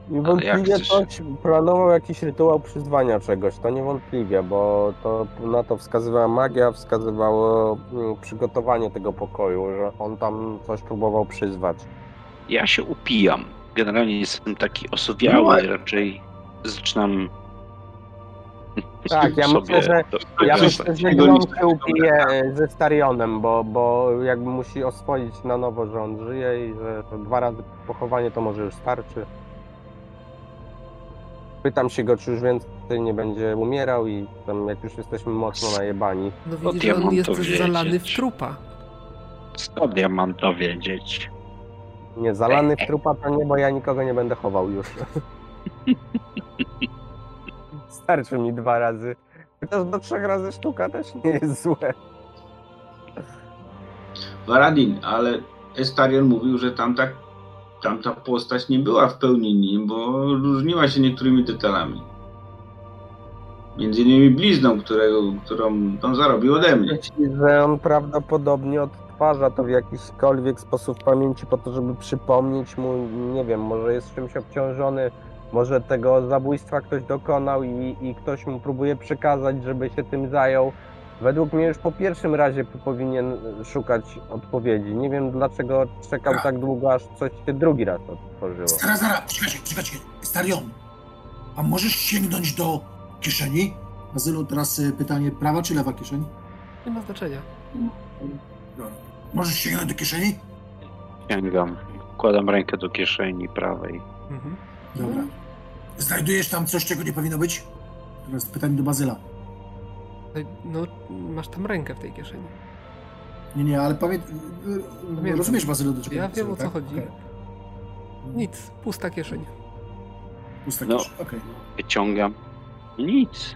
[SPEAKER 3] Niewątpliwie
[SPEAKER 4] jak
[SPEAKER 3] ktoś planował jakiś rytuał przyzwania czegoś, to niewątpliwie, bo to na to wskazywała magia, wskazywało mm, przygotowanie tego pokoju, że on tam coś próbował przyzwać.
[SPEAKER 4] Ja się upijam. Generalnie jestem taki osowiały, raczej zaczynam.
[SPEAKER 3] Tak, ja myślę, że- Ja myślę, że Glon się upije e, ze Starionem, bo, bo jakby musi oswoić na nowo, że on żyje i że to dwa razy pochowanie to może już starczy. Pytam się go, czy już więcej nie będzie umierał i tam jak już jesteśmy mocno najebani.
[SPEAKER 1] No
[SPEAKER 4] Skąd
[SPEAKER 1] widzisz,
[SPEAKER 4] ja
[SPEAKER 1] on jest też zalany w trupa.
[SPEAKER 4] Skąd ja mam to wiedzieć?
[SPEAKER 3] Nie, zalany w trupa to nie, bo ja nikogo nie będę chował już. Starczy mi dwa razy. Chociaż do trzech razy sztuka też nie jest złe.
[SPEAKER 5] Varadin, ale Estarion mówił, że tam tak, tamta postać nie była w pełni nim, bo różniła się niektórymi detalami. Między innymi blizną, którego, którą on zarobił ode mnie.
[SPEAKER 3] Że on prawdopodobnie odtwarza to w jakiśkolwiek sposób pamięci po to, żeby przypomnieć mu, nie wiem, może jest czymś obciążony, może tego zabójstwa ktoś dokonał i, i ktoś mu próbuje przekazać, żeby się tym zajął. Według mnie już po pierwszym razie powinien szukać odpowiedzi. Nie wiem dlaczego czekał tak długo, aż coś się drugi raz otworzyło.
[SPEAKER 2] Zara, zara, czekajcie, czekajcie. Starion, a możesz sięgnąć do kieszeni? Bazylu, teraz y, pytanie, prawa czy lewa kieszeń?
[SPEAKER 1] Nie ma znaczenia.
[SPEAKER 2] Dobra. Możesz sięgnąć do kieszeni?
[SPEAKER 4] Sięgam. Wkładam rękę do kieszeni prawej.
[SPEAKER 1] Mhm.
[SPEAKER 2] Dobra. Znajdujesz tam coś, czego nie powinno być? Teraz pytanie do Bazyla.
[SPEAKER 1] No, masz tam rękę w tej kieszeni.
[SPEAKER 2] Nie, nie, ale pamię...
[SPEAKER 1] Pamiętam.
[SPEAKER 2] rozumiesz, Bazylu, do czego
[SPEAKER 1] Ja wiem, o co
[SPEAKER 2] tak?
[SPEAKER 1] chodzi.
[SPEAKER 2] Okej.
[SPEAKER 1] Nic, pusta kieszeń.
[SPEAKER 2] Pusta
[SPEAKER 4] No.
[SPEAKER 2] kieszeń, okej.
[SPEAKER 4] Wyciągam. Nic.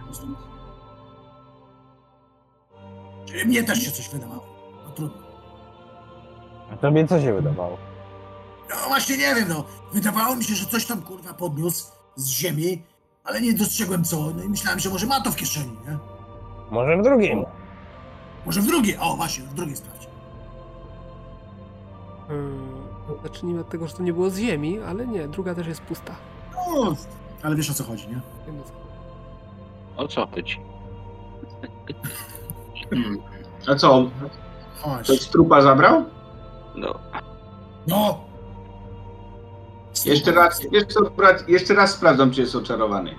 [SPEAKER 2] Czyli mnie też się coś wydawało. No trudno.
[SPEAKER 3] A tobie co się wydawało?
[SPEAKER 2] No właśnie nie wiem, no. Wydawało mi się, że coś tam kurwa podniósł z ziemi, ale nie dostrzegłem co. No i myślałem, że może ma to w kieszeni, nie?
[SPEAKER 3] Może w drugim.
[SPEAKER 2] Może w drugiej. O, właśnie, w drugiej sprawdź.
[SPEAKER 1] Hmm. Zacznijmy od tego, że to nie było z ziemi, ale nie, druga też jest pusta.
[SPEAKER 2] No, ale wiesz o co chodzi, nie?
[SPEAKER 1] Wiem, o co.
[SPEAKER 4] O co chodzi?
[SPEAKER 5] Hmm. A co,
[SPEAKER 2] Chodź.
[SPEAKER 5] ktoś z trupa zabrał?
[SPEAKER 4] No,
[SPEAKER 2] No!
[SPEAKER 5] Jeszcze raz, jeszcze, raz- jeszcze raz sprawdzam, czy jest oczarowany.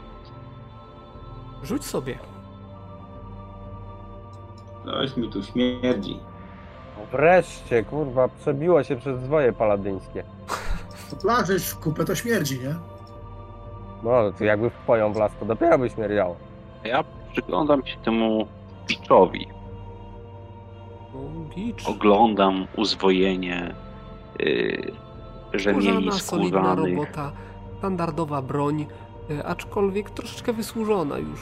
[SPEAKER 1] Rzuć sobie.
[SPEAKER 5] Coś mi tu śmierdzi.
[SPEAKER 3] Wreszcie, kurwa, przebiło się przez zwoje paladyńskie.
[SPEAKER 2] To plażeś w kupę to śmierdzi, nie?
[SPEAKER 3] No, to jakby w twoją w las, to dopiero by śmierdziało.
[SPEAKER 4] ja przyglądam się temu biczowi.
[SPEAKER 1] No, bicz.
[SPEAKER 4] Oglądam uzwojenie yy, rzemieni
[SPEAKER 1] Skórzana, solidna robota, standardowa broń, y, aczkolwiek troszeczkę wysłużona już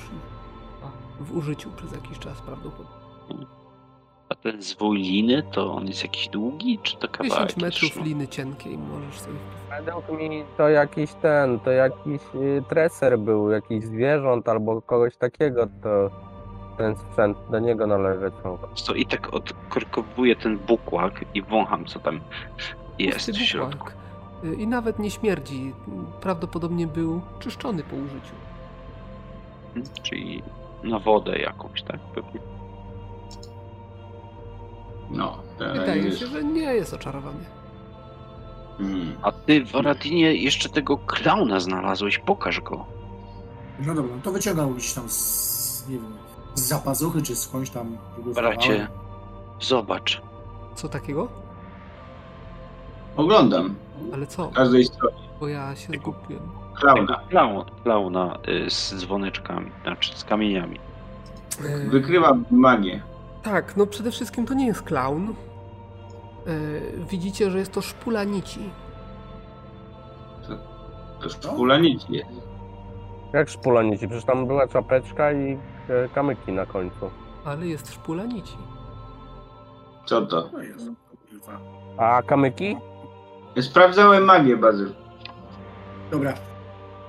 [SPEAKER 1] w użyciu przez jakiś czas prawdopodobnie.
[SPEAKER 4] A ten zwój liny, to on jest jakiś długi, czy to
[SPEAKER 1] 10
[SPEAKER 4] kawałek?
[SPEAKER 1] metrów
[SPEAKER 4] trzyma?
[SPEAKER 1] liny cienkiej możesz sobie.
[SPEAKER 3] Według mnie to jakiś ten, to jakiś y, treser był, jakiś zwierząt albo kogoś takiego, to ten sprzęt do niego należał.
[SPEAKER 4] To i tak odkorkowuję ten bukłak i wącham, co tam jest
[SPEAKER 1] Pusty
[SPEAKER 4] w środku.
[SPEAKER 1] Y, I nawet nie śmierdzi. Prawdopodobnie był czyszczony po użyciu.
[SPEAKER 4] Hmm, Czyli na wodę jakąś, tak? Pewnie.
[SPEAKER 5] No,
[SPEAKER 1] Wydaje
[SPEAKER 5] jest.
[SPEAKER 1] się, że nie jest oczarowany.
[SPEAKER 5] Hmm.
[SPEAKER 4] A ty w Aradinie jeszcze tego klauna znalazłeś, pokaż go.
[SPEAKER 2] No dobra, no to wyciągał gdzieś tam z, nie wiem, z zapazuchy czy skądś tam.
[SPEAKER 4] Bracie, zobacz.
[SPEAKER 1] Co takiego?
[SPEAKER 5] Oglądam.
[SPEAKER 1] Ale co?
[SPEAKER 5] W każdej stronie.
[SPEAKER 1] Bo ja się zgubiłem.
[SPEAKER 5] Klauna.
[SPEAKER 4] Klaun, klauna y, z dzwoneczkami, znaczy z kamieniami.
[SPEAKER 1] Y,
[SPEAKER 5] Wykrywam magię.
[SPEAKER 1] Tak, no przede wszystkim to nie jest klaun. Y, Widzicie, że jest to szpula nici.
[SPEAKER 5] To szpula nic jest.
[SPEAKER 3] Jak szpula nici, przecież tam była czapeczka i e, kamyki na końcu.
[SPEAKER 1] Ale jest szpula nici.
[SPEAKER 5] Co to?
[SPEAKER 2] O Jezu, kurwa.
[SPEAKER 3] A kamyki?
[SPEAKER 5] Sprawdzałem magię, Bazyl.
[SPEAKER 2] Dobra.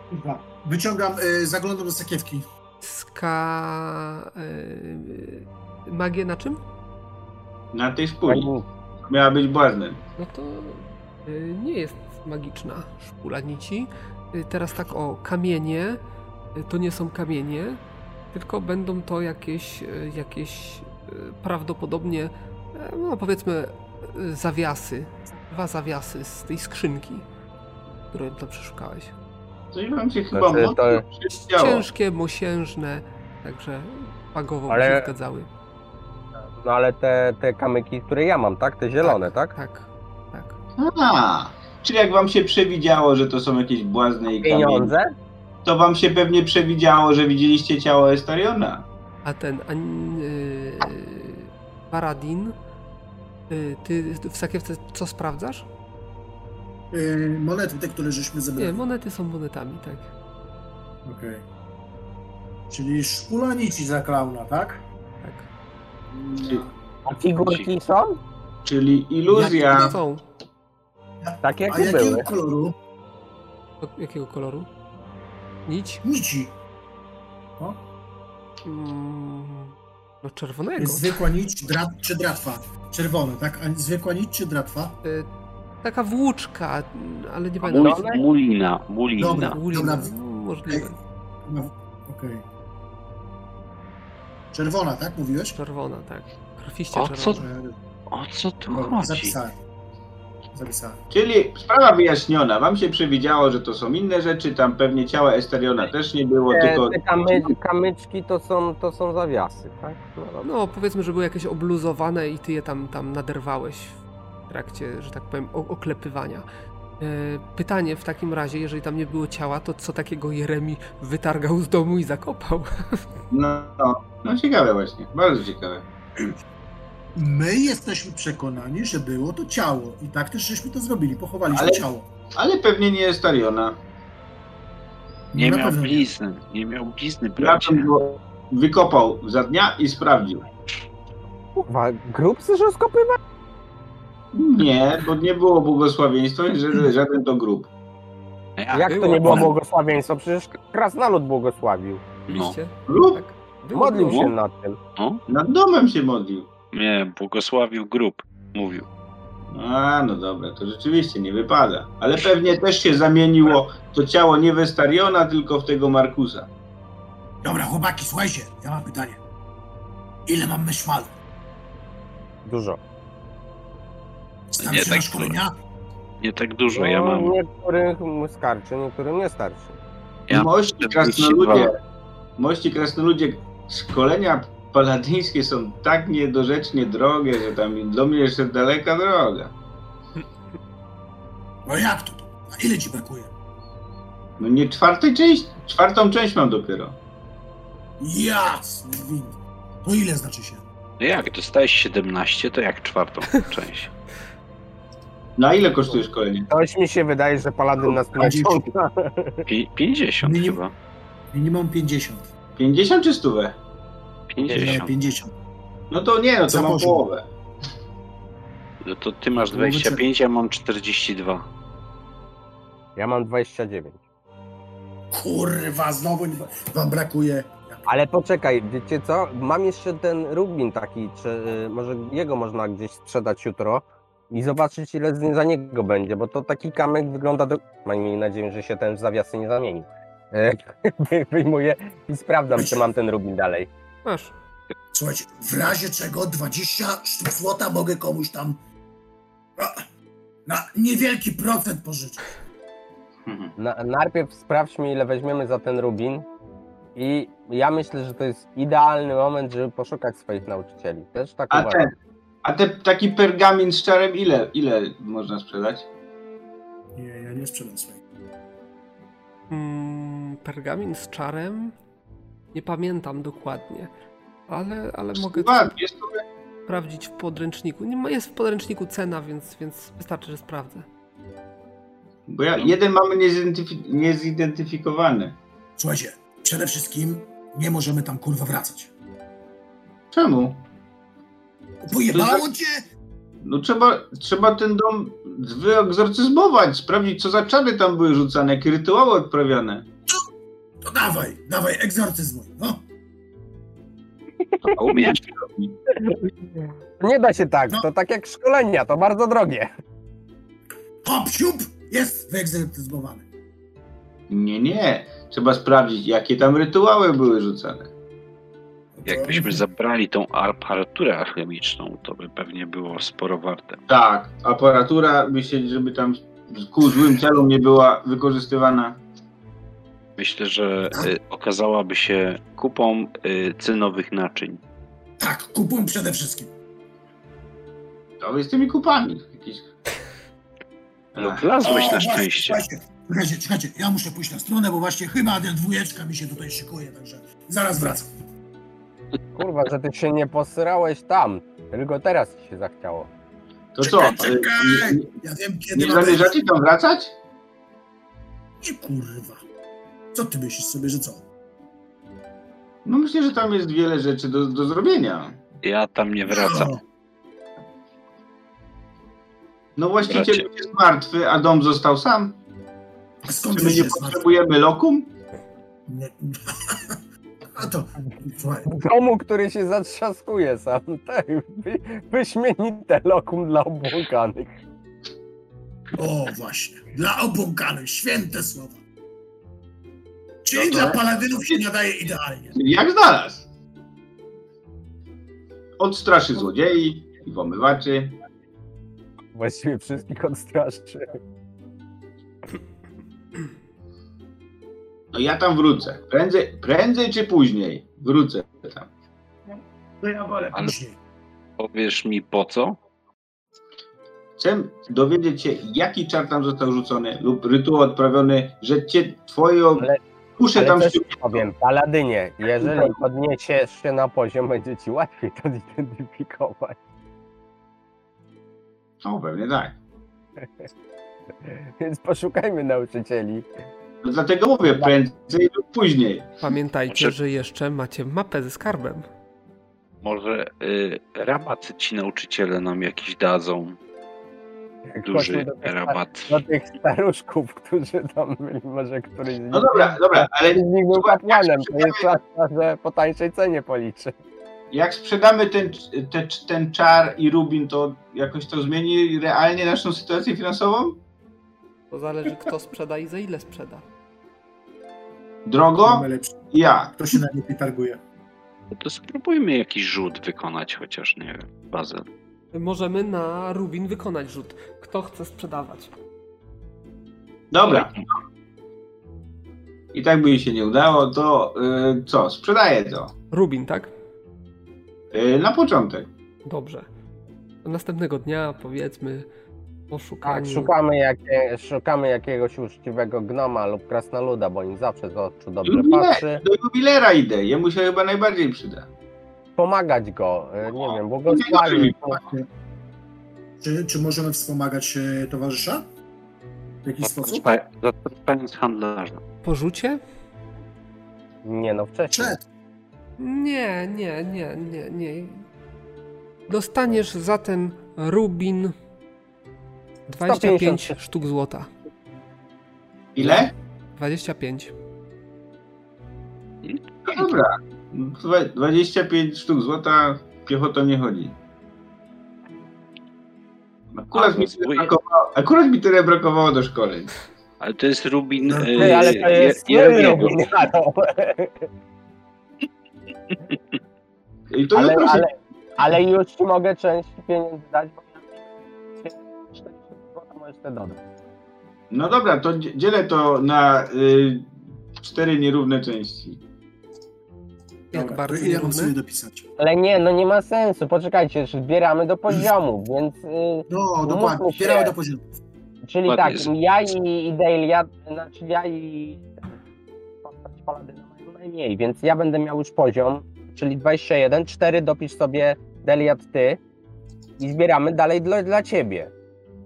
[SPEAKER 2] Kurwa. Wyciągam, y, zaglądam do sakiewki.
[SPEAKER 1] Ska... Y, magię na czym?
[SPEAKER 5] Na tej szpuli. Miała być błaznem.
[SPEAKER 1] No to y, nie jest magiczna szpula nici. y, teraz tak o kamienie, y, to nie są kamienie, tylko będą to jakieś, y, jakieś y, prawdopodobnie, e, no powiedzmy, y, zawiasy. Dwa zawiasy z tej skrzynki, które tam przeszukałeś.
[SPEAKER 5] Coś wam się chyba
[SPEAKER 3] Znaczy,
[SPEAKER 5] mocno
[SPEAKER 3] to-.
[SPEAKER 1] Ciężkie, mosiężne, także wagowo
[SPEAKER 3] Ale-
[SPEAKER 1] się zgadzały.
[SPEAKER 3] No ale te, te kamyki, które ja mam, tak? Te zielone, tak?
[SPEAKER 1] Tak, tak.
[SPEAKER 5] A, czyli jak wam się przewidziało, że to są jakieś błazne i kamienie,
[SPEAKER 3] Pieniądze?
[SPEAKER 5] to wam się pewnie przewidziało, że widzieliście ciało Estariona.
[SPEAKER 1] A ten an, yy, Paradin, ty w sakiewce co sprawdzasz?
[SPEAKER 2] Yy, monety, te, które żeśmy zebrali.
[SPEAKER 1] Nie, monety są monetami, tak.
[SPEAKER 2] Okej. Czyli szpula nici za klauna, tak?
[SPEAKER 1] tak.
[SPEAKER 5] Czy-
[SPEAKER 3] A figurki są?
[SPEAKER 5] Czyli iluzja.
[SPEAKER 1] Są.
[SPEAKER 3] Takie
[SPEAKER 2] A
[SPEAKER 3] jakie
[SPEAKER 2] jakiego
[SPEAKER 3] były.
[SPEAKER 2] koloru?
[SPEAKER 1] Do jakiego koloru? Nić?
[SPEAKER 2] Nici.
[SPEAKER 1] Mm, no czerwonego.
[SPEAKER 2] Jest zwykła nić dra, czy dratwa? Czerwone, tak? A zwykła nić czy dratwa?
[SPEAKER 1] Y, taka włóczka, ale nie
[SPEAKER 4] Mul,
[SPEAKER 1] pamiętam.
[SPEAKER 4] Mulina, mulina.
[SPEAKER 2] Dobra.
[SPEAKER 1] Ulina,
[SPEAKER 2] Dobra.
[SPEAKER 1] no, możliwe.
[SPEAKER 2] No, Okej. Czerwona, tak? Mówiłeś?
[SPEAKER 1] Czerwona, tak. Krwiście
[SPEAKER 4] O, co-
[SPEAKER 1] czerwona.
[SPEAKER 4] O co tu chodzi?
[SPEAKER 2] zapisałem. Zapisałem.
[SPEAKER 5] Czyli sprawa wyjaśniona. Wam się przewidziało, że to są inne rzeczy, tam pewnie ciała Estariona też nie było,
[SPEAKER 3] Te,
[SPEAKER 5] tylko...
[SPEAKER 3] te kamy, kamyczki to są, to są zawiasy, tak? No.
[SPEAKER 1] No, powiedzmy, że były jakieś obluzowane i ty je tam, tam naderwałeś w trakcie, że tak powiem, oklepywania. E, Pytanie w takim razie, jeżeli tam nie było ciała, to co takiego Jeremi wytargał z domu i zakopał?
[SPEAKER 5] No, no, no ciekawe właśnie, bardzo ciekawe.
[SPEAKER 2] My jesteśmy przekonani, że było to ciało. I tak też żeśmy to zrobili. Pochowaliśmy
[SPEAKER 5] Ale-
[SPEAKER 2] ciało.
[SPEAKER 5] Ale pewnie nie Estariona.
[SPEAKER 4] Nie
[SPEAKER 2] Na
[SPEAKER 4] miał
[SPEAKER 2] nie.
[SPEAKER 4] blizny, nie miał blizny,
[SPEAKER 5] Ja
[SPEAKER 4] bracie.
[SPEAKER 5] wykopał za dnia i sprawdził.
[SPEAKER 3] Kurwa, grób chcesz rozkopywać?
[SPEAKER 5] Nie, bo nie było błogosławieństwa i że żaden to grób.
[SPEAKER 3] Jak to
[SPEAKER 1] było,
[SPEAKER 3] nie było błogosławieństwa? Przecież krasnolud błogosławił.
[SPEAKER 4] No.
[SPEAKER 5] Grób?
[SPEAKER 1] Tak.
[SPEAKER 3] Modlił
[SPEAKER 1] było.
[SPEAKER 3] się nad tym.
[SPEAKER 4] no,
[SPEAKER 5] Nad domem się modlił.
[SPEAKER 4] Nie, błogosławił grób, mówił.
[SPEAKER 5] A, no dobra, to rzeczywiście nie wypada. Ale pewnie też się zamieniło to ciało nie w Estariona, tylko w tego Markusa.
[SPEAKER 2] Dobra, chłopaki, słuchajcie. Ja mam pytanie. Ile mamy szmalu?
[SPEAKER 3] Dużo.
[SPEAKER 2] Znam
[SPEAKER 4] Nie
[SPEAKER 2] się
[SPEAKER 4] tak
[SPEAKER 2] na szkolenia?
[SPEAKER 4] Nie tak dużo, ja
[SPEAKER 3] No,
[SPEAKER 4] mam.
[SPEAKER 3] Niektórym mu starczy, niektórym nie starczy.
[SPEAKER 4] Ja
[SPEAKER 5] mości
[SPEAKER 4] 42.
[SPEAKER 5] krasnoludzie, mości krasnoludzie, szkolenia paladyńskie są tak niedorzecznie drogie, że tam do mnie jeszcze daleka droga.
[SPEAKER 2] No jak to? A ile ci brakuje?
[SPEAKER 5] No nie czwartej część, czwartą część mam dopiero.
[SPEAKER 2] Jasny gwint. To ile znaczy się?
[SPEAKER 4] No jak, dostałeś 17, to jak czwartą część?
[SPEAKER 5] Na ile kosztuje szkolenie?
[SPEAKER 3] Coś mi się wydaje, że paladyn nas nie ciąga.
[SPEAKER 4] Pi- 50
[SPEAKER 2] Minim-
[SPEAKER 4] chyba.
[SPEAKER 2] Minimum 50.
[SPEAKER 5] 50 czy stówę?
[SPEAKER 2] Nie,
[SPEAKER 4] 50.
[SPEAKER 2] 50.
[SPEAKER 5] No to nie, no to mam połowę.
[SPEAKER 4] No to ty masz
[SPEAKER 2] Połowy
[SPEAKER 4] 25, ja mam 42.
[SPEAKER 3] Ja mam 29.
[SPEAKER 2] Kurwa, znowu nie- wam brakuje.
[SPEAKER 3] Ale poczekaj, wiecie co? Mam jeszcze ten Rubin taki, czy y, może jego można gdzieś sprzedać jutro i zobaczyć ile z- za niego będzie, bo to taki kamek wygląda do... Mam nadzieję, że się ten w zawiasy nie zamieni. E, wy- Wyjmuję i sprawdzam, czy mam ten Rubin dalej.
[SPEAKER 1] Masz.
[SPEAKER 2] Słuchajcie, w razie czego 20 sztuk złota mogę komuś tam na niewielki procent pożyczyć.
[SPEAKER 3] Na, najpierw sprawdźmy, ile weźmiemy za ten Rubin i ja myślę, że to jest idealny moment, żeby poszukać swoich nauczycieli. Też tak
[SPEAKER 5] A
[SPEAKER 3] uważam.
[SPEAKER 5] ten, a te, taki pergamin z czarem ile, ile można sprzedać?
[SPEAKER 2] Nie, ja nie sprzedam swojego.
[SPEAKER 1] Mm, pergamin z czarem? Nie pamiętam dokładnie. Ale, ale mogę to sprawdzić w podręczniku. Nie ma, jest w podręczniku cena, więc, więc wystarczy, że sprawdzę.
[SPEAKER 5] Bo ja, jeden mamy niezidentyfi- niezidentyfikowany.
[SPEAKER 2] Słuchajcie, przede wszystkim nie możemy tam kurwa wracać.
[SPEAKER 5] Czemu?
[SPEAKER 2] Pojebało cię?
[SPEAKER 5] No trzeba, trzeba ten dom wyegzorcyzmować, sprawdzić co za czary tam były rzucane, jakie rytuały odprawiane.
[SPEAKER 2] To dawaj, dawaj, egzorcyzmuj. No,
[SPEAKER 4] A umiesz?
[SPEAKER 3] Nie da się tak,
[SPEAKER 2] No.
[SPEAKER 3] to tak jak szkolenia, to bardzo drogie.
[SPEAKER 2] hop, siup, jest wyegzorcyzmowany.
[SPEAKER 5] Nie, nie. Trzeba sprawdzić, jakie tam rytuały były rzucane.
[SPEAKER 4] Jakbyśmy zabrali tą aparaturę alchemiczną, to by pewnie było sporo warte.
[SPEAKER 5] Tak, aparatura, by się, żeby tam ku złym celom nie była wykorzystywana.
[SPEAKER 4] Myślę, że y, okazałaby się kupą y, cynowych naczyń.
[SPEAKER 2] Tak, kupon przede wszystkim.
[SPEAKER 5] To jest tymi kupami. Jakieś...
[SPEAKER 4] No wlazłeś na
[SPEAKER 2] właśnie,
[SPEAKER 4] szczęście.
[SPEAKER 2] Słuchajcie, czekajcie, czekajcie, ja muszę pójść na stronę, bo właśnie chyba ten dwójeczka mi się tutaj szykuje, także zaraz wracam.
[SPEAKER 3] Kurwa, że ty się nie posrałeś tam, tylko teraz ci się zachciało.
[SPEAKER 5] To co?
[SPEAKER 2] Czekaj,
[SPEAKER 5] y,
[SPEAKER 2] czekaj.
[SPEAKER 5] Nie,
[SPEAKER 2] Ja wiem, kiedy
[SPEAKER 5] nie
[SPEAKER 2] być.
[SPEAKER 5] zamierzacie tam wracać?
[SPEAKER 2] Nie kurwa. Co ty myślisz sobie, że co?
[SPEAKER 5] No myślę, że tam jest wiele rzeczy do, do zrobienia.
[SPEAKER 4] Ja tam nie wracam.
[SPEAKER 2] No,
[SPEAKER 5] No właściciel
[SPEAKER 4] Bracie.
[SPEAKER 5] jest martwy, a dom został sam.
[SPEAKER 2] a skąd
[SPEAKER 5] Czy my nie
[SPEAKER 2] jest martwy?
[SPEAKER 5] potrzebujemy lokum?
[SPEAKER 2] Nie. A to, słuchaj,
[SPEAKER 3] Domu, który się zatrzaskuje sam. Tak, wy, wyśmienite lokum dla obłąkanych.
[SPEAKER 2] o właśnie, dla obłąkanych, święte słowa. Czyli
[SPEAKER 5] No
[SPEAKER 2] dla paladynów się nadaje idealnie.
[SPEAKER 5] Jak znalazł? Odstraszy złodziei i włamywaczy.
[SPEAKER 3] Właściwie wszystkich odstraszy.
[SPEAKER 5] No ja tam wrócę. Prędzej, prędzej czy później wrócę tam.
[SPEAKER 2] No ja wolę
[SPEAKER 4] Ale-
[SPEAKER 2] później.
[SPEAKER 4] Powiesz mi po co?
[SPEAKER 5] Chcę dowiedzieć się, jaki czar tam został rzucony lub rytuał odprawiony, że cię twoją
[SPEAKER 3] Ale-
[SPEAKER 5] duszę
[SPEAKER 3] Ale
[SPEAKER 5] tam się...
[SPEAKER 3] powiem, Paladynie, jeżeli podniesiesz się na poziom, będzie ci łatwiej to zidentyfikować.
[SPEAKER 5] No pewnie tak.
[SPEAKER 3] Więc poszukajmy nauczycieli.
[SPEAKER 5] No dlatego mówię, prędzej lub później.
[SPEAKER 1] Pamiętajcie,
[SPEAKER 4] Znaczy-
[SPEAKER 1] że jeszcze macie mapę ze skarbem.
[SPEAKER 4] Może y, rabat ci nauczyciele nam jakiś dadzą. Duży
[SPEAKER 3] tych,
[SPEAKER 4] rabat.
[SPEAKER 3] do tych staruszków, którzy tam byli, może któryś z nich,
[SPEAKER 5] No dobra, dobra, ale
[SPEAKER 3] z nich był kapłanem, to jest szansa, że po tańszej cenie policzy.
[SPEAKER 5] jak sprzedamy ten, te, ten czar i rubin, to jakoś to zmieni realnie naszą sytuację finansową?
[SPEAKER 1] To zależy kto sprzeda i za ile sprzeda.
[SPEAKER 5] Drogo? Ja.
[SPEAKER 2] Kto się najlepiej targuje?
[SPEAKER 4] No to spróbujmy jakiś rzut wykonać, chociaż nie wiem, Bazel.
[SPEAKER 1] Możemy na Rubin wykonać rzut. Kto chce sprzedawać?
[SPEAKER 5] Dobra. I tak by jej się nie udało, to y, co? Sprzedaję to.
[SPEAKER 1] Rubin, tak?
[SPEAKER 5] Y, na początek.
[SPEAKER 1] Dobrze. Następnego dnia powiedzmy po
[SPEAKER 3] Tak, szukamy, jakie, szukamy jakiegoś uczciwego gnoma lub krasnoluda, bo im zawsze z oczu dobrze
[SPEAKER 5] Jubiler,
[SPEAKER 3] patrzy.
[SPEAKER 5] do jubilera idę, jemu się chyba najbardziej przyda.
[SPEAKER 3] Pomagać go, e, nie wiem, błogosławić.
[SPEAKER 2] Czy, czy możemy wspomagać e, towarzysza? W jakiś sposób?
[SPEAKER 4] Zatrudniając handlarza.
[SPEAKER 1] Po rzucie?
[SPEAKER 3] Nie no, wcześniej.
[SPEAKER 2] Przed.
[SPEAKER 1] Nie, nie, nie, nie, nie. Dostaniesz za ten Rubin 25
[SPEAKER 3] 150.
[SPEAKER 1] sztuk złota.
[SPEAKER 5] Ile?
[SPEAKER 1] 25.
[SPEAKER 5] No dobra. Dwa- 25 sztuk złota piechotą nie chodzi. Akurat
[SPEAKER 4] A,
[SPEAKER 5] mi, tyle brakowało, akurat mi tyle brakowało do szkoleń.
[SPEAKER 4] Ale to jest Rubin
[SPEAKER 2] No,
[SPEAKER 3] Ty, ale to jest
[SPEAKER 4] Je- Jerobiego.
[SPEAKER 3] Rubin.
[SPEAKER 5] I to
[SPEAKER 3] ale, ale, ale już ci mogę część pieniędzy dać, bo ja 40 złota możesz te dodać.
[SPEAKER 5] No dobra, to dzie- dzielę to na y, cztery nierówne części.
[SPEAKER 1] Jak
[SPEAKER 2] Dobra,
[SPEAKER 1] bardzo
[SPEAKER 2] to ile mam sobie dopisać?
[SPEAKER 3] Ale nie, no nie ma sensu, poczekajcie, już zbieramy do poziomu, więc... y,
[SPEAKER 2] No, dokładnie.
[SPEAKER 3] Się.
[SPEAKER 2] Zbieramy do poziomu.
[SPEAKER 3] Czyli
[SPEAKER 4] Ładnie.
[SPEAKER 3] tak, ja i, i Delia, znaczy ja i postać Paladyna mają najmniej, więc ja będę miał już poziom, czyli 21, 4 dopisz sobie Deliat ty i zbieramy dalej dla, dla ciebie.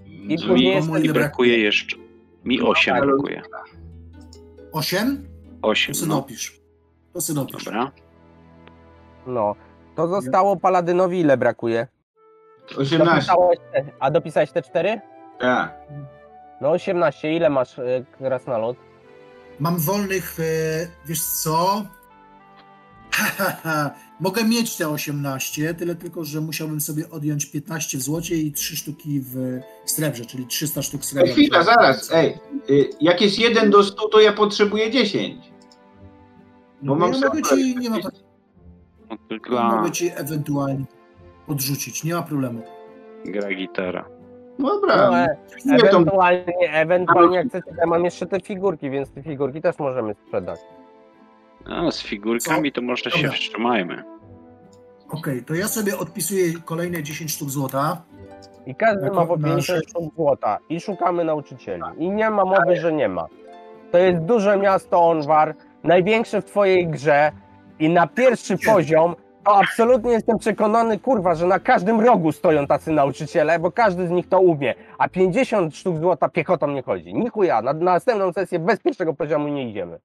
[SPEAKER 3] I
[SPEAKER 5] Brzmi-
[SPEAKER 3] później
[SPEAKER 4] Mi,
[SPEAKER 3] jeszcze-
[SPEAKER 4] mi brakuje jeszcze. Mi 8
[SPEAKER 5] ale-
[SPEAKER 4] brakuje.
[SPEAKER 2] Osiem? To
[SPEAKER 4] 8,
[SPEAKER 2] sobie
[SPEAKER 4] no.
[SPEAKER 2] dopisz. To sobie dopisz.
[SPEAKER 4] Dobra.
[SPEAKER 3] No, to zostało Paladynowi ile brakuje?
[SPEAKER 5] 18.
[SPEAKER 3] Dopisałeś te, a dopisałeś te 4?
[SPEAKER 5] Tak.
[SPEAKER 3] No 18, ile masz y, krasnolud?
[SPEAKER 2] Mam wolnych, e, wiesz co? Mogę mieć te 18, tyle tylko, że musiałbym sobie odjąć 15 w złocie i 3 sztuki w srebrze, czyli 300 sztuk
[SPEAKER 5] Ej,
[SPEAKER 2] srebra.
[SPEAKER 5] chwila, zaraz, ej. y, Jak jest 1 do 100, to ja potrzebuję 10.
[SPEAKER 2] No,
[SPEAKER 5] bo mam
[SPEAKER 2] ja mogę ci, nie ma,
[SPEAKER 4] No, tylko
[SPEAKER 2] mogę ci ewentualnie podrzucić, nie ma problemu.
[SPEAKER 4] gra gitara.
[SPEAKER 5] Dobra.
[SPEAKER 3] No, e, ewentualnie, ewentualnie jak chcecie, ja mam jeszcze te figurki, więc te figurki też możemy sprzedać.
[SPEAKER 4] A z figurkami to może się wstrzymajmy.
[SPEAKER 2] Okej, to ja sobie odpisuję kolejne 10 sztuk złota.
[SPEAKER 3] I każdy
[SPEAKER 2] Jako
[SPEAKER 3] ma po
[SPEAKER 2] nasze-
[SPEAKER 3] 50 sztuk złota. I szukamy nauczycieli. I nie ma mowy, że nie ma. To jest duże miasto Onwar, największe w twojej grze i na pierwszy poziom to absolutnie jestem przekonany, kurwa, że na każdym rogu stoją tacy nauczyciele, bo każdy z nich to umie, a 50 sztuk złota piechotą nie chodzi. Nichuja, na, na następną sesję bez pierwszego poziomu nie idziemy.